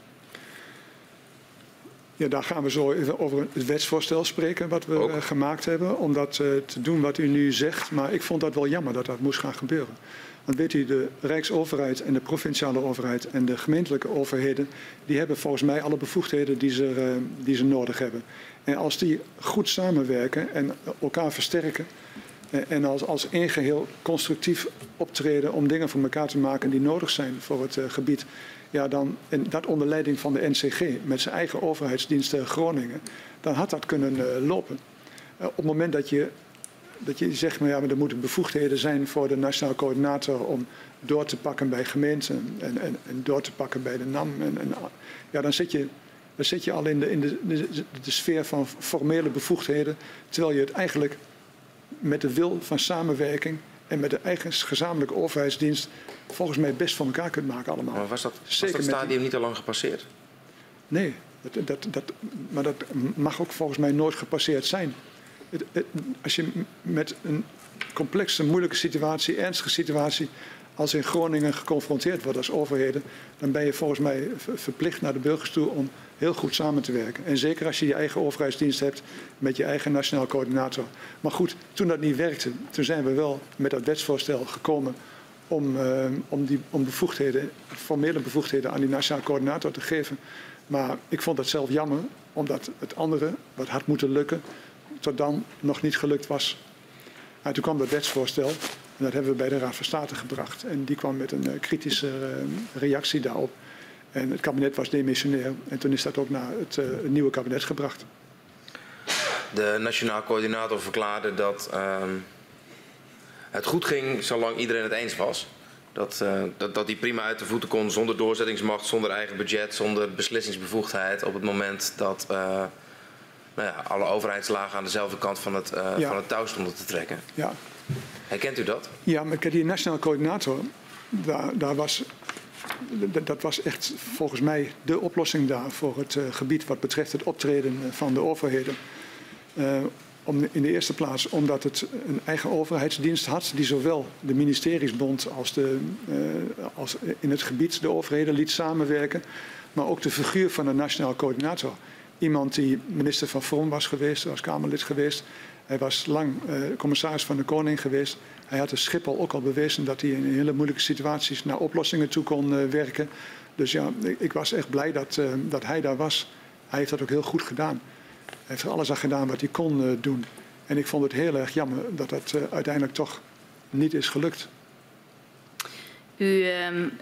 Ja, daar gaan we zo even over het wetsvoorstel spreken wat we Ook. gemaakt hebben. Om dat te doen wat u nu zegt. Maar ik vond dat wel jammer dat dat moest gaan gebeuren. Want weet u, de Rijksoverheid en de provinciale overheid en de gemeentelijke overheden... die hebben volgens mij alle bevoegdheden die ze, eh, die ze nodig hebben. En als die goed samenwerken en elkaar versterken... eh, en als, als één geheel constructief optreden om dingen voor elkaar te maken die nodig zijn voor het eh, gebied. Ja, dan, en dat onder leiding van de NCG met zijn eigen overheidsdiensten Groningen, dan had dat kunnen lopen. Op het moment dat je dat je zegt, maar ja, maar er moeten bevoegdheden zijn voor de nationaal coördinator om door te pakken bij gemeenten en, en, en door te pakken bij de NAM. En, en, ja, dan zit je, dan zit je al in, de, in de, de, de sfeer van formele bevoegdheden, terwijl je het eigenlijk met de wil van samenwerking en met de eigen gezamenlijke overheidsdienst volgens mij best van elkaar kunt maken allemaal. Maar was dat, was Zeker dat stadium niet al lang gepasseerd? Nee, dat, dat, dat, maar dat mag ook volgens mij nooit gepasseerd zijn. Als je met een complexe, moeilijke situatie, ernstige situatie als in Groningen geconfronteerd wordt als overheden, dan ben je volgens mij verplicht naar de burgers toe om heel goed samen te werken. En zeker als je je eigen overheidsdienst hebt met je eigen nationaal coördinator. Maar goed, toen dat niet werkte, toen zijn we wel met dat wetsvoorstel gekomen om, uh, om, die, om bevoegdheden, formele bevoegdheden aan die nationaal coördinator te geven. Maar ik vond dat zelf jammer, omdat het andere, wat had moeten lukken, tot dan nog niet gelukt was. En toen kwam dat wetsvoorstel en dat hebben we bij de Raad van State gebracht. En die kwam met een uh, kritische uh, reactie daarop. En het kabinet was demissionair. En toen is dat ook naar het, het nieuwe kabinet gebracht. De nationaal coördinator verklaarde dat ehm, het goed ging zolang iedereen het eens was. Dat, dat, dat hij prima uit de voeten kon zonder doorzettingsmacht, zonder eigen budget, zonder beslissingsbevoegdheid. Op het moment dat nou ja, alle overheidslagen aan dezelfde kant van het, uh, ja. van het touw stonden te trekken. Ja. Herkent u dat? Ja, maar die nationale coördinator, daar, daar was, dat was echt volgens mij de oplossing daar voor het gebied wat betreft het optreden van de overheden. Om, in de eerste plaats omdat het een eigen overheidsdienst had die zowel de ministeriesbond als, de, als in het gebied de overheden liet samenwerken, maar ook de figuur van een nationaal coördinator. Iemand die minister van Vorm was geweest, was Kamerlid geweest. Hij was lang uh, commissaris van de Koning geweest. Hij had de Schiphol ook al bewezen dat hij in hele moeilijke situaties naar oplossingen toe kon uh, werken. Dus ja, ik, was echt blij dat, dat hij daar was. Hij heeft dat ook heel goed gedaan heeft er alles aan gedaan wat hij kon uh, doen. En ik vond het heel erg jammer dat dat uh, uiteindelijk toch niet is gelukt. U uh,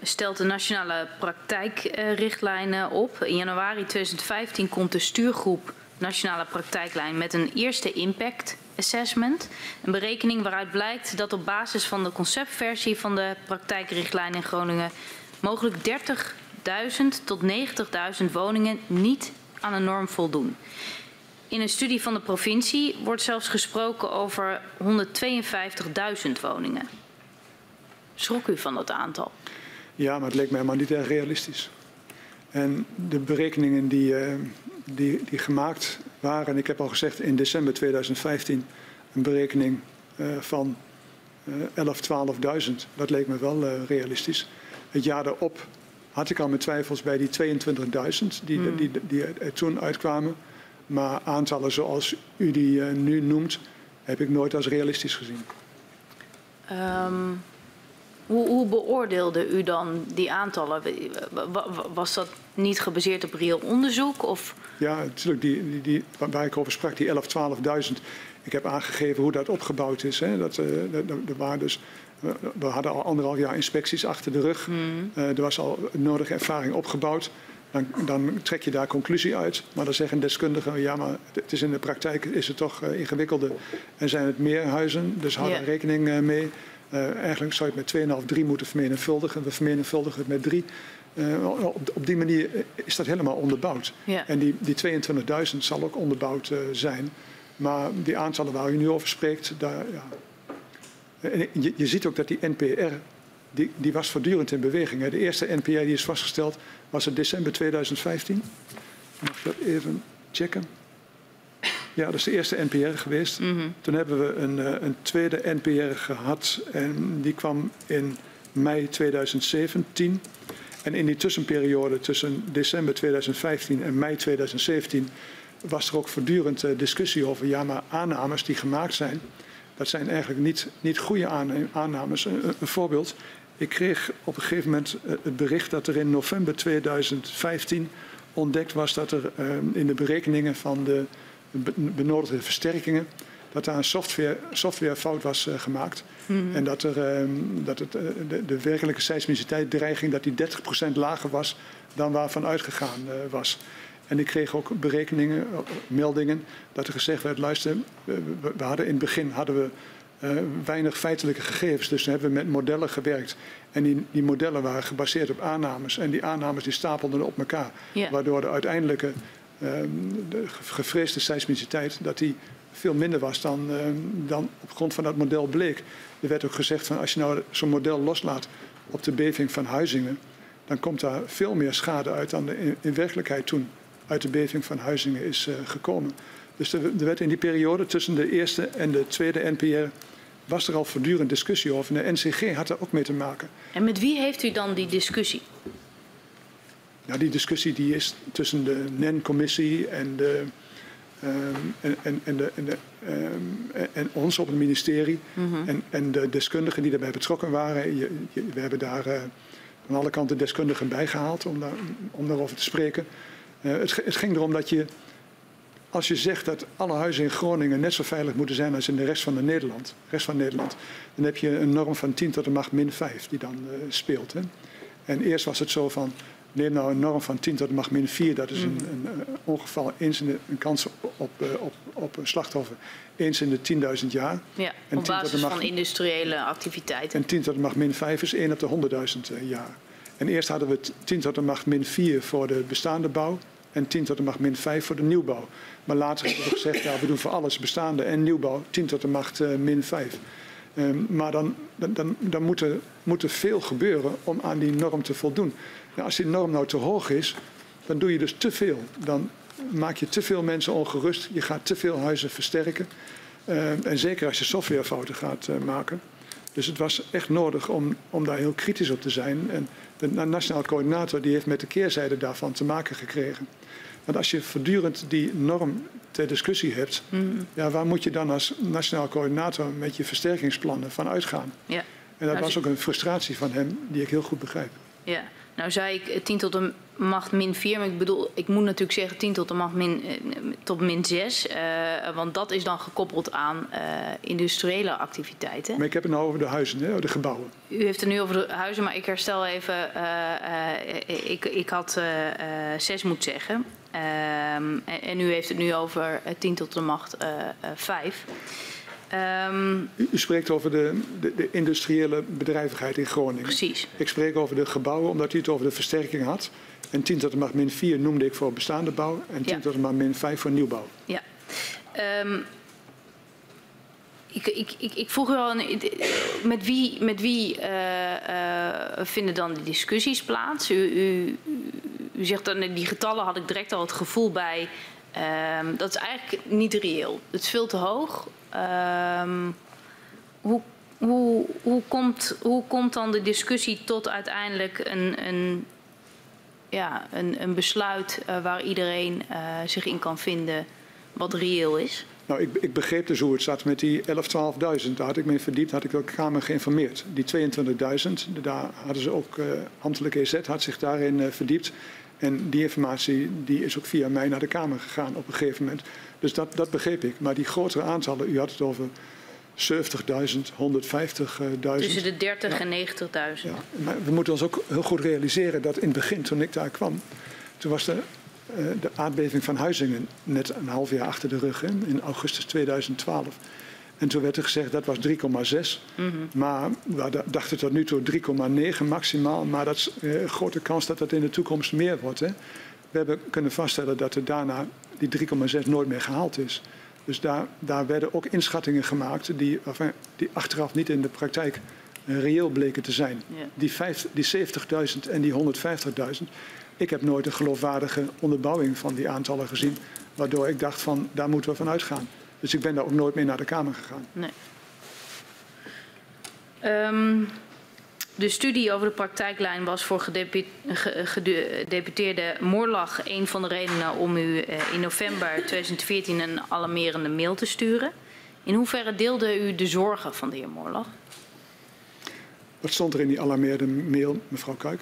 stelt de nationale praktijkrichtlijnen op. In januari 2015 komt de stuurgroep Nationale Praktijklijn met een eerste impact assessment. Een berekening waaruit blijkt dat op basis van de conceptversie van de praktijkrichtlijn in Groningen mogelijk 30.000 tot 90.000 woningen niet aan de norm voldoen. In een studie van de provincie wordt zelfs gesproken over 152.000 woningen. Schrok u van dat aantal? Ja, maar het leek mij maar niet erg realistisch. En de berekeningen die, uh, die, die gemaakt waren, ik heb al gezegd in december 2015 een berekening uh, van uh, 11, 12.000. Dat leek me wel realistisch. Het jaar daarop had ik al mijn twijfels bij die 22.000 die, hmm. die, die, die er toen uitkwamen. Maar aantallen zoals u die nu noemt, heb ik nooit als realistisch gezien. Um, hoe, hoe, beoordeelde u dan die aantallen? Was dat niet gebaseerd op reëel onderzoek? Of? Ja, natuurlijk. Die, die, die, waar ik over sprak, die 11, 12.000. Ik heb aangegeven hoe dat opgebouwd is. Hè. Dat, er waren dus, we hadden al anderhalf jaar inspecties achter de rug. Mm. Uh, er was al nodige ervaring opgebouwd dan, dan, trek je daar conclusie uit. Maar dan zeggen deskundigen, ja, maar het is in de praktijk is het toch uh, ingewikkelder. En zijn het meer huizen, dus hou er rekening mee. Uh, eigenlijk zou je het met 2,5, 3 moeten vermenigvuldigen. We vermenigvuldigen het met 3. Op, op, die manier is dat helemaal onderbouwd. En die, die 22.000 zal ook onderbouwd zijn. Maar die aantallen waar u nu over spreekt, daar, ja. je, je ziet ook dat die NPR die, die was voortdurend in beweging. Hè. De eerste NPR die is vastgesteld was het december 2015. Mag ik dat even checken? Ja, dat is de eerste NPR geweest. Mm -hmm. Toen hebben we een, uh, een, tweede NPR gehad en die kwam in mei 2017. En in die tussenperiode tussen december 2015 en mei 2017 was er ook voortdurend uh, discussie over ja, maar aannames die gemaakt zijn. Dat zijn eigenlijk niet, niet goede aannames. Een, een voorbeeld. Ik kreeg op een gegeven moment eh, het bericht dat er in november 2015 ontdekt was dat er ehm, in de berekeningen van de benodigde versterkingen dat daar een software, softwarefout was uh, gemaakt. Mm -hmm. En dat, er, um, dat het, uh, de, de, werkelijke seismiciteit dreiging dat die 30% lager was dan waarvan uitgegaan uh, was. En ik kreeg ook berekeningen, meldingen, dat er gezegd werd, luister, we, we hadden in het begin hadden we uh, weinig feitelijke gegevens. Dus toen hebben we met modellen gewerkt. En die, die, modellen waren gebaseerd op aannames. En die aannames die stapelden op elkaar. Waardoor de uiteindelijke de gevreesde seismiciteit dat die veel minder was dan, dan op grond van dat model bleek. Er werd ook gezegd van als je nou zo'n model loslaat op de beving van Huizingen, dan komt daar veel meer schade uit dan in, werkelijkheid toen uit de beving van Huizingen is uh, gekomen. Dus er, er, werd in die periode tussen de eerste en de tweede NPR was er al voortdurend discussie over. En de NCG had er ook mee te maken. En met wie heeft u dan die discussie? Nou, die discussie die is tussen de NEN-commissie en de Um, en, en, en, de, en, de, um, en, ons op het ministerie mm -hmm. en, en, de deskundigen die daarbij betrokken waren. Je, je, we hebben daar uh, aan alle kanten deskundigen bij gehaald om, daar, om daarover te spreken. Uh, het, het, ging erom dat je, als je zegt dat alle huizen in Groningen net zo veilig moeten zijn als in de rest van, de Nederland, rest van Nederland, dan heb je een norm van 10 tot de macht min 5 die dan uh, speelt. Hè. En eerst was het zo van, Neem nou een norm van 10 tot de macht min 4, dat is een, een, een ongeval, eens in de, een kans op, op, op, op een slachtoffer eens in de 10.000 jaar. Ja, en op basis macht, van industriële activiteiten. En 10 tot de macht min 5 is 1 op de 100.000 jaar. En eerst hadden we 10 tot de macht min 4 voor de bestaande bouw en 10 tot de macht min 5 voor de nieuwbouw. Maar later hebben we gezegd, ja, we doen voor alles bestaande en nieuwbouw 10 tot de macht uh, min 5. Um, maar dan, dan, dan moet, er, moet er veel gebeuren om aan die norm te voldoen. Als die norm nou te hoog is, dan doe je dus te veel. Dan maak je te veel mensen ongerust. Je gaat te veel huizen versterken. Uh, en zeker als je softwarefouten gaat uh, maken. Dus het was echt nodig om, om daar heel kritisch op te zijn. En de nationaal coördinator die heeft met de keerzijde daarvan te maken gekregen. Want als je voortdurend die norm ter discussie hebt, mm. ja, waar moet je dan als nationaal coördinator met je versterkingsplannen van uitgaan? Ja. En dat nou, was ook een frustratie van hem die ik heel goed begrijp. Ja, nou zei ik 10 tot de macht min 4, maar ik bedoel, ik moet natuurlijk zeggen 10 tot de macht min, tot min 6. Uh, want dat is dan gekoppeld aan uh, industriële activiteiten. Maar ik heb het nou over de huizen, hè, de gebouwen. U heeft het nu over de huizen, maar ik herstel even. Uh, ik, ik had 6 moeten zeggen. En, en, u heeft het nu over 10 tot de macht 5. Um, u, u, spreekt over de, de, de, industriële bedrijvigheid in Groningen. Precies. Ik spreek over de gebouwen, omdat u het over de versterking had. En 10 tot de macht min 4 noemde ik voor bestaande bouw. En 10 ja. tot de macht min 5 voor nieuwbouw. Ja. Um, ik, ik, ik, ik, vroeg u al, met wie, met wie uh, uh, vinden dan die discussies plaats? U, u, u zegt dan, die getallen had ik direct al het gevoel bij. Um, dat is eigenlijk niet reëel. Het is veel te hoog. Um, hoe, hoe, hoe, komt, hoe komt dan de discussie tot uiteindelijk een, een, ja, een, een besluit uh, waar iedereen uh, zich in kan vinden wat reëel is? Nou, ik, ik begreep dus hoe het zat met die 11.000, 12.000. Daar had ik me verdiept, had ik de Kamer geïnformeerd. Die 22.000, daar hadden ze ook, uh, ambtelijke EZ had zich daarin verdiept. En die informatie die is ook via mij naar de Kamer gegaan op een gegeven moment. Dus dat, dat begreep ik. Maar die grotere aantallen, u had het over 70.000, 150.000. Tussen de 30 ja. en 90.000. Ja, maar we moeten ons ook heel goed realiseren dat in het begin, toen ik daar kwam, toen was de, uh, de aardbeving van Huizingen net een half jaar achter de rug, hè, in augustus 2012. En toen werd er gezegd dat was 3,6. Mm -hmm. Maar we dachten tot nu toe 3,9 maximaal. Maar dat is een uh, grote kans dat dat in de toekomst meer wordt. Hè. We hebben kunnen vaststellen dat er daarna die 3,6 nooit meer gehaald is. Dus daar, daar werden ook inschattingen gemaakt die, enfin, die achteraf niet in de praktijk uh, reëel bleken te zijn. Ja. Die, die 70.000 en die 150.000. Ik heb nooit een geloofwaardige onderbouwing van die aantallen gezien. Waardoor ik dacht van daar moeten we van uitgaan. Dus ik ben daar ook nooit meer naar de Kamer gegaan. Nee. Um, de studie over de praktijklijn was voor gedeputeerde Moorlag een van de redenen om u in november 2014 een alarmerende mail te sturen. In hoeverre deelde u de zorgen van de heer Moorlag? Wat stond er in die alarmerende mail, mevrouw Kuik?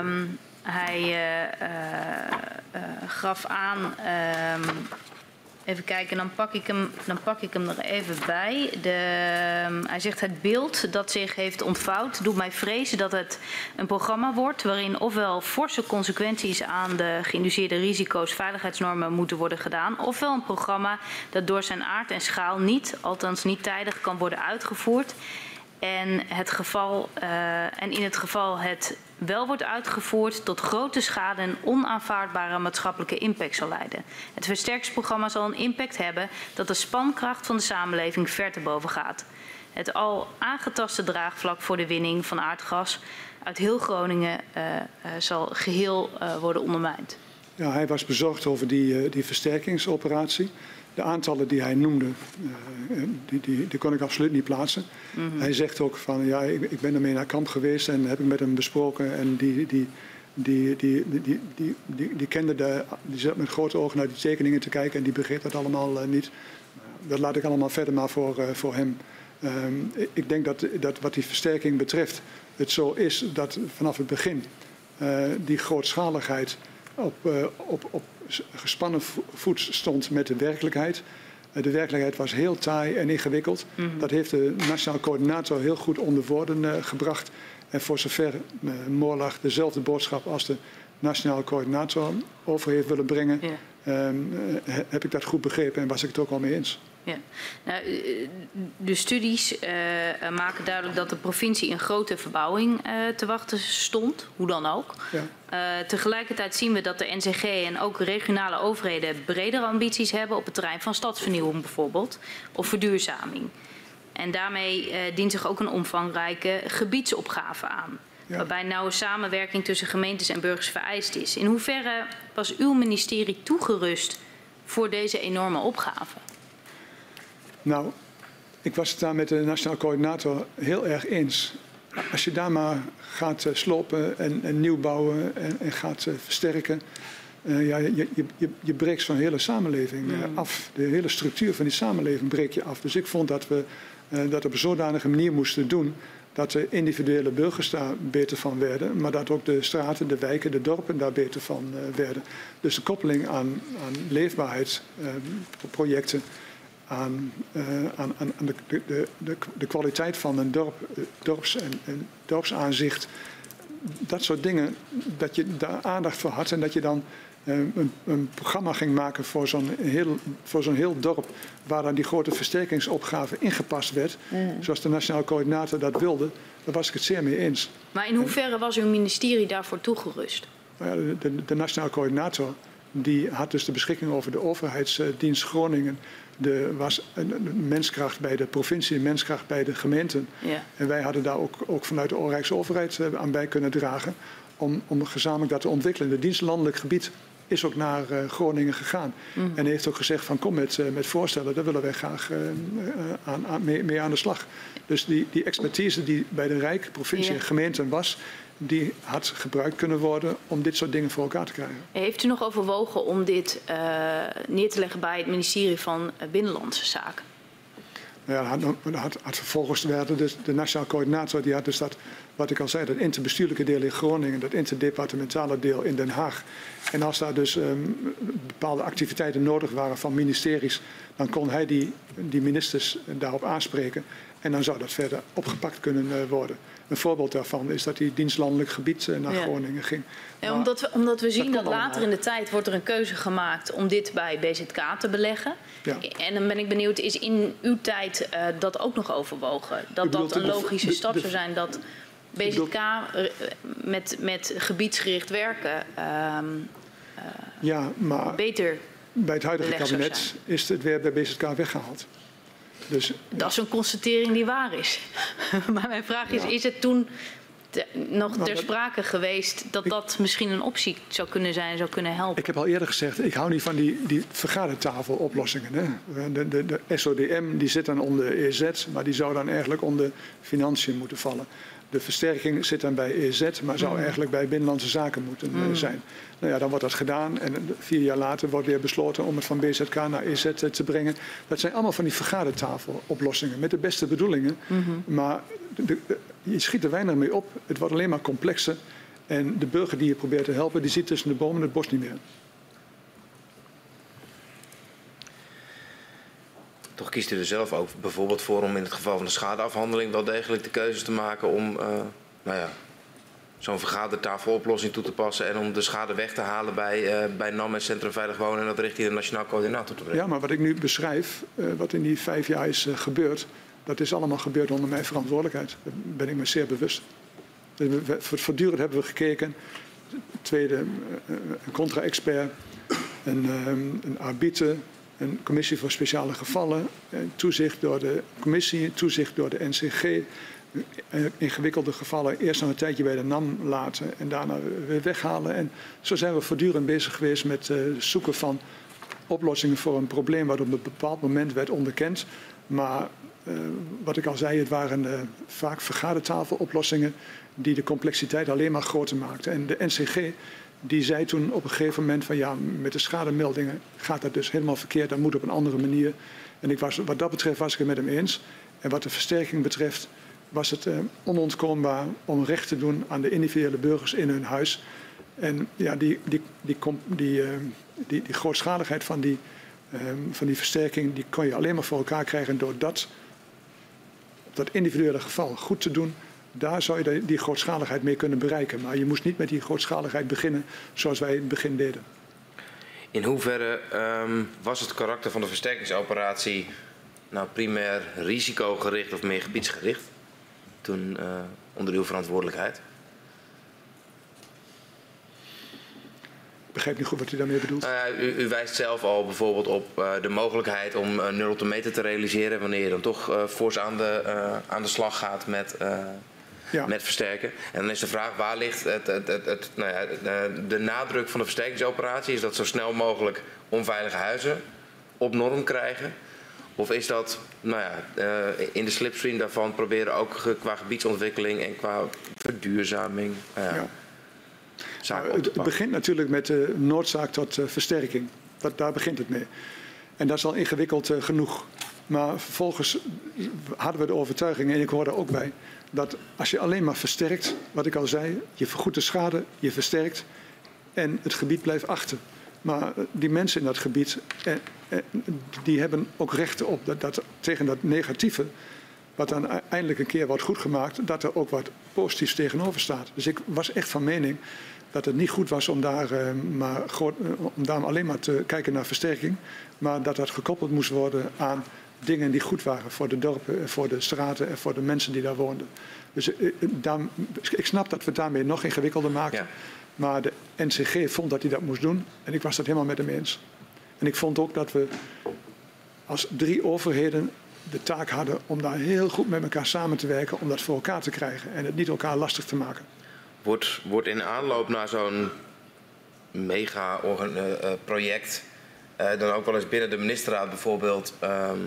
Um, hij uh, uh, uh, gaf aan um, even kijken, dan pak ik hem, dan pak ik hem er even bij. De, ehm, hij zegt het beeld dat zich heeft ontvouwd doet mij vrezen dat het een programma wordt waarin ofwel forse consequenties aan de geïnduceerde risico's veiligheidsnormen moeten worden gedaan, ofwel een programma dat door zijn aard en schaal niet, althans niet tijdig, kan worden uitgevoerd. En, het geval, uh, en in het geval het wel wordt uitgevoerd tot grote schade en onaanvaardbare maatschappelijke impact zal leiden. Het versterkingsprogramma zal een impact hebben dat de spankracht van de samenleving ver te boven gaat. Het al aangetaste draagvlak voor de winning van aardgas uit heel Groningen uh, uh, zal geheel uh, worden ondermijnd. Ja, hij was bezorgd over die, die versterkingsoperatie de aantallen die hij noemde, uh, die, die, die, kon ik absoluut niet plaatsen. Mm -hmm. Hij zegt ook van, ja, ik, ik, ben ermee naar kamp geweest en heb ik met hem besproken. En die, die, die, die, die, die, die, die kende de, die zat met grote ogen naar die tekeningen te kijken en die begreep dat allemaal uh, niet. Dat laat ik allemaal verder maar voor, uh, voor hem. Um, ik denk dat, dat wat die versterking betreft, het zo is dat vanaf het begin die grootschaligheid op, op, op gespannen voet stond met de werkelijkheid. Eh, de werkelijkheid was heel taai en ingewikkeld. Mm -hmm. Dat heeft de Nationaal Coördinator heel goed onder woorden uh, gebracht. En voor zover uh, Moorlag dezelfde boodschap als de Nationaal Coördinator over heeft willen brengen, yeah. um, heb ik dat goed begrepen en was ik het ook al mee eens. Ja. Nou, de studies uh, maken duidelijk dat de provincie een grote verbouwing uh, te wachten stond, hoe dan ook. Ja. Uh, tegelijkertijd zien we dat de NCG en ook regionale overheden bredere ambities hebben op het terrein van stadsvernieuwing bijvoorbeeld, of verduurzaming. En daarmee dient zich ook een omvangrijke gebiedsopgave aan. Ja. Waarbij nauwe samenwerking tussen gemeentes en burgers vereist is. In hoeverre was uw ministerie toegerust voor deze enorme opgave? Nou, ik was het daar met de Nationaal Coördinator heel erg eens. Als je daar maar gaat uh, slopen en, en nieuw bouwen en, en gaat uh, versterken, uh, ja, je, je, je, breekt zo'n hele samenleving mm. af. De hele structuur van die samenleving breek je af. Dus ik vond dat we dat op een zodanige manier moesten doen dat de individuele burgers daar beter van werden, maar dat ook de straten, de wijken, de dorpen daar beter van werden. Dus de koppeling aan, aan leefbaarheidsprojecten aan, uh, aan, aan de, de, de, de, kwaliteit van een dorp, eh, dorps- en, en dorpsaanzicht. Dat soort dingen, dat je daar aandacht voor had en dat je dan uh, een, een, programma ging maken voor zo'n heel, voor zo'n heel dorp, waar dan die grote versterkingsopgave ingepast werd, mm. zoals de Nationaal Coördinator dat wilde, daar was ik het zeer mee eens. Maar in hoeverre was uw ministerie daarvoor toegerust? Nou ja, de, de Nationaal Coördinator die had dus de beschikking over de overheidsdienst Groningen er was een menskracht bij de provincie, een menskracht bij de gemeenten. Ja. En wij hadden daar ook, ook vanuit de Rijksoverheid eh, aan bij kunnen dragen om, om gezamenlijk dat te ontwikkelen. De dienst landelijk gebied is ook naar uh, Groningen gegaan. Mm. En heeft ook gezegd van kom met, uh, met voorstellen, daar willen wij graag uh, aan, aan, mee, mee, aan de slag. Dus die, die expertise die bij de Rijk, provincie en gemeenten was, die had gebruikt kunnen worden om dit soort dingen voor elkaar te krijgen. Heeft u nog overwogen om dit uh, neer te leggen bij het ministerie van Binnenlandse Zaken? Ja, had, had, had vervolgens werden dus de nationaal coördinator die had dus dat, wat ik al zei, dat interbestuurlijke deel in Groningen, dat interdepartementale deel in Den Haag. En als daar dus um, bepaalde activiteiten nodig waren van ministeries, dan kon hij die, die ministers daarop aanspreken. En dan zou dat verder opgepakt kunnen uh, worden. Een voorbeeld daarvan is dat die dienstlandelijk gebied uh, naar ja. Groningen ging. Ja, omdat, we, omdat we zien dat, dat later in de tijd wordt er een keuze gemaakt om dit bij BZK te beleggen. Ja. En dan ben ik benieuwd, is in uw tijd uh, dat ook nog overwogen? Dat dat een logische de, stap de, zou zijn dat BZK met, met gebiedsgericht werken uh, ja, maar beter bij het huidige kabinet is het weer bij BZK weggehaald. Dus, dat is een constatering die waar is. maar mijn vraag is, ja. is het toen te, nog ter sprake geweest dat dat misschien een optie zou kunnen zijn, zou kunnen helpen? Ik heb al eerder gezegd, ik hou niet van die, die vergadertafeloplossingen. Hè. De, de, de SODM die zit dan onder EZ, maar die zou dan eigenlijk onder financiën moeten vallen. De versterking zit dan bij EZ, maar zou mm. eigenlijk bij Binnenlandse Zaken moeten mm. zijn. Nou ja, dan wordt dat gedaan en vier jaar later wordt weer besloten om het van BZK naar EZ te brengen. Dat zijn allemaal van die vergadertafeloplossingen met de beste bedoelingen. Mm -hmm. Maar de, de, je schiet er weinig mee op. Het wordt alleen maar complexer. En de burger die je probeert te helpen, die ziet tussen de bomen het bos niet meer. Toch kiest u er zelf ook bijvoorbeeld voor om in het geval van de schadeafhandeling wel degelijk de keuzes te maken om uh, nou ja, zo'n vergadertafeloplossing toe te passen en om de schade weg te halen bij, uh, bij NAM en Centrum Veilig Wonen en dat richting de Nationaal Coördinator te brengen. Ja, maar wat ik nu beschrijf, uh, wat in die vijf jaar is gebeurd, dat is allemaal gebeurd onder mijn verantwoordelijkheid. Daar ben ik me zeer bewust. Voortdurend hebben we gekeken. Tweede, een contra-expert, een, een arbiter, een commissie voor speciale gevallen, toezicht door de commissie, toezicht door de NCG. Ingewikkelde gevallen eerst nog een tijdje bij de NAM laten en daarna weer weghalen. En zo zijn we voortdurend bezig geweest met het zoeken van oplossingen voor een probleem wat op een bepaald moment werd onderkend. Maar uh, wat ik al zei, het waren uh, vaak vergadertafeloplossingen die de complexiteit alleen maar groter maakten. En de NCG die zei toen op een gegeven moment van ja, met de schademeldingen gaat dat dus helemaal verkeerd, dat moet op een andere manier. En ik was, wat dat betreft was ik het met hem eens. En wat de versterking betreft was het uh, onontkoombaar om recht te doen aan de individuele burgers in hun huis. En ja, die, die, die, die, uh, die, die grootschaligheid van die, uh, van die versterking, die kon je alleen maar voor elkaar krijgen door dat, dat individuele geval goed te doen daar zou je die grootschaligheid mee kunnen bereiken. Maar je moest niet met die grootschaligheid beginnen zoals wij in het begin deden. In hoeverre um, was het karakter van de versterkingsoperatie nou primair risicogericht of meer gebiedsgericht toen uh, onder uw verantwoordelijkheid? Ik begrijp niet goed wat u daarmee bedoelt. Uh, u, u, wijst zelf al bijvoorbeeld op uh, de mogelijkheid om uh, nul te meter te realiseren wanneer je dan toch fors aan de, aan de slag gaat met ja. met versterken. En dan is de vraag, waar ligt het, het, het, het nou ja, de, nadruk van de versterkingsoperatie? Is dat zo snel mogelijk onveilige huizen op norm krijgen? Of is dat nou ja, uh, in de slipstream daarvan proberen ook qua gebiedsontwikkeling en qua verduurzaming uh, ja. nou, het, het begint natuurlijk met de noodzaak tot uh, versterking. Dat, daar begint het mee. En dat is al ingewikkeld genoeg. Maar vervolgens hadden we de overtuiging, en ik hoor er ook bij, dat als je alleen maar versterkt, wat ik al zei, je vergoedt de schade, je versterkt en het gebied blijft achter. Maar die mensen in dat gebied, eh, eh, die hebben ook rechten op dat, tegen dat negatieve, wat dan eindelijk een keer wordt goedgemaakt, dat er ook wat positiefs tegenover staat. Dus ik was echt van mening dat het niet goed was om daar, maar, om daar alleen maar te kijken naar versterking, maar dat dat gekoppeld moest worden aan dingen die goed waren voor de dorpen, voor de straten en voor de mensen die daar woonden. Dus eh, eh, daar, ik snap dat we het daarmee nog ingewikkelder maken. Ja. Maar de NCG vond dat hij dat moest doen en ik was dat helemaal met hem eens. En ik vond ook dat we als drie overheden de taak hadden om daar heel goed met elkaar samen te werken, om dat voor elkaar te krijgen en het niet elkaar lastig te maken. Wordt, wordt in aanloop naar zo'n mega project uh, dan ook wel eens binnen de ministerraad bijvoorbeeld um,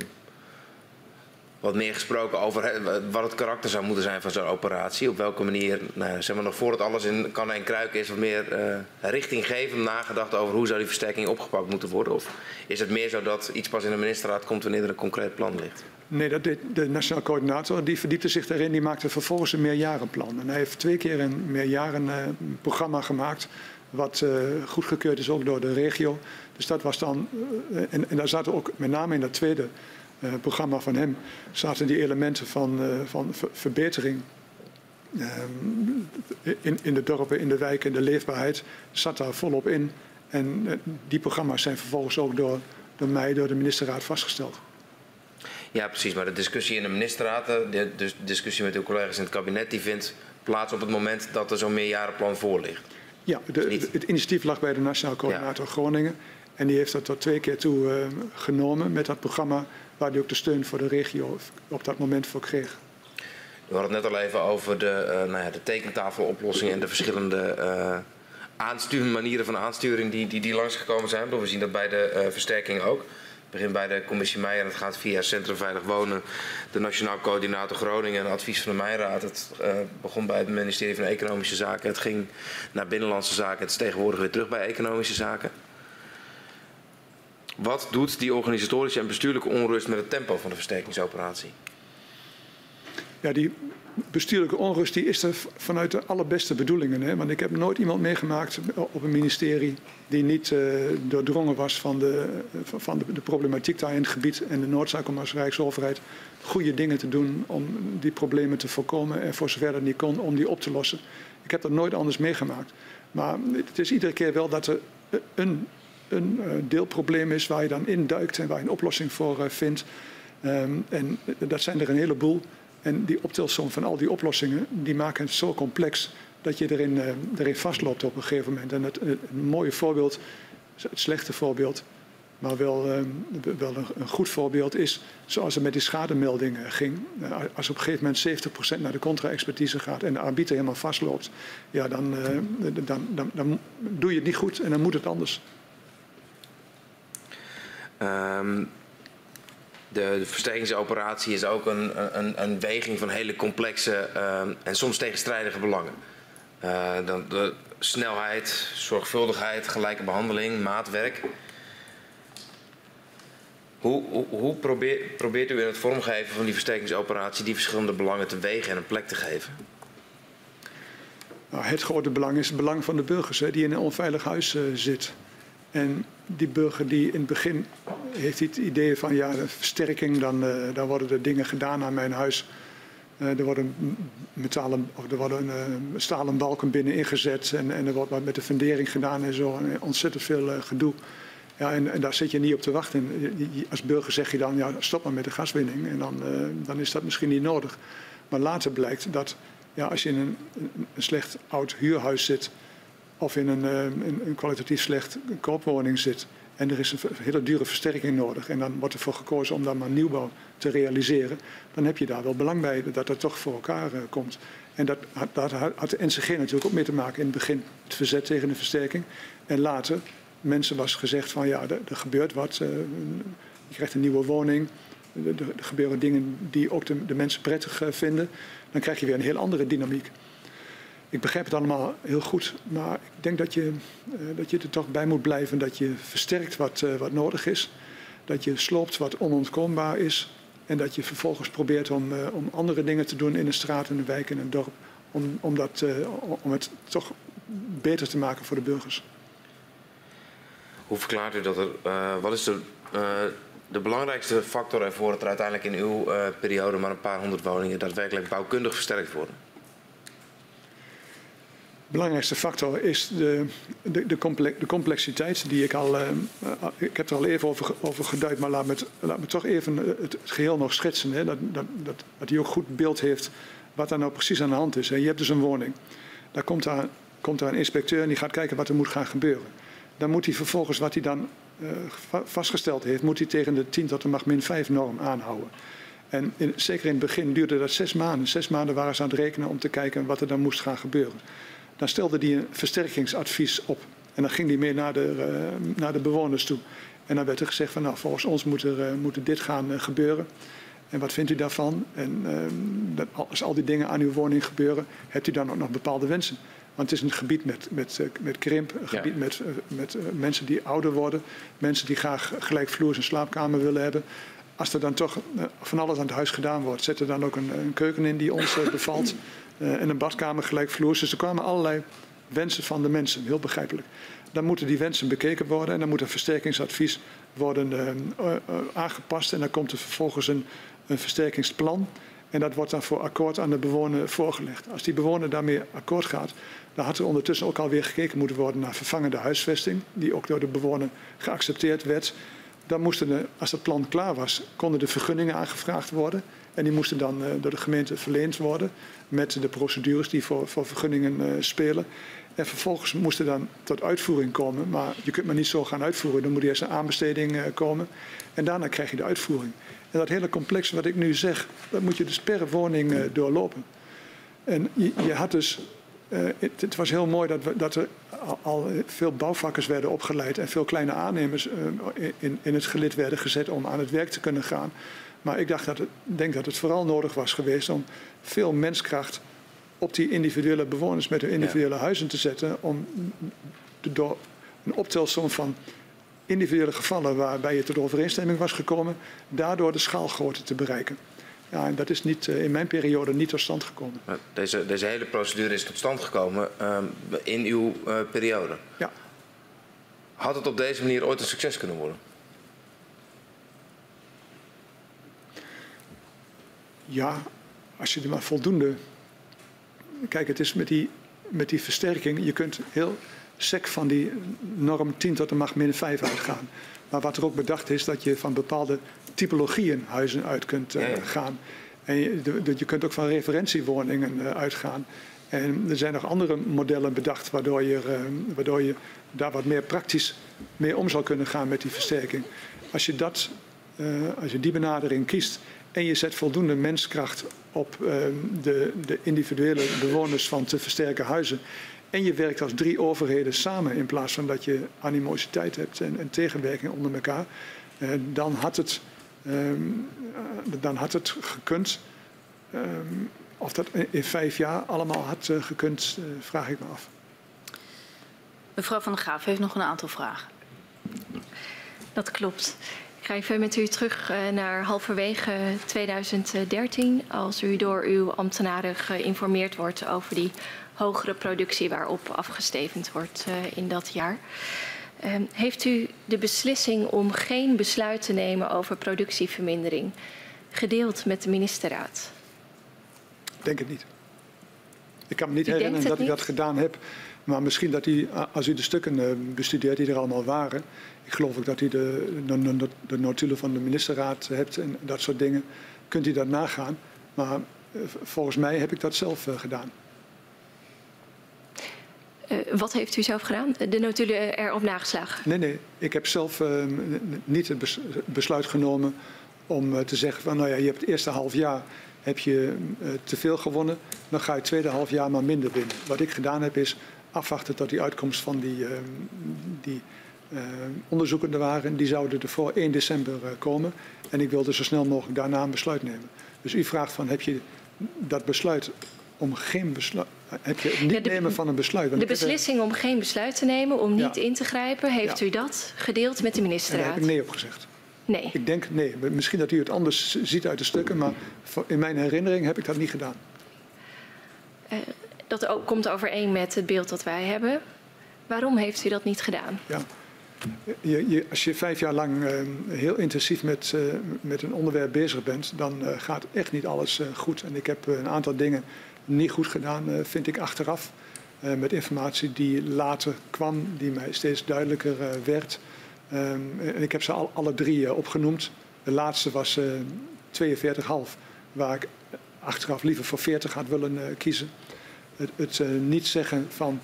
wat meer gesproken over wat het karakter zou moeten zijn van zo'n operatie. Op welke manier, nou, zeg maar nog voordat alles in kan en kruik is, wat meer uh, richtinggevend nagedacht over hoe zou die versterking opgepakt moeten worden? Of is het meer zo dat iets pas in de ministerraad komt wanneer er een concreet plan ligt? Nee, dat de Nationaal Coördinator die verdiepte zich daarin. Die maakte vervolgens een meerjarenplan. En hij heeft twee keer een meerjarenprogramma uh, gemaakt. Wat uh, goedgekeurd is ook door de regio. Dus dat was dan. en, en daar zaten ook met name in dat tweede uh, programma van hem zaten die elementen van, uh, van ver verbetering. Uh, in, in de dorpen, in de wijken, de leefbaarheid zat daar volop in. En uh, die programma's zijn vervolgens ook door, door mij, door de ministerraad vastgesteld. Ja, precies. Maar de discussie in de ministerraad, de, de discussie met uw collega's in het kabinet, die vindt plaats op het moment dat er zo'n meerjarenplan voor ligt. Ja, de, het initiatief lag bij de Nationaal Coördinator ja. Groningen. En die heeft dat tot twee keer toe uh, genomen met dat programma waar hij ook de steun voor de regio op dat moment voor kreeg. We hadden het net al even over de, uh, nou ja, de tekentafeloplossing en de verschillende aanstuur, manieren van aansturing die, die, die langsgekomen zijn. We zien dat bij de uh, versterking ook. Het begint bij de commissie Meijer en het gaat via Centrum Veilig Wonen, de Nationaal Coördinator Groningen en advies van de Mijnraad. Het begon bij het ministerie van Economische Zaken, het ging naar Binnenlandse Zaken, het is tegenwoordig weer terug bij Economische Zaken. Wat doet die organisatorische en bestuurlijke onrust met het tempo van de versterkingsoperatie? ja, die bestuurlijke onrust die is er vanuit de allerbeste bedoelingen. Hè? Want ik heb nooit iemand meegemaakt op een ministerie die niet uh, doordrongen was van, de, van de, de, problematiek daar in het gebied en de noodzaak om als Rijksoverheid goede dingen te doen om die problemen te voorkomen en voor zover dat niet kon om die op te lossen. Ik heb dat nooit anders meegemaakt. Maar het is iedere keer wel dat er een, een uh, deelprobleem is waar je dan induikt en waar je een oplossing voor uh, vindt. Um, en dat zijn er een heleboel. En die optelsom van al die oplossingen, die maken het zo complex dat je erin, erin vastloopt op een gegeven moment. En het, een mooie voorbeeld, het slechte voorbeeld, maar wel, uh, wel een, goed voorbeeld is zoals het met die schademeldingen ging. Als op een gegeven moment 70% naar de contra-expertise gaat en de arbiter helemaal vastloopt, ja, dan, dan, dan, dan, doe je het niet goed en dan moet het anders. Um de, de versterkingsoperatie is ook een, een, een weging van hele complexe uh, en soms tegenstrijdige belangen. Uh, de, de, snelheid, zorgvuldigheid, gelijke behandeling, maatwerk. Hoe, hoe, hoe probeer, probeert u in het vormgeven van die versterkingsoperatie die verschillende belangen te wegen en een plek te geven? Nou, het grote belang is het belang van de burgers hè, die in een onveilig huis uh, zit. En die burger die in het begin heeft het idee van ja, de versterking, dan, uh, dan worden er dingen gedaan aan mijn huis. Uh, er worden metalen, of er worden uh, stalen balken binnen ingezet en, en er wordt wat met de fundering gedaan en zo. En ontzettend veel gedoe. Ja, en, en, daar zit je niet op te wachten. Als burger zeg je dan, ja, stop maar met de gaswinning. En dan, dan is dat misschien niet nodig. Maar later blijkt dat ja, als je in een, een slecht oud huurhuis zit of in een, een, een kwalitatief slecht koopwoning zit en er is een hele dure versterking nodig en dan wordt ervoor gekozen om dan maar nieuwbouw te realiseren, dan heb je daar wel belang bij dat dat toch voor elkaar uh, komt. En dat, dat had de NCG natuurlijk ook mee te maken in het begin, het verzet tegen de versterking. En later, mensen was gezegd van ja, er, gebeurt wat, uh, je krijgt een nieuwe woning, er, gebeuren dingen die ook de, mensen prettig vinden. Dan krijg je weer een heel andere dynamiek ik begrijp het allemaal heel goed, maar ik denk dat je, uh, dat je er toch bij moet blijven. Dat je versterkt wat, uh, wat nodig is. Dat je sloopt wat onontkoombaar is. En dat je vervolgens probeert om, uh, om andere dingen te doen in de straat, in de wijk, in een dorp. Om, om, dat, om het toch beter te maken voor de burgers. Hoe verklaart u dat er. wat is de, de belangrijkste factor ervoor dat er uiteindelijk in uw periode maar een paar honderd woningen daadwerkelijk bouwkundig versterkt worden? Belangrijkste factor is de, de, de, complex, de complexiteit die ik al. Uh, ik heb er al even over, over geduid, maar laat me, laat me toch even het, geheel nog schetsen. Hè, dat, dat, dat, dat hij ook goed beeld heeft wat er nou precies aan de hand is. Hè. Je hebt dus een woning. Daar komt daar, komt daar een inspecteur en die gaat kijken wat er moet gaan gebeuren. Dan moet hij vervolgens wat hij dan uh, vastgesteld heeft, moet hij tegen de 10 tot de macht min 5 norm aanhouden. En zeker in het begin duurde dat zes maanden. Zes maanden waren ze aan het rekenen om te kijken wat er dan moest gaan gebeuren. Dan stelde hij een versterkingsadvies op. En dan ging hij mee naar de, uh, naar de bewoners toe. En dan werd er gezegd van nou, volgens ons moet, er, uh, moet dit gaan uh, gebeuren. En wat vindt u daarvan? En dat, als al die dingen aan uw woning gebeuren, hebt u dan ook nog bepaalde wensen? Want het is een gebied met, met, met krimp, een gebied ja. met, met mensen die ouder worden, mensen die graag gelijkvloers een slaapkamer willen hebben. Als er dan toch van alles aan het huis gedaan wordt, zet er dan ook een, een keuken in die ons bevalt en een badkamer gelijkvloers. Dus er kwamen allerlei wensen van de mensen, heel begrijpelijk. Dan moeten die wensen bekeken worden en dan moet een versterkingsadvies worden uh, uh, aangepast. En dan komt er vervolgens een, een versterkingsplan. En dat wordt dan voor akkoord aan de bewoner voorgelegd. Als die bewoner daarmee akkoord gaat, dan had er ondertussen ook alweer gekeken moeten worden naar vervangende huisvesting, die ook door de bewoner geaccepteerd werd. Dan moesten de, als het plan klaar was, konden de vergunningen aangevraagd worden. En die moesten dan door de gemeente verleend worden met de procedures die voor, voor vergunningen uh, spelen. En vervolgens moest er dan tot uitvoering komen. Maar je kunt maar niet zo gaan uitvoeren. Dan moet eerst een aanbesteding uh, komen. En daarna krijg je de uitvoering. En dat hele complex wat ik nu zeg, dat moet je dus per woning uh, doorlopen. En je, je had dus. Het, was heel mooi dat, we, dat er al, veel bouwvakkers werden opgeleid en veel kleine aannemers in, in het gelid werden gezet om aan het werk te kunnen gaan. Maar ik dacht dat het, denk dat het vooral nodig was geweest om veel menskracht op die individuele bewoners met hun individuele ja. huizen te zetten. Om door een optelsom van individuele gevallen waarbij je tot overeenstemming was gekomen, daardoor de schaalgrootte te bereiken. Ja, en dat is niet, in mijn periode niet tot stand gekomen. Deze, deze hele procedure is tot stand gekomen ehm, in uw periode. Ja. Had het op deze manier ooit een succes kunnen worden? Ja, als je er maar voldoende. Kijk, het is met die, met die versterking. Je kunt heel sec van die norm 10 tot de macht min 5 uitgaan. Maar wat er ook bedacht is, dat je van bepaalde typologieën huizen uit kunt uh, gaan. En je, de, je, kunt ook van referentiewoningen uh, uitgaan. En er zijn nog andere modellen bedacht waardoor je, uh, waardoor je daar wat meer praktisch mee om zou kunnen gaan met die versterking. Als je, dat, als je die benadering kiest en je zet voldoende menskracht op de, de individuele bewoners van te versterken huizen en je werkt als drie overheden samen in plaats van dat je animositeit hebt en, en tegenwerking onder elkaar. Uh, dan, had het, um, uh, dan had het gekund. Um, of dat in vijf jaar allemaal had uh, gekund, vraag ik me af. Mevrouw van der Graaf heeft nog een aantal vragen. Dat klopt. Ik ga even met u terug naar halverwege 2013, als u door uw ambtenaren geïnformeerd wordt over die hogere productie waarop afgestevend wordt uh, in dat jaar. Uh, heeft u de beslissing om geen besluit te nemen over productievermindering gedeeld met de ministerraad? Ik denk het niet. Ik kan me niet u herinneren dat niet? ik dat gedaan heb. Maar misschien dat u, als u de stukken bestudeert die er allemaal waren. Ik geloof ook dat u de, de, de, de notulen van de ministerraad hebt en dat soort dingen. Kunt u dat nagaan. Maar uh, volgens mij heb ik dat zelf uh, gedaan. Uh, wat heeft u zelf gedaan? De notulen erop nageslagen? Nee, nee. Ik heb zelf uh, niet het besluit genomen om uh, te zeggen van nou ja, je hebt het eerste half jaar heb je te veel gewonnen, dan ga je het tweede half jaar maar minder winnen. Wat ik gedaan heb is afwachten tot die uitkomst van die, die onderzoeken er waren. Die zouden er voor 1 december komen en ik wilde zo snel mogelijk daarna een besluit nemen. Dus u vraagt van heb je dat besluit om geen besluit. Heb je het niet ja, de, nemen van een besluit? Want de beslissing om geen besluit te nemen, om niet ja. in te grijpen, heeft ja. u dat gedeeld met de ministerraad? Daar heb ik nee op gezegd. Nee. Ik denk nee. Misschien dat u het anders ziet uit de stukken, maar in mijn herinnering heb ik dat niet gedaan. Uh, dat ook, komt overeen met het beeld dat wij hebben. Waarom heeft u dat niet gedaan? Ja. Je, je, als je vijf jaar lang uh, heel intensief met, uh, met een onderwerp bezig bent, dan uh, gaat echt niet alles goed. En ik heb een aantal dingen niet goed gedaan, eh, vind ik achteraf. Eh, met informatie die later kwam, die mij steeds duidelijker eh, werd. Ehm, en ik heb ze al, alle drie opgenoemd. De laatste was 42,5, waar ik achteraf liever voor 40 had willen kiezen. Het, het niet zeggen van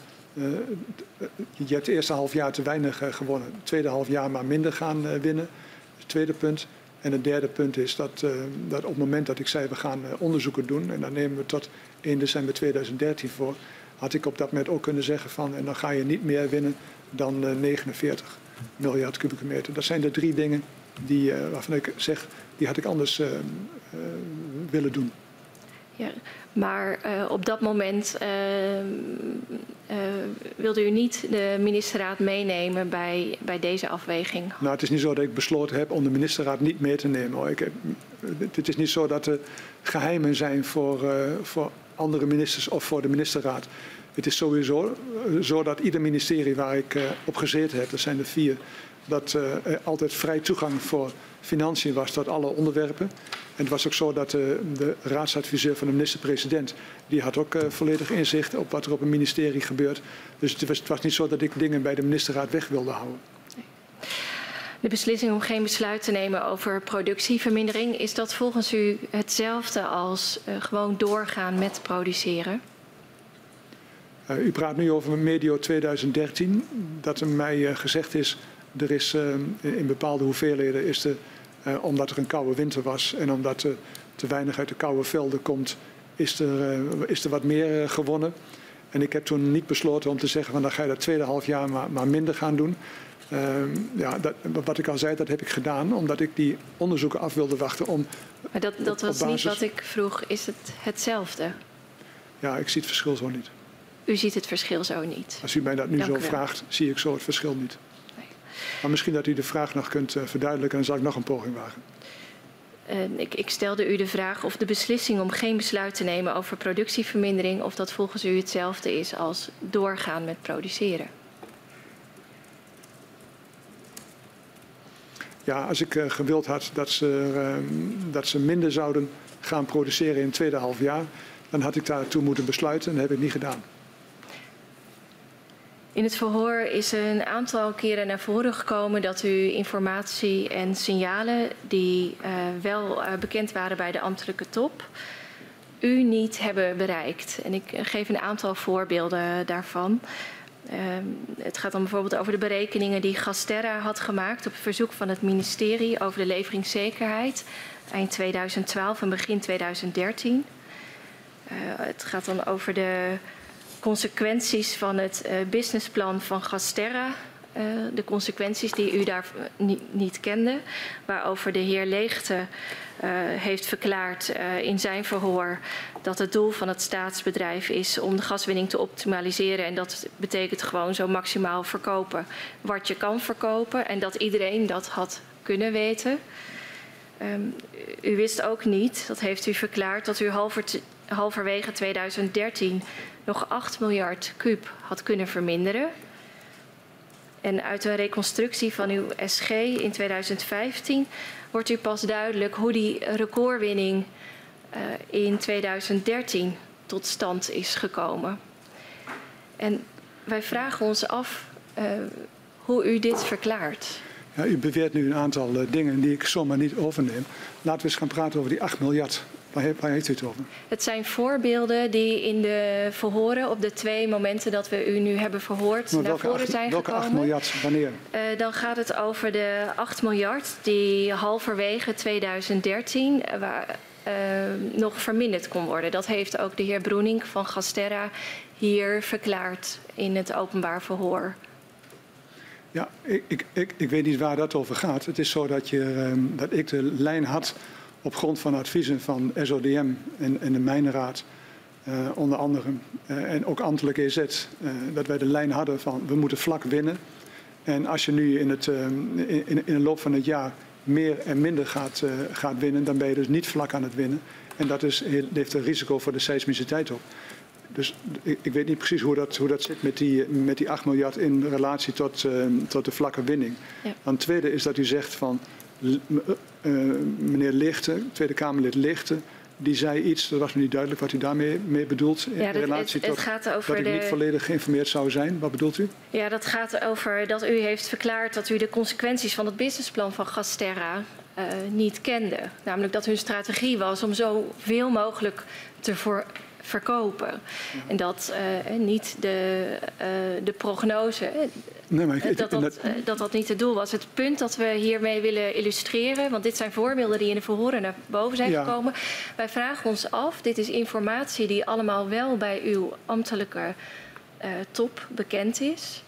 je hebt het eerste half jaar te weinig gewonnen, het tweede half jaar maar minder gaan winnen. Het tweede punt. En het derde punt is dat, dat op het moment dat ik zei we gaan onderzoeken doen en dan nemen we tot 1 december 2013 voor, had ik op dat moment ook kunnen zeggen van en dan ga je niet meer winnen dan uh, 49 miljard kubieke meter. Dat zijn de drie dingen die, waarvan ik zeg, die had ik anders willen doen. Ja, maar uh, op dat moment uh, uh, wilde u niet de ministerraad meenemen bij, bij deze afweging? Nou, het is niet zo dat ik besloten heb om de ministerraad niet mee te nemen. Ik heb, het is niet zo dat er geheimen zijn voor, voor andere ministers of voor de ministerraad. Het is sowieso zo dat ieder ministerie waar ik op gezeten heb, dat zijn er vier, dat er altijd vrij toegang voor financiën was tot alle onderwerpen. En het was ook zo dat de, de raadsadviseur van de minister-president, die had ook uh, volledig inzicht op wat er op een ministerie gebeurt. Dus het was, het was niet zo dat ik dingen bij de ministerraad weg wilde houden. De beslissing om geen besluit te nemen over productievermindering, is dat volgens u hetzelfde als uh, gewoon doorgaan met produceren? Uh, u praat nu over medio 2013. Dat er mij uh, gezegd is, er is in bepaalde hoeveelheden is de uh, omdat er een koude winter was en omdat er te weinig uit de koude velden komt, is er, uh, is er wat meer gewonnen. En ik heb toen niet besloten om te zeggen van dan ga je dat tweede half jaar maar, maar minder gaan doen. Ehm, ja, dat, wat ik al zei, dat heb ik gedaan omdat ik die onderzoeken af wilde wachten om. Maar dat, dat was basis... niet wat ik vroeg. Is het hetzelfde? Ja, ik zie het verschil zo niet. U ziet het verschil zo niet? Als u mij dat nu Dank zo vraagt, zie ik zo het verschil niet. Maar misschien dat u de vraag nog kunt uh, verduidelijken en dan zal ik nog een poging wagen. ik, ik, stelde u de vraag of de beslissing om geen besluit te nemen over productievermindering, of dat volgens u hetzelfde is als doorgaan met produceren. Ja, als ik uh, gewild had dat ze, uh, dat ze minder zouden gaan produceren in het tweede half jaar, dan had ik daartoe moeten besluiten en dat heb ik niet gedaan. In het verhoor is een aantal keren naar voren gekomen dat u informatie en signalen die uh, wel uh, bekend waren bij de ambtelijke top, u niet hebben bereikt. En ik geef een aantal voorbeelden daarvan. Uh, het gaat dan bijvoorbeeld over de berekeningen die Gasterra had gemaakt op verzoek van het ministerie over de leveringszekerheid eind 2012 en begin 2013. het gaat dan over de consequenties van het uh, businessplan van Gasterra. Uh, de consequenties die u daar niet, niet kende, waarover de heer Leegte heeft verklaard in zijn verhoor dat het doel van het staatsbedrijf is om de gaswinning te optimaliseren. En dat betekent gewoon zo maximaal verkopen wat je kan verkopen. En dat iedereen dat had kunnen weten. Um, u wist ook niet, dat heeft u verklaard, dat u halver halverwege 2013 nog 8 miljard kuub had kunnen verminderen. En uit een reconstructie van uw SG in 2015 wordt u pas duidelijk hoe die recordwinning uh, in 2013 tot stand is gekomen. En wij vragen ons af uh, hoe u dit verklaart. Ja, u beweert nu een aantal uh, dingen die ik zomaar niet overneem. Laten we eens gaan praten over die 8 miljard Waar, heeft u het over? Het zijn voorbeelden die in de verhoren op de twee momenten dat we u nu hebben verhoord maar naar voren acht, zijn welke gekomen. Welke 8 miljard? Wanneer? Uh, dan gaat het over de 8 miljard die halverwege 2013 uh, waar, uh, nog verminderd kon worden. Dat heeft ook de heer Broening van Gasterra hier verklaard in het openbaar verhoor. Ja, ik, ik, ik, ik weet niet waar dat over gaat. Het is zo dat, je, um, dat ik de lijn had op grond van adviezen van SODM en, en de Mijnraad, uh, onder andere, uh, en ook ambtelijk EZ, uh, dat wij de lijn hadden van we moeten vlak winnen. En als je nu in, het, in, in de loop van het jaar meer en minder gaat, gaat winnen, dan ben je dus niet vlak aan het winnen. En dat is, heeft een risico voor de seismiciteit op. Dus ik, ik, weet niet precies hoe dat, hoe dat zit met die, met die 8 miljard in relatie tot, tot de vlakke winning. Ja. Dan tweede is dat u zegt van uh, meneer Lichten, Tweede Kamerlid Lichten, die zei iets, dat was me niet duidelijk wat u daarmee mee bedoelt in ja, relatie het, het tot gaat over dat de... niet volledig geïnformeerd zou zijn. Wat bedoelt u? Ja, dat gaat over dat u heeft verklaard dat u de consequenties van het businessplan van Gasterra uh, niet kende. Namelijk dat hun strategie was om zoveel mogelijk te voor, verkopen. En dat uh, niet de, uh, de prognose, nee, maar ik, dat, dat, dat, uh, dat, dat niet het doel was. Het punt dat we hiermee willen illustreren, want dit zijn voorbeelden die in de verhoren naar boven zijn ja. gekomen. Wij vragen ons af, dit is informatie die allemaal wel bij uw ambtelijke top bekend is.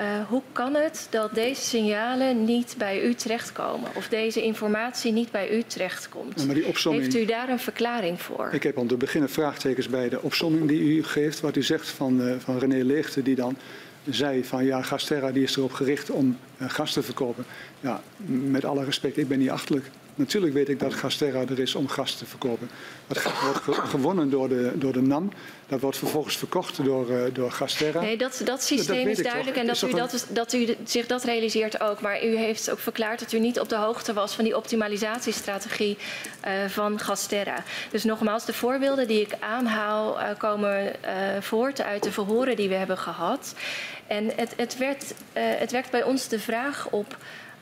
Uh, hoe kan het dat deze signalen niet bij u terechtkomen? Of deze informatie niet bij u terechtkomt? Ja, maar die opsomming, Heeft u daar een verklaring voor? Ik heb om te beginnen vraagtekens bij de opsomming die u geeft. Wat u zegt van, uh, van René Leegte, die dan zei van ja, Gasterra die is erop gericht om uh, gas te verkopen. Ja, met alle respect, ik ben niet achterlijk. Natuurlijk weet ik dat Gasterra er is om gas te verkopen. Dat wordt gewonnen door de, door de NAM. Dat wordt vervolgens verkocht door, uh, door Gasterra. Nee, dat, dat systeem dat is duidelijk en dat u, dat, dat u zich dat realiseert ook. Maar u heeft ook verklaard dat u niet op de hoogte was van die optimalisatiestrategie uh, van Gasterra. Dus nogmaals, de voorbeelden die ik aanhaal uh, komen voort uit de verhoren die we hebben gehad. En het, het, werd, het wekt bij ons de vraag op.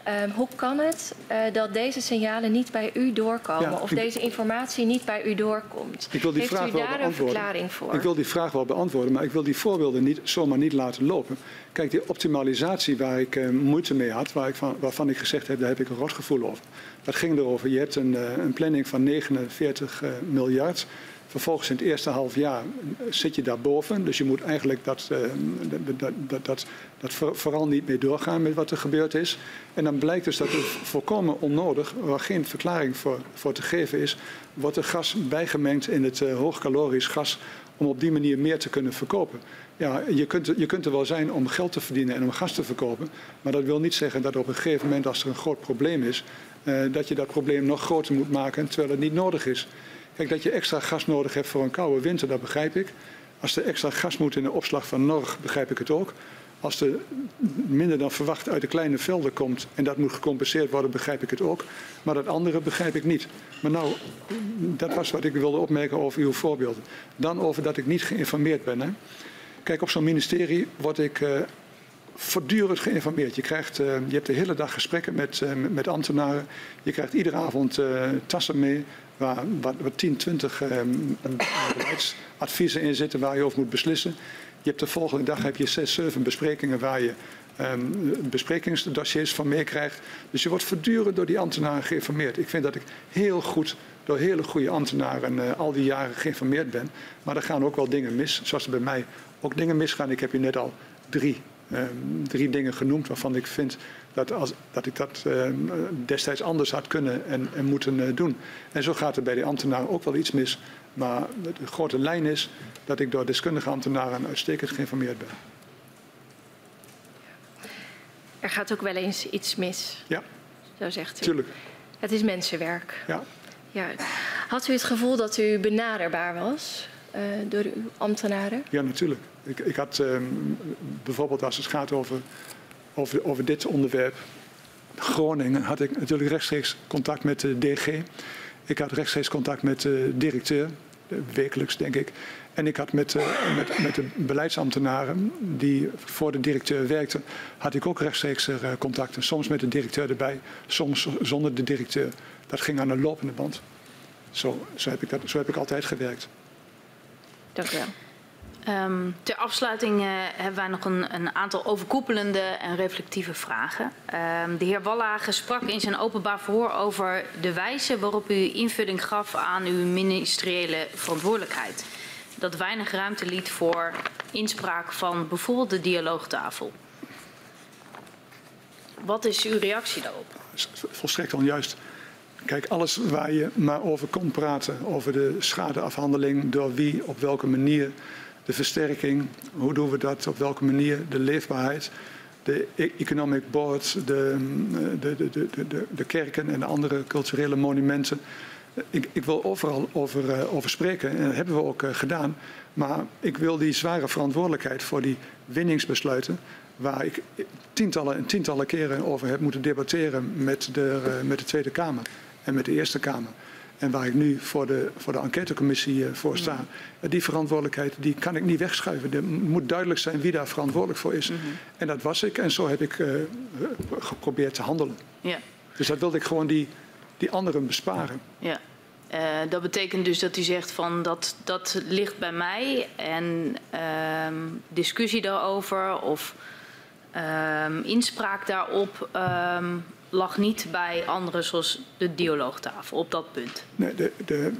Um, hoe kan het uh, dat deze signalen niet bij u doorkomen ja, of ik, deze informatie niet bij u doorkomt? Ik wil die Heeft vraag u wel daar beantwoorden. een verklaring voor? Ik wil die vraag wel beantwoorden, maar ik wil die voorbeelden niet, zomaar niet laten lopen. Kijk, die optimalisatie waar ik uh, moeite mee had, waar ik van, waarvan ik gezegd heb, daar heb ik een rotgevoel over. Dat ging erover, je hebt een, uh, een planning van 49 miljard. Vervolgens in het eerste half jaar zit je daarboven. Dus je moet eigenlijk dat, uh, dat, dat, dat, dat vooral niet meer doorgaan met wat er gebeurd is. En dan blijkt dus dat het volkomen onnodig, waar geen verklaring voor, voor te geven is, wordt er gas bijgemengd in het uh, hoogcalorisch gas om op die manier meer te kunnen verkopen. Ja, je kunt, je kunt er wel zijn om geld te verdienen en om gas te verkopen. Maar dat wil niet zeggen dat op een gegeven moment, als er een groot probleem is, uh, dat je dat probleem nog groter moet maken terwijl het niet nodig is. Kijk, dat je extra gas nodig hebt voor een koude winter, dat begrijp ik. Als er extra gas moet in de opslag van Norg, begrijp ik het ook. Als er minder dan verwacht uit de kleine velden komt en dat moet gecompenseerd worden, begrijp ik het ook. Maar dat andere begrijp ik niet. Maar nou, dat was wat ik wilde opmerken over uw voorbeeld. Dan over dat ik niet geïnformeerd ben. Hè. Kijk, op zo'n ministerie word ik uh, voortdurend geïnformeerd. Je, krijgt, uh, je hebt de hele dag gesprekken met, uh, met ambtenaren. Je krijgt iedere avond tassen mee waar, waar 10, 20 beleidsadviezen in zitten waar je over moet beslissen. Je hebt de volgende dag heb je zes, zeven besprekingen waar je um, besprekingsdossiers van meekrijgt. Dus je wordt voortdurend door die ambtenaren geïnformeerd. Ik vind dat ik heel goed door hele goede ambtenaren uh, al die jaren geïnformeerd ben. Maar er gaan ook wel dingen mis, zoals er bij mij ook dingen misgaan. Ik heb je net al drie, um, drie dingen genoemd waarvan ik vind dat, als, dat ik dat uh, destijds anders had kunnen en, en moeten uh, doen. En zo gaat er bij de ambtenaren ook wel iets mis. Maar de grote lijn is dat ik door deskundige ambtenaren uitstekend geïnformeerd ben. Er gaat ook wel eens iets mis. Ja. Zo zegt u. Tuurlijk. Het is mensenwerk. Ja. ja. Had u het gevoel dat u benaderbaar was uh, door uw ambtenaren? Ja, natuurlijk. Ik, ik had um, bijvoorbeeld als het gaat over, over, over dit onderwerp, Groningen, had ik natuurlijk rechtstreeks contact met de DG. Ik had rechtstreeks contact met de directeur, wekelijks denk ik. En ik had met, uh, met, met, de beleidsambtenaren die voor de directeur werkten, had ik ook rechtstreeks uh, contacten. Soms met de directeur erbij, soms zonder de directeur. Dat ging aan de lopende band. Zo, zo, heb, ik dat, zo heb ik altijd gewerkt. Dank u wel. Um, ter afsluiting uh, hebben wij nog een, een, aantal overkoepelende en reflectieve vragen. Um, de heer Wallage sprak in zijn openbaar verhoor over de wijze waarop u invulling gaf aan uw ministeriële verantwoordelijkheid. Dat weinig ruimte liet voor inspraak van bijvoorbeeld de dialoogtafel. Wat is uw reactie daarop? Volstrekt onjuist. Kijk, alles waar je maar over kon praten, over de schadeafhandeling, door wie, op welke manier, de versterking, hoe doen we dat, op welke manier, de leefbaarheid, de Economic Board, de, de, de, de, de kerken en andere culturele monumenten. Ik, ik wil overal over, uh, over, spreken en dat hebben we ook uh, gedaan. Maar ik wil die zware verantwoordelijkheid voor die winningsbesluiten, waar ik tientallen en tientallen keren over heb moeten debatteren met de, met de Tweede Kamer en met de Eerste Kamer. En waar ik nu voor de, voor de enquêtecommissie uh, voor sta. Mm. Die verantwoordelijkheid die kan ik niet wegschuiven. Er moet duidelijk zijn wie daar verantwoordelijk voor is. Mm -hmm. En dat was ik en zo heb ik uh, geprobeerd te handelen. Ja. Dus dat wilde ik gewoon die, die anderen besparen. Ja. Uh, dat betekent dus dat u zegt van dat, dat ligt bij mij en uh, discussie daarover of uh, inspraak daarop um, lag niet bij anderen zoals de dialoogtafel op dat punt. Nee, de, de,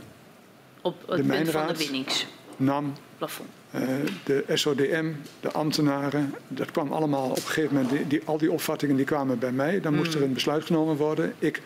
op het de punt van de winnings. NAM, plafond. Uh, de SODM, de ambtenaren, dat kwam allemaal op een gegeven moment, die, die, al die opvattingen die kwamen bij mij. Dan moest mm. er een besluit genomen worden. Ik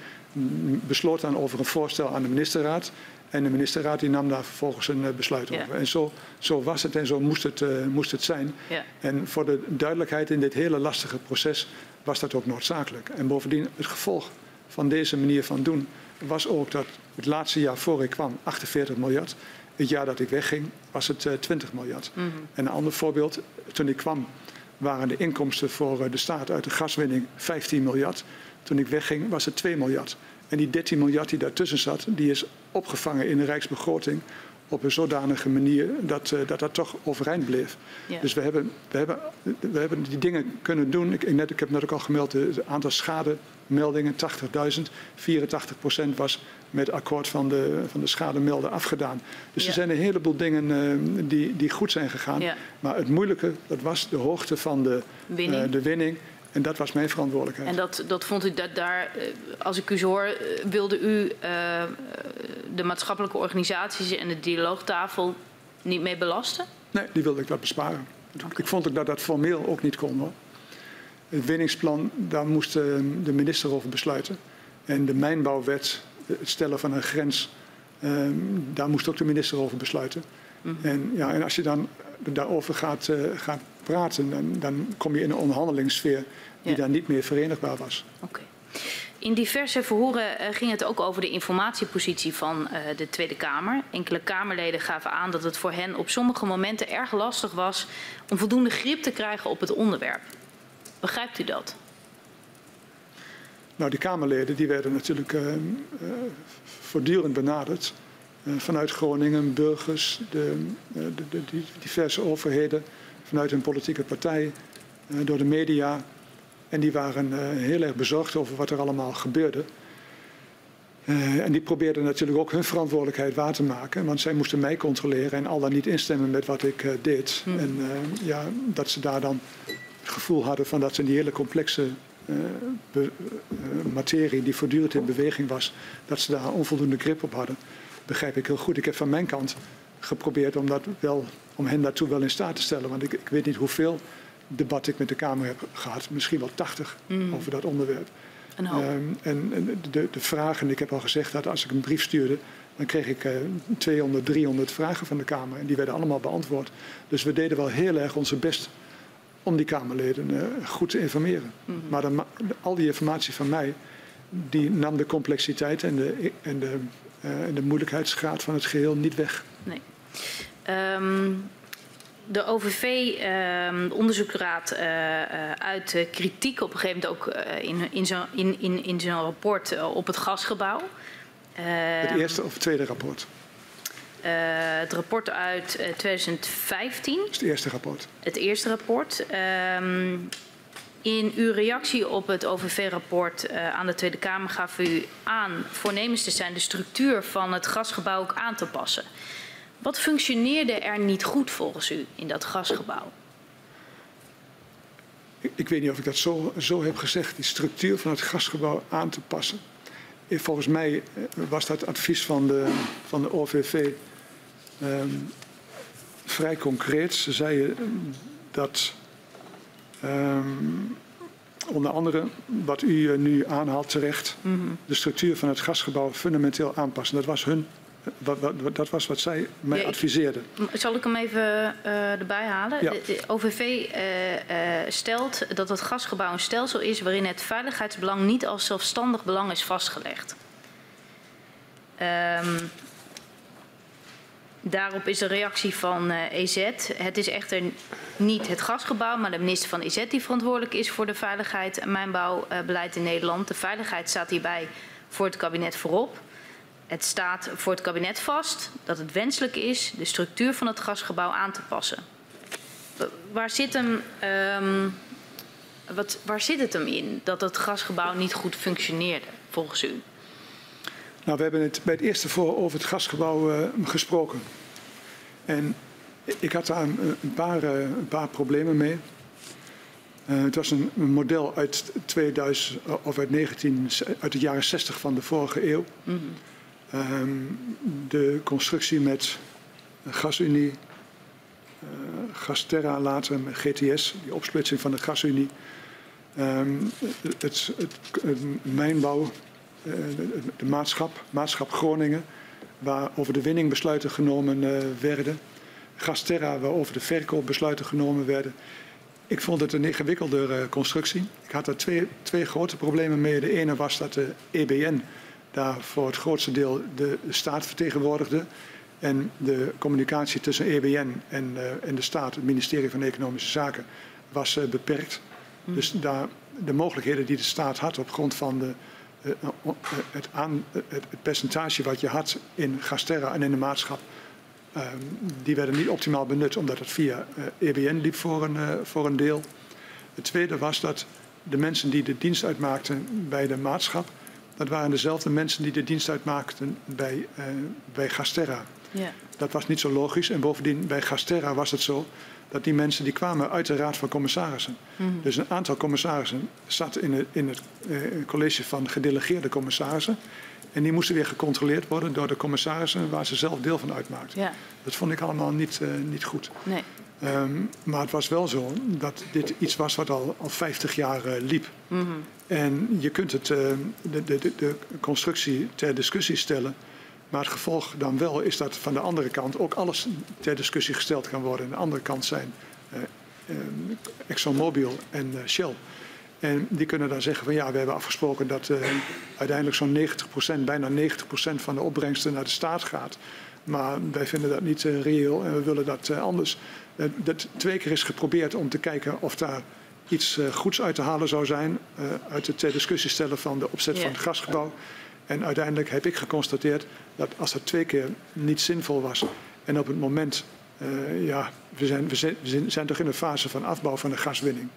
besloot dan over een voorstel aan de ministerraad. En de ministerraad die nam daar vervolgens een uh, besluit Ja. over. En zo, zo was het en zo moest het, uh, moest het zijn. Ja. En voor de duidelijkheid in dit hele lastige proces was dat ook noodzakelijk. En bovendien, het gevolg van deze manier van doen was ook dat het laatste jaar voor ik kwam 48 miljard. Het jaar dat ik wegging was het uh, 20 miljard. Mhm. En een ander voorbeeld, toen ik kwam waren de inkomsten voor uh, de staat uit de gaswinning 15 miljard. Toen ik wegging was het 2 miljard. En die 13 miljard die daartussen zat, die is opgevangen in de rijksbegroting op een zodanige manier dat uh, dat, dat toch overeind bleef. Ja. Dus we hebben, we, hebben, we hebben die dingen kunnen doen. Ik, net, ik heb net ook al gemeld, het aantal schademeldingen, 80.000. 84 procent was met akkoord van de, van de schademelder afgedaan. Dus Ja. er zijn een heleboel dingen uh, die, die goed zijn gegaan. Ja. Maar het moeilijke, dat was de hoogte van de Winning. Uh, de winning. En dat was mijn verantwoordelijkheid. En dat, dat vond u dat daar, eh, als ik u zo hoor, eh, wilde u uh, de maatschappelijke organisaties en de dialoogtafel niet mee belasten? Nee, die wilde ik dat besparen. Okay. Ik vond ook dat dat formeel ook niet kon. Hoor. Het winningsplan, daar moest de minister over besluiten. En de mijnbouwwet, het stellen van een grens, daar moest ook de minister over besluiten. Mm -hmm. en, ja, en als je dan daarover gaat, uh, gaat praten, dan, dan, kom je in een onderhandelingssfeer die ja. daar niet meer verenigbaar was. Oké. Okay. In diverse verhoren uh, ging het ook over de informatiepositie van uh, de Tweede Kamer. Enkele Kamerleden gaven aan dat het voor hen op sommige momenten erg lastig was om voldoende grip te krijgen op het onderwerp. Begrijpt u dat? Nou, die Kamerleden die werden natuurlijk uh, voortdurend benaderd. Vanuit Groningen, burgers, de, de, de, de, diverse overheden, vanuit hun politieke partij, door de media. En die waren heel erg bezorgd over wat er allemaal gebeurde. En die probeerden natuurlijk ook hun verantwoordelijkheid waar te maken. Want zij moesten mij controleren en al dan niet instemmen met wat ik deed. Mm. En ja, dat ze daar dan het gevoel hadden van dat ze die hele complexe be, materie die voortdurend in beweging was, dat ze daar onvoldoende grip op hadden. Begrijp ik heel goed. Ik heb van mijn kant geprobeerd om, dat wel, om hen daartoe wel in staat te stellen. Want ik, ik weet niet hoeveel debat ik met de Kamer heb gehad. Misschien wel 80 mm. over dat onderwerp. Um, en, en de, de, vragen, ik heb al gezegd dat als ik een brief stuurde, dan kreeg ik uh, 200, 300 vragen van de Kamer. En die werden allemaal beantwoord. Dus we deden wel heel erg onze best om die Kamerleden uh, goed te informeren. Mm. Maar de, al die informatie van mij, die nam de complexiteit en de, en de, en de moeilijkheidsgraad van het geheel niet weg. Nee. Um, de OVV, de onderzoeksraad, uh, uh, uit kritiek op een gegeven moment ook uh, in, in zo'n in, in, in zo rapport op het gasgebouw. het eerste of tweede rapport? het rapport uit 2015. Dat is het eerste rapport. Het eerste rapport. Ehm, in uw reactie op het OVV-rapport aan de Tweede Kamer gaf u aan voornemens te zijn de structuur van het gasgebouw ook aan te passen. Wat functioneerde er niet goed volgens u in dat gasgebouw? Ik, ik weet niet of ik dat zo, zo, heb gezegd, die structuur van het gasgebouw aan te passen. Volgens mij eh, was dat advies van de, van de OVV um, vrij concreet. Ze zeiden dat um, onder andere wat u nu aanhaalt terecht, mm -hmm. de structuur van het gasgebouw fundamenteel aanpassen. Dat was hun wat, wat, dat was wat zij mij ja, adviseerden. Zal ik hem even uh, erbij halen? Ja. De, de OVV uh, uh, stelt dat het gasgebouw een stelsel is waarin het veiligheidsbelang niet als zelfstandig belang is vastgelegd. Um, daarop is de reactie van EZ. Het is echter niet het gasgebouw, maar de minister van EZ die verantwoordelijk is voor de veiligheid en mijnbouwbeleid in Nederland. De veiligheid staat hierbij voor het kabinet voorop. Het staat voor het kabinet vast dat het wenselijk is de structuur van het gasgebouw aan te passen. Waar zit, hem, um, wat, waar zit het hem in dat het gasgebouw niet goed functioneerde, volgens u? Nou, we hebben het bij het eerste voor over het gasgebouw uh, gesproken. En ik had daar een, een, paar, uh, een paar, problemen mee. Uh, het was een, een, model uit 2000 of uit, 19, uit de jaren 60 van de vorige eeuw. Mm -hmm. Um, de constructie met GasUnie, Gasterra later met GTS, die opsplitsing van de GasUnie. Um, het, het, het, mijnbouw, uh, de, de, maatschap, maatschap Groningen, waar over de winning besluiten genomen uh, werden. Gasterra, waarover de verkoop besluiten genomen werden. Ik vond het een ingewikkelder constructie. Ik had er twee, twee grote problemen mee. De ene was dat de EBN daar voor het grootste deel de staat vertegenwoordigde. En de communicatie tussen EBN en, uh, en de staat, het ministerie van Economische Zaken, was uh, beperkt. Mm. Dus daar, de mogelijkheden die de staat had op grond van de, het, aan, het, percentage wat je had in Gasterra en in de maatschap, die werden niet optimaal benut omdat het via EBN liep voor een, voor een deel. Het tweede was dat de mensen die de dienst uitmaakten bij de maatschap, dat waren dezelfde mensen die de dienst uitmaakten bij, uh, bij Gasterra. Ja. Dat was niet zo logisch. En bovendien, bij Gasterra was het zo dat die mensen die kwamen uit de Raad van Commissarissen. Mm -hmm. Dus een aantal commissarissen zat in het, in het uh, college van gedelegeerde commissarissen. En die moesten weer gecontroleerd worden door de commissarissen waar ze zelf deel van uitmaakten. Ja. Dat vond ik allemaal niet, uh, niet goed. Nee. Um, maar het was wel zo dat dit iets was wat al, al 50 jaar uh, liep. Mm -hmm. En je kunt het, uh, de, de, de, constructie ter discussie stellen. Maar het gevolg dan wel is dat van de andere kant ook alles ter discussie gesteld kan worden. Aan de andere kant zijn uh, ExxonMobil en Shell. En die kunnen dan zeggen van ja, we hebben afgesproken dat uh, uiteindelijk zo'n 90%, bijna 90% van de opbrengsten naar de staat gaat. Maar wij vinden dat niet uh, reëel en we willen dat uh, anders. dat twee keer is geprobeerd om te kijken of daar iets goeds uit te halen zou zijn. uit het ter discussie stellen van de opzet van het gasgebouw. En uiteindelijk heb ik geconstateerd dat als dat twee keer niet zinvol was en op het moment, ja, we zijn, we zijn, we zijn toch in een fase van afbouw van de gaswinning.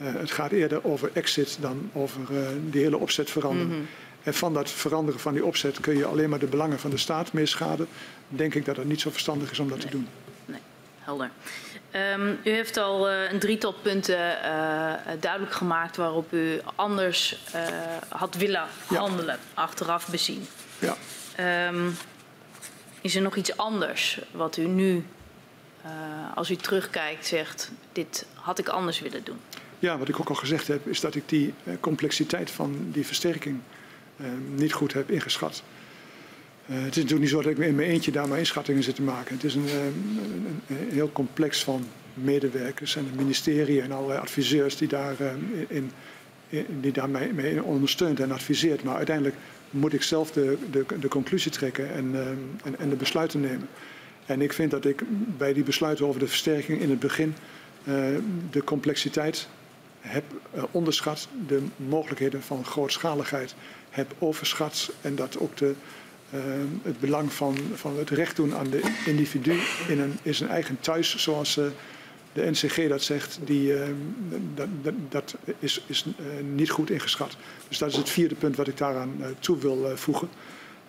Uh, het gaat eerder over exit dan over uh, die hele opzet veranderen. Mm -hmm. En van dat veranderen van die opzet kun je alleen maar de belangen van de staat meeschaden. Denk ik dat het niet zo verstandig is om dat nee. te doen. Nee, helder. Um, u heeft al uh, een drietal punten duidelijk gemaakt waarop u anders had willen handelen, ja. achteraf bezien. Ja. Um, is er nog iets anders wat u nu, als u terugkijkt, zegt: dit had ik anders willen doen? Ja, wat ik ook al gezegd heb, is dat ik die complexiteit van die versterking uh, niet goed heb ingeschat. Uh, het is natuurlijk niet zo dat ik in mijn eentje daar maar inschattingen zit te maken. Het is een, een, een heel complex van medewerkers en het ministerie en allerlei adviseurs die daar, in, in, die daar mee, mee ondersteunt en adviseert. Maar uiteindelijk moet ik zelf de, de, de conclusie trekken en, en, en de besluiten nemen. En ik vind dat ik bij die besluiten over de versterking in het begin de complexiteit heb onderschat, de mogelijkheden van grootschaligheid heb overschat en dat ook de, uh, het belang van, van het recht doen aan de individu in, een, zijn eigen thuis, zoals uh, de NCG dat zegt, die, dat, dat, dat, is, is niet goed ingeschat. Dus dat is het vierde punt wat ik daaraan toe wil voegen.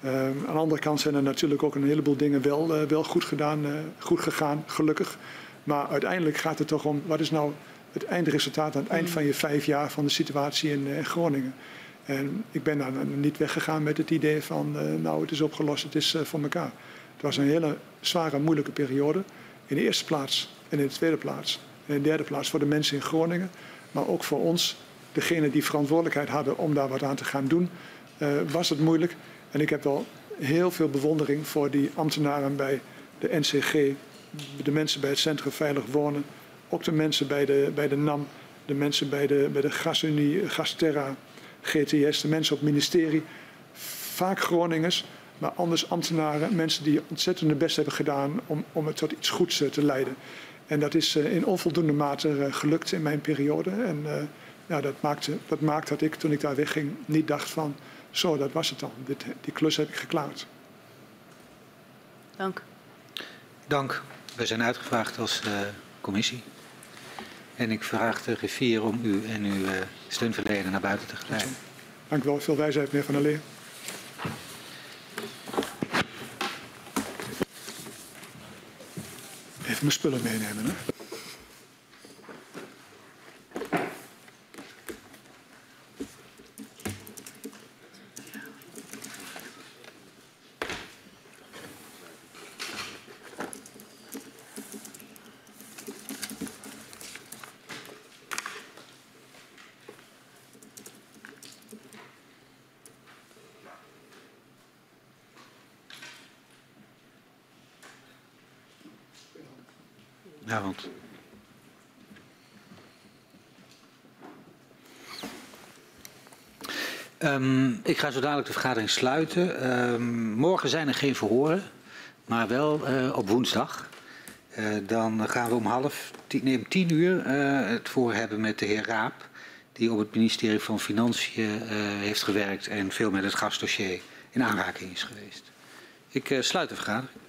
aan de andere kant zijn er natuurlijk ook een heleboel dingen wel, wel goed gedaan, goed gegaan, gelukkig. Maar uiteindelijk gaat het toch om, wat is nou het eindresultaat aan het eind van je vijf jaar van de situatie in Groningen. En ik ben daar niet weggegaan met het idee van, uh, nou het is opgelost, het is uh, voor elkaar. Het was een hele zware, moeilijke periode. In de eerste plaats en in de tweede plaats. En in de derde plaats voor de mensen in Groningen. Maar ook voor ons, degene die verantwoordelijkheid hadden om daar wat aan te gaan doen, was het moeilijk. En ik heb wel heel veel bewondering voor die ambtenaren bij de NCG, de mensen bij het Centrum Veilig Wonen, ook de mensen bij de, bij de NAM, de mensen bij de, bij de GasUnie, Gasterra, GTS, de mensen op het ministerie. Vaak Groningers, maar anders ambtenaren, mensen die ontzettend hun best hebben gedaan om, om het tot iets goeds uh, te leiden. En dat is uh, in onvoldoende mate uh, gelukt in mijn periode. En ja, dat, maakte, dat maakt dat ik toen ik daar wegging niet dacht van, zo dat was het dan. Dit, die klus heb ik geklaard. Dank. Dank. We zijn uitgevraagd als commissie. En ik vraag de griffier om u en uw uh, steunverlener naar buiten te geleiden. Dank u wel. Veel wijsheid, meneer Van der Leer. Even mijn spullen meenemen, hè. Avond. Um, ik ga zo dadelijk de vergadering sluiten. Um, morgen zijn er geen verhoren, maar wel uh, op woensdag. Uh, dan gaan we om half tien, nee, om tien uur uh, het voor hebben met de heer Raap, die op het ministerie van Financiën heeft gewerkt en veel met het gasdossier in aanraking is geweest. Ik sluit de vergadering.